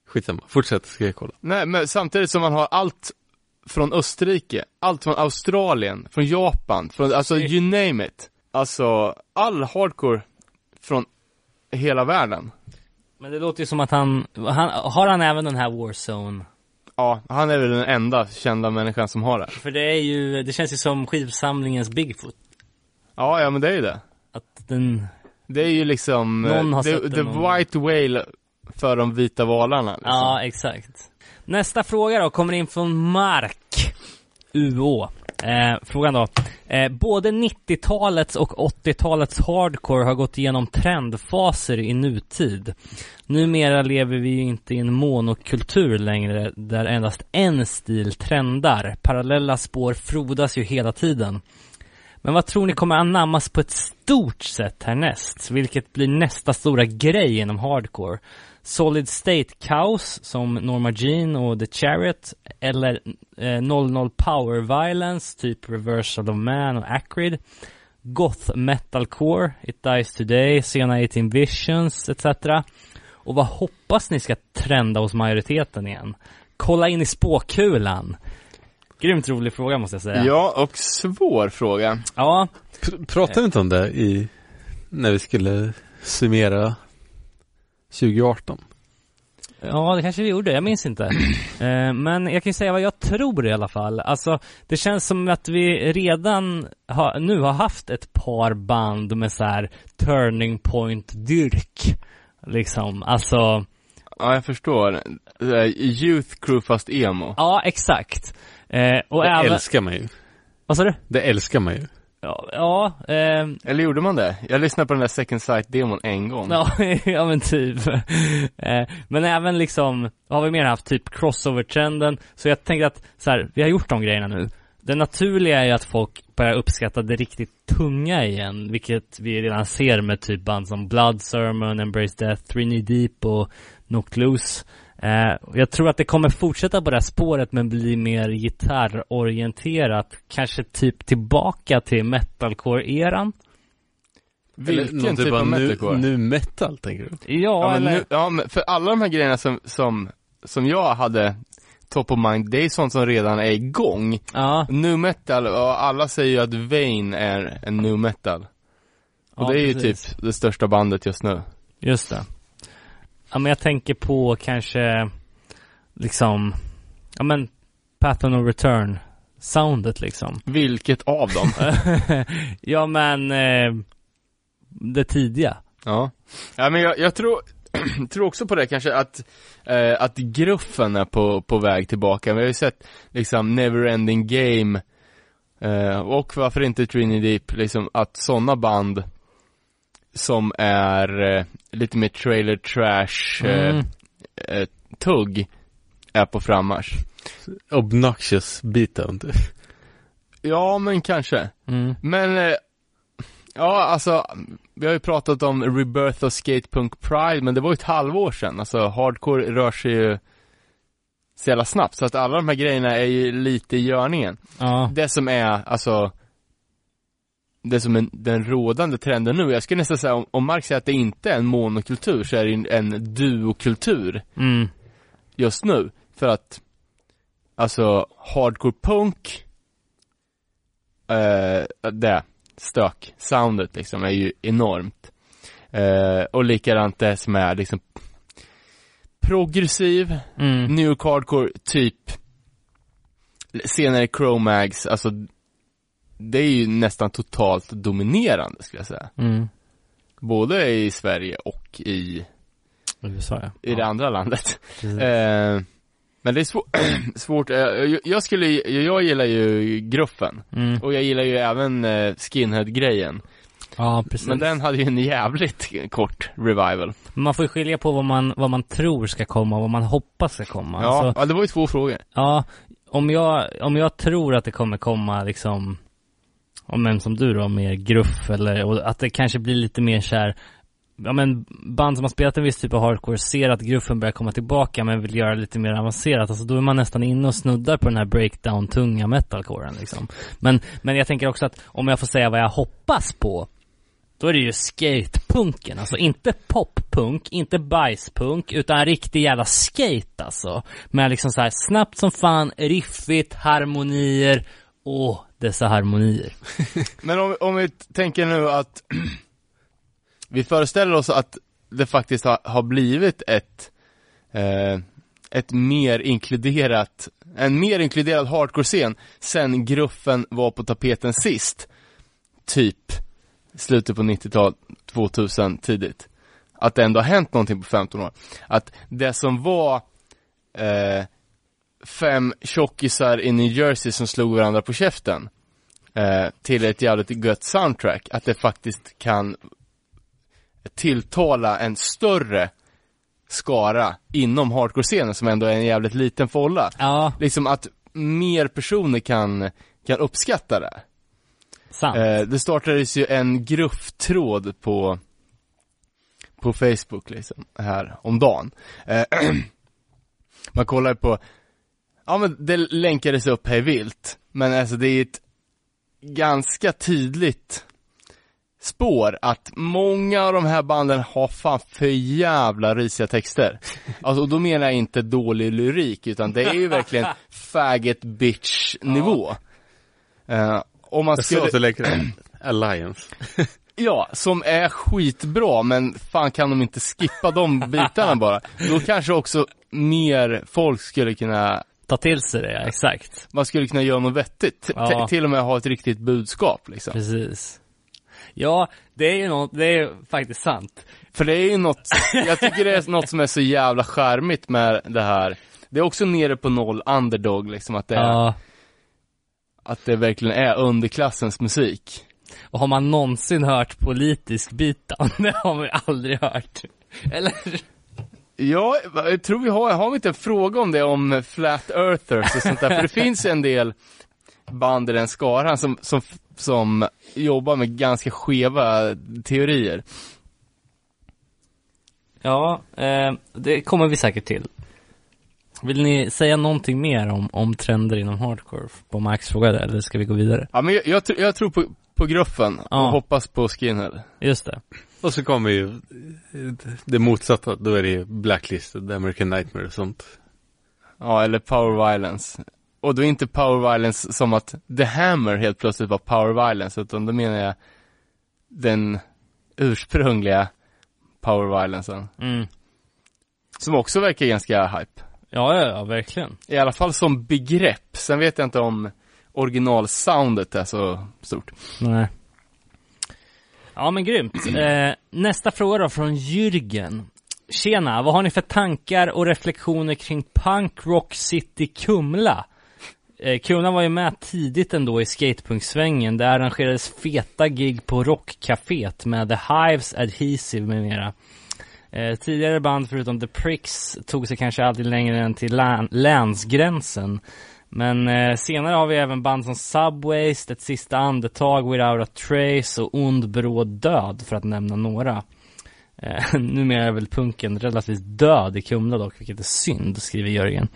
Skitsamma, fortsätt ska jag kolla. Nej, men samtidigt som man har allt från Österrike, allt från Australien, från Japan, från, alltså you name it. Alltså, all hardcore från hela världen. Men det låter ju som att han, han, har han även den här Warzone? Ja, han är väl den enda kända människan som har det. För det är ju, det känns ju som skivsamlingens Bigfoot. Ja, ja men det är ju det. Att den, Det är ju liksom, Någon har eh, the, sett the någon white whale för de vita valarna. Liksom. ja exakt. Nästa fråga då kommer in från Mark UÅ. Eh, frågan då. Eh, både 90-talets och 80-talets hardcore har gått igenom trendfaser i nutid. Numera lever vi ju inte i en monokultur längre där endast en stil trendar. Parallella spår frodas ju hela tiden. Men vad tror ni kommer anammas på ett stort sätt härnäst? Vilket blir nästa stora grej inom hardcore? Solid State Chaos som Norma Jean och The Chariot eller eh, 00 Power Violence typ Reversal of Man och Acrid Goth Metalcore, It Dies Today, Sena 18 Visions etc. Och vad hoppas ni ska trenda hos majoriteten igen? Kolla in i spåkulan. Grymt rolig fråga måste jag säga. Ja, och svår fråga. Ja, Pr- pratade vi inte om det i, när vi skulle summera 2018? Ja, det kanske vi gjorde, jag minns inte. Eh, men jag kan ju säga vad jag tror i alla fall. Alltså, det känns som att vi redan har, nu har haft ett par band med så här turning point-dyrk. Liksom, alltså, Ja, jag förstår. Eh, Youth crew fast emo. ja exakt. Eh, och Det även, älskar man ju. vad sa du? Det älskar man ju. Ja, ja, ehm, Eller gjorde man det? Jag lyssnade på den där second sight-demon en gång. Ja, ja men typ. Eh, men även liksom, har vi mer haft typ crossover-trenden. Så jag tänkte att så här, vi har gjort de grejerna nu. Det naturliga är ju att folk börjar uppskatta det riktigt tunga igen, vilket vi redan ser med typ band som Blood Sermon, Embrace Death, Three Knee Deep och Knocked Loose. Eh, jag tror att det kommer fortsätta på det här spåret men bli mer gitarrorienterat. Kanske typ tillbaka till metalcore-eran. Vilken någon typ av nu, metalcore? nu metal tänker du? Ja, Ja, men eller... nu, ja, men för alla de här grejerna som, som, som jag hade top of mind, det är sånt som redan är igång. Ja, Nu metal, och alla säger ju att Vain är en nu metal. Och ja, det är ju precis. typ det största bandet just nu. Just det. Ja men jag tänker på kanske liksom, ja men Pattern of Return soundet liksom. Vilket av dem? ja men eh, det tidiga. ja. Ja men jag, jag tror, tror också på det kanske att, eh, att gruffen är på, på väg tillbaka. Vi har ju sett liksom Neverending Game eh, och varför inte Trini Deep, liksom att sådana band som är eh, lite mer trailer trash eh, Mm. eh, tugg är på frammarsch. Obnoxious beatdown. typ. Ja, men kanske. Mm. Men, eh, ja alltså, vi har ju pratat om Rebirth of Skatepunk Pride, men det var ju ett halvår sedan. Alltså, hardcore rör sig ju så jävla snabbt, så att alla de här grejerna är ju lite i görningen. Ja. Det som är, alltså, det som är den rådande trenden nu, jag skulle nästan säga, om, om Marx säger att det inte är en monokultur, så är det en, en duokultur Mm. just nu. För att, alltså, hardcore punk, eh, det, stök, soundet liksom, är ju enormt. Eh, och likadant det som är liksom progressiv, Mm. new hardcore, typ senare Chromags, alltså det är ju nästan totalt dominerande skulle jag säga. Mm. Både i Sverige och i, USA ja. i det andra landet. Eh, men det är svår, svårt, eh, jag, jag skulle, jag gillar ju gruffen. Mm. Och jag gillar ju även eh, skinhead-grejen. Ja, precis. Men den hade ju en jävligt kort revival. Man får ju skilja på vad man, vad man tror ska komma och vad man hoppas ska komma. Ja, Alltså, ja, det var ju två frågor. ja, om jag, om jag tror att det kommer komma liksom, om en som du då, mer gruff eller, och att det kanske blir lite mer så här Ja men band som har spelat en viss typ av hardcore ser att gruffen börjar komma tillbaka men vill göra lite mer avancerat, alltså då är man nästan inne och snuddar på den här breakdown tunga metalcoren liksom. Men, men jag tänker också att om jag får säga vad jag hoppas på då är det ju skatepunken, alltså inte poppunk, inte bajspunk, utan riktig jävla skate alltså. Med liksom så här snabbt som fan, riffigt, harmonier, åh, dessa harmonier. Men om, om vi tänker nu att vi föreställer oss att det faktiskt har, har blivit ett eh, ett mer inkluderat, en mer inkluderad hardcore-scen sen gruffen var på tapeten sist. Typ slutet på 90-talet, 2000 tidigt. Att det ändå har hänt någonting på 15 år. Att det som var eh, fem tjockisar i New Jersey som slog varandra på käften eh, till ett jävligt gött soundtrack, att det faktiskt kan tilltala en större skara inom hardcore-scenen som ändå är en jävligt liten folla. Ja, Liksom att mer personer kan, kan uppskatta det. sant. Eh, det startades ju en grufftråd på på Facebook liksom, här om dagen. Eh, man kollar på, ja men det länkades upp hej vilt, men alltså det är ett ganska tydligt spår att många av de här banden har fan för jävla risiga texter. Alltså och då menar jag inte dålig lyrik, utan det är ju verkligen faggot bitch nivå. Eh, om man skulle... länkade till Alliance. Ja, som är skitbra, men fan kan de inte skippa de bitarna bara? Då kanske också mer folk skulle kunna, Ta till sig det, ja, exakt. man skulle kunna göra något vettigt. Ja. till och med ha ett riktigt budskap liksom. Precis. Ja, det är ju något, det är ju faktiskt sant. För det är ju något, jag tycker det är något som är så jävla charmigt med det här. Det är också nere på noll underdog liksom, att det, är, Ja. att det verkligen är underklassens musik. Och har man någonsin hört politisk beatdown? Det har man ju aldrig hört. Eller? Ja, jag tror vi har, har vi inte en fråga om det om flat earthers och sånt där? För det finns ju en del band i den skaran som, som, som jobbar med ganska skeva teorier. Ja, eh, det kommer vi säkert till. Vill ni säga någonting mer om, om trender inom hardcore på Max frågade, eller ska vi gå vidare? Ja, men jag, jag, jag tror på, på gruffen och Ja. hoppas på skinhead. Just det. Och så kommer ju det motsatta, då är det ju Blacklisted, American Nightmare och sånt. Ja, eller power violence. Och då är inte power violence som att The Hammer helt plötsligt var power violence, utan då menar jag den ursprungliga power violencen. Mm. Som också verkar ganska hype. Ja, ja, ja, verkligen. I alla fall som begrepp. Sen vet jag inte om originalsoundet är så stort. Nej. Ja, men grymt. Eh, nästa fråga då från Jürgen. Tjena, vad har ni för tankar och reflektioner kring Punk Rock City Kumla? Eh, Kumla var ju med tidigt ändå i skatepunksvängen. Det arrangerades feta gig på Rockcaféet med The Hives, Adhesive med mera. Eh, tidigare band förutom The Pricks tog sig kanske aldrig längre än till län- länsgränsen. Men eh, senare har vi även band som Subways, Ett sista andetag, Without a Trace och Ond bråd död för att nämna några. Eh, numera är väl punken relativt död i Kumla dock, vilket är synd, skriver Jörgen.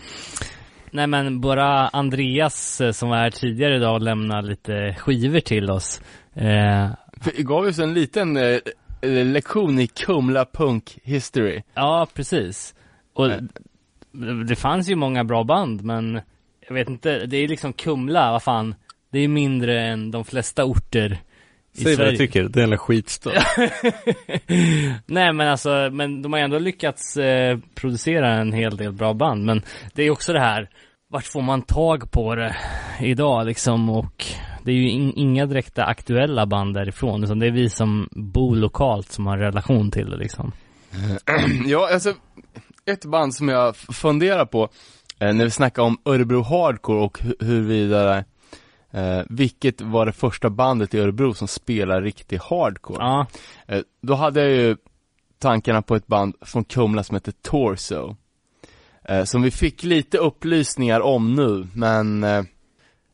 Nej men bara Andreas eh, som var här tidigare idag och lämnade lite skivor till oss. Eh, gav oss en liten eh, eh, lektion i Kumla Punk History. ja, precis. Och Nej. det fanns ju många bra band men jag vet inte, det är liksom Kumla, vad fan. Det är mindre än de flesta orter i Säg vad Sverige. du tycker, det är en skitstad. Nej men alltså, men de har ändå lyckats eh, producera en hel del bra band. Men det är också det här, vart får man tag på det idag liksom? Och det är ju in, inga direkta aktuella band därifrån. Utan det är vi som bor lokalt som har relation till det liksom. Ja, alltså, ett band som jag funderar på, eh, när vi snackar om Örebro Hardcore och hu- huruvida, eh, vilket var det första bandet i Örebro som spelar riktig hardcore? Ja, Eh, då hade jag ju tankarna på ett band från Kumla som heter Torso. Eh, som vi fick lite upplysningar om nu, men eh,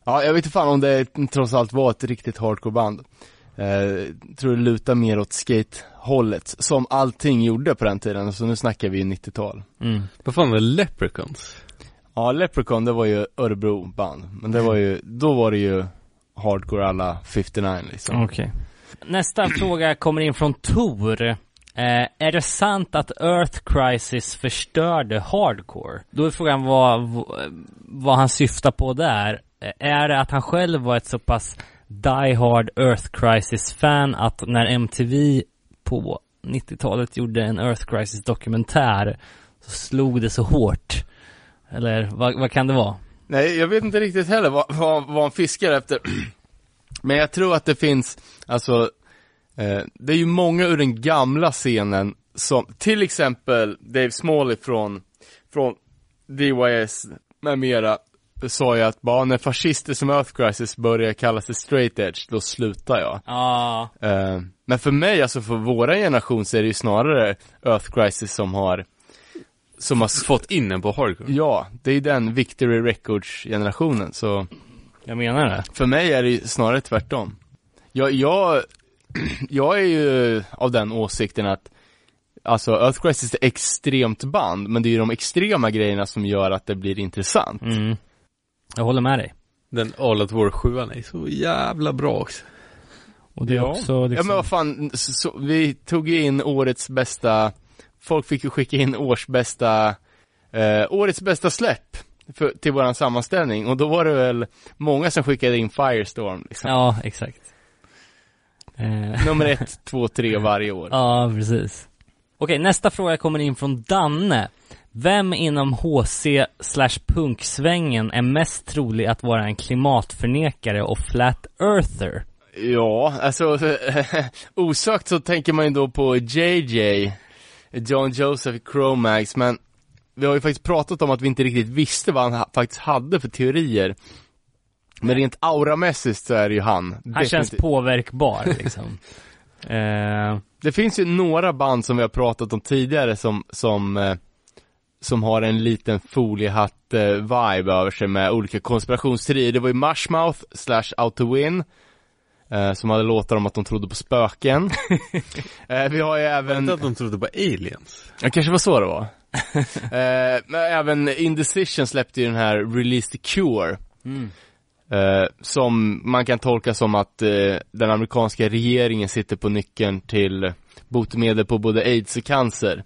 ja, jag vet inte fan om det trots allt var ett riktigt hardcore-band. Eh, tror det lutar mer åt skate-hållet, som allting gjorde på den tiden, så nu snackar vi 90-tal. mm. Vad fan är Leprechauns? Ja, Leprechaun, det var ju Örebro-band, men det var ju, då var det ju hardcore alla 59 liksom. okej. Nästa fråga kommer in från Tor. Eh, är det sant att Earth Crisis förstörde hardcore? Då är frågan vad, vad han syftar på där. Eh, Är det att han själv var ett så pass die hard Earth Crisis-fan att när MTV på 90-talet gjorde en Earth Crisis-dokumentär så slog det så hårt? Eller vad, vad kan det vara? Nej, jag vet inte riktigt heller vad, vad, vad han fiskar efter. Men jag tror att det finns, alltså, eh, det är ju många ur den gamla scenen som, till exempel Dave Smalley från, från DYS med mera, sa ju att bara när fascister som Earth Crisis börjar kalla sig straight edge, då slutar jag. Ja, Eh, men för mig, alltså för våra generation så är det ju snarare Earth Crisis som har, som har Fått in en på hardcore? Ja, det är den Victory Records-generationen, så jag menar det. för mig är det snarare tvärtom. Jag, jag, jag är ju av den åsikten att Alltså Earth Crisis är ett extremt band, men det är ju de extrema grejerna som gör att det blir intressant. Mm. Jag håller med dig. Den All At War 7 är så jävla bra också. Och det är också liksom... Ja men vad fan, så, så, vi tog ju in årets bästa, folk fick ju skicka in års bästa, eh, årets bästa släpp för, till våran sammanställning och då var det väl många som skickade in Firestorm liksom. Ja, exakt. Eh, Nummer ett, två, tre varje år. ja, precis. Okej, nästa fråga kommer in från Danne. Vem inom HC slash punksvängen är mest trolig att vara en klimatförnekare och flat earther? Ja, alltså osökt så tänker man ju då på JJ, John Joseph i Chromax, men vi har ju faktiskt pratat om att vi inte riktigt visste vad han ha- faktiskt hade för teorier. Men rent auramässigt så är det ju han. Han känns Definitivt. påverkbar liksom. eh, Det finns ju några band som vi har pratat om tidigare som, som, eh, som har en liten foliehatt-vibe över sig med olika konspirationsteorier. Det var ju Mushmouth slash Out to Win, eh, som hade låtar om att de trodde på spöken. eh, vi har ju Jag även, inte att de trodde på aliens. ja kanske var så det var. eh, men även Indecision släppte ju den här Release the Cure. mm. Eh, som man kan tolka som att eh, den amerikanska regeringen sitter på nyckeln till botemedel på både aids och cancer.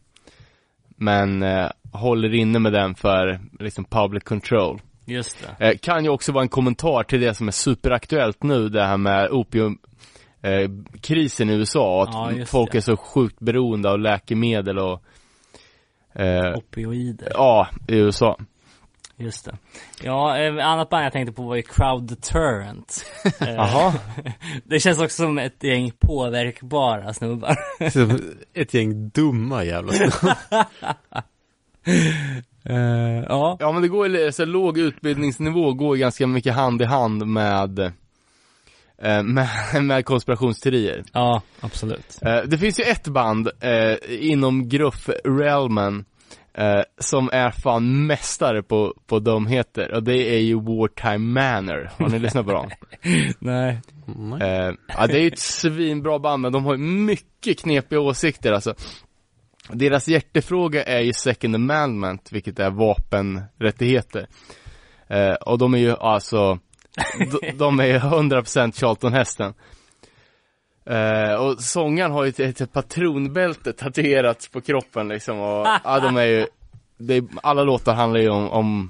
Men eh, håller inne med den för liksom public control. Just det. Eh, kan ju också vara en kommentar till det som är superaktuellt nu, det här med opium eh, krisen i USA, att Ja, folk det. är så sjukt beroende av läkemedel och eh, Opioider. ja, i USA. Just det. Ja, eh, annat band jag tänkte på var ju Crowd Deterrent. Eh, Jaha. Det känns också som ett gäng påverkbara snubbar. Ett gäng dumma jävla snubbar. Eh, ja. Ja men det går ju, så låg utbildningsnivå går ju ganska mycket hand i hand med eh, med, med konspirationsteorier. Ja, absolut. Eh, det finns ju ett band eh, inom gruff-realmen eh, som är fan mästare på, på dumheter och det är ju Wartime Manor. Har ni lyssnat på dem? Nej. Nej. Eh, ja, det är ju ett svinbra band, men de har ju mycket knepiga åsikter alltså. Deras hjärtefråga är ju second amendment, vilket är vapenrättigheter. Eh, och de är ju alltså, de, de är ju 100% Charlton-hästen. Eh, och sångaren har ju ett, ett patronbälte tatuerat på kroppen liksom och, ja de är ju, är, alla låtar handlar ju om, om,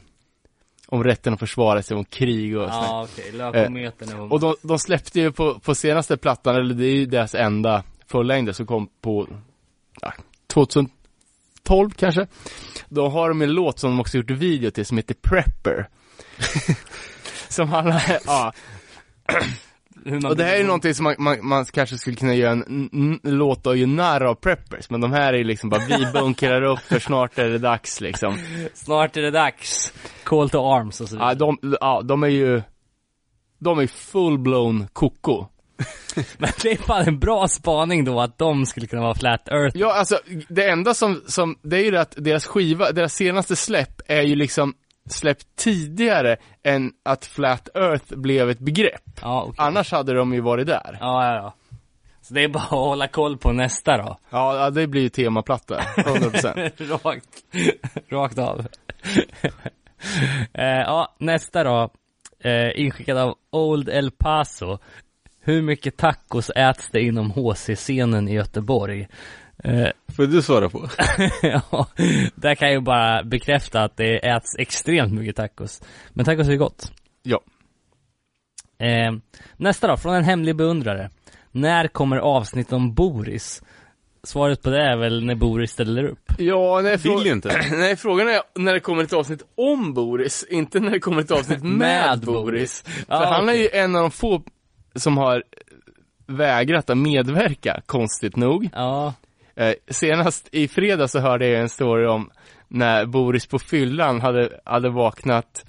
om rätten att försvara sig, om krig och sånt. Ja, okej. Lökometern är Och de, de släppte ju på, på senaste plattan, eller det är ju deras enda fullängder som kom på ja, 2012 kanske. Då har de en låt som de också gjort video till som heter Prepper. som handlar, ja. Och det här är ju någonting som man, man, man kanske skulle kunna göra en låt och göra narr av preppers, men de här är ju liksom bara vi bunkrar upp för snart är det dags liksom. Snart är det dags. Call to arms och så vidare. Ja, de, ja, de är ju, de är full-blown koko. Men det är fan en bra spaning då att de skulle kunna vara flat earth. Ja, alltså det enda som, som, det är ju det att deras skiva, deras senaste släpp är ju liksom släppt tidigare än att Flat Earth blev ett begrepp. Ja, okej. Annars hade de ju varit där. Ja, ja, ja. Så det är bara att hålla koll på nästa då. Ja, ja, det blir ju temaplatta, 100%. rakt, rakt av. eh, ja, nästa då. Eh, inskickad av Old El Paso. Hur mycket tacos äts det inom HC-scenen i Göteborg? Eh, Får du svara på? ja, där kan jag ju bara bekräfta att det äts extremt mycket tacos. Men tacos är gott. Ja. Eh, nästa då, från en hemlig beundrare. När kommer avsnitt om Boris? Svaret på det är väl när Boris ställer upp. Ja, nej, Vill ju inte. nej, frågan är när det kommer ett avsnitt om Boris, inte när det kommer ett avsnitt med, Med Boris. Boris. För Ja, han är okej. ju en av de få som har vägrat att medverka, konstigt nog. Ja, Eh, senast i fredag så hörde jag en story om när Boris på fyllan hade, hade vaknat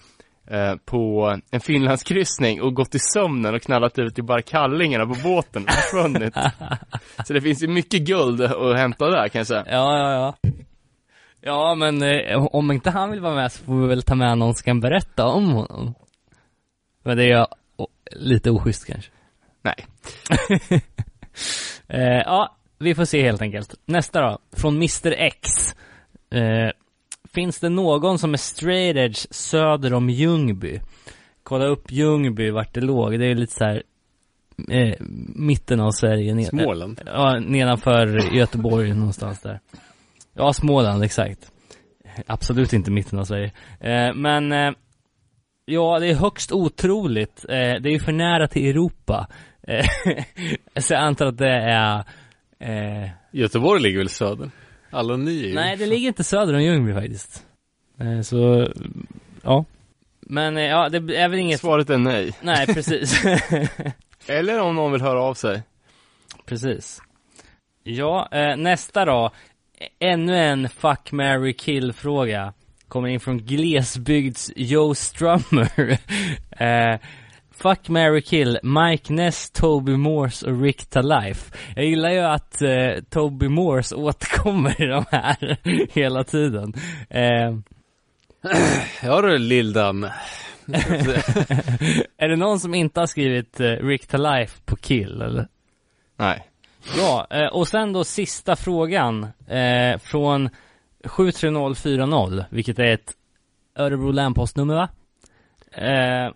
eh, på en Finlandskryssning och gått i sömnen och knallat ut i bara kallingarna på båten och försvunnit. så det finns ju mycket guld att hämta där kan jag säga. ja, ja, ja. Ja, men eh, om inte han vill vara med så får vi väl ta med någon som kan berätta om honom. Men det är ju lite oschysst kanske. Nej. Eh, ja, vi får se helt enkelt. Nästa då, från Mr X. Eh, finns det någon som är straight edge söder om Ljungby? Kolla upp Ljungby, vart det låg. Det är lite så här eh, mitten av Sverige. Ner, Småland. Ja, nedanför Göteborg någonstans där. Ja, Småland, exakt. Absolut inte mitten av Sverige. Eh, men, eh, ja, det är högst otroligt. Eh, det är ju för nära till Europa. Eh, så jag antar att det är, eh, Göteborg ligger väl söder? Alla ni är ju... nej det ligger inte söder om Ljungby faktiskt. Eh, så, ja. Men eh, ja, det är väl inget, Svaret är nej. nej precis. Eller om någon vill höra av sig. Precis. Ja, eh, nästa då. Ännu en fuck, marry, kill fråga. Kommer in från glesbygds Joe Strummer. eh, fuck, marry, kill. Mike Ness, Toby Morse och Rick Talife. Jag gillar ju att eh, Toby Morse återkommer i de här hela tiden. Eh, Ja du Lildan. är det någon som inte har skrivit eh, Rick Talife på kill eller? Nej. Ja, eh, och sen då sista frågan eh, från 73040, vilket är ett Örebro län postnummer va? Eh,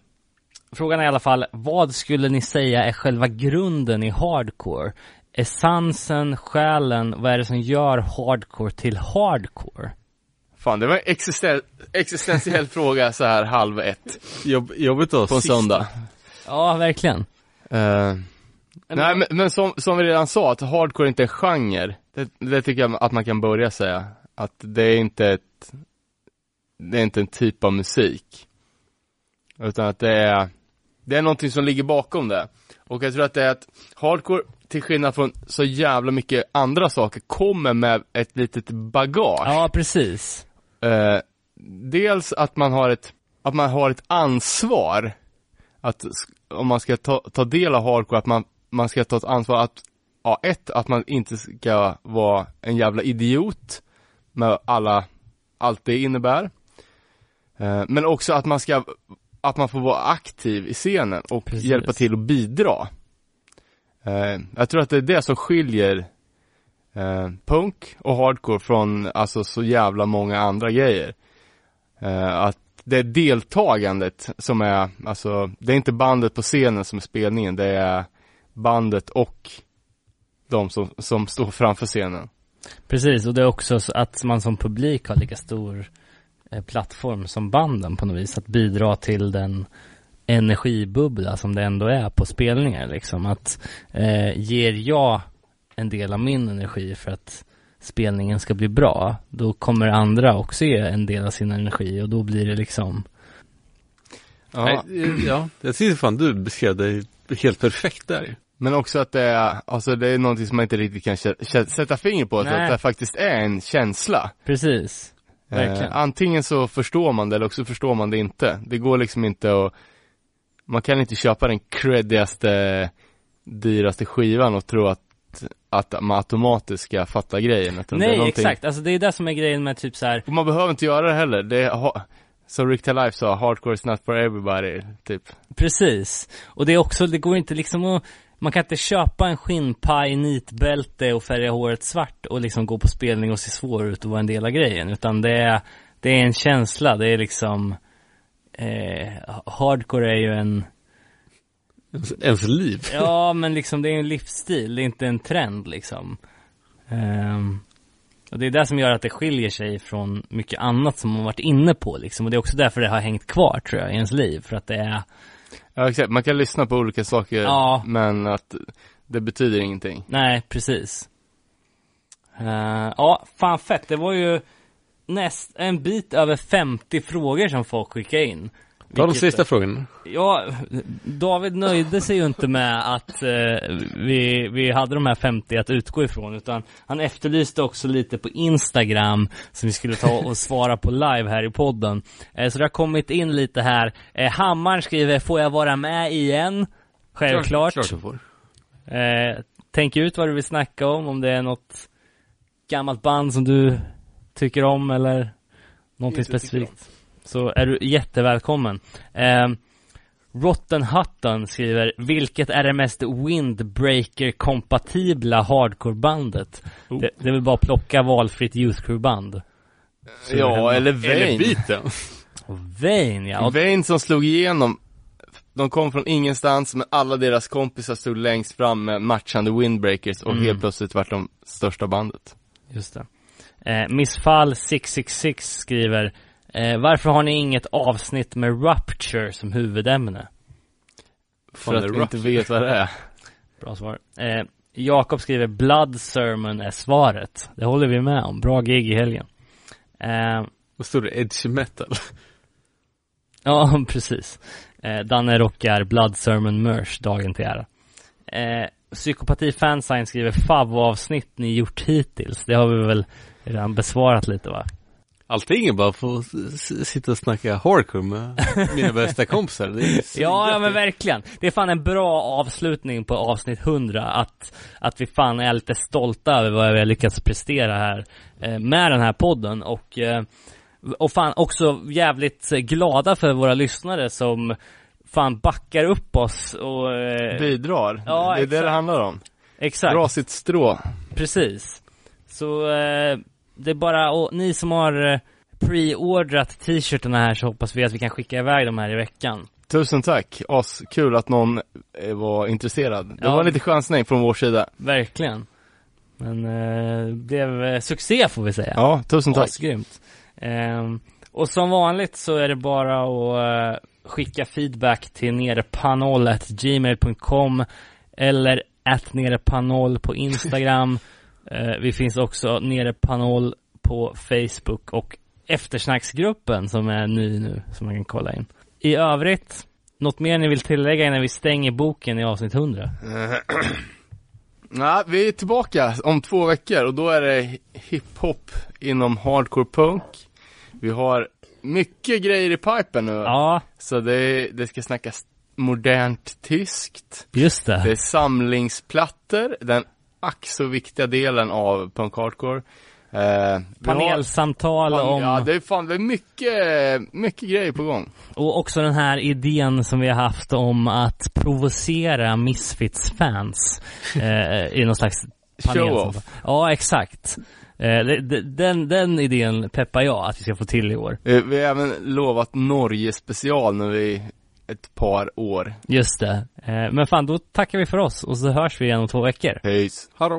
frågan är i alla fall, vad skulle ni säga är själva grunden i hardcore? Essensen, själen, vad är det som gör hardcore till hardcore? Fan, det var en existen- existentiell fråga så här halv ett Jobb, jobbigt då. på en sista. söndag. Ja, verkligen. Eh, nej men, men som, som vi redan sa, att hardcore inte är en genre. Det, det tycker jag att man kan börja säga. Att det är inte ett, det är inte en typ av musik. Utan att det är, det är någonting som ligger bakom det. Och jag tror att det är att hardcore, till skillnad från så jävla mycket andra saker, kommer med ett litet bagage. Ja, precis. Eh, dels att man har ett, att man har ett ansvar att om man ska ta, ta del av hardcore, att man, man ska ta ett ansvar att, ja ett, att man inte ska vara en jävla idiot med alla, allt det innebär. Eh, men också att man ska, att man får vara aktiv i scenen och Precis. hjälpa till att bidra. Eh, jag tror att det är det som skiljer eh, punk och hardcore från alltså så jävla många andra grejer. Att det är deltagandet som är, alltså det är inte bandet på scenen som är spelningen, det är bandet och de som, som står framför scenen. Precis, och det är också så att man som publik har lika stor eh, plattform som banden på något vis. Att bidra till den energibubbla som det ändå är på spelningar liksom. Att eh, ger jag en del av min energi för att spelningen ska bli bra, då kommer andra också ge en del av sin energi och då blir det liksom Ja, eh, ja, jag tycker fan du beskrev det helt perfekt där. Men också att det är, alltså det är någonting som man inte riktigt kan sätta finger på, så Nej. att det faktiskt är en känsla. Precis. Verkligen. Eh, antingen så förstår man det eller också förstår man det inte. Det går liksom inte att, man kan inte köpa den creddigaste, dyraste skivan och tro att, att man automatiskt ska fatta grejen. Är Nej, någonting- exakt. Alltså det är det som är grejen med typ så här. Och man behöver inte göra det heller. Det är, som Rick Life sa, hardcore is not for everybody, typ. Precis. Och det är också, det går inte liksom att man kan inte köpa en skinnpaj, nitbälte och färga håret svart och liksom gå på spelning och se svår ut och vara en del av grejen. Utan det är, det är en känsla, det är liksom eh, Hardcore är ju en, Ens, liv. ja men liksom det är en livsstil, det är inte en trend liksom. Ehm, och det är det som gör att det skiljer sig från mycket annat som man varit inne på liksom. Och det är också därför det har hängt kvar tror jag i ens liv. För att det är, Ja, exakt. Man kan lyssna på olika saker, Ja. men att det betyder ingenting. Nej, precis. Eh, ja, fan fett. Det var ju näst, en bit över 50 frågor som folk skickade in. Ta de sista frågorna. Ja, David nöjde sig ju inte med att eh, vi, vi hade de här 50 att utgå ifrån, utan han efterlyste också lite på Instagram som vi skulle ta och svara på live här i podden. Eh, så det har kommit in lite här. Eh, Hammar skriver, får jag vara med igen? Självklart. Klart du får. Eh, tänk ut vad du vill snacka om, om det är något gammalt band som du tycker om eller någonting specifikt. Så är du jättevälkommen. Eh, Rotten Hutton skriver, vilket är det mest Windbreaker-kompatibla hardcore-bandet? Oh. Det, det väl bara plocka valfritt Youth Crew-band. Ja, eller Eller Vain. biten. Och Vain ja. Vain som slog igenom, de kom från ingenstans, men alla deras kompisar stod längst fram med matchande windbreakers och Mm. helt plötsligt vart de största bandet. Just det. Eh, Missfall 666 skriver eh, Varför har ni inget avsnitt med Rupture som huvudämne? För att vi inte vet vad det är. Bra svar. Eh, Jakob skriver Blood Sermon är svaret. Det håller vi med om. Bra gig i helgen. Eh, Vad står det? Edge metal. ja, precis. Eh, Danne rockar Blood Sermon merch dagen till ära. Eh, Psykopati Fansign skriver favvo-avsnitt ni gjort hittills. Det har vi väl redan besvarat lite va? Allting är bara att få s- s- sitta och snacka hardcore med mina bästa kompisar. Det är Ja, ja men verkligen. Det är fan en bra avslutning på avsnitt 100 att, att vi fan är lite stolta över vad vi har lyckats prestera här eh, med den här podden och eh, och fan också jävligt glada för våra lyssnare som fan backar upp oss och eh, Bidrar. Ja, det är det exakt. det handlar om. exakt, Dra sitt strå. precis. Så eh, det är bara, och ni som har eh, pre-ordrat t-shirtarna här så hoppas vi att vi kan skicka iväg dem här i veckan. Tusen tack. As kul att någon eh, var intresserad. Det Ja. var lite chansning från vår sida. Verkligen. Men eh, det blev eh, succé får vi säga. Ja, tusen tack. Asgrymt. Ehm, och som vanligt så är det bara att eh, skicka feedback till nerepanol.gmail.com eller att nerepanol på Instagram. Eh, vi finns också nerepanol på Facebook och eftersnacksgruppen som är ny nu som man kan kolla in. I övrigt, något mer ni vill tillägga innan vi stänger boken i avsnitt 100? Nej, vi är tillbaka om två veckor och då är det hiphop inom hardcore punk. Vi har mycket grejer i pipen nu. Ja, Så det, det ska snackas modernt tyskt. just Det det. är samlingsplattor, den ack så viktiga delen av punk hardcore. Eh, vi har- Panelsamtal om, Ja, det är fan, det är mycket, mycket grejer på gång. och också den här idén som vi har haft om att provocera Misfits-fans eh, i någon slags panelsamtal. Show-off. Ja, exakt. Eh, den, den idén peppar jag att vi ska få till i år. Eh, Vi har även lovat Norge special nu i ett par år. Just det. Eh, men fan, då tackar vi för oss och så hörs vi igen om två veckor. Hejs. Hallå.